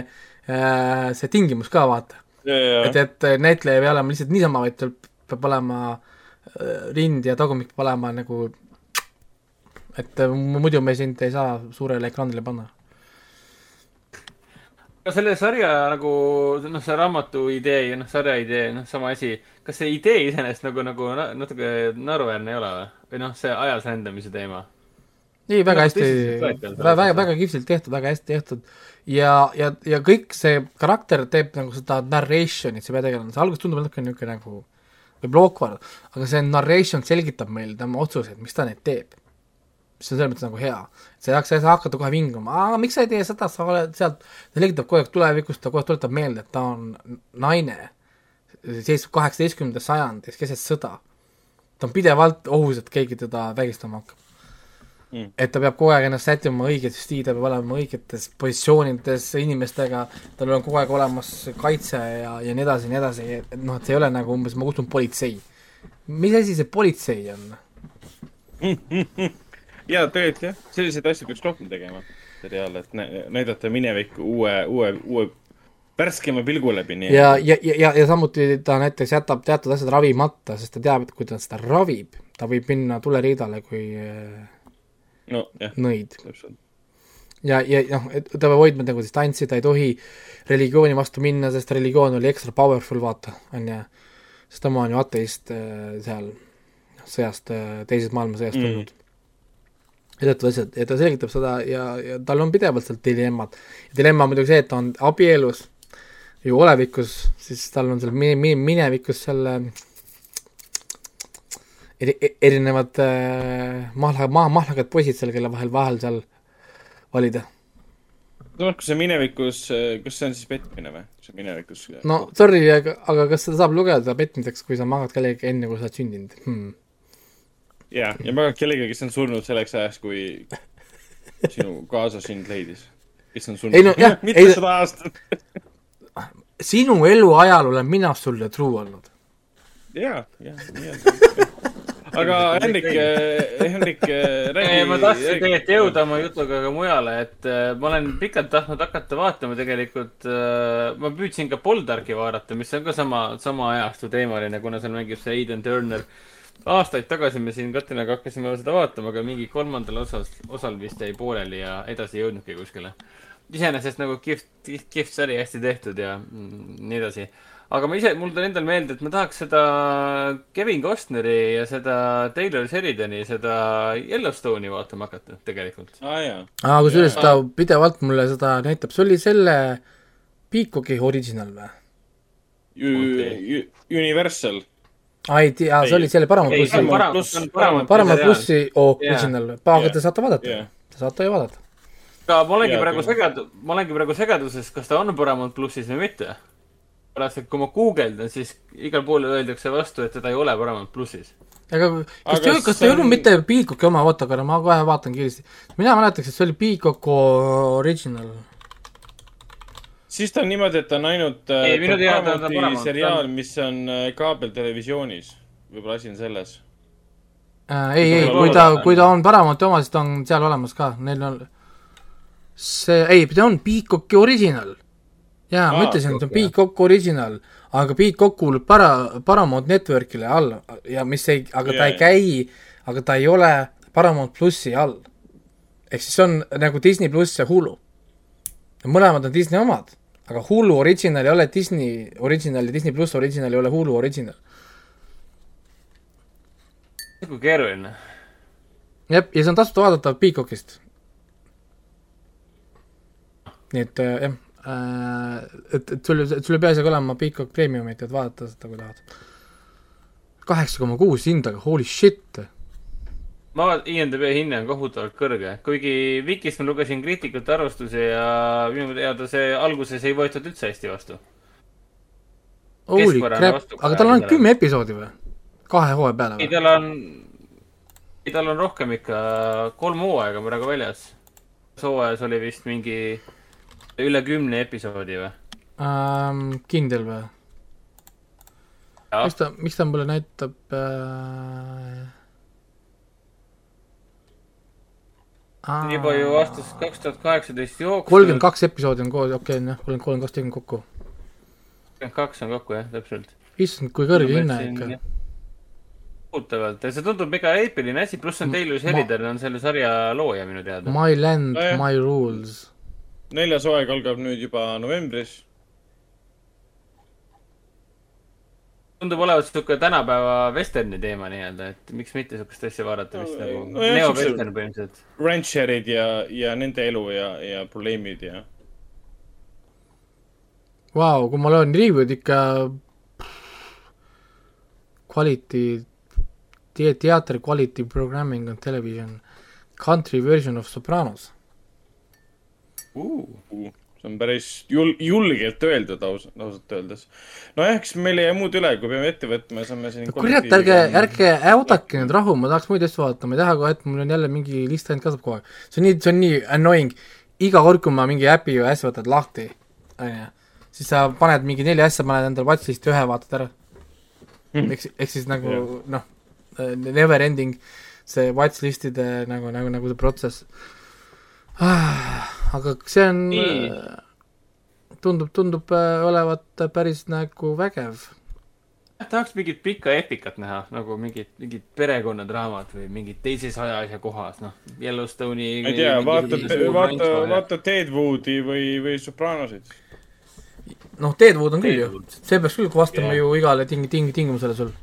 see tingimus ka, vaata. et, et näitleja ei pea olema lihtsalt niisama, vaid tal peab olema äh, rind ja tagumik peab olema nagu, et äh, muidu me sind ei saa suurele ekraanile panna
no selle sarja nagu, noh, see raamatu idee ja noh, sarja idee, noh, sama asi. kas see idee iseenesest nagu, nagu natuke naeruväärne ei ole või? või noh, see ajas rändamise teema?
ei, väga hästi, väga, väga, väga kihvtilt tehtud, väga hästi tehtud. ja, ja, ja kõik see karakter teeb nagu seda narration'it, see peategelane, see alguses tundub natuke niisugune nagu võib-olla awkward, aga see narration selgitab meile tema otsuseid, miks ta neid teeb mis on selles mõttes nagu hea. sa ei hakka, sa ei saa hakata kohe vinguma, miks sa ei tee seda, sa oled sealt, ta selgitab kogu aeg tulevikust, ta aeg tuletab meelde, et ta on naine, seisab kaheksateistkümnendas sajandis keset sõda. ta on pidevalt ohus, et keegi teda vägistama hakkab. mm.. et ta peab kogu aeg ennast sättima õigesti, ta peab olema õigetes positsioonides inimestega, tal on kogu aeg olemas kaitse ja, ja nii edasi ja nii edasi, et noh, et see ei ole nagu umbes, ma kutsun politsei. mis asi see politsei on (laughs)
jaa, tegelikult jah, selliseid asju peaks rohkem tegema seriaale, et näidata minevikku uue, uue, uue värskema pilgu läbi.
ja, ja, ja, ja, ja samuti ta näiteks jätab teatud asjad ravimata, sest ta teab, et kui ta seda ravib, ta võib minna tuleriidale kui
no, jah,
nõid. ja, ja noh, et ta peab hoidma nagu distantsi, ta ei tohi religiooni vastu minna, sest religioon oli ekstra powerful, vaata, on ju. sest tema on ju ateist äh, seal sõjast, äh, teisest maailmasõjast mm. tulnud mm.. Teatud asjad, ja ta selgitab seda ja, ja tal on pidevalt seal dilemmad. dilemma on muidugi see, et ta on abielus ju olevikus, siis tal on seal mi-, mi-, minevikus seal eri, erinevad äh, mahla, maa, mahlakad poisid seal, kelle vahel, vahel seal valida.
no kui see minevikus, äh, kas see on siis petmine või, see minevikus?
no sorry, aga, aga kas seda saab lugeda petmiseks, kui sa magad kellegagi enne, kui sa oled sündinud hmm.?
Jaa, ja magad kellegagi, kes on surnud selleks ajaks, kui sinu kaasa sind leidis. kes on surnud
no, mitusada aastat sinu eluajal olen mina sulle true olnud.
ja, ja, nii on aga Henrik, eh, Henrik, eh, räägi.
ma tahtsin tegelikult jõuda oma jutuga ka mujale, et äh, ma olen pikalt tahtnud hakata vaatama tegelikult ma püüdsin ka Poldarki vaadata, mis on ka sama, sama ajastu teemaline, kuna seal mängib see Aiden Turner. Aastaid tagasi me siin Katinaga hakkasime seda vaatama, aga mingi kolmandal osas, osal vist jäi pooleli ja edasi ei jõudnudki kuskile iseenesest nagu kihvt, kihvt sari, hästi tehtud ja mm, nii edasi. aga ma ise, mul tuli endal meelde, et ma tahaks seda Kevin Costneri ja seda Taylor Sheridani, seda Yellowstone'i vaatama hakata tegelikult.
aa jaa.
aa, kusjuures ta pidevalt mulle seda näitab, see oli selle Peacocki original või?
Universal
aa ei tea, see oli selle Paramount plussi. Paramount plussi original, aga te saate vaadata, te saate ju vaadata
aga ma olengi praegu segad-, ma olengi praegu segaduses, kas ta on Paramount plussis või mitte. pärast, et kui ma guugeldan, siis igal pool öeldakse vastu, et teda ei ole Paramount plussis.
aga kas ta, kas ta ei olnud mitte Peacocki oma, oota, aga ma kohe vaatan kiiresti. mina mäletaks, et see oli Peacocki original.
Siis ta on niimoodi, et ta on ainult äh, ei, Paramount'i seriaal, mis on äh, kaabeltelevisioonis. võib-olla asi on selles
äh,. ei, ei, kui ta, kui ta on Paramount'i oma, siis ta on seal olemas ka, neil on see, ei, ta on Peacocki original. jaa, ma ütlesin, et see on Peacock original, aga Peacock kuulub para-, Paramount Networkile alla ja mis ei, aga yeah. ta ei käi, aga ta ei ole Paramount plussi all. ehk siis see on nagu Disney pluss ja Hulu. Mõlemad on Disney omad, aga Hulu original ei ole Disney original ja Disney pluss original ei ole Hulu original.
kui keeruline.
jah, ja see on tasuta vaadatav Peacockist nii et äh, jah äh,, et, et sul, sul ei pea isegi olema Peacock Premiumit, et vaadata seda, kui tahad. kaheksa koma kuus hindaga, holy shit!
Ma, IMDB hinne on kohutavalt kõrge, kuigi Vikist ma lugesin kriitikute arvustusi ja minu teada see alguses ei võetud üldse hästi vastu.
Aga tal on kümme episoodi või? kahe hooaja peale
või? ei, tal on, ei, tal on rohkem ikka, kolm hooaega praegu väljas. hooajas oli vist mingi üle kümne episoodi või
ähm,? kindel või? miks ta, miks ta mulle näitab äh...
juba ju aastast kaks tuhat kaheksateist jooksul.
kolmkümmend kaks episoodi on koos, okei okay,, jah, kolmkümmend, kolmkümmend kaks tegin kokku.
kolmkümmend kaks on kokku jah, täpselt.
issand, kui kõrge hinne ikka.
kohutavalt ja see tundub mega eepiline asi, pluss on Taylor Sheridan on selle sarja looja minu teada.
My land no,, my rules
neljas hooaeg algab nüüd juba novembris.
Tundub olevat sihuke tänapäeva vesterni teema nii-öelda, et miks mitte sihukest asja vaadata vist no, nagu no, neo-vestern põhimõtteliselt.
Rancherid ja, ja nende elu ja, ja probleemid ja.
Vau, kui ma loen review'd ikka quality te, teater quality programming on television, country version of Sopranos
uh,. See on päris jul-, julgelt öeldud aus-, ausalt öeldes. nojah, eks meil ei jää muud üle, kui peame ette võtma ja saame siin
kurat, ärge, ärge oodake nüüd rahu, ma tahaks muid asju vaadata, ma ei taha kohe, et mul on jälle mingi list ainult kasvab kogu aeg. see on nii, see on nii annoying. iga kord, kui ma mingi äpi või asja võtad lahti, onju, siis sa paned mingi neli asja, paned endale watchlist'i ühe, vaatad ära mm.. ehk, ehk siis nagu noh, never ending see watchlist'ide nagu, nagu, nagu see protsess aga see on, äh, tundub, tundub äh, olevat päris nagu vägev.
tahaks mingit pikka epikat näha, nagu mingit, mingit perekonnadraamat või mingit teises ajas ja kohas, noh, Yellowstone'i.
ma ei tea, vaata, vaata, vaata Deadwoodi või, või Sopranosid.
noh, Deadwood on küll ju, see peaks küll vastama yeah. ju igale ting-, ting-, tingimusele sul.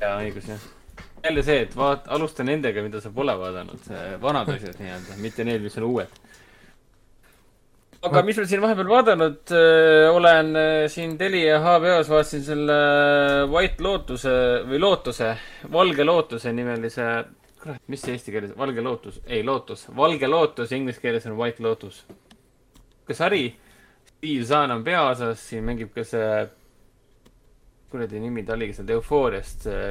jaa, õigus, jah jälle see, et vaat-, alusta nendega, mida sa pole vaadanud, vanad asjad nii-öelda, mitte need, mis on uued. Aga mis ma siin vahepeal vaadanud äh, olen äh, siin Telia HBO-s vaatasin selle äh, White Lootuse või Lootuse, Valge Lootuse nimelise, kurat, mis see eesti keeles, Valge Lootus, ei Lootus, Valge Lootus, inglise keeles on White Lotus. ka sari, Steve Zahn on peaosas, siin mängib ka see, kuradi nimi ta oligi sealt Eufooriast, see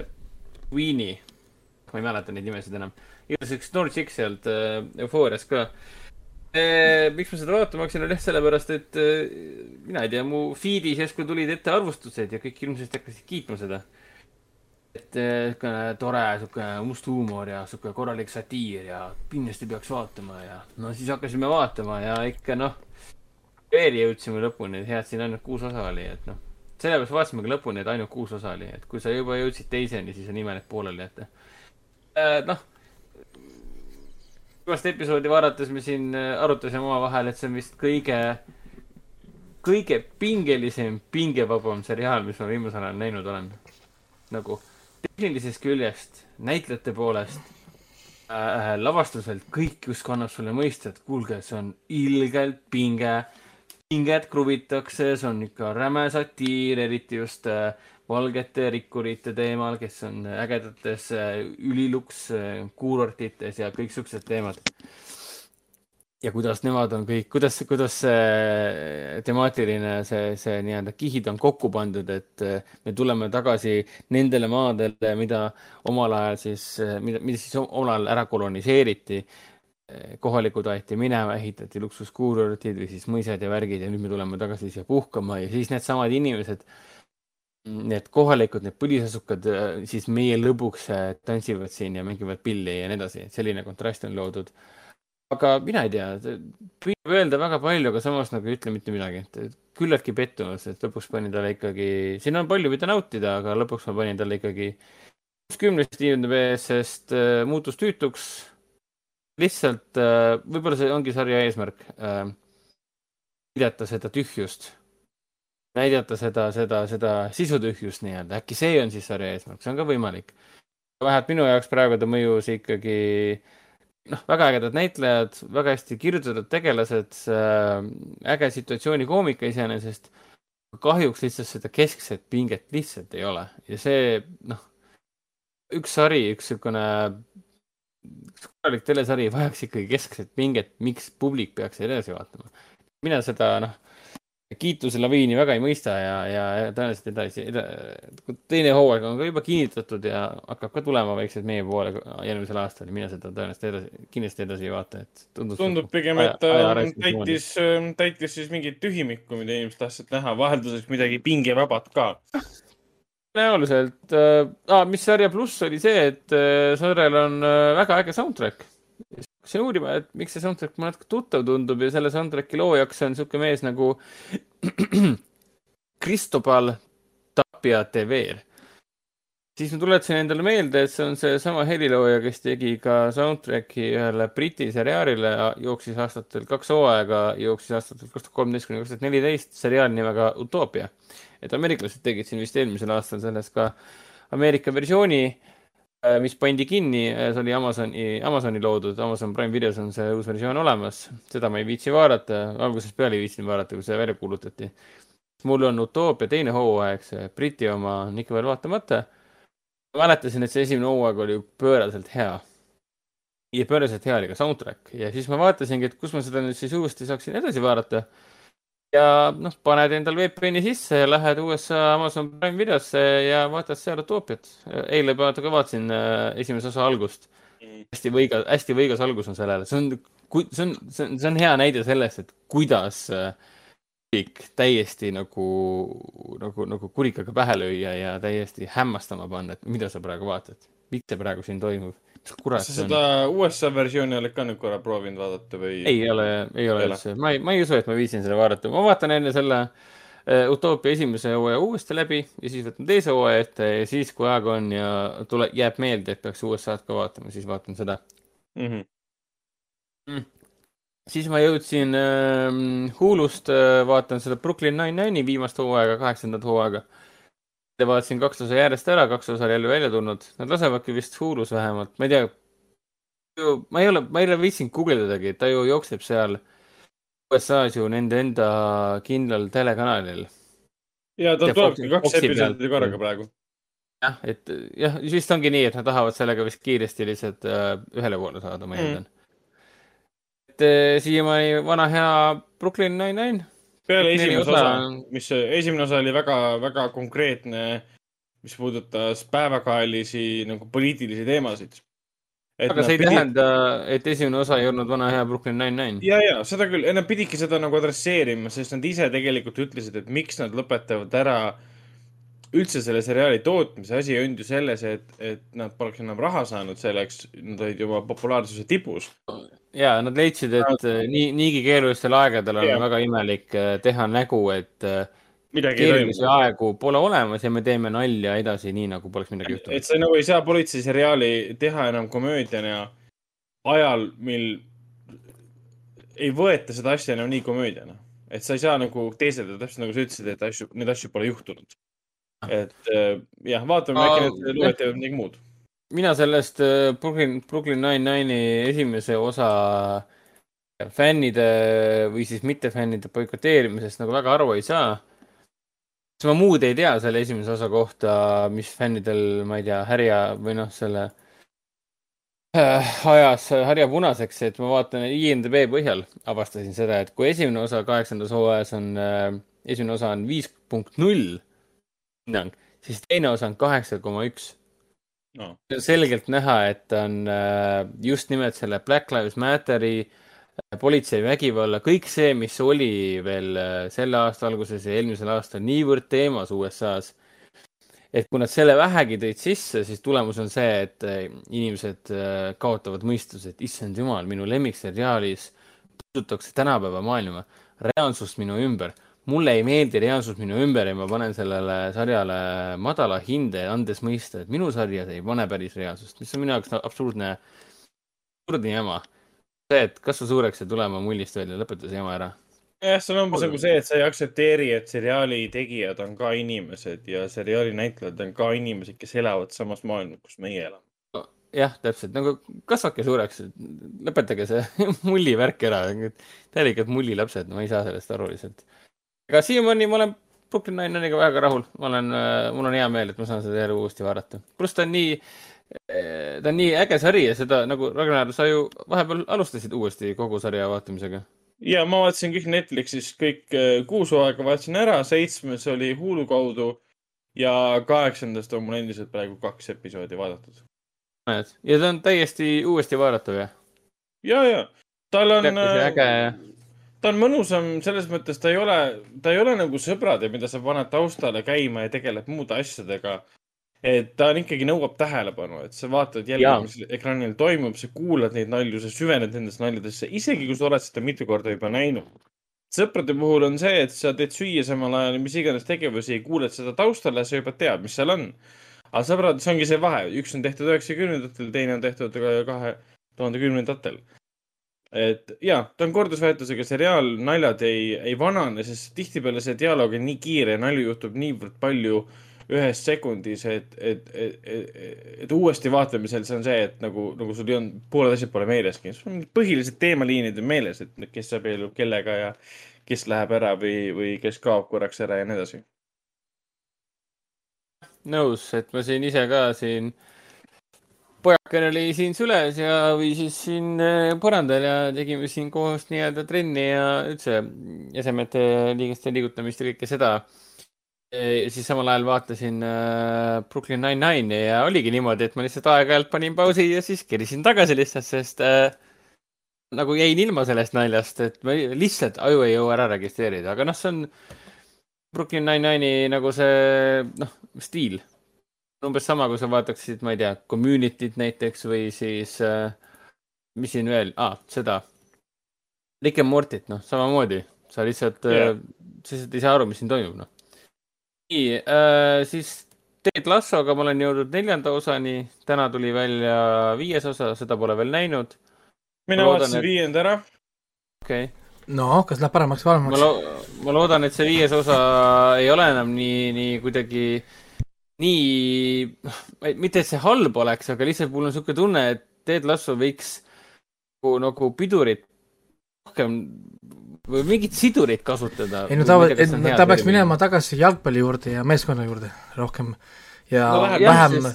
Weenie, ma ei mäleta neid nimesid enam, igatahes üks noor tšikk sealt Eufooriast ka. Eh, miks ma seda vaatama hakkasin, oli jah sellepärast, et eh, mina ei tea, mu feed'is järsku tulid ette arvustused ja kõik hirmsasti hakkasid kiitma seda. et eh, siukene tore, siukene must huumor ja siuke korralik satiir ja kindlasti peaks vaatama ja no siis hakkasime vaatama ja ikka noh, veeri jõudsime lõpuni, head siin ainult kuus osa oli, et noh, sellepärast vaatasimegi lõpuni, et ainult kuus osa oli, et kui sa juba jõudsid teiseni, siis on ime, et pooleli jätta. noh viimast episoodi vaadates me siin äh, arutasime omavahel, et see on vist kõige, kõige pingelisem, pingevabam seriaal, mis ma viimasel ajal näinud olen. nagu tehnilisest küljest, näitlejate poolest äh,, lavastuselt, kõik justkui annab sulle mõista, et kuulge, see on ilgelt pinge. Pinget kruvitakse, see on ikka räme satiir, eriti just äh, valgete rikkurite teemal, kes on ägedates äh, üliluks äh, kuurortites ja kõik siuksed teemad. ja kuidas nemad on kõik, kuidas, kuidas see temaatiline, see, see nii-öelda kihid on kokku pandud, et me tuleme tagasi nendele maadele, mida omal ajal siis, mida, mida siis omal ajal ära koloniseeriti kohalikud aeti minema, ehitati luksuskuurortid või siis mõisad ja värgid ja nüüd me tuleme tagasi siia puhkama ja siis needsamad inimesed need kohalikud, need põlisasukad äh, siis meie lõbuks äh, tantsivad siin ja mängivad pilli ja nii edasi, et selline kontrast on loodud. aga mina ei tea, püüab öelda väga palju, aga samas nagu ei ütle mitte midagi, et küllaltki pettunud, et lõpuks panin talle ikkagi, siin on palju, mida nautida, aga lõpuks ma panin talle ikkagi kümnest IMDB-s, sest äh, muutus tüütuks. Lihtsalt äh, võib-olla see ongi sarja eesmärk äh,, näidata seda tühjust näidata seda, seda, seda sisutühjust nii-öelda, äkki see on siis sarja eesmärk, see on ka võimalik. vähemalt minu jaoks praegu ta mõjus ikkagi noh, väga ägedad näitlejad, väga hästi kirjutatud tegelased äh,, äge situatsioonikoomika iseenesest. kahjuks lihtsalt seda keskset pinget lihtsalt ei ole ja see noh, üks sari, üks niisugune korralik telesari vajaks ikkagi keskset pinget, miks publik peaks edasi vaatama. mina seda noh kiituse laviini väga ei mõista ja, ja, tõenäoliselt edasi eda,, teine hooaeg on ka juba kinnitatud ja hakkab ka tulema vaikselt meie poole järgmisel aastal ja mina seda tõenäoliselt edasi, kindlasti edasi ei vaata, et
tundub. tundub pigem, et ta täitis, täitis siis mingit tühimikku, mida inimesed tahtsid näha, vahelduseks midagi pingevabat ka.
Tõenäoliselt ah, mis sarja pluss oli see, et äh, sarjal on äh, väga äge soundtrack hakkasin uurima, et miks see soundtrack mulle natuke tuttav tundub ja selle soundtrack'i loojaks on niisugune mees nagu (clears throat) Cristobal Tapia Tever. siis ma tuletasin endale meelde, et see on seesama helilooja, kes tegi ka soundtrack'i ühele Briti seriaalile, jooksis aastatel kaks hooaega, jooksis aastatel kaks tuhat kolmteist kuni kaks tuhat neliteist seriaali nimega Utopia. Et ameeriklased tegid siin vist eelmisel aastal sellest ka Ameerika versiooni Äh, mis pandi kinni, äh, see oli Amazoni, Amazoni loodud, Amazon Prime videos on see uus versioon olemas. seda ma ei viitsi vaadata, algusest peale ei viitsinud vaadata, kui see välja kuulutati. mul on Utopia teine hooaeg, see Briti oma on ikka veel vaatamata. mäletasin, et see esimene hooaeg oli pööraselt hea. ja päriselt hea oli ka soundtrack ja siis ma vaatasingi, et kus ma seda nüüd siis uuesti saaksin edasi vaadata. Ja noh, paned endal VPN-i sisse ja lähed USA Amazon Prime videosse ja vaatad seal Utoopiat. eile ka vaatasin äh, esimese osa algust. Mm.. hästi võigas, hästi võigas algus on sellele, see on, see on, see on, see on hea näide sellest, et kuidas äh, kõik täiesti nagu, nagu, nagu kurikaga pähe lüüa ja täiesti hämmastama panna, et mida sa praegu vaatad, miks see praegu siin toimub
kurat. sa seda on... USA versiooni oled ka nüüd korra proovinud vaadata või?
ei ole, ei ole üldse, ma ei, ma ei usu, et ma viitsin seda vaadata, ma vaatan enne selle uh, Utoopia esimese hooaja uuesti läbi ja siis võtan teise hooaja ette ja siis, kui aega on ja tule, jääb meelde, et peaks USA-d ka vaatama, siis vaatan seda mm. -hmm. Mm. siis ma jõudsin äh, Hulust äh,, vaatan seda Brooklyn Nine-Nine'i viimast hooaega, kaheksandat hooaega vaatasin kaks osa järjest ära, kaks osa on jälle välja tulnud. Nad lasevadki vist Hulus vähemalt, ma ei tea. ma ei ole, ma ei ole viitsinud guugeldadagi, ta ju jookseb seal USA-s ju nende enda kindlal telekanalil.
ja tal tulebki kaks episoodi korraga praegu.
jah, et jah, vist ongi nii, et nad tahavad sellega vist kiiresti lihtsalt uh, ühele poole saada, ma eeldan mm.. et uh, siiamaani vana hea Brooklyn Nine-Nine
peale esimese osa, mis, esimene osa oli väga, väga konkreetne, mis puudutas päevakajalisi nagu poliitilisi teemasid.
aga see ei pidi... tähenda, et esimene osa ei olnud vana hea Brooklyn Nine-Nine.
ja, ja seda küll, nad pididki seda nagu adresseerima, sest nad ise tegelikult ütlesid, et miks nad lõpetavad ära üldse selle seriaali tootmise. asi ei olnud ju selles, et, et nad poleks enam raha saanud selleks, nad olid juba populaarsuse tipus
ja nad leidsid, et äh, nii, niigi keerulistel aegadel on ja. väga imelik äh, teha nägu, et äh, midagi keerulisi aegu pole olemas ja me teeme nalja edasi, nii nagu poleks midagi juhtunud.
et sa nagu ei saa politseiseriaali teha enam komöödiana ajal, mil ei võeta seda asja enam nii komöödiana. et sa ei saa nagu teeselda täpselt nagu sa ütlesid, et asju, neid asju pole juhtunud. Ah. et jah, vaatame, äkki need luued teevad midagi muud
mina sellest äh, Brooklyn, Brooklyn Nine-Nine'i esimese osa fännide või siis mittefännide boikoteerimisest nagu väga aru ei saa. sest ma muud ei tea selle esimese osa kohta, mis fännidel, ma ei tea, härja või noh, selle äh, ajas härja punaseks, et ma vaatan IMDB põhjal, avastasin seda, et kui esimene osa kaheksandas hooajas on äh,, esimene osa on viis punkt null hinnang, siis teine osa on kaheksa koma üks no.. selgelt näha, et on äh, just nimelt selle Black Lives Matteri äh, politsei vägivalla, kõik see, mis oli veel äh, selle aasta alguses ja eelmisel aastal niivõrd teemas USA-s. et kui nad selle vähegi tõid sisse, siis tulemus on see, et inimesed kaotavad mõistuse, et issand jumal, minu lemmikseriaalis puudutakse tänapäeva maailma, reaalsust minu ümber mulle ei meeldi reaalsus minu ümber ja ma panen sellele sarjale madala hinde, andes mõista, et minu sarjad ei pane päris reaalsust, mis on minu jaoks absurdne, absurdne jama. see, et kasva suureks ja tulema mullist välja, lõpeta see jama ära.
jah, see on umbes nagu see, et sa ei aktsepteeri, et seriaali tegijad on ka inimesed ja seriaali näitlejad on ka inimesed, kes elavad samas maailmas, kus meie elame
jah, täpselt nagu kasvake suureks, lõpetage see (laughs) mulli värk ära, täielikult mullilapsed, ma ei saa sellest aru lihtsalt aga siiamaani ma olen Brooklyn Nine-Nine'iga väga rahul, ma olen, äh, mul on hea meel, et ma saan seda jälle uuesti vaadata. pluss ta on nii, äh, ta on nii äge sari ja seda nagu Ragnar, sa ju vahepeal alustasid uuesti kogu sarja vaatamisega.
ja ma vaatasin kõik Netflixis kõik äh, kuus hooaega vaatasin ära, seitsmes oli Hulu kaudu ja kaheksandast on mul endiselt praegu kaks episoodi vaadatud.
näed, ja ta on täiesti uuesti vaadatav, jah?
ja, ja tal on.
äge
ta on mõnusam selles mõttes, ta ei ole, ta ei ole nagu sõbrad ja mida sa paned taustale käima ja tegeleb muude asjadega. et ta on ikkagi nõuab tähelepanu, et sa vaatad jälle, mis ekraanil toimub, sa kuulad neid nalju, sa süvened nendesse naljadesse, isegi kui sa oled seda mitu korda juba näinud. sõprade puhul on see, et sa teed süüa samal ajal, mis iganes tegevusi, kuuled seda taustale, sa juba tead, mis seal on. aga sõbrad, see ongi see vahe, üks on tehtud üheksakümnendatel, teine on tehtud kahe tuhande kümnendatel et ja, ta on kordusväärtusega seriaal, naljad ei, ei vanane, sest tihtipeale see dialoog on nii kiire ja nalju juhtub niivõrd palju ühes sekundis, et, et, et, et, et uuesti vaatamisel see on see, et nagu, nagu sul ei olnud, pooled asjad pole meeleski. põhilised teemaliinid on meeles, et kes abiellub kellega ja kes läheb ära või, või kes kaob korraks ära ja nii edasi.
nõus, et ma siin ise ka siin pojakene oli siin süles ja või siis siin äh, põrandal ja tegime siin koos nii-öelda trenni ja üldse esemete liigeste liigutamist ja kõike seda. siis samal ajal vaatasin äh, Brooklyn Nine-Nine'i ja oligi niimoodi, et ma lihtsalt aeg-ajalt panin pausi ja siis kerisin tagasi lihtsalt, sest äh, nagu jäin ilma sellest naljast, et ma lihtsalt aju ei jõua ära registreerida, aga noh, see on Brooklyn Nine-Nine'i nagu see noh, stiil umbes sama, kui sa vaataksid, ma ei tea, Community't näiteks või siis äh,, mis siin veel ah,, seda. Rick and Morty't, noh, samamoodi, sa lihtsalt yeah., äh, sa lihtsalt ei saa aru, mis siin toimub, noh. nii äh,, siis Ted Lassoga ma olen jõudnud neljanda osani, täna tuli välja viies osa, seda pole veel näinud.
mina vaatasin et... viienda ära.
okei okay
no kas läheb paremaks või halvemaks?
ma lo-, ma loodan, et see viies osa ei ole enam nii, nii kuidagi nii, mitte et see halb oleks, aga lihtsalt mul on niisugune tunne, et Ted Lasso võiks nagu, nagu pidurit rohkem või mingit sidurit kasutada.
ei no ta, ta peaks minema tagasi jalgpalli juurde ja meeskonna juurde rohkem ja no, vähem, vähem,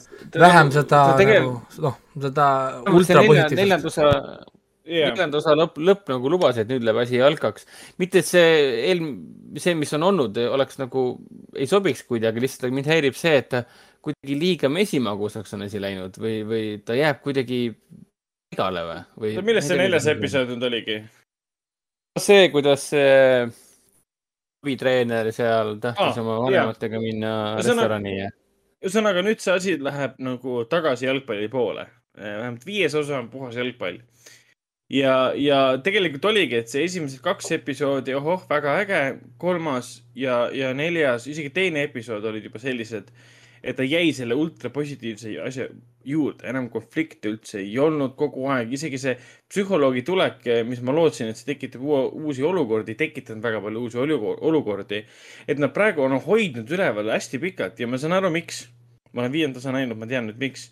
vähem seda nagu noh, seda ultrapositiivset.
neljanduse yeah. neljanda osa lõpp, lõpp nagu lubas, et nüüd läheb asi jalkaks. mitte et see eel-, see, mis on olnud, oleks nagu, ei sobiks kuidagi, lihtsalt mind häirib see, et ta kuidagi liiga mesimagusaks on asi läinud või, või ta jääb kuidagi igale või, või?
millest see neljas episood nüüd oligi?
see, kuidas see abitreener seal tahtis ah, oma vanematega yeah. minna restorani ja.
ühesõnaga nüüd see asi läheb nagu tagasi jalgpalli poole. vähemalt viies osa on puhas jalgpall ja, ja tegelikult oligi, et see esimesed kaks episoodi, ohoh, väga äge, kolmas ja, ja neljas, isegi teine episood olid juba sellised, et ta jäi selle ultrapositiivse asja juurde, enam konflikte üldse ei olnud kogu aeg, isegi see psühholoogi tulek, mis ma lootsin, et see tekitab uusi olukordi, tekitanud väga palju uusi olukordi. et nad praegu on hoidnud üleval hästi pikalt ja ma saan aru, miks. ma olen viienda osa näinud, ma tean nüüd, miks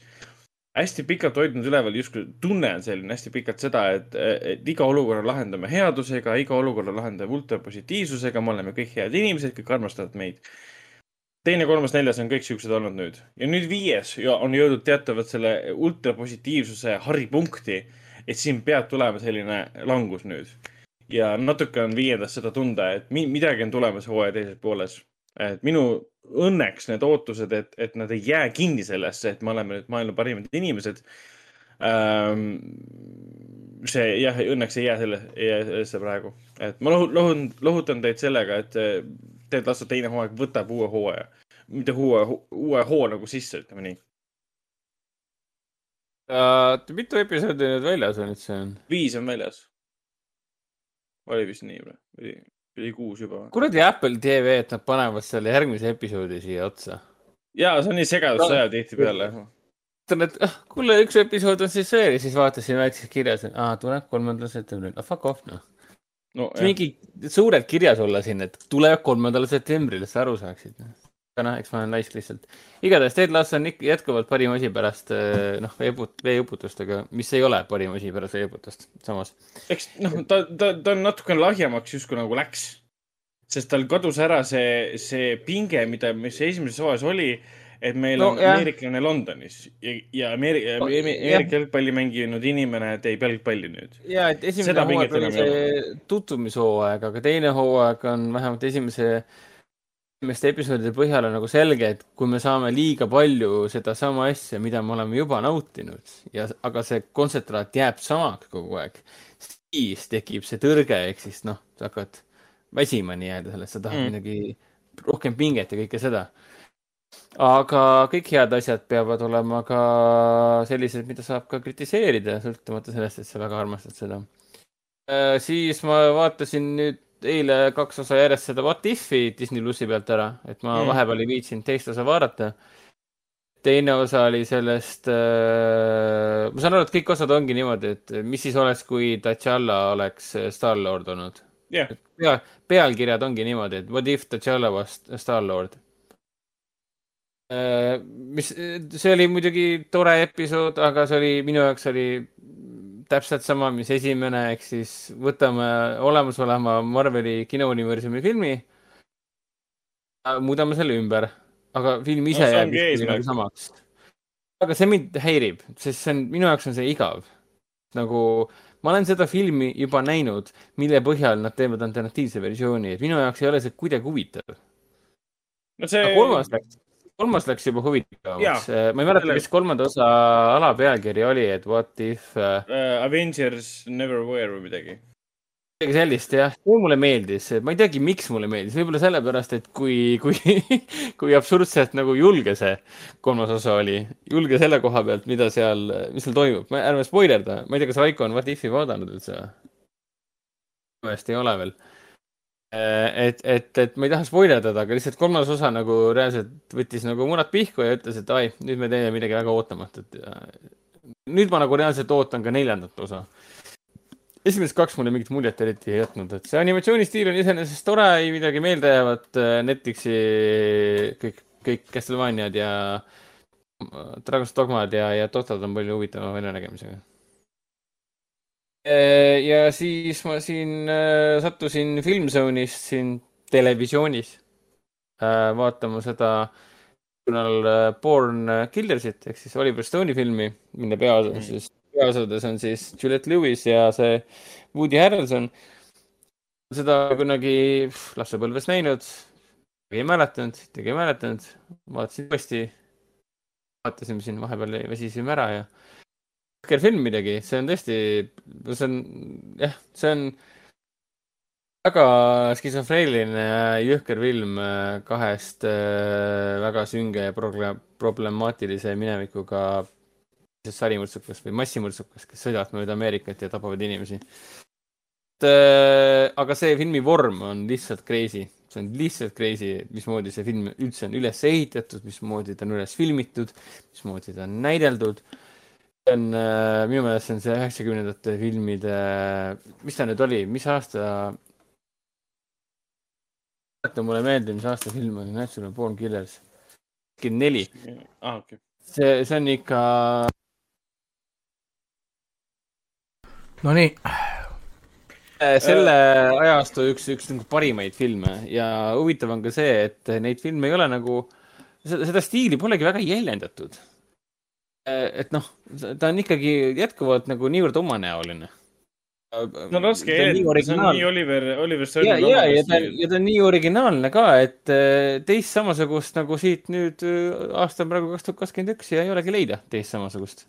hästi pikalt hoidnud üleval, justkui tunne on selline hästi pikalt seda, et, et iga olukorra lahendame headusega, iga olukorra lahendame ultrapositiivsusega, me oleme kõik head inimesed, kõik armastavad meid. teine, kolmas, neljas on kõik siuksed olnud nüüd ja nüüd viies ja on jõudnud teatavalt selle ultrapositiivsuse haripunkti, et siin peab tulema selline langus nüüd. ja natuke on viiendas seda tunda, et midagi on tulemas hooaja teises pooles et minu õnneks need ootused, et, et nad ei jää kinni sellesse, et me oleme nüüd maailma parimad inimesed ähm,. see jah, õnneks ei jää selle, ei jää sellesse praegu, et ma lohun, lohun, lohutan teid sellega, et Ted Lasso teine hooaeg võtab uue hooaja, mitte uue, uue hoo nagu sisse, ütleme nii
uh,. mitu episoodi nüüd väljas on üldse?
viis on väljas. oli vist nii või? Oli kuus juba.
kuradi Apple TV, et nad panevad selle järgmise episoodi siia otsa.
ja see on nii segadust ajab tihtipeale.
ütlen, et ah, kuule, üks episood on siis veel ja siis vaatasin väikses kirjas, et aa, tuleb kolmandal septembril, ah fuck off noh no,. mingi suured kirjas olla siin, et tuleb kolmandal septembril, et sa aru saaksid aga noh, eks ma olen laisk lihtsalt. igatahes Ted Lasso on ikka jätkuvalt parim asi pärast eh, noh, veeuput-, veeuputustega, mis ei ole parim asi pärast veeuputust, samas.
eks noh, ta, ta, ta on natukene lahjemaks justkui nagu läks. sest tal kadus ära see, see pinge, mida, mis esimeses hooajas oli, et meil no, on jah. ameeriklane Londonis ja, ja Ameerika, Ameerika jalgpalli mänginud inimene teeb jalgpalli nüüd.
ja, et esimene hooaeg oli see tutvumishooaeg, aga teine hooaeg on vähemalt esimese esimeste episoodide põhjal on nagu selge, et kui me saame liiga palju sedasama asja, mida me oleme juba nautinud ja, aga see kontsentraat jääb samaks kogu aeg, siis tekib see tõrge, ehk siis noh, sa hakkad väsima nii-öelda sellest, sa tahad mm. midagi rohkem pinget ja kõike seda. aga kõik head asjad peavad olema ka sellised, mida saab ka kritiseerida, sõltumata sellest, et sa väga armastad seda. Äh, siis ma vaatasin nüüd eile kaks osa järjest seda What If'i Disney plussi pealt ära, et ma mm. vahepeal ei viitsinud teist osa vaadata. teine osa oli sellest äh,, ma saan aru, et kõik osad ongi niimoodi, et mis siis oleks, kui T'Challa oleks Star-Lord olnud
yeah..
pea, pealkirjad ongi niimoodi, et What if T'Challa was Star-Lord äh,. mis, see oli muidugi tore episood, aga see oli, minu jaoks oli täpselt sama, mis esimene, ehk siis võtame olemasoleva Marveli kinouniversumi filmi, muudame selle ümber, aga film ise no, jääb nagu samaks. aga see mind häirib, sest see on, minu jaoks on see igav. nagu ma olen seda filmi juba näinud, mille põhjal nad teevad alternatiivse versiooni, et minu jaoks ei ole see kuidagi huvitav. no see. kolmas läks, kolmas läks juba huvitavamaks. Äh, ma ei mäleta, mis kolmanda osa alapealkiri oli, et what if uh....
Avengers never were või midagi.
midagi sellist jah, see mulle meeldis, ma ei teagi, miks mulle meeldis, võib-olla sellepärast, et kui, kui, (laughs) kui absurdselt nagu julge see kolmas osa oli, julge selle koha pealt, mida seal, mis seal toimub, ärme spoilerda, ma ei tea, kas Raiko on What If'i vaadanud üldse või? vist ei ole veel. Et, et, et ma ei taha spoilerdada, aga lihtsalt kolmas osa nagu reaalselt võttis nagu munad pihku ja ütles, et ai, nüüd me teeme midagi väga ootamatut nüüd ma nagu reaalselt ootan ka neljandat osa esimesed kaks mulle mingit muljet eriti ei jätnud, et see animatsioonistiil on iseenesest tore, ei midagi meeldejäävat. Äh, Netflixi kõik, kõik Castlevaniad ja äh, Dragon's Dogmad ja, ja Totad on palju huvitava väljanägemisega. Äh, ja siis ma siin sattusin Filmzone'ist siin televisioonis vaatama seda Born Killersit ehk siis Oliver Stone'i filmi, mille peaosas mm peaosades on siis Juliette Lewis ja see Woody Harrelson. seda kunagi lapsepõlves näinud, ei mäletanud, isegi ei mäletanud, vaatasin uuesti. vaatasime siin vahepeal, väsisime ära ja. Jõhker film midagi, see on tõesti, see on jah, see on väga skisofreeniline jõhker film äh, kahest äh, väga sünge ja problemaatilise minevikuga sarimõrtsukast või massimõrtsukast, kes sõidavad mööda Ameerikat ja tapavad inimesi. Äh, aga see filmi vorm on lihtsalt crazy, see on lihtsalt crazy, mismoodi see film üldse on üles ehitatud, mismoodi ta on üles filmitud, mismoodi ta on näideldud. See on äh, minu meelest see on see üheksakümnendate filmide, mis ta nüüd oli, mis aasta? mäleta mulle meelde, mis aasta film oli, Natural Born Killers. neli
ah,.
See, see on ikka
Nonii.
Äh, selle ajastu üks, üks nagu parimaid filme ja huvitav on ka see, et neid filme ei ole nagu, seda stiili polegi väga jäljendatud. Äh, et noh, ta on ikkagi jätkuvalt nagu niivõrd omanäoline
no raske eeldada, see on nii Oliver, Oliver Stone'i
ja, ja, ja ta, ja ta on nii originaalne ka, et äh, teist samasugust nagu siit nüüd aasta on praegu kaks tuhat kakskümmend üks ja ei olegi leida teist samasugust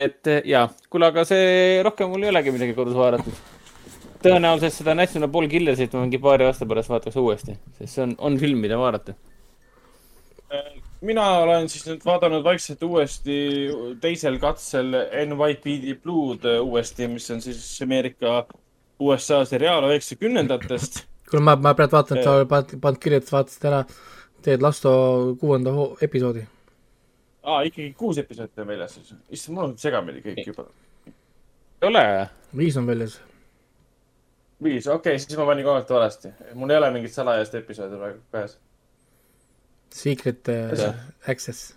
et jaa, kuule, aga see rohkem mul ei olegi midagi kodus vaadatud. tõenäoliselt seda National Ball Killersit ma mingi paari aasta pärast vaataks uuesti, sest see on, on film, mida vaadata.
Mina olen siis nüüd vaadanud vaikselt uuesti teisel katsel NYPD Blue'd uuesti, mis on siis Ameerika USA seriaal üheksakümnendatest.
kuule, ma, ma praegu vaatan, et sa oled pannud kirja, et vaatasid ära Ted Lasto kuuenda episoodi
aa, ikkagi kuus episoodi on väljas siis. issand, mul on segamini kõik juba.
ei ole?
viis on väljas.
viis, okei okay,, siis ma panin kohati valesti. mul ei ole mingit salajast episoodi praegu käes.
Secret uh, access.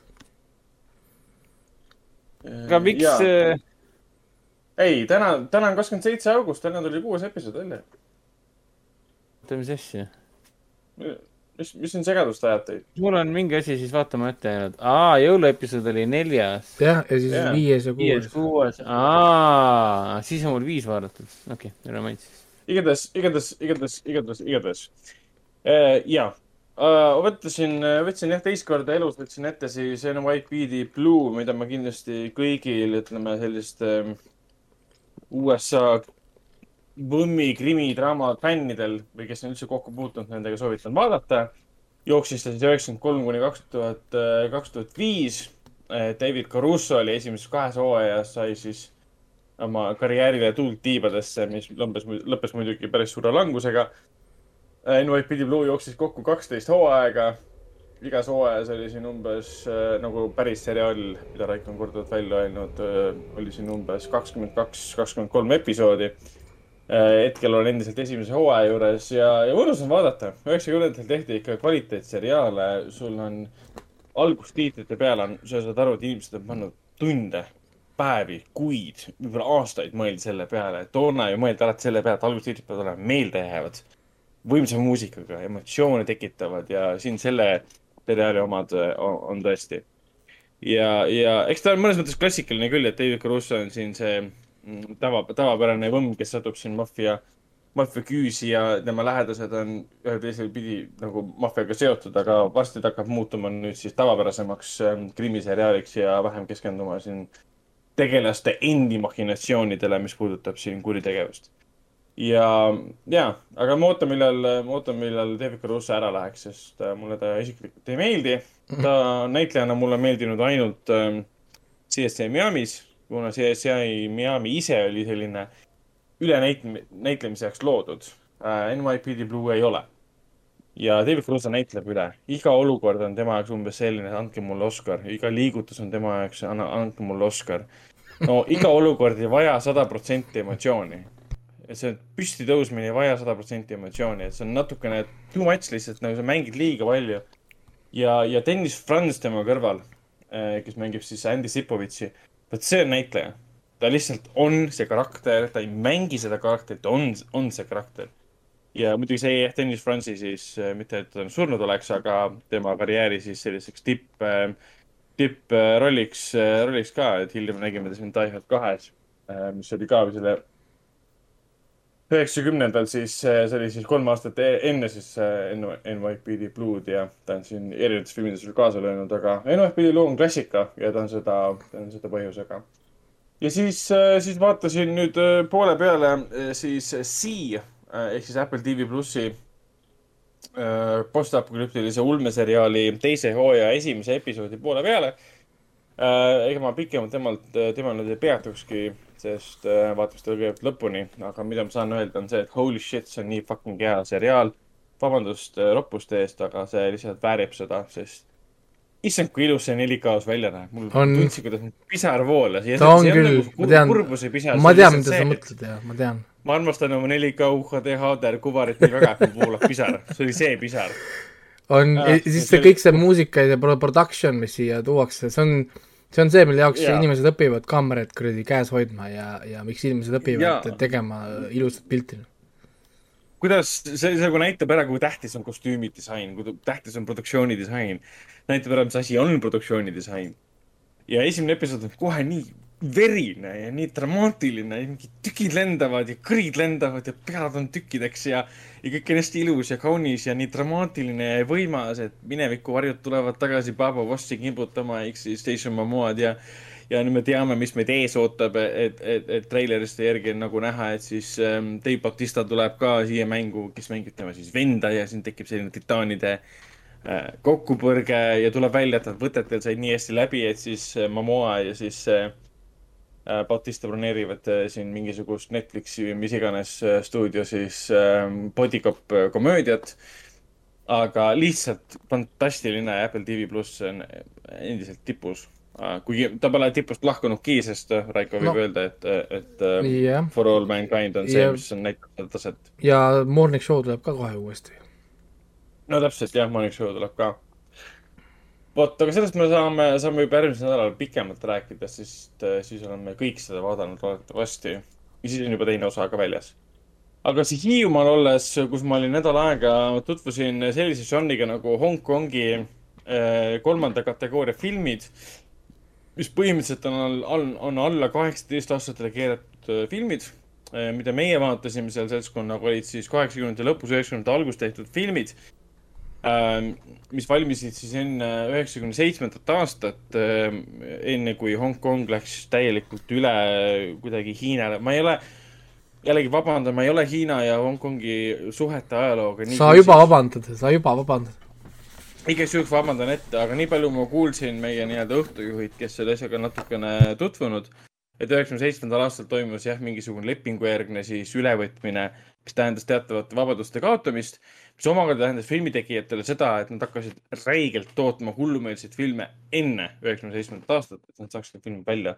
aga miks? Äh,
ei, täna, täna on kakskümmend seitse august, täna tuli kuues episood välja.
oota, mis asja?
mis, mis siin segadust ajab teid?
mul on mingi asi siis vaatamata jäänud. aa, jõuluepisood oli neljas.
jah, ja siis yeah. viies ja kuues. viies,
kuues, aa, siis on mul viis vaadatud. okei okay,, mind siis.
igatahes, igatahes, igatahes, igatahes, igatahes äh,. Uh,, võtsin, võtsin jah, teist korda elus võtsin ette siis NYPD Blue, mida ma kindlasti kõigil, ütleme, selliste uh, USA Võmmi krimidraama fännidel või kes on üldse kokku puutunud nendega, soovitan vaadata. jooksis ta siis üheksakümmend kolm kuni kaks tuhat, äh, kaks tuhat viis. Äh, David Caruso oli esimeses kahes hooajas, sai siis oma karjäärile tuult tiibadesse, mis lõppes, lõppes muidugi päris suure langusega. Äh, NYPD Blue jooksis kokku kaksteist hooaega. igas hooajas oli siin umbes nagu päris seriaal, mida Raiko on korduvalt välja öelnud, oli siin umbes kakskümmend kaks, kakskümmend kolm episoodi Äh, hetkel olen endiselt esimese hooaja juures ja, ja mõnus on vaadata. üheksakümnendatel tehti ikka kvaliteetseriaale, sul on algustiitrite peal on, sa saad aru, et inimesed on pannud tunde, päevi, kuid, võib-olla aastaid mõeldi selle peale. toona ju mõeldi alati selle peale, et algustiitrid peavad olema meeldejäävad, võimsa muusikaga, emotsioone tekitavad ja siin selle seriaali omad on, on tõesti. ja, ja eks ta on mõnes mõttes klassikaline küll, et David Caruso on siin see mm, tava, tavapärane võmm, kes satub siin maffia, maffia küüsi ja tema lähedased on ühel teisel pidi nagu maffiaga seotud, aga varsti ta hakkab muutuma nüüd siis tavapärasemaks ähm, krimiseriaaliks ja vähem keskenduma siin tegelaste endi mahhinatsioonidele, mis puudutab siin kuritegevust ja, ja, aga ma ootan, millal, ma ootan, millal David Caruso ära läheks, sest äh, mulle ta isiklikult ei meeldi. ta näitlejana mulle meeldinud ainult äh, CSI Miami's, kuna CSI Miami ise oli selline üle näit-, näitlemiseks loodud äh,. NYPD Blue ei ole. ja David Caruso näitleb üle, iga olukord on tema jaoks umbes selline, et andke mulle Oscar, iga liigutus on tema jaoks, andke mulle Oscar. no iga (laughs) olukord ei vaja sada protsenti emotsiooni et see püsti tõusmine ei vaja sada protsenti emotsiooni, et see on natukene too much lihtsalt, nagu sa mängid liiga palju. ja, ja Dennis Franz tema kõrval, eh, kes mängib siis Andy Sipovitši, vot see on näitleja. ta lihtsalt on see karakter, ta ei mängi seda karakterit, ta on, on see karakter. ja muidugi see jah, Dennis Franzi siis, eh, mitte et ta surnud oleks, aga tema karjääri siis selliseks tipp, eh, tipprolliks, rolliks ka, et hiljem nägime ta siin Die Hard kahes, mis oli ka selle üheksakümnendal siis, see oli siis kolm aastat e-, enne siis NYPD Blue'd ja ta on siin erinevates filmides kaasa löönud, aga NYPD Blue on klassika ja ta on seda, ta on seda põhjusega. ja siis, siis vaatasin nüüd poole peale siis Sea ehk siis Apple TV plussi postapokalüptilise ulmeseriaali teise hooaja esimese episoodi poole peale. ega ma pikemalt temalt, temal nüüd ei peatukski sest äh, vaatame seda kõigepealt lõpuni, aga mida ma saan öelda, on see, et holy shit, see on nii fucking hea seriaal. vabandust äh, roppuste eest, aga see lihtsalt väärib seda, sest issand, kui ilus see 4K-s välja näeb. mul on... tundsin, kuidas pisar voolas.
ta on küll, nagu ma tean, ma tean, mida sa mõtled ja ma tean.
ma armastan oma 4K UHD HDR kuvarit nii väga, et mul voolab pisar. see oli see pisar.
on ah,, siis see kõik see muusika ja production, mis siia tuuakse, see on see on see, mille jaoks ja. inimesed õpivad kaamerat kuradi käes hoidma ja, ja miks inimesed õpivad ja. tegema ilusat pilti.
kuidas, see, see nagu näitab ära, kui tähtis on kostüümidisain, kui tähtis on produktsioonidisain. näitab ära, mis asi on produktsioonidisain. ja esimene episood on kohe nii verine ja nii dramaatiline mingid tükid lendavad ja kõrid lendavad ja pead on tükkideks ja, ja kõik on hästi ilus ja kaunis ja nii dramaatiline ja võimas, et minevikuvarjud tulevad tagasi Baba Vossi kimbutama ehk siis Station Momoad ja, ja nüüd me teame, mis meid ees ootab, et, et, et treileriste järgi on nagu näha, et siis ähm, Dave Bautista tuleb ka siia mängu, kes mängib tema siis venda ja siin tekib selline titaanide äh, kokkupõrge ja tuleb välja, et nad võtetel said nii hästi läbi, et siis äh, Momoa ja siis Äh, Bautista broneerivad äh, siin mingisugust Netflixi või mis iganes äh, stuudio siis ähm, Bodycop komöödiat. aga lihtsalt fantastiline Apple TV pluss on endiselt tipus. kuigi ta pole tipust lahkunudki, sest Raiko võib no. öelda, et, et yeah. For All Mankind on see yeah., mis on näitanud taset.
ja Morning Show tuleb ka kohe uuesti.
no täpselt jah, Morning Show tuleb ka vot, aga sellest me saame, saame juba järgmisel nädalal pikemalt rääkida, sest äh, siis oleme kõik seda vaadanud loodetavasti. ja siis on juba teine osa ka väljas. aga siis Hiiumaal olles, kus ma olin nädal aega, tutvusin sellise žanriga nagu Hongkongi äh, kolmanda kategooria filmid, mis põhimõtteliselt on, on, on alla kaheksateist aastatele keeratud äh, filmid, mida meie vaatasime seal seltskonnaga, olid siis kaheksakümnendate lõpus, üheksakümnendate alguses tehtud filmid mis valmisid siis enne üheksakümne seitsmendat aastat, ähm, enne kui Hongkong läks täielikult üle kuidagi Hiinale. ma ei ole, jällegi vabandan, ma ei ole Hiina ja Hongkongi suhete ajalooga
nii sa juba vabandad, sa juba vabandad.
igaks juhuks vabandan ette, aga nii palju ma kuulsin meie nii-öelda õhtujuhid, kes selle asjaga natukene tutvunud, et üheksakümne seitsmendal aastal toimus jah, mingisugune lepingujärgne siis ülevõtmine, mis tähendas teatavate vabaduste kaotamist mis omakorda tähendas filmitegijatele seda, et nad hakkasid räigelt tootma hullumeelseid filme enne üheksakümne seitsmendat aastat, et nad saaks need filmid välja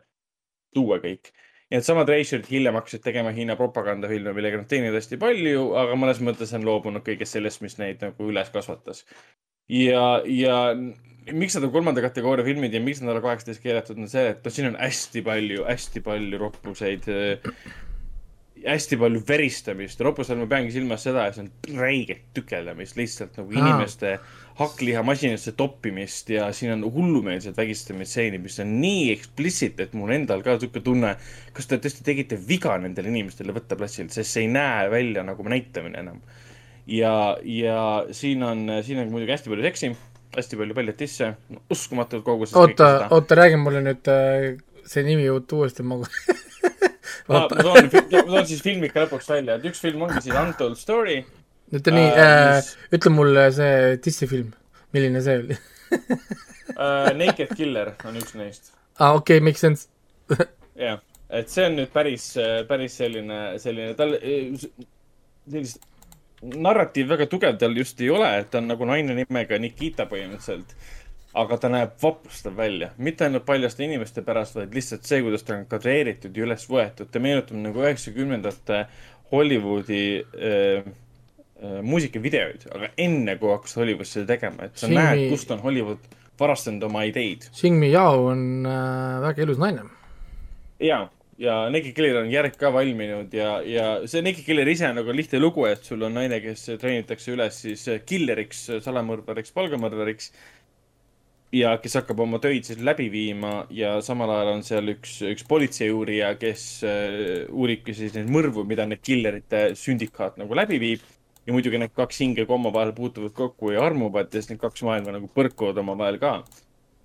tuua kõik. ja needsamad reisijaid hiljem hakkasid tegema Hiina propagandafilme, millega nad teenivad hästi palju, aga mõnes mõttes on loobunud kõigest sellest, mis neid nagu üles kasvatas. ja, ja miks nad on kolmanda kategooria filmid ja miks nad on kaheksateist keelatud, on see, et siin on hästi palju, hästi palju roppuseid hästi palju veristamist. ropusel ma peangi silmas seda, et see on räiget tükeldamist, lihtsalt nagu inimeste hakklihamasinasse toppimist ja siin on hullumeelsed vägistamistseenid, mis on nii explicit, et mul endal ka sihuke tunne, kas te tõesti tegite viga nendele inimestele võtta platsilt, sest see ei näe välja nagu näitamine enam. ja, ja siin on, siin on muidugi hästi palju seksi, hästi palju paljatisse, uskumatult koguses.
oota, oota, räägi mulle nüüd äh, see nimi uuesti, ma (laughs)
ma, toon, ma toon siis filmi ikka lõpuks välja, et üks film ongi siis Untold Story.
ütle nii äh, äh, mis... ütle mulle see Disney film, milline see oli?
Uh, (laughs) Naked Killer on üks neist.
aa ah,, okei okay,, makes sense. (laughs)
Jah, et see on nüüd päris, päris selline, selline, tal sellist narratiiv väga tugev tal just ei ole, et ta on nagu naine nimega Nikita põhimõtteliselt aga ta näeb vapustav välja, mitte ainult paljaste inimeste pärast, vaid lihtsalt see, kuidas ta on kadreeritud ja üles võetud. ta meenutab nagu üheksakümnendate Hollywoodi äh, äh, muusikavideoid, aga enne, kui hakkas Hollywood seda tegema, et sa Sing näed, kust on Hollywood varastanud oma ideid.
Sing Mi Yao on äh, väga ilus naine.
ja, ja Naked Killer on järg ka valminud ja, ja see Naked Killer ise on nagu lihtne lugu, et sul on naine, kes treenitakse üles siis killeriks, salamõrvariks, palgamõrvariks ja kes hakkab oma töid siis läbi viima ja samal ajal on seal üks, üks politseiuurija, kes uh, uuribki siis neid mõrvu, mida need killerite sündikaat nagu läbi viib. ja muidugi need kaks hinge, kui omavahel puutuvad kokku ja armuvad ja siis need kaks maailma nagu põrkuvad omavahel ka.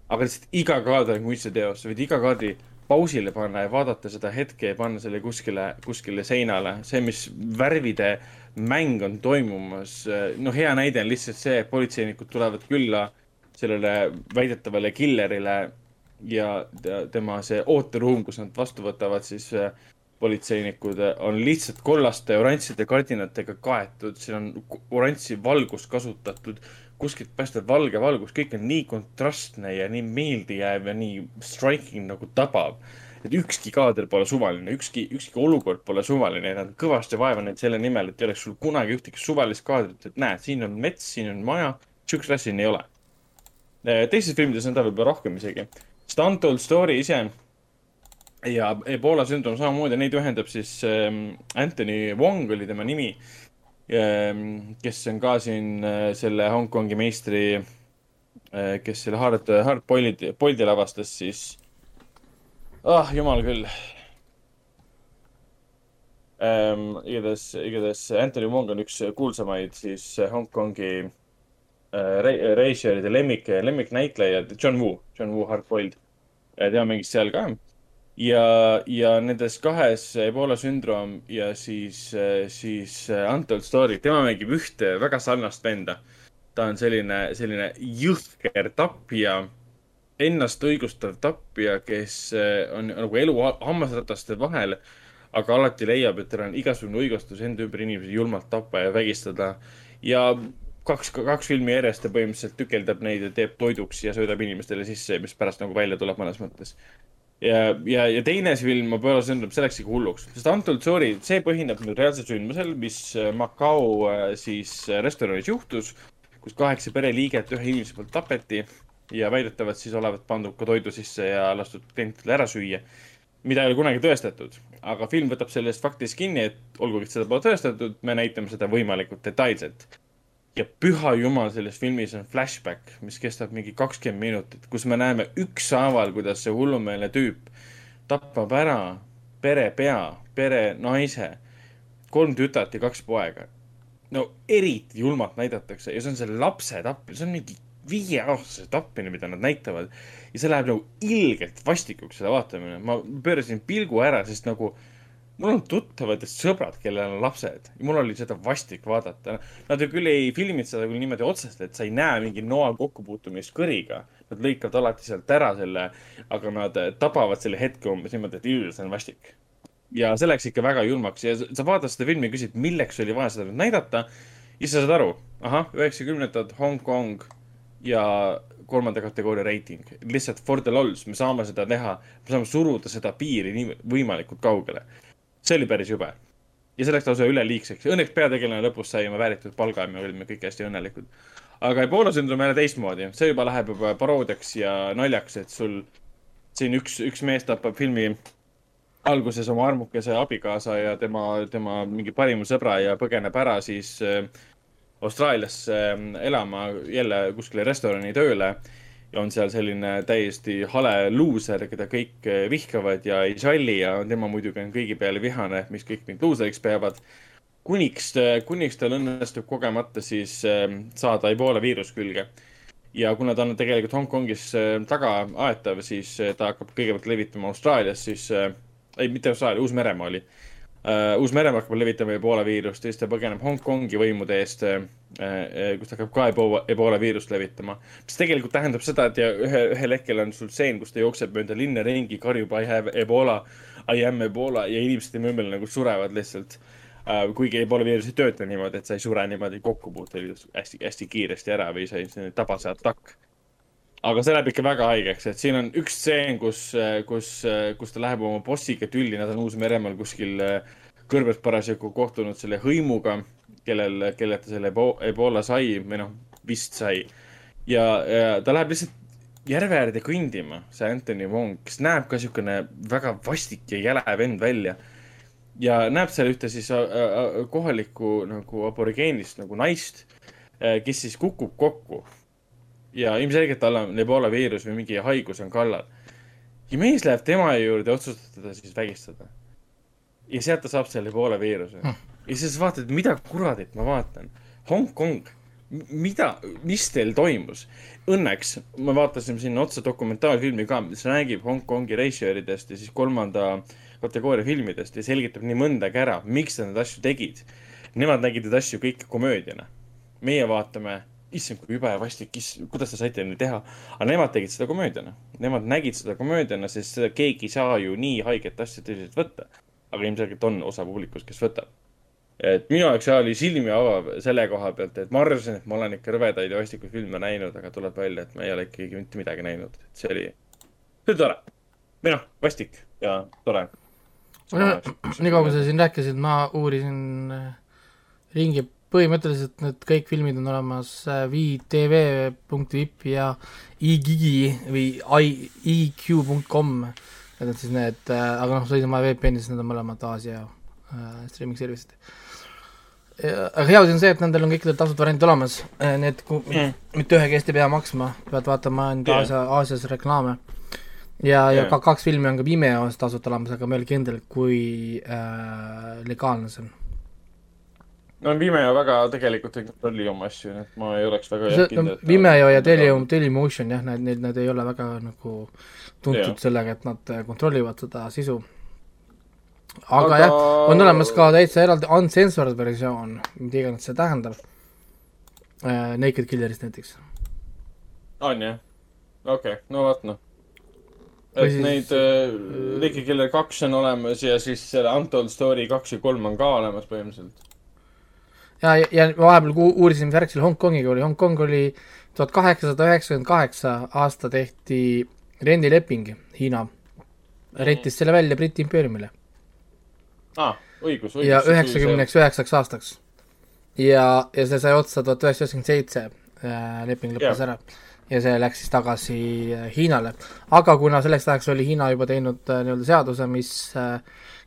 aga lihtsalt iga kaader on kunstiteos, sa võid iga kaadri pausile panna ja vaadata seda hetke ja panna selle kuskile, kuskile seinale. see, mis värvide mäng on toimumas, noh, hea näide on lihtsalt see, et politseinikud tulevad külla sellele väidetavale killerile ja tema see ooteruum, kus nad vastu võtavad siis äh, politseinikud, äh, on lihtsalt kollaste oranžide kardinatega kaetud, siin on oranži valgust kasutatud, kuskilt paistab valge valgus, kõik on nii kontrastne ja nii meeldejääv ja nii striking nagu tabav. et ükski kaader pole suvaline, ükski, ükski olukord pole suvaline ja nad kõvasti vaeva neid selle nimel, et ei oleks sul kunagi ühtegi suvalist kaadrit, et näed, siin on mets, siin on maja, sihukest asja siin ei ole teistes filmides on ta võib-olla rohkem isegi. seda Untold Story ise ja Ebola sündroom samamoodi, neid ühendab siis ähm, Anthony Wong oli tema nimi ähm,. kes on ka siin äh, selle Hongkongi meistri äh,, kes selle Hard, Hard Boiled, Boiledi lavastas siis. ah, jumal küll ähm,. igatahes, igatahes Anthony Wong on üks kuulsamaid siis Hongkongi reisijate lemmik, lemmiknäitlejad, John Woo, John Woo Hardboiled. Äh, tema mängis seal ka. ja, ja nendes kahes Ebola sündroom ja siis, äh, siis Untold Story, tema mängib ühte väga sarnast venda. ta on selline, selline jõhker tapja, ennast õigustav tapja, kes on nagu elu hammasrataste vahel aga alati leiab, et tal on igasugune õigustus enda ümber inimesi julmalt tappa ja vägistada. ja kaks, kaks filmi järjest ta põhimõtteliselt tükeldab neid ja teeb toiduks ja söödab inimestele sisse, mis pärast nagu välja tuleb mõnes mõttes. ja, ja, ja teine film, ma pöörasin enda, see läks ikka hulluks, sest Untold Story, see põhineb nüüd reaalsel sündmusel, mis äh, Macau äh, siis äh, restoranis juhtus, kus kaheksa pereliiget ühe inimese poolt tapeti ja väidetavalt siis olevat pandud ka toidu sisse ja lastud klientidele ära süüa mida ei ole kunagi tõestatud, aga film võtab sellest faktist kinni, et olgugi, et seda pole tõestatud, me näitame seda võimalikult detailselt ja püha jumal, selles filmis on flashback, mis kestab mingi kakskümmend minutit, kus me näeme ükshaaval, kuidas see hullumeelne tüüp tapab ära perepea, pere naise, kolm tütart ja kaks poega. no eriti julmalt näidatakse ja see on selle lapse tapmine, see on mingi viieaastase tapmine, mida nad näitavad. ja see läheb nagu ilgelt vastikuks, seda vaatamine. ma pöörasin pilgu ära, sest nagu äh, mul on tuttavatest sõbrad, kellel on lapsed ja mul oli seda vastik vaadata. Nad ju küll ei filminud seda küll niimoodi otseselt, et sa ei näe mingi noa kokkupuutumist kõriga. Nad lõikavad alati sealt ära selle, aga nad tabavad selle hetke umbes niimoodi, et see on vastik. ja see läks ikka väga julmaks ja sa vaatad seda filmi ja küsid, milleks oli vaja seda nüüd näidata. ja siis sa saad aru, ahah, üheksakümnendad Hongkong ja kolmanda kategooria reiting. lihtsalt for the lols, me saame seda teha, me saame suruda seda piiri nii võimalikult kaugele see oli päris jube. ja see läks lausa üleliigseks. Õnneks peategelane lõpus sai oma vääritud palga ja me olime kõik hästi õnnelikud. aga Ebola sündroom jälle teistmoodi, see juba läheb juba paroodiaks ja naljaks, et sul siin üks, üks mees tapab filmi alguses oma armukese abikaasa ja tema, tema mingi parima sõbra ja põgeneb ära siis äh, Austraaliasse äh, elama jälle kuskile restorani tööle. Ja on seal selline täiesti hale luuser, keda kõik äh, vihkavad ja ei salli ja tema muidugi on kõigi peale vihane, miks kõik mind luuseriks peavad. kuniks, kuniks tal õnnestub kogemata siis saada Ebola viirus külge ja kuna ta on tegelikult Hongkongis taga aetav, siis ta hakkab kõigepealt levitama Austraalias, siis ei, mitte Austraalia, Uus-Meremaa oli uh,. Uus-Meremaa hakkab levitama Ebola viirust ja siis ta põgeneb Hongkongi võimude eest uh,, kus ta hakkab ka Ebola, Ebola viirust levitama. mis tegelikult tähendab seda, et ja ühe, ühel hetkel on sul stseen, kus ta jookseb mööda linna ringi, karjub I have Ebola, I am Ebola ja inimesed tema ümber nagu surevad lihtsalt uh,. kuigi Ebola viirus ei tööta niimoodi, et sa ei sure niimoodi kokkupuutel hästi, hästi kiiresti ära või sa ei tabase atakk aga see läheb ikka väga haigeks, et siin on üks stseen, kus, kus, kus ta läheb oma bossiga tülli, nad on Uus-Meremaal kuskil äh, kõrbes parasjagu kohtunud selle hõimuga, kellel, kellelt ta selle ebola sai või noh, vist sai. ja, ja ta läheb lihtsalt järve äärde kõndima, see Anthony Wong, kes näeb ka niisugune väga vastik ja jäle vend välja. ja näeb seal ühte siis äh, äh, kohalikku nagu aborigeenist nagu naist, kes siis kukub kokku ja ilmselgelt tal on Ebola viirus või mingi haigus on kallal. ja mees läheb tema juurde, otsustab teda siis vägistada. ja sealt ta saab selle Ebola viiruse hm.. ja siis vaatad, mida kuradit ma vaatan. Hongkong, mida, mis teil toimus? Õnneks me vaatasime sinna otsa dokumentaalfilmi ka, mis räägib Hongkongi reisijäridest ja siis kolmanda kategooria filmidest ja selgitab nii mõndagi ära, miks nad neid asju tegid. Nemad nägid neid asju kõike komöödiana. meie vaatame issand, kui jube vastik, kuidas te saite nii teha. aga nemad tegid seda komöödiana. Nemad nägid seda komöödiana, sest seda keegi ei saa ju nii haiget asja tõsiselt võtta. aga ilmselgelt on osa publikust, kes võtab. et minu jaoks see oli silmi avav selle koha pealt, et ma arvasin, et ma olen ikka rõvedaid ja vastikuid filme näinud, aga tuleb välja, et ma ei ole ikkagi mitte midagi näinud. et see oli, see oli tore. või noh, vastik ja tore.
nii kaua, kui sa siin rääkisid, ma uurisin äh, ringi põhimõtteliselt need kõik filmid on olemas äh, viitv.vip ja igigi või iq.com, need on siis need, äh, aga noh, sõidan vaja VPN-i, sest need on mõlemad Aasia äh, streaming service'id. aga hea uudis on see, et nendel on kõikidel tasuta variandid olemas, need mm. mitte ühegi eest ei pea maksma, pead vaatama ainult yeah. Aasia, Aasias reklaame. ja yeah., ja ka kaks filmi on ka Vimeos tasuta olemas, aga ma ei ole kindel, kui äh, legaalne see on
no Vimeo väga tegelikult ei kontrolli oma asju, nii et ma ei oleks väga see,
kindel no,. Vimeo ja Telium, Dailymotion jah, need, need, need ei ole väga nagu tuntud ja. sellega, et nad äh, kontrollivad seda sisu. aga, aga... jah, on olemas ka täitsa eraldi uncensored versioon, mida iganes see tähendab äh,, Naked Killerist näiteks.
on jah? okei okay., no vot noh et siis... neid äh, Naked Killer kaks on olemas ja siis selle Untold Story kaks ja kolm on ka olemas põhimõtteliselt
ja, ja, vahepeal uurisin, mis värk seal Hongkongiga oli, Hongkong oli tuhat kaheksasada üheksakümmend kaheksa aasta tehti rendileping, Hiina rentis selle välja Briti impeeriumile
ah,. õigus, õigus.
ja üheksakümneks üheksaks aastaks. ja, ja see sai otsa tuhat üheksasada üheksakümmend seitse, äh, leping lõppes ära. ja see läks siis tagasi äh, Hiinale. aga kuna selleks ajaks oli Hiina juba teinud äh, nii-öelda seaduse, mis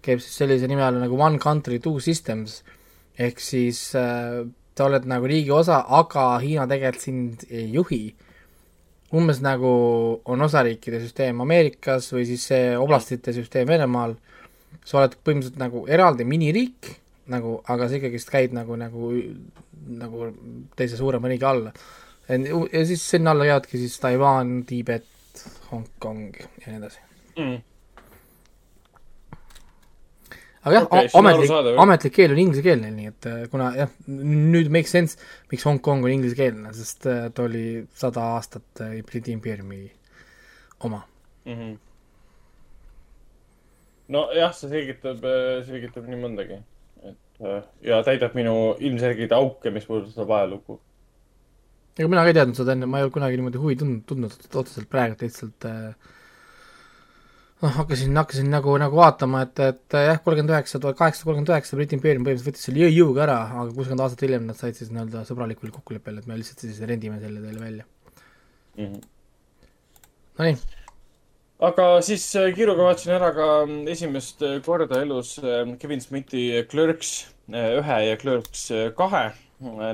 käib siis sellise nime all nagu One Country Two Systems, ehk siis äh, sa oled nagu riigi osa, aga Hiina tegelikult sind ei juhi. umbes nagu on osariikide süsteem Ameerikas või siis see oblastite süsteem Venemaal, sa oled põhimõtteliselt nagu eraldi miniriik, nagu, aga sa ikkagist käid nagu, nagu, nagu teise suurema riigi alla. ja siis sinna alla jäävadki siis Taiwan, Tiibet, Hongkong ja nii edasi mm aga jah okay,, ametlik, ametlik keel on inglise keel neil, nii et äh, kuna jah, nüüd make sense, miks Hongkong on inglisekeelne, sest äh, ta oli sada aastat äh, Briti impeeriumi oma mm. -hmm.
nojah, see selgitab, selgitab nii mõndagi. et ja täidab minu ilmselgeid auke, mis puudutab ajalugu.
ega mina ka ei teadnud seda enne, ma ei olnud kunagi niimoodi huvi tundnud, tundnud otseselt praegu lihtsalt äh, noh, hakkasin, hakkasin nagu, nagu vaatama, et, et jah, kolmkümmend üheksa, tuhat kaheksasada kolmkümmend üheksa Briti impeerium põhimõtteliselt võttis selle jõuga ära, aga kuuskümmend aastat hiljem nad said siis nii-öelda sõbralikul kokkuleppel, et me lihtsalt siis rendime selle teile välja mm. -hmm. Nonii.
aga siis äh, kiiruga vaatasin ära ka mm, esimest äh, korda elus Kevin Smithi Clerks ühe ja Clerks kahe.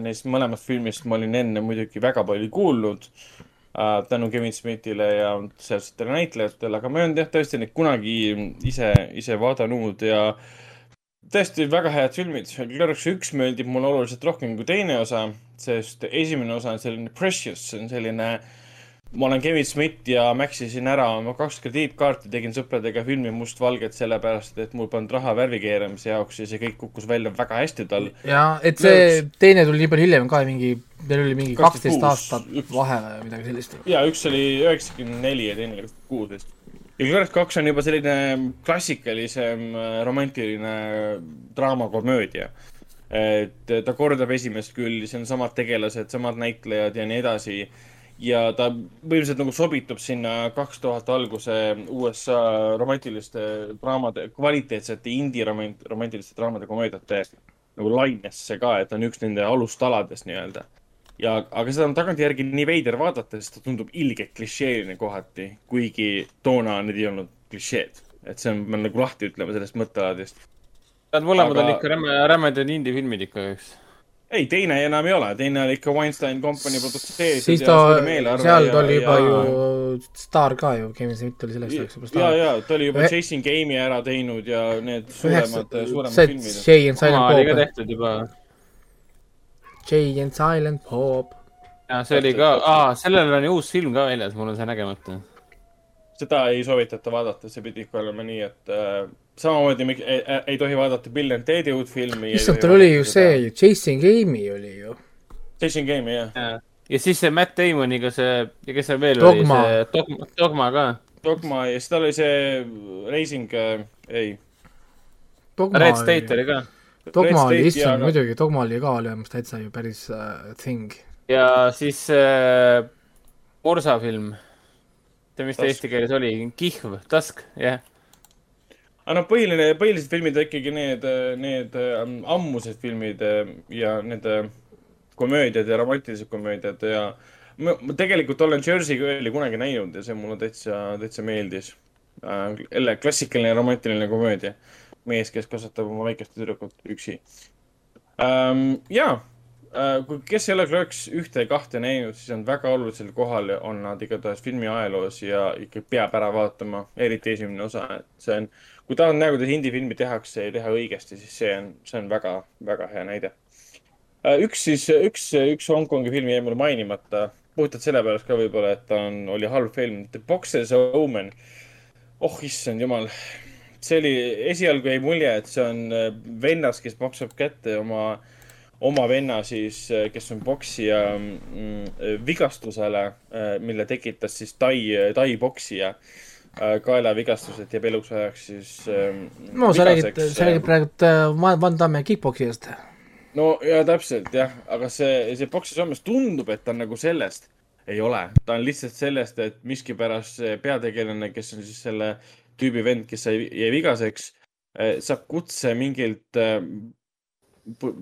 Neist mõlemast filmist ma olin enne muidugi väga palju kuulnud tänu Kevin Smithile ja sealsetele näitlejatele, aga ma ei olnud jah tõesti neid kunagi ise, ise vaadanud ja tõesti väga head filmid. Clerks üks meeldib mulle oluliselt rohkem kui teine osa, sest esimene osa on selline precious, see on selline äh, ma olen Kevin Smith ja maksisin ära oma kaks krediitkaarti, tegin sõpradega filmi mustvalget sellepärast, et mul polnud raha värvi keeramise jaoks ja see kõik kukkus välja väga hästi tal.
jaa, et see Lõuks. teine tuli nii palju hiljem ka, mingi, meil oli mingi kaksteist aastat vahe või midagi sellist.
jaa, üks oli üheksakümmend neli ja teine oli kuus vist. ja Clark kaks on juba selline klassikalisem äh, romantiline draamakomöödia et ta kordab esimest küll, see on samad tegelased, samad näitlejad ja nii edasi ja ta põhimõtteliselt nagu sobitub sinna kaks tuhat alguse USA romantiliste draamade, kvaliteetsete indie romantiliste draamade komöödiate nagu lainesse ka, et on üks nende alustaladest nii-öelda. ja, aga seda on tagantjärgi nii veider vaadata, sest ta tundub ilgelt klišeeline kohati, kuigi toona need ei olnud klišeed. et see on, me nagu lahti ütlema sellest mõttealadest.
Nad mõlemad aga... on ikka räme, rämedad indie filmid ikka, eks
ei, teine enam ei ole, teine oli ikka Weinstein Company produtseeritud.
siis ta, seal ta oli juba ja... ju staar ka ju, Kevin Smith oli selleks ajaks juba
staar. ja, ja ta oli juba Ühe... Chasing Game'i ära teinud ja need suuremad, suuremad
see, filmid. Jay and Silent
Bob. oli ka tehtud juba.
Jay and Silent Bob.
ja see oli ka, aa, sellel on ju uus film ka väljas, mul on see nägemata.
seda ei soovitata vaadata, see pidi ikka olema nii, et äh, samamoodi ei, ei tohi vaadata Bill and Ted'i uut filmi.
issand, tal oli ju see ju, Chasing Game'i oli ju.
Chasing Game'i, jah ja.
ja siis see Matt Damoniga see, ja kes seal veel
Dogma.
oli, see Dogma, Dogma ka.
Dogma ja siis tal oli see Racing äh,, ei.
Red State oli ka.
Dogma oli, issand, muidugi, Dogma oli ka olemas täitsa ju päris uh, thing.
ja siis äh, Morsa film. see, mis ta eesti keeles oli, Kihv, Task, jah yeah
aga noh, põhiline, põhilised filmid on ikkagi need, need ähm, ammused filmid äh, ja need äh, komöödiad ja romantilised komöödiad ja ma, ma tegelikult olen Jersey Girli kunagi näinud ja see mulle täitsa, täitsa meeldis. Äh, jälle klassikaline romantiline komöödia. mees, kes kasvatab oma väikest tüdrukut üksi um,. ja kui, kes ei ole Clerks ühte ja kahte näinud, siis on väga olulisel kohal on nad igatahes filmi ajaloos ja ikka peab ära vaatama, eriti esimene osa, et see on kui tahad näha, kuidas indie-filmi tehakse ja teha õigesti, siis see on, see on väga, väga hea näide. Äh, üks siis, üks, üks Hongkongi film jäi mul mainimata, puhtalt sellepärast ka võib-olla, et ta on, oli halb film, The Boxer's Omen. oh issand jumal, see oli, esialgu jäi mulje, et see on äh, vennas, kes maksab kätte oma, oma venna siis, äh, kes on poksija mm, vigastusele, mille tekitas siis Tai, Tai poksija kaelavigastused jääb eluks ajaks siis ähm,
no sa räägid, sa räägid praegu äh, Van Damme kick-poksijast.
no ja täpselt jah, aga see, see Boxi Soomes tundub, et ta on nagu sellest. ei ole, ta on lihtsalt sellest, et miskipärast see peategelane, kes on siis selle tüübi vend, kes sai, jäi vigaseks, äh, saab kutse mingilt pu,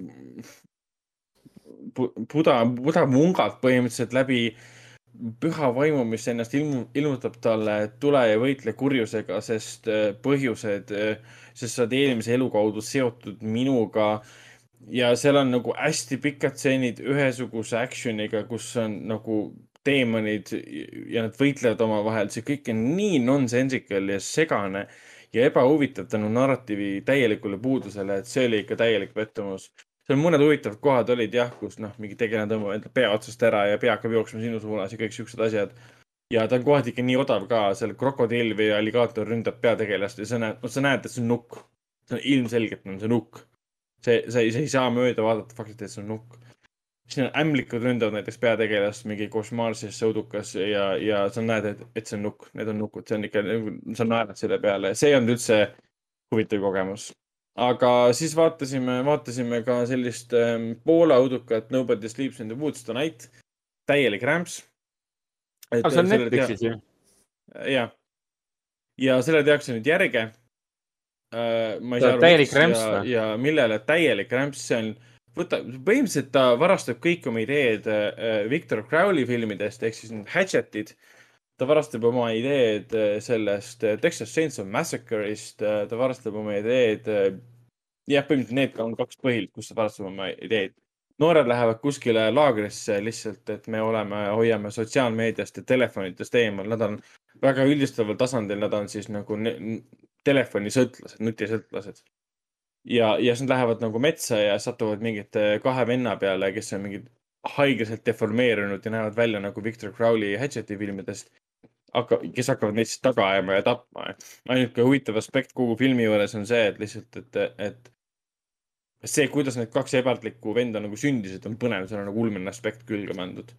pu, puda, pudamungalt põhimõtteliselt läbi äh, püha vaimu, mis ennast ilmu, ilmutab talle, tule ja võitle kurjusega, sest äh, põhjused, äh, sest sa oled eelmise elu kaudu seotud minuga. ja seal on nagu hästi pikad stseenid ühesuguse action'iga, kus on nagu teemonid ja nad võitlevad omavahel, see kõik on nii nonsensical ja segane ja ebahuvitav tänu narratiivi täielikule puudusele, et see oli ikka täielik pettumus seal mõned huvitavad kohad olid jah, kus noh, mingi tegelane tõmbab enda pea otsast ära ja pea hakkab jooksma sinu suunas ja kõik siuksed asjad. ja ta on kohati ikka nii odav ka, seal krokodill või alligaator ründab peategelast ja sa näed, no sa näed, et see on nukk. see on ilmselgelt on see nukk. see, sa ei, sa ei saa mööda vaadata faktist, et see on nukk. siin on ämblikud ründavad näiteks peategelast, mingi košmaarses sõudukas ja, ja sa näed, et, et see on nukk, need on nukud, see on ikka, sa naerad selle peale, see ei olnud üldse huvitav kogemus aga siis vaatasime, vaatasime ka sellist ähm, Poola udukat Nobody Sleeps in the Woods Tonight. täielik rämps.
aga see on Netflixis ju.
jah. ja sellele tehakse nüüd järge äh,. ma ei
saa aru. täielik rämps
või? ja millele täielik rämps, see on, võta, põhimõtteliselt ta varastab kõik oma ideed äh, Victor Crowley filmidest ehk siis need Hatchetid ta varastab oma ideed sellest Texas Chainsaw Massacre'ist, ta varastab oma ideed. jah, põhimõtteliselt need on kaks põhilt, kus ta varastab oma ideed. noored lähevad kuskile laagrisse lihtsalt, et me oleme, hoiame sotsiaalmeediast ja telefonitest eemal, nad on väga üldistaval tasandil, nad on siis nagu telefonisõltlased, nutisõltlased ja, ja siis nad lähevad nagu metsa ja satuvad mingite kahe venna peale, kes on mingid haiglaselt deformeerunud ja näevad välja nagu Victor Crowley Hatcheti filmidest. Hakka-, kes hakkavad neid siis taga ajama ja tapma. ainuke huvitav aspekt kogu filmi juures on see, et lihtsalt, et, et see, kuidas need kaks ebaardlikku venda nagu sündisid, on põnev, seal on nagu ulmeline aspekt külge pandud.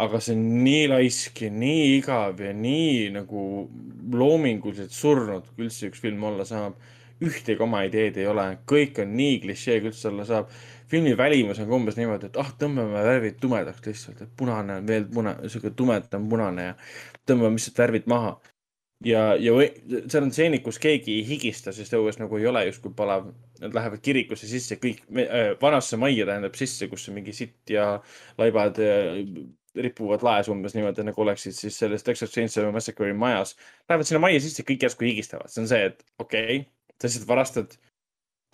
aga see on nii laisk ja nii igav ja nii nagu loominguliselt surnud, kui üldse üks film olla saab ühtegi oma ideed ei ole, kõik on nii klišee, kui üldse olla saab. Filmi välimus on umbes niimoodi, et ah, tõmbame värvid tumedaks lihtsalt, et punane on veel puna-, sihuke tumedam punane ja tõmbame lihtsalt värvid maha. ja, ja seal on stseenid, kus keegi ei higista, sest õues nagu ei ole justkui palav. Nad lähevad kirikusse sisse, kõik äh, vanasse majja tähendab sisse, kus on mingi sitt ja laibad äh, ripuvad laes umbes niimoodi, nagu oleksid siis selles Texas Chainsaw Massacre'i majas. Lähevad sinna majja sisse, kõik järsku higistavad, see on see, et okei okay,, sa lihtsalt varastad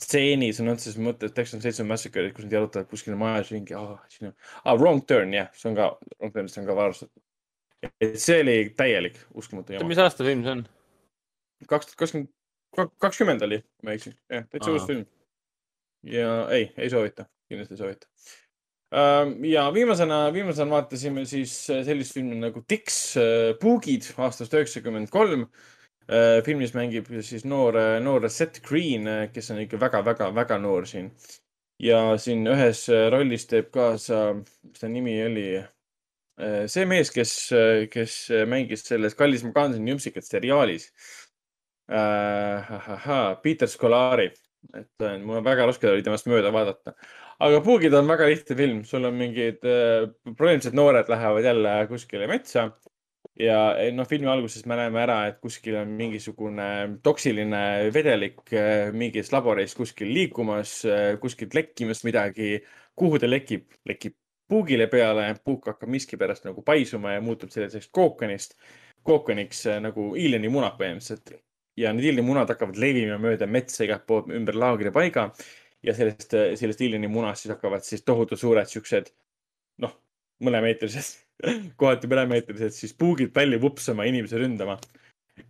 stseeni sõna otseses mõttes Texas Chainsaw Massacre'is, kus nad jalutavad kuskil majas ringi oh,. siin on ah,, Wrong Turn, jah see on ka, Wrong Turn'ist on ka varastatud. et see oli täielik, uskumatu
jama. mis aasta film see on?
kaks tuhat kakskümmend, kakskümmend oli, ma ei eksi, jah, täitsa uus film. ja ei, ei soovita, kindlasti ei soovita. ja viimasena, viimasena vaatasime siis sellist filmi nagu Dix Boogid aastast üheksakümmend kolm filmis mängib siis noor, noor Seth Green, äh, kes on ikka väga-väga-väga noor siin. ja siin ühes äh, rollis teeb kaasa, mis ta nimi oli? see mees, kes, kes mängis selles Kallis Magansini Jumsikat seriaalis äh,. Peter Scolari, et mul on väga raske oli temast mööda vaadata. aga Puugid on väga lihtne film, sul on mingid äh, probleemsed noored lähevad jälle kuskile metsa ja eh, noh, filmi alguses me näeme ära, et kuskil on mingisugune toksiline vedelik eh, mingis laboris kuskil liikumas, eh, kuskilt lekkimas midagi. kuhu ta lekib? lekib puugile peale, puuk hakkab miskipärast nagu paisuma ja muutub selliseks kookonist, kookoniks nagu hiilenimunad põhimõtteliselt. ja need hiilenimunad hakkavad levima mööda metsa igalt poolt ümber laagripaiga ja sellest, sellest hiilenimunast siis hakkavad siis tohutu suured siuksed, noh, mõnemeetrised kohati mõnemeetrised, siis puugid välja vupsama, inimesi ründama.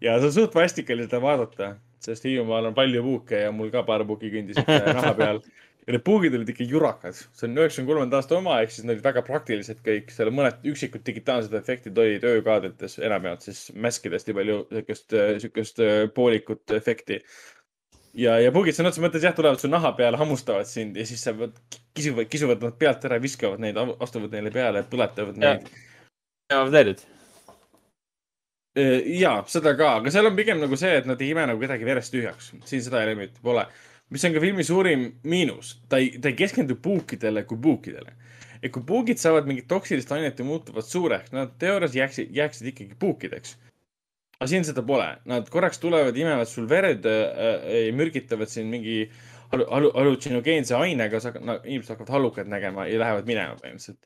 ja see on suht vastikaline seda vaadata, sest Hiiumaal on palju puuke ja mul ka paar puuki kõndisid (laughs) naha peal. ja need puugid olid ikka jurakad, see on üheksakümne kolmanda aasta oma, ehk siis nad olid väga praktilised kõik, seal mõned üksikud digitaalsed efektid olid öökaadrites, enamjaolt siis mäskidest nii palju siukest, siukest poolikut efekti ja, ja puugid sõna otseses mõttes jah, tulevad su naha peale, hammustavad sind ja siis sa kisuvad, kisuvad nad pealt ära, viskavad neid, astuvad neile peale, põletavad neid.
ja Deadid.
ja seda ka, aga seal on pigem nagu see, et nad ei ime nagu kedagi verest tühjaks. siin seda elementi pole. mis on ka filmi suurim miinus, ta ei, ta ei keskendu puukidele kui puukidele. et kui puugid saavad mingit toksilist ainet ja muutuvad suureks, nad teoorias jääksid, jääksid ikkagi puukideks aga siin seda pole, nad korraks tulevad, imevad sul verd äh,, mürgitavad siin mingi hallutsinogeense ainega, inimesed hakkavad hallukad nägema ja lähevad minema põhimõtteliselt.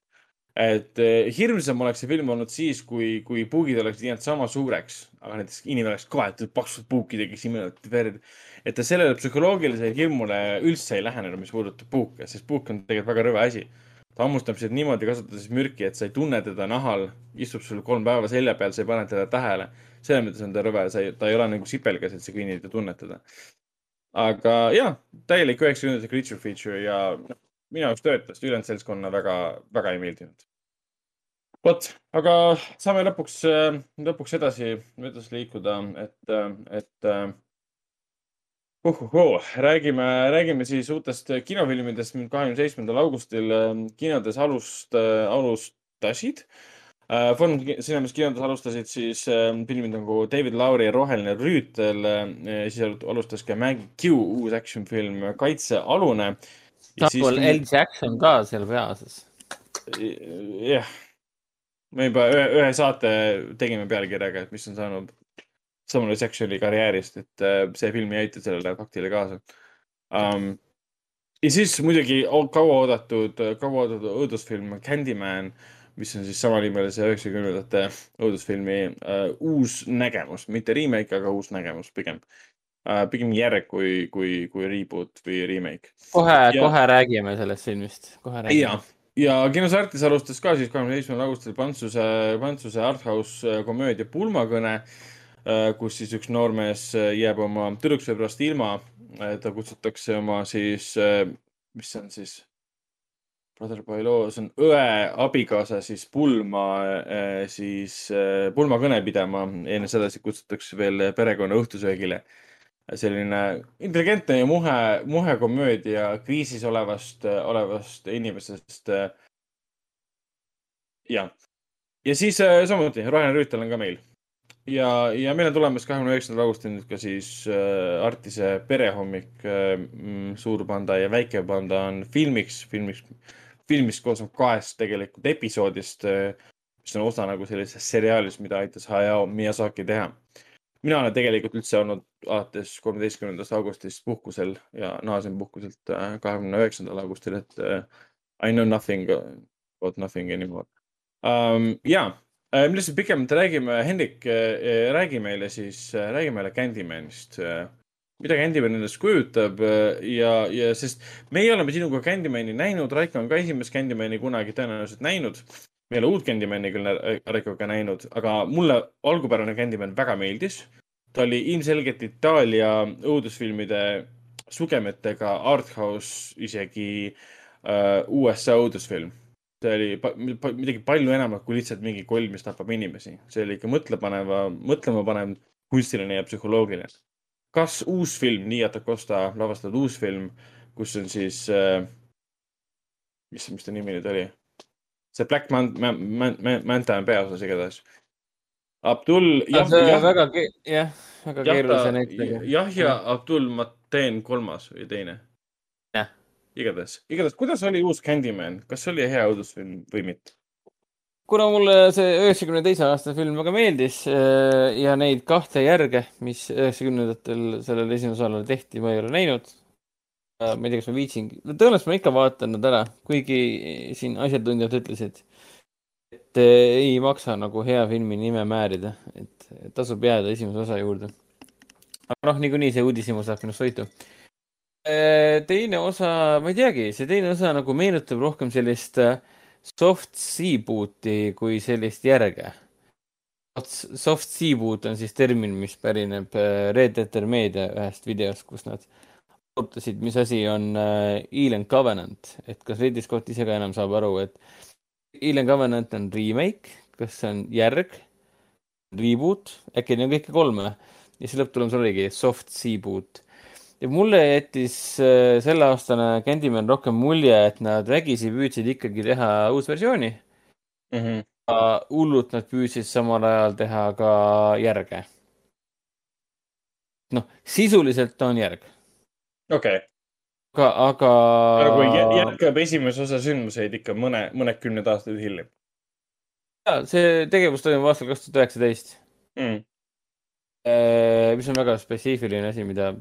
et eh, hirmsam oleks see film olnud siis, kui, kui puugid oleksid jäänud sama suureks, aga näiteks inimene oleks kaetud paksud puukidega, kes imevad verd. et ta sellele psühholoogilisele hirmule üldse ei lähenenud, mis puudutab puuke, sest puuk on tegelikult väga rõve asi ta hammustab sind niimoodi, kasutades mürki, et sa ei tunne teda nahal, istub sul kolm päeva selja peal, sa ei pane teda tähele selles mõttes on ta rõve, sa ei, ta ei ole nagu sipelgas, et sa kõnnid ja tunned teda. aga jah, täielik üheksakümnendate creature feature ja minu jaoks töötas, ülejäänud seltskonna väga, väga ei meeldinud. vot, aga saame lõpuks, lõpuks edasi, edasi liikuda, et, et uhuhuu, räägime, räägime siis uutest kinofilmidest, kahekümne seitsmendal augustil kinodes alust, alustasid Uh, Fun Cinemas kinodes alustasid siis uh, filmid nagu David Lauri Roheline rüütel uh,, siis alustas ka Maggie Q uus action film Kaitsealune.
Samuel L Jackson ka seal peaosas.
jah, me juba ühe, ühe saate tegime pealkirjaga, et mis on saanud Samuel Jacksoni karjäärist, et see film ei aita sellele faktile kaasa um,. ja siis muidugi kauaoodatud, kauaoodatud õudusfilm Candyman uh, mis on siis samanimelise üheksakümnendate õudusfilmi uh, uus nägemus, mitte remake, aga uus nägemus pigem uh,. pigem järg kui, kui, kui reboot või remake.
kohe, kohe räägime sellest filmist, kohe räägime.
ja, ja Kinos Artis alustas ka siis kahekümne seitsmendal augustil Prantsuse, Prantsuse arthouse komöödia Pulmakõne uh,, kus siis üks noormees jääb oma tüdruksõbrast ilma. ta kutsutakse oma siis, mis see on siis Brother Boilo, see on õe abikaasa siis pulma, eh, siis eh, pulmakõne pidama. enne seda siis kutsutakse veel perekonna õhtusöögile. selline intelligentne ja muhe, muhe komöödia kriisis olevast, olevast inimesest. ja, ja siis samuti Rainer Rüütel on ka meil ja, ja meil on tulemas kahekümne üheksandal augustil nüüd ka siis äh, Artise perehommik äh,. suur panda ja väike panda on filmiks, filmiks film, mis koosneb kahest tegelikult episoodist, äh, mis on osa nagu sellisest seriaalist, mida aitas Hayao Miyazaki teha. mina olen tegelikult üldse olnud alates kolmeteistkümnendast augustist puhkusel ja naasen puhkuselt äh, kahekümne üheksandal augustil, et uh, I know nothing about nothing anymore um,. ja, millest me pikemalt räägime, Hendrik, räägi meile siis, räägi meile Candymanist mida Candyman endast kujutab äh, ja, ja sest meie oleme sinuga Candymani näinud, Raiko on ka esimest Candymani kunagi tõenäoliselt näinud. me ei ole uut Candymani küll Raikoga näinud, aga mulle algupärane Candyman väga meeldis. ta oli ilmselgelt Itaalia õudusfilmide sugemetega arthouse, isegi uh, USA õudusfilm. see oli pa midagi palju enamat kui lihtsalt mingi koll, mis tapab inimesi. see oli ikka mõtlepaneva, mõtlemapanev kunstiline ja psühholoogiline kas uus film, Nia Tacosta lavastatud uus film, kus on siis äh,, mis, mis ta nimi nüüd oli? see Black Man-, Man-, Man-, Man-, Manta on peaosas igatahes. Abdul.
jah, jah, väga, jah, väga keerulise näitleja.
jah, ja Abdul Mateen kolmas või teine.
jah.
igatahes, igatahes, kuidas oli uus Candyman, kas oli hea õudusfilm või mitte?
Kuna mulle see üheksakümne teise aasta film väga meeldis äh, ja neid kahte järge, mis üheksakümnendatel sellele esimesele osale tehti, ma ei ole näinud. Äh, ma ei tea, kas ma viitsin, tõenäoliselt ma ikka vaatan nad ära, kuigi siin asjatundjad ütlesid, et äh, ei maksa nagu hea filmi nime määrida, et tasub jääda esimese osa juurde. aga noh, niikuinii see uudishimu saab minust võitu teine osa, ma ei teagi, see teine osa nagu meenutab rohkem sellist äh, soft seaboot'i kui sellist järge. Soft seaboot on siis termin, mis pärineb äh, Red Letter Meedia ühest videost, kus nad arutasid, mis asi on äh, Alien Covenant, et kas Ridley Scott ise ka enam saab aru, et Alien Covenant on remake, kas see on järg, reboot, äkki neid on kõiki kolme ja siis lõpptulemus oligi soft seaboot ja mulle jättis äh, selleaastane Candyman rohkem mulje, et nad vägisi püüdsid ikkagi teha uus versiooni
mm. -hmm.
hullult nad püüdsid samal ajal teha ka järge. noh, sisuliselt on järg.
okei okay.
aga, aga.
nagu jätkab esimese osa sündmuseid ikka mõne, mõnekümned aastad hiljem.
ja see tegevus toimub aastal kaks tuhat üheksateist.
Mm.
Äh, mis on väga spetsiifiline asi, mida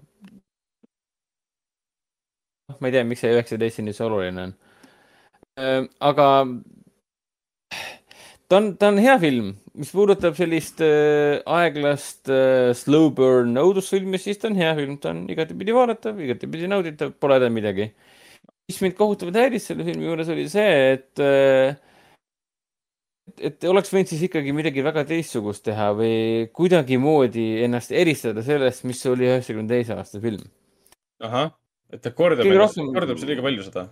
ma ei tea, miks see üheksateist siin üldse oluline on. Aga ta on, ta on hea film, mis puudutab sellist aeglast slow burn õudusfilmi, siis ta on hea film, ta on igatepidi vaadatav, igatepidi nauditav, pole häda midagi. mis mind kohutavalt häiris selle filmi juures oli see, et äh, et oleks võinud siis ikkagi midagi väga teistsugust teha või kuidagimoodi ennast eristada sellest, mis oli üheksakümne teise aasta film.
Et ta kordab, rohkem... kordab see liiga palju seda?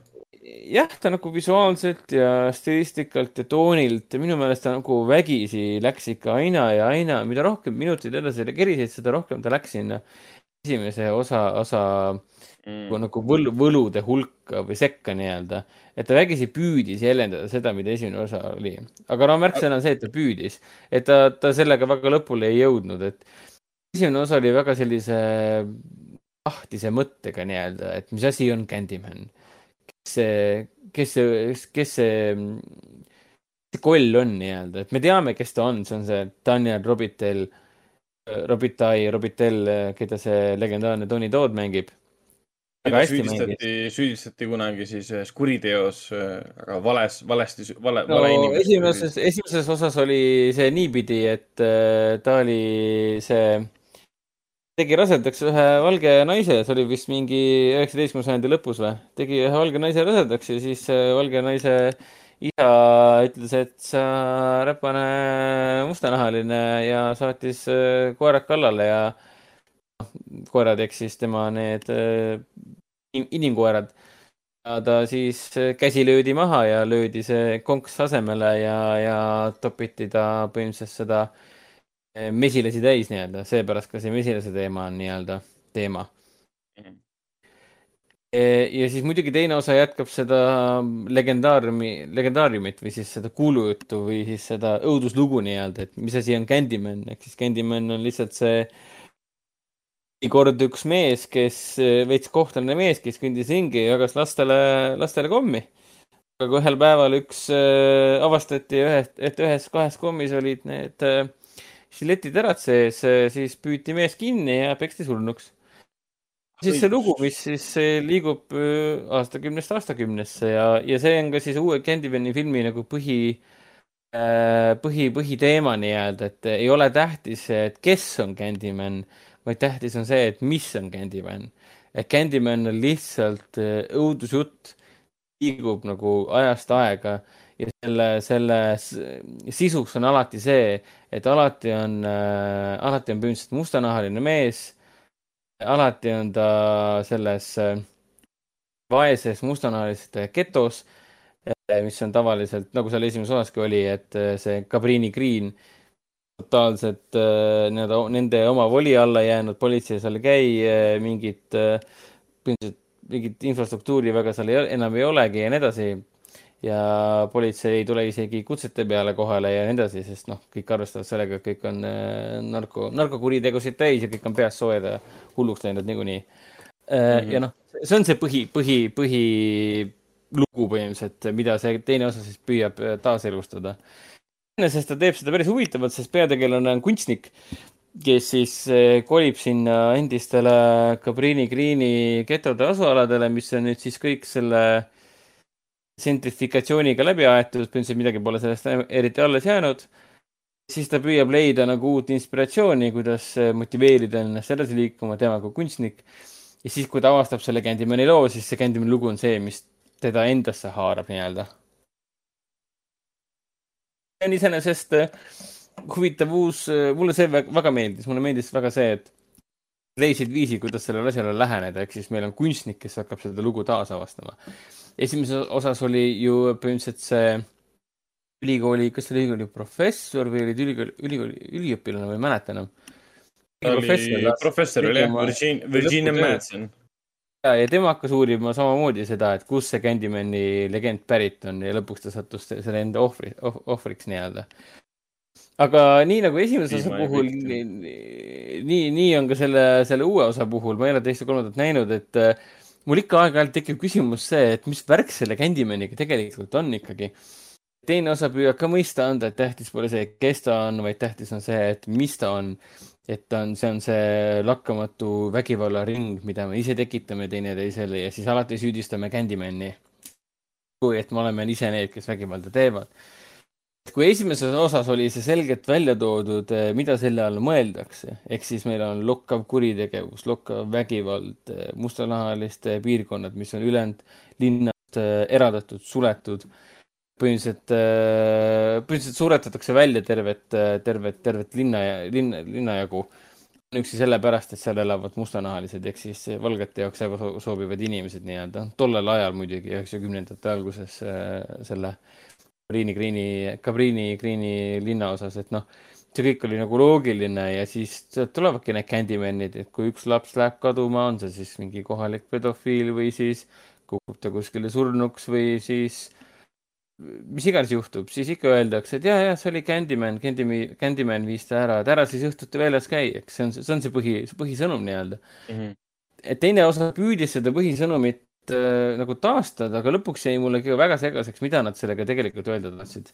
jah, ta nagu visuaalselt ja stilistikalt ja toonilt ja minu meelest ta nagu vägisi läks ikka aina ja aina, mida rohkem minuteid edasi kerisid, seda rohkem ta läks sinna esimese osa, osa mm. nagu võlu, võlude hulka või sekka nii-öelda. et ta vägisi püüdis jäljendada seda, mida esimene osa oli. aga no märksõna on see, et ta püüdis, et ta, ta sellega väga lõpule ei jõudnud, et esimene osa oli väga sellise lahtise mõttega nii-öelda, et mis asi on Candyman. kes see, kes see, kes see, see koll on nii-öelda, et me teame, kes ta on, see on see Daniel Robitel, Robitai, Robitel, keda see legendaarne Tony Todd mängib.
väga hästi süüdistati, süüdistati kunagi siis ühes kuriteos, aga vales, valesti, vale,
no, vale inimest. esimeses, esimeses osas oli see niipidi, et äh, ta oli see, tegi rasedaks ühe valge naise, see oli vist mingi üheksateistkümnenda sajandi lõpus või, tegi ühe valge naise rasedaks ja siis valge naise isa ütles, et sa räpane mustanahaline ja saatis äh, koerad kallale ja noh, koerad ehk siis tema need äh, inimkoerad. ja ta siis äh, käsi löödi maha ja löödi see konks asemele ja, ja topiti ta põhimõtteliselt seda mesilasi täis nii-öelda, seepärast ka see mesilase teema on nii-öelda teema mm. -hmm ja siis muidugi teine osa jätkab seda legendaariumi, legendaariumit või siis seda kuulujuttu või siis seda õuduslugu nii-öelda, et mis asi on Candyman, ehk siis Candyman on lihtsalt see kord üks mees, kes, veits kohtlane mees, kes kõndis ringi ja jagas lastele, lastele kommi. aga kui ühel päeval üks äh, avastati ühes, et ühes kahes kommis olid need äh, žiletiterad sees siis püüti mees kinni ja peksti surnuks siis see lugu, mis siis liigub äh, aastakümnest aastakümnesse ja, ja see on ka siis uue Candymani filmi nagu põhi, äh, põhi, põhiteema nii-öelda, et ei ole tähtis, et kes on Candyman, vaid tähtis on see, et mis on Candyman. et Candyman on lihtsalt äh, õudusjutt, liigub nagu ajast aega ja selle, selle sisuks on alati see, et alati on äh,, alati on põhimõtteliselt mustanahaline mees alati on ta selles äh, vaeses mustanahalistes getos, äh, mis on tavaliselt, nagu seal esimeses osaski oli, et äh, see Cabrini Green totaalselt nii-öelda nende oma voli alla jäänud, politsei seal ei käi, mingit, mingit infrastruktuuri väga seal ei, enam ei olegi ja nii edasi ja politsei ei tule isegi kutsete peale kohale ja nii edasi, sest noh, kõik arvestavad sellega, et kõik on äh, narko, narkokuritegusid täis ja kõik on peast soojad ja hulluks läinud niikuinii mm. -hmm. ja noh, see on see põhi, põhi, põhilugu põhimõtteliselt, mida see teine osa siis püüab äh, taaselustada. iseenesest ta teeb seda päris huvitavalt, sest peategelane on kunstnik, kes siis kolib sinna endistele Cabrini Greeni getode asualadele, mis on nüüd siis kõik selle äh, sentrifikatsiooniga läbi aetud, põhimõtteliselt midagi pole sellest eriti alles jäänud. siis ta püüab leida nagu uut inspiratsiooni, kuidas motiveerida ennast edasi liikuma, tema kui kunstnik. ja siis, kui ta avastab selle Candymani loo, siis see Candymani lugu on see, mis teda endasse haarab nii-öelda. see on iseenesest äh, huvitav uus, äh, mulle see väga meeldis, mulle meeldis väga see, et leidsid viisi, kuidas sellele asjale läheneda, ehk siis meil on kunstnik, kes hakkab seda lugu taasavastama esimeses osas oli ju põhimõtteliselt see ülikooli, kas see oli ülikooli professor või olid ülikooli, ülikooli üliõpilane, ma ei mäleta enam.
professor, professor oli jah, Virginia, Virginia Madsen.
ja, ja tema hakkas uurima samamoodi seda, et kust see Candymani legend pärit on ja lõpuks ta sattus selle enda ohvri oh,, ohvriks nii-öelda. aga nii nagu esimese osa puhul, nii, nii, on ka selle, selle uue osa puhul, ma ei ole teist ja kolmandat näinud, et mul ikka aeg-ajalt tekib küsimus see, et mis värk selle Candymaniga tegelikult on ikkagi. teine osa püüab ka mõista anda, et tähtis pole see, kes ta on, vaid tähtis on see, et mis ta on. et ta on, see on see lakkamatu vägivallaring, mida me ise tekitame teineteisele ja siis alati süüdistame Candymani. kui et me oleme ise need, kes vägivalda teevad kui esimeses osas oli see selgelt välja toodud, eh, mida selle all mõeldakse, ehk siis meil on lokkav kuritegevus, lokkav vägivald, eh, mustanahaliste piirkonnad, mis on ülejäänud linnast eh, eraldatud, suletud. põhimõtteliselt, põhimõtteliselt suretatakse välja tervet, tervet, tervet linna, linna, linnajagu. üksi sellepärast, et seal elavad mustanahalised ehk siis valgete jaoks ebasobivad inimesed nii-öelda. tollel ajal muidugi, üheksakümnendate alguses selle Cabrini Greeni, Cabrini Greeni linnaosas, et noh, see kõik oli nagu loogiline ja siis tulevadki need Candymanid, et kui üks laps läheb kaduma, on see siis mingi kohalik pedofiil või siis kukub ta kuskile surnuks või siis mis iganes juhtub, siis ikka öeldakse, et ja, ja see oli Candyman, Candyman, Candyman viis ta ära, et ära siis õhtuti väljas käi, eks see on, see on see põhi, põhisõnum nii-öelda mm. -hmm. et teine osa püüdis seda põhisõnumit äh, nagu taastada, aga lõpuks jäi mulle väga segaseks, mida nad sellega tegelikult öelda tahtsid.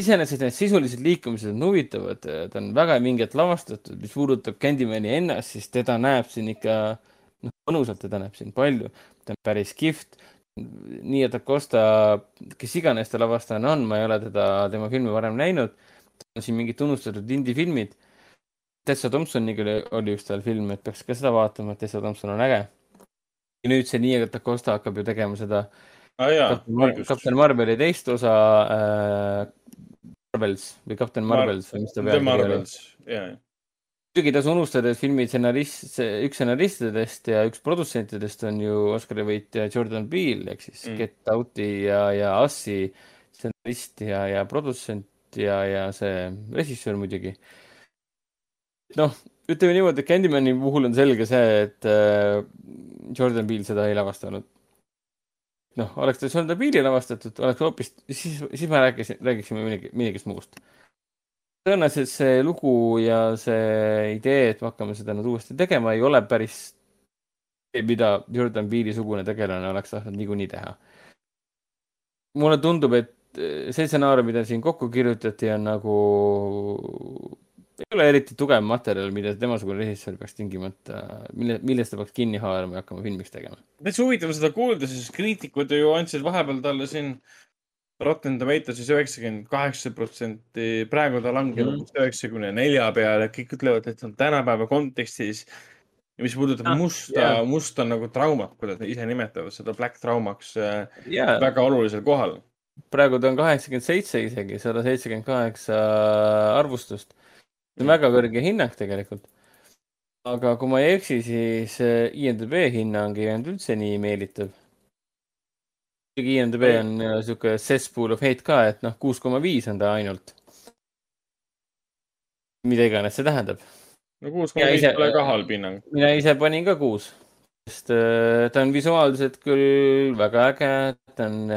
iseenesest need sisulised liikumised on huvitavad, ta on väga vingelt lavastatud, mis puudutab Candymani ennast, siis teda näeb siin ikka noh, mõnusalt teda näeb siin palju, ta on päris kihvt. nii et Acosta, kes iganes ta lavastajana on, ma ei ole teda, tema filmi varem näinud. on siin mingid tunnustatud indie-filmid. Tessa Thompsoniga oli, oli üks tal film, et peaks ka seda vaatama, et Tessa Thompson on äge. Ja nüüd see nii, et Acosta hakkab ju tegema seda
ah,
Kapten, Mar Kapten Marveli teist osa äh, Marvels või Kapten Marvels või mis ta
pealkiri oli.
muidugi tasu unustada, et filmi stsenarist, üks stsenaristidest ja üks produtsentidest on ju Oscari võitja Jordan Peele ehk siis mm. Get Out'i ja, ja Us'i stsenarist ja, ja produtsent ja, ja see režissöör muidugi. noh, ütleme niimoodi, et Candymani puhul on selge see, et äh, Jordan Peele seda ei lavastanud. noh, oleks ta Jordan Peele'i lavastatud, oleks hoopis, siis, siis me rääkisin, räägiksime millegi, millegist muust tõenäoliselt see lugu ja see idee, et me hakkame seda nüüd uuesti tegema, ei ole päris see, mida Jordan Peele'i sugune tegelane oleks tahtnud niikuinii teha. mulle tundub, et see stsenaarium, mida siin kokku kirjutati, on nagu, ei ole eriti tugev materjal, mida temasugune režissöör peaks tingimata, mille, millest ta peaks kinni haarama ja hakkama filmiks tegema.
täitsa huvitav seda kuulda, sest kriitikud ju andsid vahepeal talle siin äh, Rotten Tomatoesis üheksakümmend kaheksa protsenti, praegu ta langeb mm. üheksakümne -hmm. nelja peale, kõik ütlevad, et see on tänapäeva kontekstis. ja mis puudutab ah, musta yeah., musta nagu traumat, kuidas nad ise nimetavad seda black traumaks yeah. väga olulisel kohal.
praegu ta on kaheksakümmend seitse isegi, sada seitsekümmend kaheksa arvustust. See on väga kõrge hinnang tegelikult. aga kui ma ei eksi, siis IMDB hinnang ei olnud üldse nii meelitav muidugi IMDB on sihuke cesspool of hate ka, et noh, kuus koma viis on ta ainult. mida iganes see tähendab.
no kuus koma viis pole ka halb hinnang.
mina ise panin ka kuus, sest äh, ta on visuaalselt küll väga äge, ta on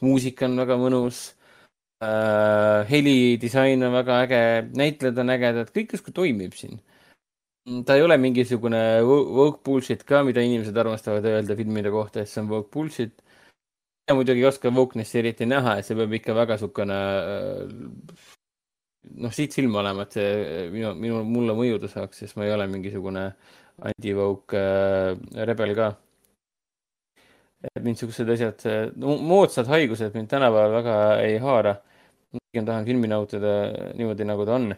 muusika on väga mõnus äh,. helidisain on väga äge, näitlejad on ägedad, kõik justkui toimib siin ta ei ole mingisugune woke bullshit ka, mida inimesed armastavad öelda filmide kohta, et see on woke bullshit ja muidugi ei oska Wokeness'i eriti näha, et see peab ikka väga niisugune äh, noh, siit silma olema, et see minu, minu, mulle mõjuda saaks, sest ma ei ole mingisugune anti-woke äh, rebel ka. et mind niisugused asjad no,, moodsad haigused mind tänapäeval väga ei haara. Pigem tahan filmi nautida niimoodi, nagu ta on.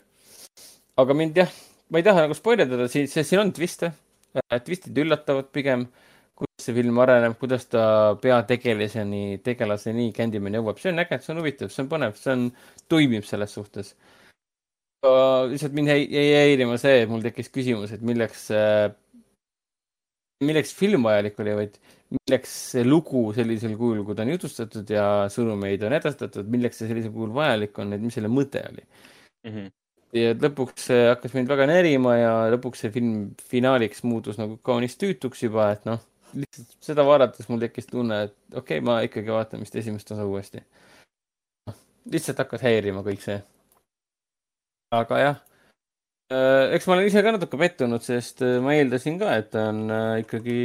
aga mind jah, ma ei taha nagu spoilerdada, siin, siin on twiste, twistid üllatavad pigem kuidas see film areneb, kuidas ta peategelaseni, tegelaseni Candyman jõuab, see on äge, see on huvitav, see on põnev, see on, toimib selles suhtes. lihtsalt mind jäi, jäi häirima see, et mul tekkis küsimus, et milleks, milleks film vajalik oli, vaid milleks see lugu sellisel kujul, kui ta on jutustatud ja sõnumeid on edastatud, milleks see sellisel kujul vajalik on, et mis selle mõte oli mm. -hmm ja lõpuks hakkas mind väga närima ja lõpuks see film finaaliks muutus nagu kaunis tüütuks juba, et noh lihtsalt seda vaadates mul tekkis tunne, et okei okay,, ma ikkagi vaatan vist esimest osa uuesti. Noh, lihtsalt hakkas häirima kõik see. aga jah, eks ma olen ise ka natuke pettunud, sest äh, ma eeldasin ka, et ta on äh, ikkagi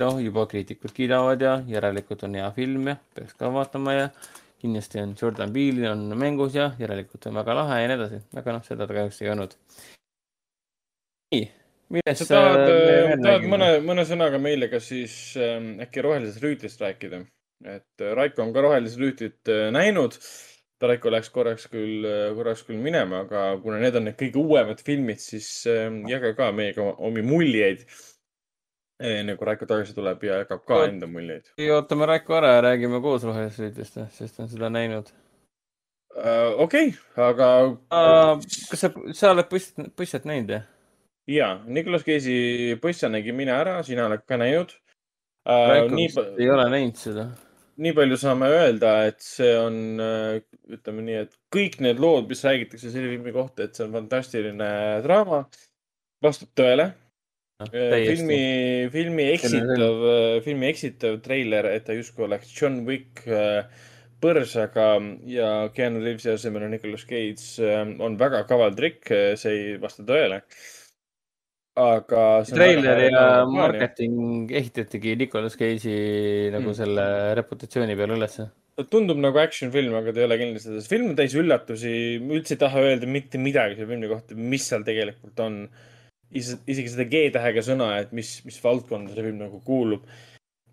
noh, juba kriitikud kiidavad ja järelikult on hea film ja peaks ka vaatama ja kindlasti on Jordan Peele on mängus ja järelikult on väga lahe ja nii edasi, aga noh, seda ta kahjuks ei olnud. nii
millest sa tahad, äh, tahad mõne, mõne sõnaga meile ka siis äh, äkki rohelisest rüütlist rääkida? et äh, Raiko on ka rohelist rüütlit äh, näinud. Raiko läks korraks küll, korraks küll minema, aga kuna need on need kõige uuemad filmid, siis äh, jaga ka meiega omi muljeid. enne kui Raiko tagasi tuleb ja jagab ka Oot, enda muljeid.
ootame Raiko ära ja räägime koos rohelisest rüütlist, sest ta on seda näinud
uh,. okei okay,, aga
uh,. kas sa, sa oled Pusset, Pusset näinud, jah?
ja, Nicolas Cage'i Põssa nägin mina ära, sina oled ka näinud
äh,. nii ei ole näinud seda.
Nii palju saame öelda, et see on, äh, ütleme nii, et kõik need lood, mis räägitakse selle filmi kohta, et see on fantastiline draama, vastab tõele. No,. Äh, filmi, filmi eksitav, äh, filmi eksitav treiler, et ta justkui oleks John Wick põrsaga ja Keanu Reavesi asemel on Nicolas Cage, on väga kaval trikk, see ei vasta tõele aga.
treiler ja marketing ehitatigi Nicolas Cage'i nagu mm. selle reputatsiooni peale ülesse.
ta tundub nagu action film, aga ta ei ole kindlasti seda. film on täis üllatusi, ma üldse ei taha öelda mitte midagi selle filmi kohta, mis seal tegelikult on. isegi seda G-tähega sõna, et mis, mis valdkonda see film nagu kuulub.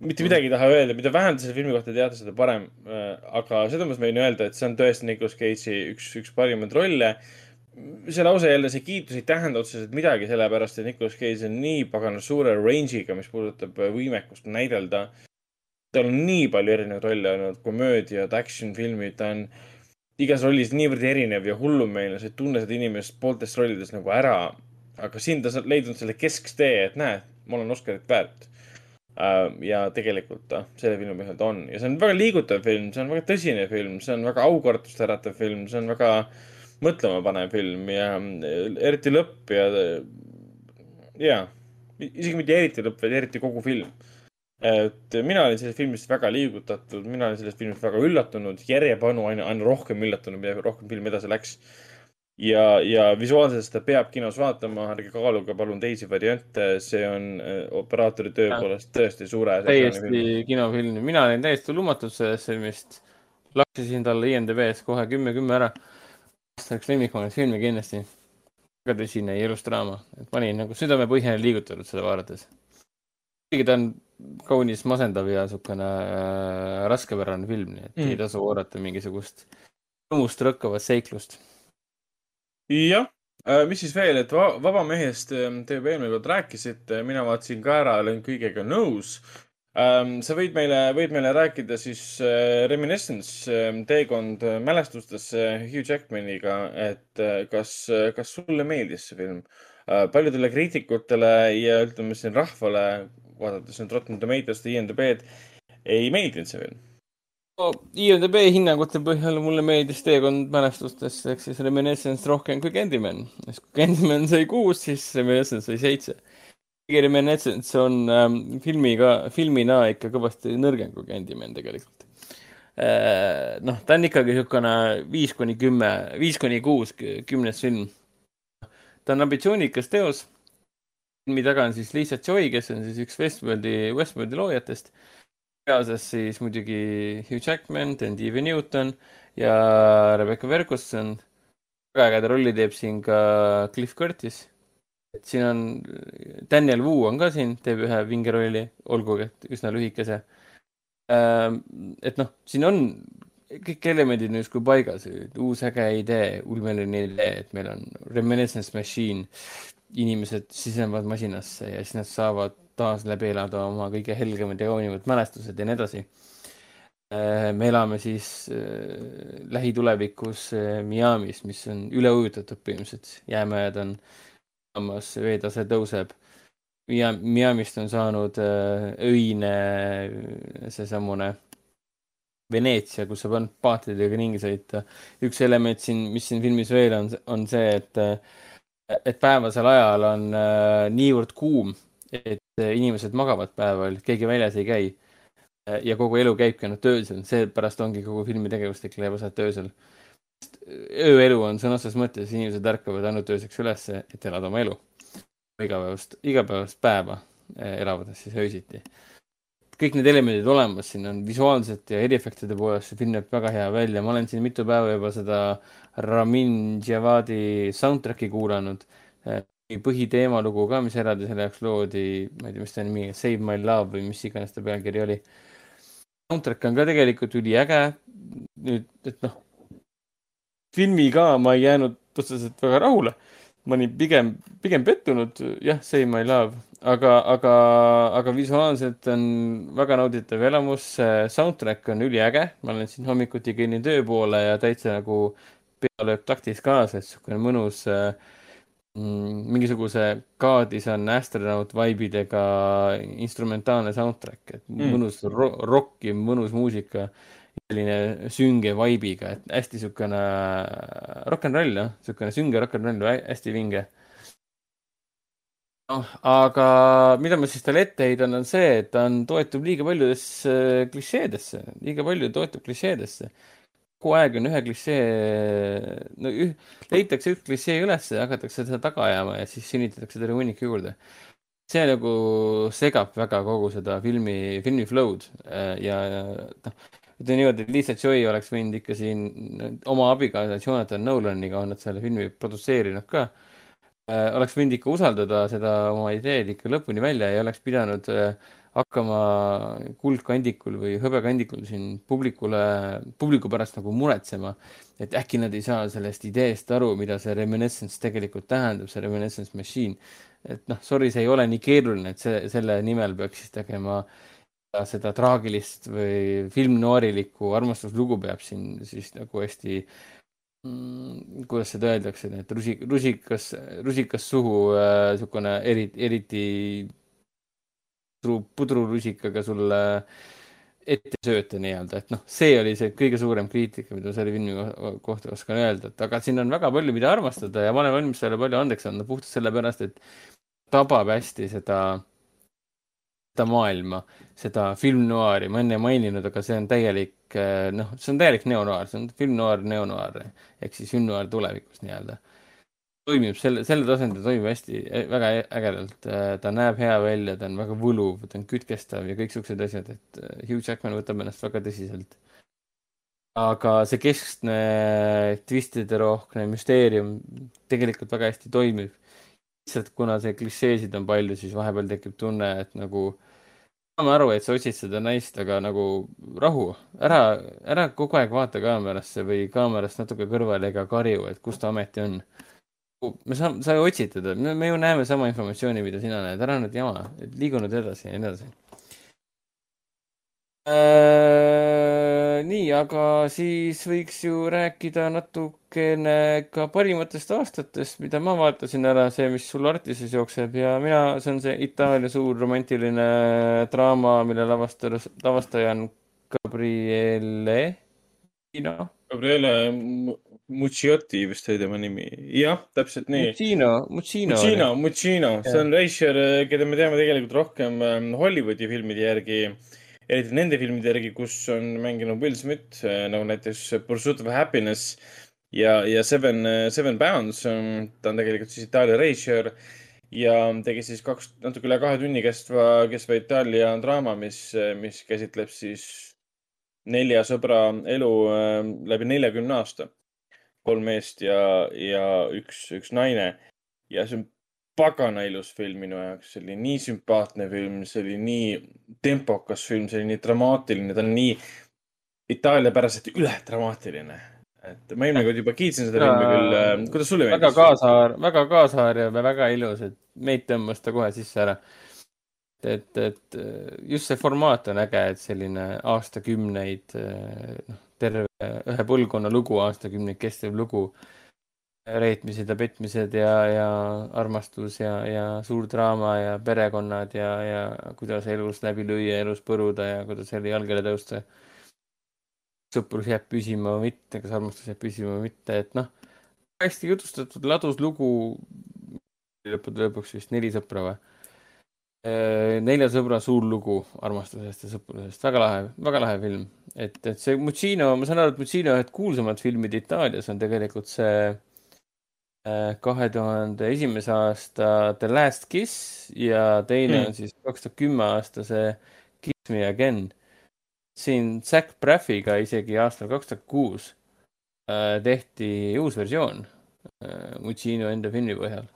mitte midagi ei taha öelda, mida vähem te selle filmi kohta teate, seda parem. Äh, aga seda ma võin öelda, et see on tõesti Nicolas Cage'i üks, üks parimaid rolle. See lause jälle, see kiitus ei tähenda otseselt midagi, sellepärast et Nicolas Cage on nii pagana suure range'iga, mis puudutab võimekust näidelda. tal on nii palju erinevaid rolle olnud, komöödiad, action filmid, ta on igas rollis niivõrd erinev ja hullumeelne, sa ei tunne seda inimest pooltes rollides nagu ära aga siin ta on leidnud selle kesktee, et näe, ma olen Oscarit väärt. Äh, ja tegelikult ta selle filmi põhjal ta on ja see on väga liigutav film, see on väga tõsine film, see on väga aukartust äratav film, see on väga mõtlemapanev film ja äh, eriti lõpp ja, ja isegi mitte eriti lõpp, vaid eriti kogu film. et mina olin sellest filmist väga liigutatud, mina olin sellest filmist väga üllatunud, järjepanu aina, aina rohkem üllatunud, mida rohkem film edasi läks ja, ja visuaalselt seda peab kinos vaatama, ärge kaaluge palun teisi variante, see on äh, operaatori töö poolest tõesti suure.
täiesti kinofilm, mina olin täiesti lummatud sellest filmist. laksisin talle IMDB-s kohe kümme, kümme ära. Aastaks lemmikmaine film kindlasti. väga tõsine ja ilus draama, et ma olin nagu südamepõhjani liigutatud seda vaadates. kuigi ta on kaunis masendav ja niisugune äh, raskepärane film, nii et mm. ei tasu oodata mingisugust rõõmust rõkkavat seiklust
jah, äh, mis siis veel, et Vabamehest ähm, te juba eelmine kord rääkisite, mina vaatasin ka ära, olen kõigega nõus. Ähm, sa võid meile, võid meile rääkida siis äh, Reminiscence ähm, teekond mälestustesse Hugh Jackmaniga, et äh, kas, kas sulle meeldis see film? paljudele kriitikutele ja ütleme siin rahvale, vaadates nüüd Rotten Tomatoes'te, IMDB-d, ei meeldinud see film
no IMDB hinnangute põhjal mulle meeldis Teekond mälestustesse ehk siis Reminiscence rohkem kui Candyman. kui Candyman sai kuus, siis Reminiscence sai seitse. Reminiscence on ähm, filmiga, filmina ikka kõvasti nõrgem kui Candyman tegelikult äh,. noh, ta on ikkagi niisugune viis kuni kümme, viis kuni kuus kümnes film. ta on ambitsioonikas teos. filmi taga on siis Lisa Joy, kes on siis üks Westworldi, Westworldi loojatest peaosas siis muidugi Hugh Jackman, Dandy Newton ja Rebecca Ferguson. väga ägeda rolli teeb siin ka Cliff Curtis. Et siin on, Daniel Wu on ka siin, teeb ühe vinge rolli, olgugi et üsna lühikese. Ähm, et noh, siin on kõik elemendid on justkui paigas, uus äge idee, ulmeline idee, et meil on reminiscence machine, inimesed sisenevad masinasse ja siis nad saavad taas läbi elada oma kõige helgemad ja kaunimad mälestused ja nii edasi. Äh, me elame siis äh, lähitulevikus äh, Miami's, mis on üleujutatud põhimõtteliselt, jäämäed on olemas, veetase tõuseb. Miami'st on saanud öine seesamune Veneetsia, kus saab ainult paatidega ringi sõita. üks element siin, mis siin filmis veel on, on see, et, et päevasel ajal on niivõrd kuum, et inimesed magavad päeval, keegi väljas ei käi. ja kogu elu käibki ainult öösel, seepärast ongi kogu filmi tegevuslik leiab osalt öösel. Ööelu on sõna otseses mõttes, inimesed ärkavad ainult ööseks ülesse, et elada oma elu. igapäevast, igapäevast päeva eh, elavad siis öösiti. kõik need elemendid olemas, siin on visuaalselt ja eriefektide poolest see film näeb väga hea välja, ma olen siin mitu päeva juba seda Ramin Djawadi soundtrack'i kuulanud eh, põhiteemalugu ka, mis eraldi selle jaoks loodi, ma ei tea, mis ta nimi, Save My Love või mis iganes ta pealkiri oli. soundtrack on ka tegelikult üliäge. nüüd, et noh, filmiga ma ei jäänud otseselt väga rahule. ma olin pigem, pigem pettunud, jah, Save My Love, aga, aga, aga visuaalselt on väga nauditav elamus. soundtrack on üliäge, ma olen siin hommikuti kõnnin töö poole ja täitsa nagu pea lööb taktis kaasa, et niisugune mõnus äh, Mm, mingisuguse kaadis on astronaut vibe'idega instrumentaalne soundtrack, et mm. mõnus ro rockiv, mõnus muusika, selline sünge vibe'iga, et hästi siukene rock n roll, jah, siukene sünge rock n roll, hästi vinge. noh, aga mida ma siis talle ette heidan, on see, et ta on, toetub liiga paljudesse klišeedesse, liiga palju toetub klišeedesse kogu aeg on ühe klišee, no üh, leitakse üks klišee üles ja hakatakse seda taga ajama ja siis sünnitatakse terve hunnik juurde. see nagu segab väga kogu seda filmi, filmi flow'd äh, ja noh, ütleme niimoodi, et Lisa Joy oleks võinud ikka siin oma abikaasa Jonathan Nolaniga on nad selle filmi produtseerinud ka. äh, oleks võinud ikka usaldada seda oma ideed ikka lõpuni välja ja oleks pidanud äh, hakkama kuldkandikul või hõbekandikul siin publikule, publiku pärast nagu muretsema. et äkki nad ei saa sellest ideest aru, mida see reminiscence tegelikult tähendab, see reminiscence machine. et noh, sorry, see ei ole nii keeruline, et see, selle nimel peaks siis tegema seda traagilist või filmnoorilikku armastuslugu peab siin siis nagu hästi mm, kuidas seda öeldakse, et rusik, rusikas, rusikas suhu niisugune äh, eriti, eriti pudrurusikaga sulle ette sööta nii-öelda, et noh, see oli see kõige suurem kriitika, mida selle filmi kohta oskan öelda, et aga siin on väga palju, mida armastada ja ma olen valmis sellele palju andeks andma puhtalt sellepärast, et tabab hästi seda, seda maailma, seda film noiri, ma enne ei maininud, aga see on täielik, noh, see on täielik neonoir, see on film noir, neonoir ehk siis film noir tulevikus nii-öelda toimib selle, selle tasandil toimib hästi, e-, väga ägedalt. Äh, ta näeb hea välja, ta on väga võluv, ta on kütkestav ja kõik siuksed asjad, et äh, Hugh Jackman võtab ennast väga tõsiselt. aga see keskne twistide rohke müsteerium tegelikult väga hästi toimib. Lihtsalt kuna see klišeesid on palju, siis vahepeal tekib tunne, et nagu saame aru, et sa otsid seda naist, aga nagu rahu, ära, ära kogu aeg vaata kaamerasse või kaamerast natuke kõrvale ega karju, et kus ta ometi on. Me saame, sa otsid teda, me ju näeme sama informatsiooni, mida sina näed, ära nüüd jama, liigu nüüd edasi ja nii edasi äh,. nii, aga siis võiks ju rääkida natukene ka parimatest aastatest, mida ma vaatasin ära, see, mis sul Artises jookseb ja mina, see on see Itaalia suur romantiline draama, mille lavastaja, lavastaja on Gabriele Pino.
Gabriele Mucciotti vist oli tema nimi. jah, täpselt nii.
Muccino, Muccino.
Muccino, Muccino, see on reisijal, keda me teame tegelikult rohkem ähm, Hollywoodi filmide järgi, eriti nende filmide järgi, kus on mänginud Will Smith, äh, nagu näiteks Pursuit of Happiness ja, ja Seven, äh, Seven Pounds. ta on tegelikult siis Itaalia reisijal ja tegi siis kaks, natuke üle kahe tunni kestva, kestva Itaalia draama, mis, mis käsitleb siis nelja sõbra elu äh, läbi neljakümne aasta kolm meest ja, ja üks, üks naine. ja see on pagana ilus film minu jaoks, see oli nii sümpaatne film, see oli nii tempokas film, see oli nii dramaatiline, ta on nii Itaalia-päraselt üldramaatiline. et ma eelmine kord juba kiitsin seda filmi küll, äh, kuidas sulle
meeldis? väga kaasaar, väga kaasaarjav ja väga ilus, et meid tõmbas ta kohe sisse ära. et, et just see formaat on äge, et selline aastakümneid, noh, terve ühe põlvkonna lugu, aastakümneid kestev lugu. Reetmised ja petmised ja, ja armastus ja, ja suur draama ja perekonnad ja, ja kuidas elus läbi lüüa, elus põruda ja kuidas jälle jalgele tõusta. sõprus jääb püsima või mitte, kas armastus jääb püsima või mitte, et noh, hästi jutustatud ladus lugu. lõppude lõpuks vist neli sõpra või Äh, nelja sõbra suur lugu armastusest ja sõprusest, väga lahe, väga lahe film. et, et see Muccino, ma saan aru, et Muccino ühed kuulsamad filmid Itaalias on tegelikult see äh, kahe tuhande esimese aasta The Last Kiss ja teine mm. on siis kaks tuhat kümme aasta see Kiss Me Again. siin Zac Braffiga isegi aastal kaks tuhat kuus äh, tehti uus versioon Muccino enda filmi põhjal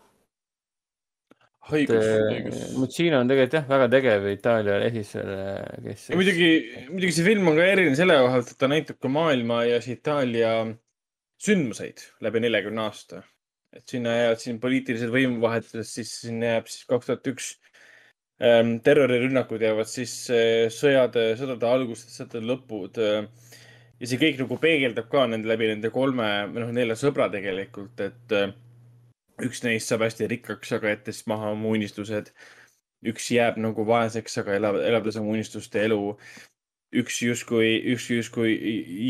õigus, õigus.
Muccino on tegelikult jah, väga tegev Itaalia režissöör, kes.
muidugi, muidugi see film on ka eriline selle koha pealt, et ta näitab ka maailma ja Itaalia sündmuseid läbi neljakümne aasta. Et sinna jäävad siin poliitilised võimuvahetused, siis sinna jääb siis kaks tuhat üks ähm, terrorirünnakud jäävad sisse, sõjade, sõdade algused, sõdade lõpud äh,. ja see kõik nagu peegeldab ka nende läbi nende kolme, või noh, nelja sõbra tegelikult, et äh, üks neist saab hästi rikkaks, aga jättes maha oma unistused. üks jääb nagu vaeseks, aga elab, elades oma unistuste elu. Üks justkui, üks justkui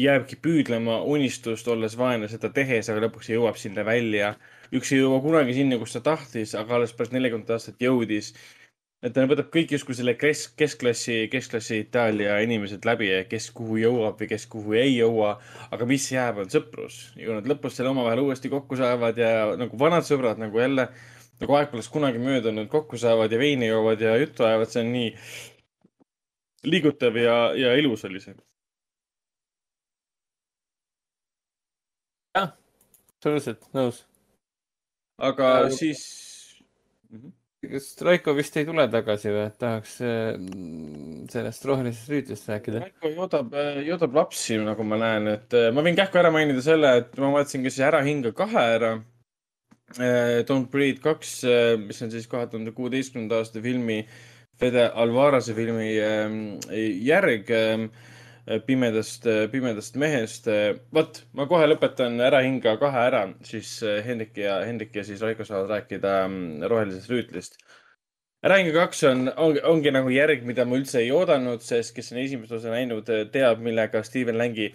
jääbki püüdlema unistust, olles vaene seda tehes, aga lõpuks jõuab sinna välja. üks ei jõua kunagi sinna, kus ta tahtis, aga alles pärast neljakümmet aastat jõudis et ta võtab kõik justkui selle kesk, keskklassi, keskklassi Itaalia inimesed läbi, kes kuhu jõuab või kes kuhu ei jõua. aga mis jääb, on sõprus ja kui nad lõpus selle omavahel uuesti kokku saavad ja nagu vanad sõbrad nagu jälle nagu aeg poleks kunagi möödunud, kokku saavad ja veini joovad ja juttu ajavad, see on nii liigutav ja, ja ilus oli see.
jah, absoluutselt nõus
aga ja, siis
mm. -hmm kas Raiko vist ei tule tagasi või, et tahaks äh, sellest rohelisest rüütlist rääkida?
Raiko joodab, äh, joodab lapsi, nagu ma näen, et äh, ma võin kähku ära mainida selle, et ma vaatasin ka siis Ära hinga kahe ära. Don't Breathe kaks, mis on siis kahe tuhande kuueteistkümnenda aasta filmi, Fede Alvarase filmi järg pimedast, pimedast mehest. vot, ma kohe lõpetan Ära hinga kahe ära, siis Hendrik ja, Hendrik ja siis Raiko saavad rääkida mm, Rohelisest rüütlist Räng kaks on, ongi, ongi nagu järg, mida ma üldse ei oodanud, sest kes on esimest osa näinud, teab, millega Steven Langi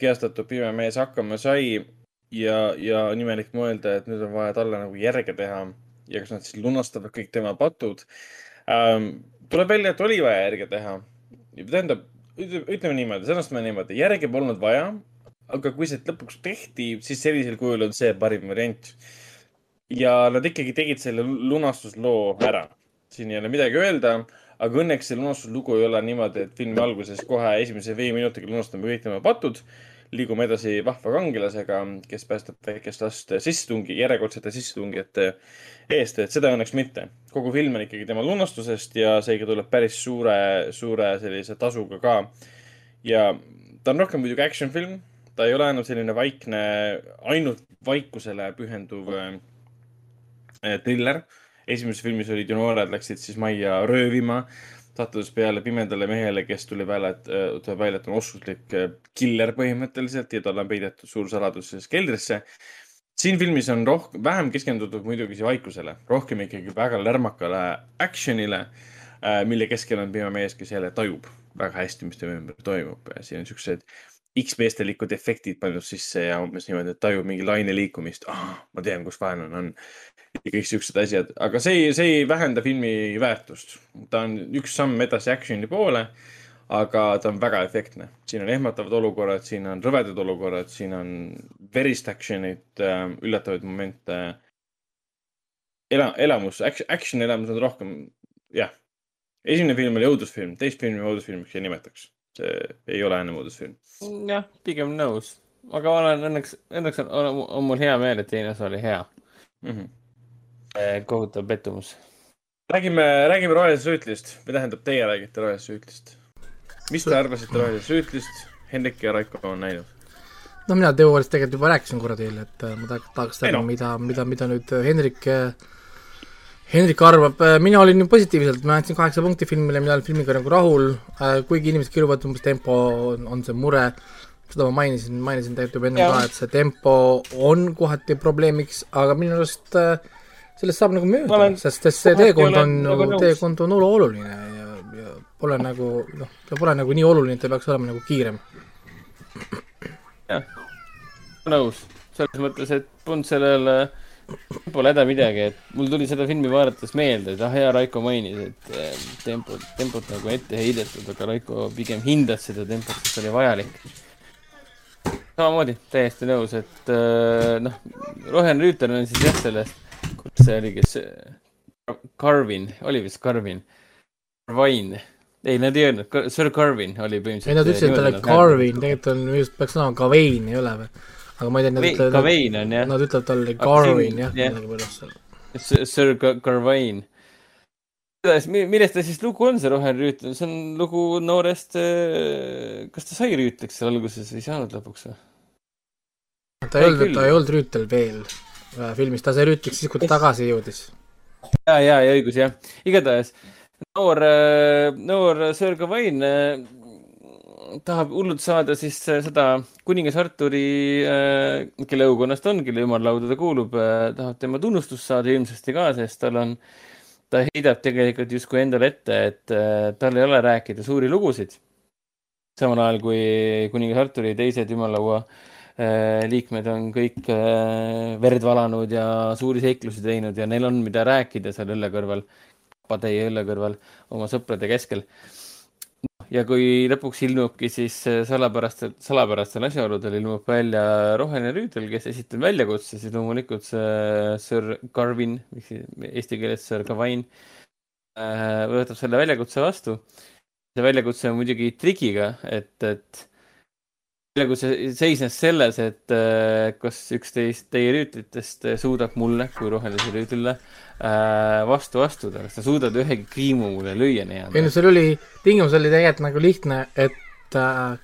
kehastatud pime mees hakkama sai. ja, ja on imelik mõelda, et nüüd on vaja talle nagu järge teha ja kas nad siis lunastavad kõik tema patud ähm,. tuleb välja, et oli vaja järge teha. tähendab, ütleme niimoodi, sõnastame niimoodi, järge polnud vaja. aga kui see lõpuks tehti, siis sellisel kujul on see parim variant. ja nad ikkagi tegid selle lunastusloo ära siin ei ole midagi öelda, aga õnneks see lunastuslugu ei ole niimoodi, et filmi alguses kohe esimese viie minutiga lunastame kõik tema patud. liigume edasi vahva kangelasega, kes päästab väikest last sissetungi, järjekordsete sissetungijate eest, et seda õnneks mitte. kogu film on ikkagi tema lunastusest ja seega tuleb päris suure, suure sellise tasuga ka. ja ta on rohkem muidugi action film, ta ei ole ainult selline vaikne, ainult vaikusele pühenduv äh, triller esimeses filmis olid ju noored, läksid siis majja röövima, sattudes peale pimedale mehele, kes tuli välja, et äh, tuleb välja, et on oskuslik äh, killer põhimõtteliselt ja talle on peidetud suur saladus siis keldrisse. Siin filmis on rohkem, vähem keskendutud muidugi see vaikusele, rohkem ikkagi väga lärmakale action'ile, äh, mille keskel on pimemees, kes jälle tajub väga hästi, mis tema ümber toimub. siin on siuksed X-meestelikud efektid pandud sisse ja umbes niimoodi, et tajub mingi laine liikumist oh,. ma tean, kus vaenlane on ja kõik siuksed asjad, aga see see ei vähenda filmi väärtust. ta on üks samm edasi action'i poole, aga ta on väga efektne. siin on ehmatavad olukorrad, siin on rõvedad olukorrad, siin on verist action'it, äh, üllatavaid momente. ela-, elamus, action elamus on rohkem, jah. esimene film oli õudusfilm, teist filmi õudusfilmiks ei nimetaks. see ei ole enam õudusfilm.
jah, pigem nõus, aga olen õnneks, õnneks on, on, on mul hea meel, et teine osa oli hea mm. -hmm kohutav pettumus.
räägime, räägime rohelisest rüütlist või tähendab, teie räägite rohelisest rüütlist. Mis te arvasite rohelisest rüütlist? Hendrik ja Raiko on näinud.
no mina teoorias tegelikult juba rääkisin korra teile, et äh, ma tahaks, teada, mida, mida, mida nüüd äh, Hendrik Hendrik arvab, äh, mina olin ju positiivselt, ma andsin kaheksa punkti filmile, mina olen filmiga nagu rahul, kuigi inimesed kiruvad umbes tempo on, on see mure, seda ma mainisin, mainisin tegelikult juba enne ka, et see tempo on kohati probleemiks, aga minu arust äh, sellest saab nagu mööda sest, sest see teekond on teekond on oluline pole nagu noh, ta pole nagu nii oluline, et ta peaks olema nagu kiirem.
jah, nõus, selles mõttes, et polnud sellel pole häda midagi, et mul tuli seda filmi vaadates meelde, et ah, hea Raiko mainis, et eh, tempot, tempot nagu ette heidetud, aga Raiko pigem hindas seda tempot, sest oli vajalik. samamoodi, täiesti nõus, et eh, noh, roheline rüütel on siis jah, sellest kuidas see oli, kes, Carvin, oli vist Carvin, Carvine ei, nad ei öelnud, Sir Carvin oli põhimõtteliselt.
ei, nad ütlesid, et ta oli Carvin, tegelikult on just, peaks olema Gawain, ei ole või? aga ma ei tea, nad
ütlevad. Gawain on jah.
Nad ütlevad talle Carvin jah, midagi pärast seal.
Sir Carvine. millest ta siis lugu on, see roheline rüütel, see on lugu noorest, äh, kas ta sai rüütliks seal alguses või ei saanud lõpuks või?
ta ei olnud, ta ei olnud rüütel veel Äh, filmis, ta sai rüütliks siis, kui ta tagasi jõudis.
ja, ja, ja õigus jah, igatahes noor, noor Sir Gawain äh, tahab hullult saada siis seda kuningas Arturi, kelle õukonnast on, kelle ümarlauda ta kuulub, tahab tema tunnustust saada ilmsesti ka, sest tal on, ta heidab tegelikult justkui endale ette, et tal ei ole rääkida suuri lugusid. samal ajal kui kuningas Arturi teised ümarlaua liikmed on kõik verd valanud ja suuri seiklusi teinud ja neil on, mida rääkida seal õlle kõrval, pateie õlle kõrval oma sõprade keskel. ja kui lõpuks ilmubki siis äh, salapärastel, salapärastel asjaoludel ilmub välja roheline rüütel, kes esitab väljakutse, siis loomulikult see Sir Garvin, eesti keeles Sir Gawain, võtab selle väljakutse vastu. see väljakutse on muidugi trikiga, et, et nagu see seisnes selles, et äh, kas üksteist teie rüütlitest suudab mulle kui rohelisele rüütlile äh, vastu astuda, kas sa suudad ühegi kriimu mulle lüüa nii-öelda?
ei no seal oli, tingimus oli tegelikult nagu lihtne, et äh,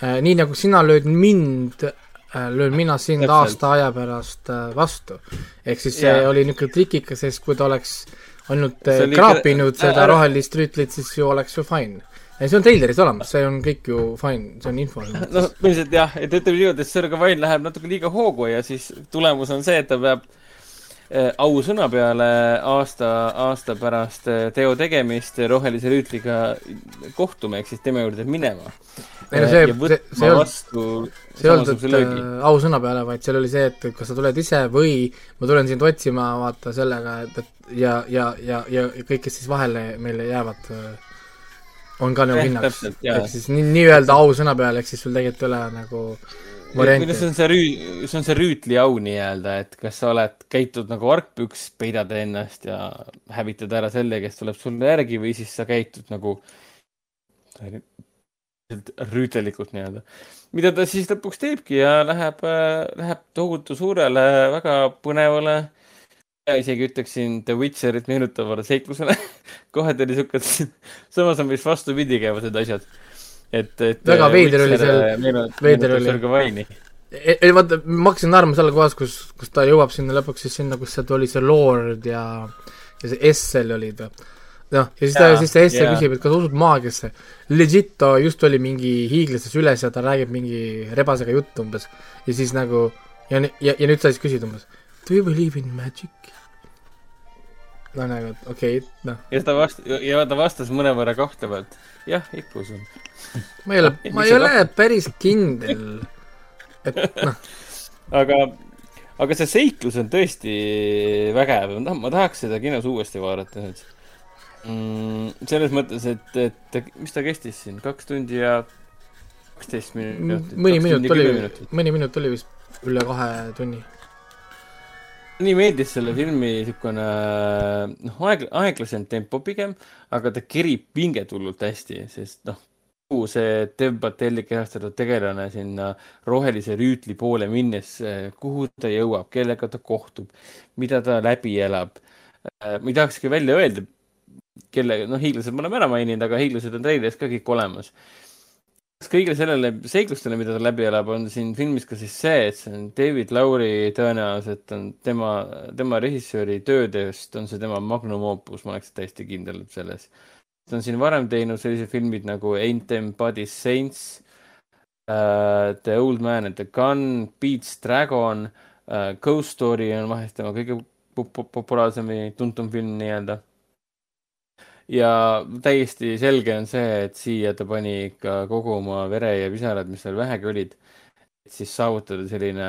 äh, nii nagu sina lööd mind äh,, löön mina sind Täpselt. aasta aja pärast äh, vastu. ehk siis see ja. oli niisugune trikikas, sest kui ta oleks ainult äh, kraapinud ikka... seda rohelist rüütlit, siis ju oleks ju fine ei, see on treileris olemas, see on kõik ju fine, see on info.
noh, põhiliselt jah, et ütleme niimoodi, et Sir Gawain läheb natuke liiga hoogu ja siis tulemus on see, et ta peab äh, ausõna peale aasta, aasta pärast äh, teo tegemist rohelise rüütliga kohtuma, ehk siis tema juurde minema.
ei no see, see, see ei olnud, see ei olnud, et ausõna peale, vaid seal oli see, et kas sa tuled ise või ma tulen sind otsima, vaata sellega, et, et ja, ja, ja, ja kõik, kes siis vahele meile jäävad äh, on ka nagu hinnaks, ehk siis nii-öelda ausõna peal, ehk siis sul tegelikult ei ole nagu
varianti. see on see rüü-, see on see rüütli au nii-öelda, et kas sa oled, käitud nagu argpüks, peidad ennast ja hävitad ära selle, kes tuleb sulle järgi või siis sa käitud nagu rüütelikult nii-öelda. mida ta siis lõpuks teebki ja läheb, läheb tohutu suurele, väga põnevale isegi ütleksin The Witcherit meenutavale seiklusele (laughs) kohati oli siuke, (laughs) samas on vist vastupidi käivad need asjad. et, et.
väga veider oli seal, veider oli. ei, ei vaata, ma hakkasin naerma selle kohas, kus, kus ta jõuab sinna lõpuks siis sinna, kus sealt oli see Lord ja, ja see Essel olid. noh, ja siis ta, siis see Essel küsib, et kas usud maagiasse. Legit ta just oli mingi hiiglastes üles ja ta räägib mingi rebasega juttu umbes. ja siis nagu, ja, ja, ja nüüd sa siis küsid umbes, do you believe in magic? No nagu, okei okay,, noh.
ja ta vast-, ja ta vastas mõnevõrra kahtlevalt, jah, ikka usun.
ma ei ole, (laughs) ma ei ole kaht... päris kindel, et noh.
aga, aga see seiklus on tõesti vägev, noh, ma tahaks seda kinos uuesti vaadata nüüd mm,. selles mõttes, et, et mis ta kestis siin, kaks tundi ja kaksteist minutit.
mõni minut oli, mõni minut oli vist üle kahe tunni
nii meeldis selle filmi niisugune noh, aeg, aeglasem tempo pigem, aga ta kerib pinget hullult hästi, sest noh, kuhu see Dev Patelli kehastatud tegelane sinna rohelise rüütli poole minnes, kuhu ta jõuab, kellega ta kohtub, mida ta läbi elab. ma ei tahakski välja öelda, kelle, noh, hiiglased me oleme ära maininud, aga hiiglased on treilis ka kõik olemas kõigile sellele seiklustele, mida ta läbi elab, on siin filmis ka siis see, et see on David Lauri tõenäoliselt on tema, tema režissööri töödest on see tema magnum opus, ma oleks täiesti kindel selles. ta on siin varem teinud sellised filmid nagu Ain't Them Bodies Saints uh,, The Old Man and the Gun, Beats Dragon uh,, Ghost Story on vahest tema kõige populaarsem või tuntum film nii-öelda ja täiesti selge on see, et siia ta pani ikka kogu oma vere ja pisarad, mis seal vähegi olid, et siis saavutada selline,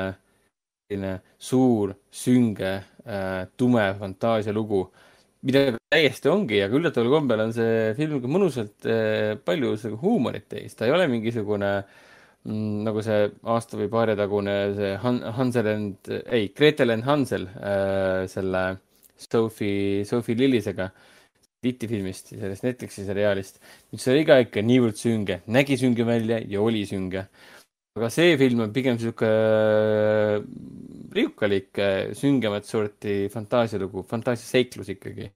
selline suur, sünge äh,, tume fantaasialugu, mida täiesti ongi, aga üllataval kombel on see film ka mõnusalt äh, palju huumorit täis, ta ei ole mingisugune mm, nagu see aasta või paari tagune see Han-, Hansel and, ei, Gretel and Hansel äh, selle Sophie, Sophie Lillisega. äh, Titti filmist, sellest Netflixi seriaalist, mis oli ka ikka niivõrd sünge, nägi sünge välja ja oli sünge. aga see film on pigem sihuke äh, riukalik, äh, süngemat sorti fantaasialugu, fantaasiaseiklus ikkagi.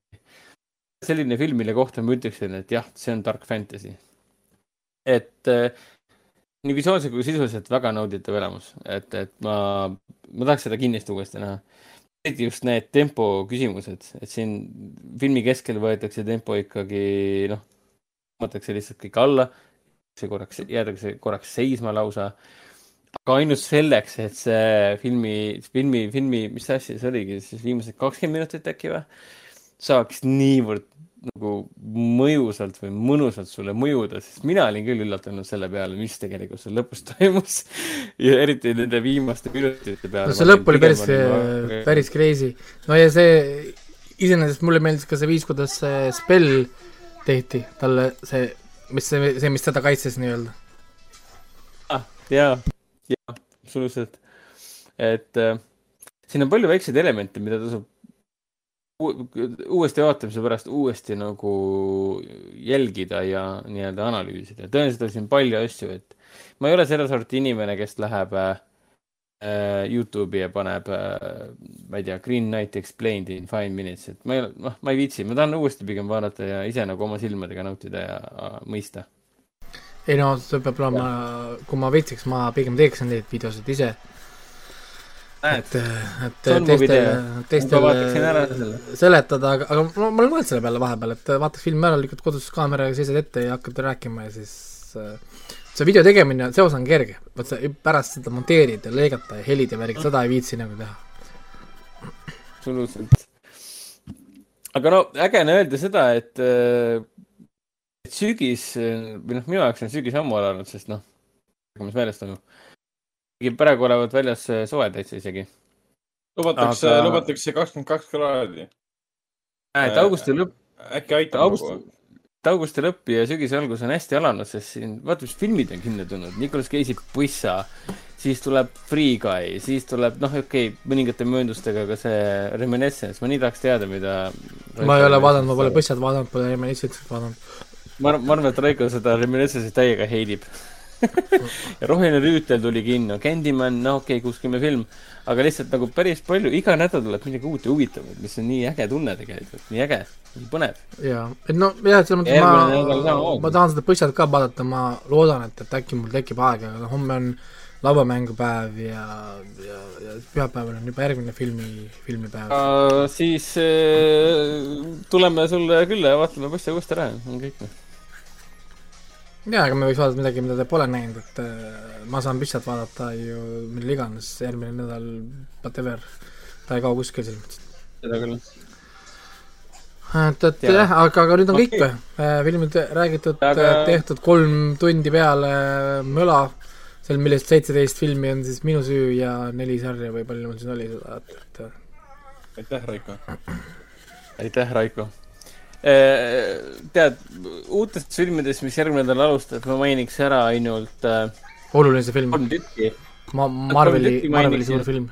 selline film, mille kohta ma ütleksin, et jah, see on dark fantasy. et äh, nii visuaalselt kui sisuliselt väga nauditav elamus, et, et ma, ma tahaks seda kindlasti uuesti näha eriti just need tempo küsimused, et siin filmi keskel võetakse tempo ikkagi noh, tõmmatakse lihtsalt kõik alla, see korraks, jäädakse korraks seisma lausa. aga ainult selleks, et see filmi, filmi, filmi, mis asja see oligi, siis viimased kakskümmend minutit äkki või, saaks niivõrd nagu mõjusalt või mõnusalt sulle mõjuda, sest mina olin küll üllatunud selle peale, mis tegelikult seal lõpus (laughs) toimus. ja eriti nende viimaste minutite peale.
no see lõpp oli päris, päris crazy. no ja see, iseenesest mulle meeldis ka see viis, kuidas see spell tehti, talle see, mis see, see, mis teda kaitses nii-öelda.
ah, jaa, jaa, absoluutselt. et äh, siin on palju väikseid elemente, mida tasub uuesti vaatamise pärast uuesti nagu jälgida ja nii-öelda analüüsida. tõenäoliselt on siin palju asju, et ma ei ole selle sorti inimene, kes läheb äh, Youtube'i ja paneb äh,, ma ei tea, Green Knight Explained in five minutes, et ma ei, noh, ma ei viitsi, ma tahan uuesti pigem vaadata ja ise nagu oma silmadega nautida ja äh, mõista.
ei no see peab olema, kui ma viitsiks, ma pigem teeksin neid videosid ise et, et teistele, teistele seletada, aga, aga ma, ma olen mõelnud selle peale vahepeal, et vaataks filmi ära, lükkad kodus kaameraga seisad ette ja hakkad rääkima ja siis äh, see video tegemine, see osa on kerge, vot see pärast seda monteerida ja lõigata ja helid ja värgid, seda ei viitsi nagu teha.
absoluutselt. aga no äge on öelda seda, et, äh, et sügis või noh, minu jaoks on sügis ammu alanud, sest noh, mis meelest on ju praegu olevat väljas soe täitsa isegi.
lubatakse aga..., lubatakse kakskümmend kaks kraadi.
et augusti lõpp.
äkki aitab
august, nagu? augusti lõpp ja sügise algus on hästi alanud, sest siin, vaata, mis filmid on kinni tulnud. Nicolas Cage'i Pussa, siis tuleb Free Guy, siis tuleb, noh, okei okay,, mõningate mööndustega ka see Reminiscence. ma nii tahaks teada, mida.
ma ei ole vaadanud, ma pole Pussat vaadanud, pole Reminiscence'it vaadanud.
ma arvan, ma arvan, et Raiko seda Reminiscence'i täiega heidib (laughs) ja Roheline rüütel tuli kinno, Candyman, no okei okay,, kuuskümmend film, aga lihtsalt nagu päris palju, iga nädal tuleb midagi uut ja huvitavat, mis on nii äge tunne tegelikult, nii äge, nii põnev.
jaa, et no jah, selles mõttes ma, ma tahan seda põstsat ka vaadata, ma loodan, et, et äkki mul tekib aega, aga homme on lauamängupäev ja, ja, ja pühapäeval on juba järgmine filmi, filmipäev.
Uh,. siis uh, tuleme sulle külla ja vaatame põssa uuesti ära, on kõik
jaa, aga me võiks vaadata midagi, mida te pole näinud, et äh, ma saan Pissat vaadata ju millal iganes, järgmine nädal, whatever, ta ei kao kuskile mõttes.
seda küll.
et, et jah, aga, aga nüüd on okay. kõik või? Äh, filmid räägitud aga..., äh, tehtud kolm tundi peale möla, seal, millest seitseteist filmi on siis minu süü ja neli sarja või palju mul siin oli seda, et
aitäh, Raiko!
aitäh, Raiko! Äh, tead, uutest filmidest, mis järgmine nädal alustavad, ma mainiks ära ainult äh,
oluline see film.
kolm tükki.
ma, Marveli, Marveli suur film.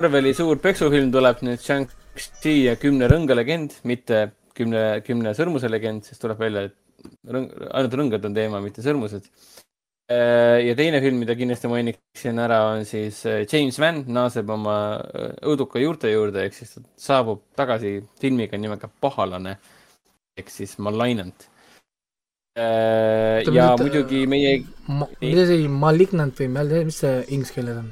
Marveli suur peksufilm tuleb nüüd Shang-Chi ja kümne rõnga legend, mitte kümne, kümne sõrmuse legend, sest tuleb välja, et rõng, ainult rõngad on teema, mitte sõrmused ja teine film, mida kindlasti mainiksin ära, on siis äh, James Van naaseb oma äh, õuduka juurte juurde, ehk siis ta saabub tagasi filmiga nimega Pahalane ehk siis Malignant. ja mida, muidugi meie
ma,. mida see Malignant või mis see inglise keeles on?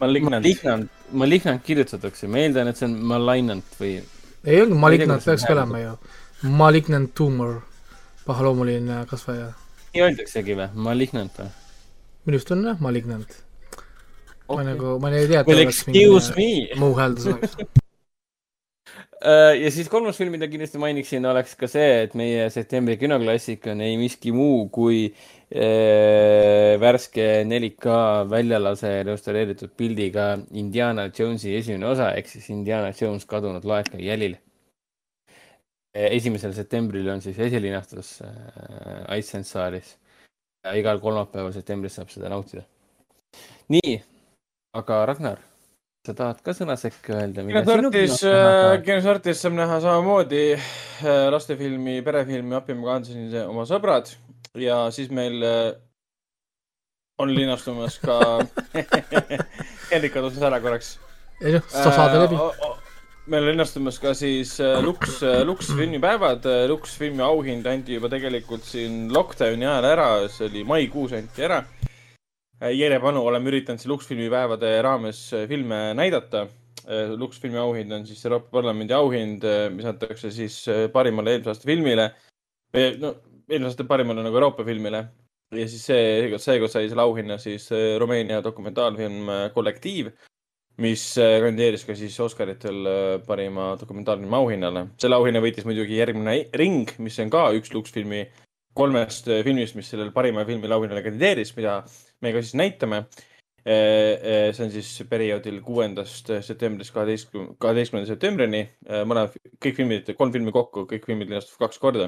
Malignant, Malignant, Malignant kirjutatakse, ma eeldan, et see on Malignant või.
ei olnud Malignant, peakski olema ju. Malignant tumor, pahaloomuline kasvaja
nii öeldaksegi või, malignant või?
minu arust on jah, malignant. Okay.. ma nagu, ma ei tea,
well, excuse me.
muu hääldus oleks. (laughs)
Äh, ja siis kolmas film, mida kindlasti mainiksin, oleks ka see, et meie septembri kinoklassik on ei miski muu kui äh, värske 4K väljalase restaureeritud pildiga Indiana Jonesi esimene osa ehk siis Indiana Jones kadunud laeka jälil esimesel septembril on siis esilinastus äh, iSense saalis ja igal kolmapäeval septembris saab seda nautida. nii, aga Ragnar, sa tahad ka sõna sekka öelda?
kinosartis, kinosartis saab näha samamoodi lastefilmi, perefilmi Appi ma kaandasin oma sõbrad ja siis meil on linastumas ka (laughs) Hendrik kadus ära korraks.
ei noh, sa saad läbi
meil linnastumas ka siis äh, Lux, äh, Lux filmipäevad. Äh, Lux filmi auhind anti juba tegelikult siin lockdowni ajal ära, see oli maikuus anti ära. järjepanu oleme üritanud siin Lux filmipäevade raames filme näidata. Lux filmi auhind on siis Euroopa Parlamendi auhind, mis antakse siis parimale eelmise aasta filmile. no eelmise aasta parimale nagu Euroopa filmile. ja siis see, seekord sai selle auhinna siis Rumeenia dokumentaalfilm Kollektiiv mis äh, kandideeris ka siis Oscaritel äh, parima dokumentaalfilmi auhinnale. selle auhinna võitis muidugi järgmine Ring, mis on ka üks Lux filmi kolmest äh, filmist, mis sellel parima filmi auhinnale kandideeris, mida me ka siis näitame. see on siis perioodil kuuendast septembrist kaheteistkümne, kaheteistkümnenda septembrini. mõlemad, kõik filmid, kolm filmi kokku, kõik filmid linastuvad kaks korda.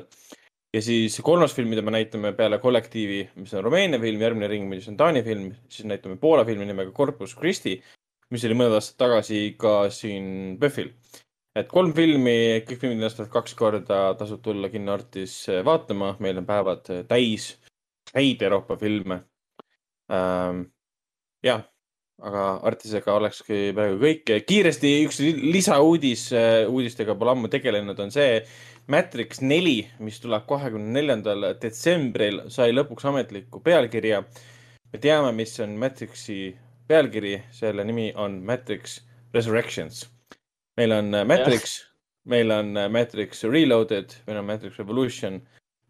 ja siis kolmas film, mida me näitame peale Kollektiivi, mis on Rumeenia film, järgmine Ring, mis on Taani film, siis näitame Poola filmi nimega Corpus Christi mis oli mõned aastad tagasi ka siin PÖFFil. et kolm filmi, kõik filmid ennastavad kaks korda, tasub tulla Kinnoartis vaatama, meil on päevad täis häid Euroopa filme ähm,. jah, aga Artisega olekski praegu kõik. kiiresti üks lisauudis, uudistega pole ammu tegelenud, on see. Matrix neli, mis tuleb kahekümne neljandal detsembril, sai lõpuks ametliku pealkirja. me teame, mis on Matrixi pealkiri, selle nimi on Matrix Resurrections. meil on Matrix, meil on Matrix Reloaded, meil on Matrix Revolution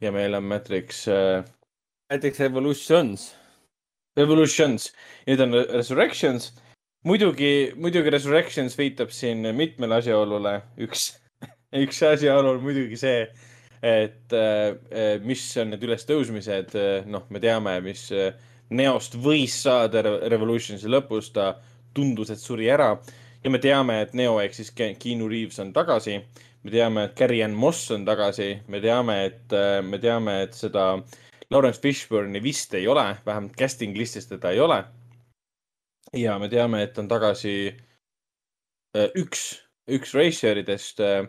ja meil on Matrix äh,
näiteks Evolutions.
Evolutions, nüüd on Resurrections. muidugi, muidugi Resurrections viitab siin mitmele asjaolule. üks, (laughs) üks asjaolu on muidugi see, et äh, mis on need ülestõusmised, noh, me teame, mis äh, Neost võis saada Revolutionsi lõpus, ta tundus, et suri ära ja me teame, et Neo ehk siis Keanu Reaves on tagasi. me teame, et Carrie Ann Moss on tagasi, me teame, et, äh, me teame, et seda Lawrence Fishburne'i vist ei ole, vähemalt casting listis teda ei ole. ja me teame, et on tagasi äh, üks, üks reisijäridest. Äh,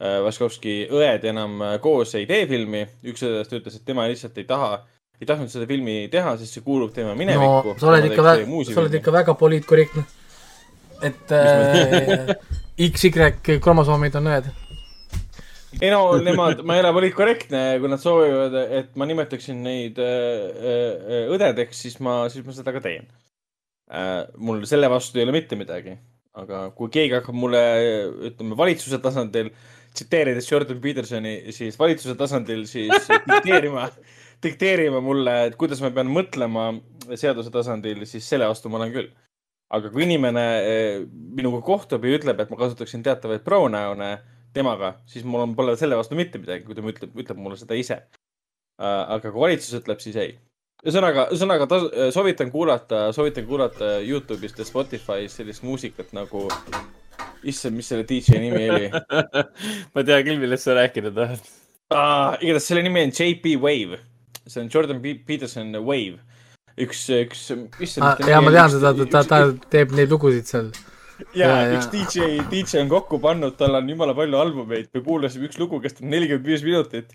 Vaskovski õed enam koos ei tee filmi, üks õdedest ütles, et tema lihtsalt ei taha, ei tahtnud seda filmi teha, sest see kuulub tema minevikku.
no sa oled ikka väga, sa oled ikka väga poliitkorrektne. et äh, XY kromosoomid on õed
ei no nemad, ma ei ole poliitkorrektne, kui nad soovivad, et ma nimetaksin neid äh, äh, õdedeks, siis ma, siis ma seda ka teen äh,. mul selle vastu ei ole mitte midagi, aga kui keegi hakkab mulle, ütleme valitsuse tasandil, tsiteerides Jordan Petersoni, siis valitsuse tasandil siis dikteerima (laughs) dikteerima mulle, et kuidas ma pean mõtlema seaduse tasandil, siis selle vastu ma olen küll. aga kui inimene äh, minuga kohtub ja ütleb, et ma kasutaksin teatavaid pronoune temaga, siis mul on, pole selle vastu mitte midagi, kui ta ütleb, ütleb mulle seda ise. Äh, aga kui valitsus ütleb, siis ei. ühesõnaga, ühesõnaga soovitan kuulata, soovitan kuulata Youtube'ist ja Spotify'st sellist muusikat nagu, issand, mis selle DJ nimi oli (laughs)
ma tean küll, millest sa rääkida tahad
ah,. igatahes selle nimi on JP Wave, see on Jordan P Peterson Wave üks, üks,
issand ah,. ja ma tean seda, ta, ta teeb neid lugusid seal
ja, ja üks DJ, DJ on kokku pannud, tal on jumala palju albumeid, me kuulasime üks lugu kestab nelikümmend viis minutit.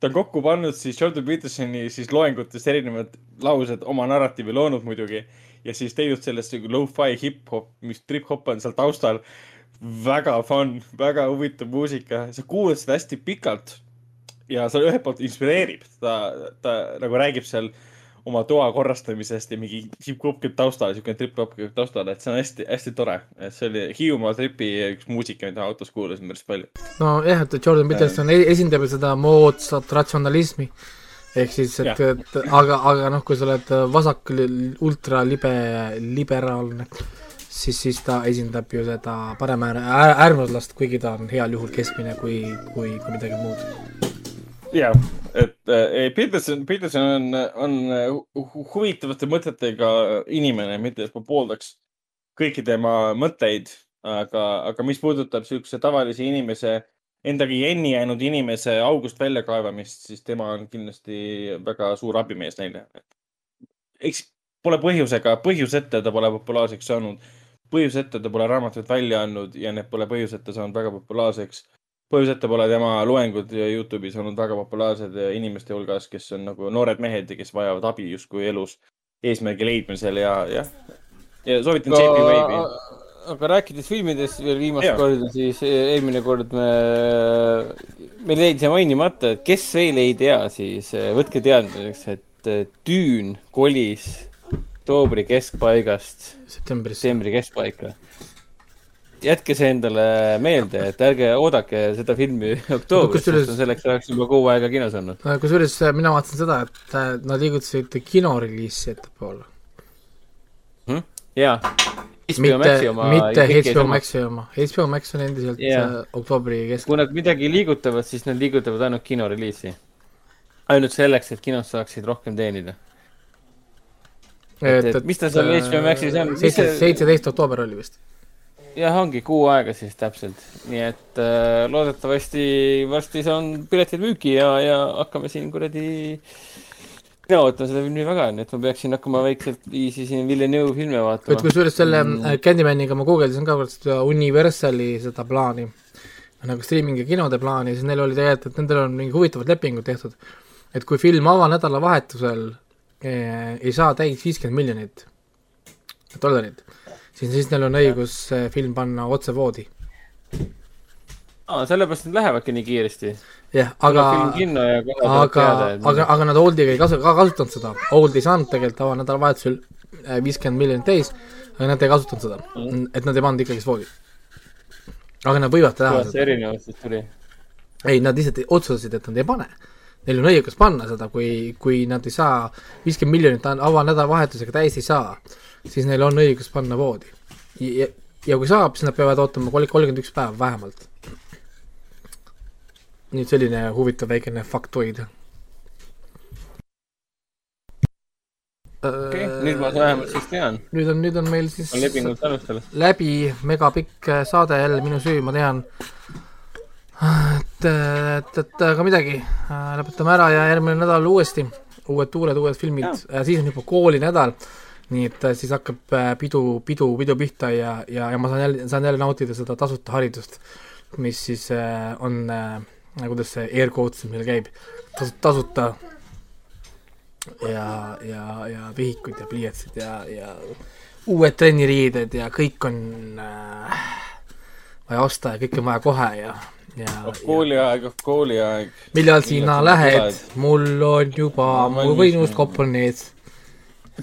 ta on kokku pannud siis Jordan Petersoni siis loengutest erinevad laused, oma narratiivi loonud muidugi ja siis teinud sellest nagu lo-fi hip-hop, mis trip-hop on seal taustal. väga fun, väga huvitav muusika, sa kuulad seda hästi pikalt ja see ühelt poolt inspireerib, ta, ta nagu räägib seal oma toa korrastamisest ja mingi hip-hop käib taustal, siukene trip-hop käib taustal, et see on hästi-hästi tore. et see oli Hiiumaa tripi üks muusika, mida autos kuulasin päris palju.
nojah, et Jordan Peterson äh. esindab seda moodsat ratsionalismi. ehk siis, et, et aga, aga noh, kui sa oled vasak, ultralibe, liberaalne, siis, siis ta esindab ju seda paremäärmuslast, kuigi ta on heal juhul keskmine kui, kui, kui midagi muud
jah, et äh, Peterson, Peterson on, on uh, huvitavate mõtetega inimene, mitte et ma pooldaks kõiki tema mõtteid, aga, aga mis puudutab niisuguse tavalise inimese, endaga jänni jäänud inimese august väljakaevamist, siis tema on kindlasti väga suur abimees neile. eks pole põhjusega, põhjuseta ta pole populaarseks saanud, põhjuseta ta pole raamatuid välja andnud ja need pole põhjuseta saanud väga populaarseks põhjuseta pole tema loengud Youtube'is olnud väga populaarsed inimeste hulgas, kes on nagu noored mehed ja kes vajavad abi justkui elus eesmärgi leidmisel ja, jah. ja soovitan JP Wave'i.
aga rääkides filmidest veel viimast ja. korda, siis eelmine kord me, meil jäi see mainimata, et kes veel ei tea, siis võtke teadmiseks, et Düün kolis oktoobri keskpaigast septembri keskpaika jätke see endale meelde, et ärge oodake seda filmi (laughs) oktoobris, sest selleks oleks juba kuu aega kinos olnud.
kusjuures äh, mina vaatasin seda, et äh, nad liigutasid kinoreliisi ettepoole
hmm?. jaa.
mitte, mitte HBO Maxi oma, HBO Max on endiselt yeah. Äh, oktoobri keskel.
kui nad midagi liigutavad, siis nad liigutavad ainult kinoreliisi. ainult selleks, et kinos saaksid rohkem teenida. et, et, et mis ta seal HBO Maxis on?
seitseteist oktoober oli vist
jah, ongi kuu aega siis täpselt, nii et äh, loodetavasti varsti saan piletid müüki ja, ja hakkame siin kuradi mina ootan seda filmi väga, nii et ma peaksin hakkama väikselt viisi siin Villeneuve filme vaatama.
et kusjuures selle mm. Candymaniga ma guugeldasin ka kord seda Universali seda plaani, nagu striimingi kinode plaani, siis neil oli tegelikult, et nendel on mingi huvitavad lepingud tehtud. et kui film avanädalavahetusel eh, ei saa täis viiskümmend miljonit dollarit, siis, siis neil on õigus ja. film panna otse voodi
aa, sellepärast nad lähevadki nii kiiresti.
jah, aga, aga, aga, aga nad Oldiga ei kasu-, ka kasutanud seda, Old ei saanud tegelikult avanädalavahetusel äh, viiskümmend miljonit täis, aga nad ei kasutanud seda mm., et nad ei pannud ikkagist voodi. aga nad võivad teha
seda. erinevus siis tuli?
ei, nad lihtsalt otsustasid, et nad ei pane. Neil on õigus panna seda, kui, kui nad ei saa viiskümmend miljonit avanädalavahetusega täis ei saa, siis neil on õigus panna voodi. ja, ja kui saab, siis nad peavad ootama kolmkümmend üks päeva vähemalt et selline huvitav väikene faktoid.
okei okay,, nüüd ma vähemalt siis tean.
nüüd on, nüüd on meil siis
on lepingut alustanud.
läbi megapikk äh, saade jälle minu süü, ma tean. et, et, et aga midagi, äh, lõpetame ära ja järgmine nädal uuesti uued tuured, uued filmid, siis on juba koolinädal nii et äh, siis hakkab pidu, pidu, pidu pihta ja, ja, ja ma saan jälle, saan jälle nautida seda tasuta haridust, mis siis äh, on äh, kuidas see air quotes meil käib, tasuta ja, ja, ja vihikud ja pliiatsid ja, ja uued trenniriided ja kõik on äh, vaja osta ja kõike on vaja kohe ja, ja
oh kooliaeg, oh kooliaeg.
millal sina lähed, mul on juba, mu võimuskopp on ees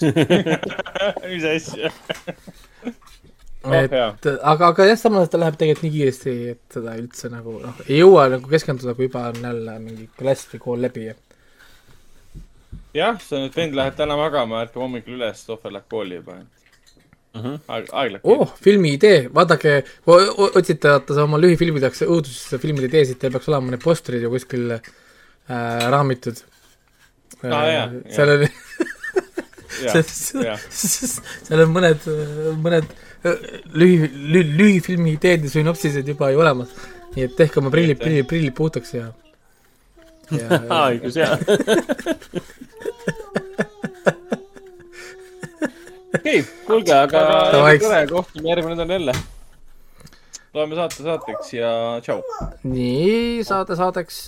(laughs)
mis asja (laughs)
et oh, aga, aga jah, samas ta läheb tegelikult nii kiiresti, et seda üldse nagu noh, ei jõua nagu keskenduda, kui juba on jälle mingi klass või kool läbi.
jah, see nüüd vend läheb täna magama, ärkab hommikul üles, Tohver läheb kooli juba mm. -hmm. aeg, aeg läheb.
oh, filmi idee, vaadake, otsite vaata oma lühifilmideks õudusfilmide ideesid, teil peaks olema need postrid ju kuskil äh, raamitud
ah,.
seal oli (laughs) seal on mõned, mõned lühi, lühi, lühifilmi ideed ja sünopsised juba ju olemas. nii et tehke oma prillid, prillid, prillid puhtaks ja,
ja (laughs) õigus, jaa. (laughs) okei, kuulge, aga tore, kohtume järgmine nädal jälle. loeme saate saateks ja tšau.
nii, saate saateks.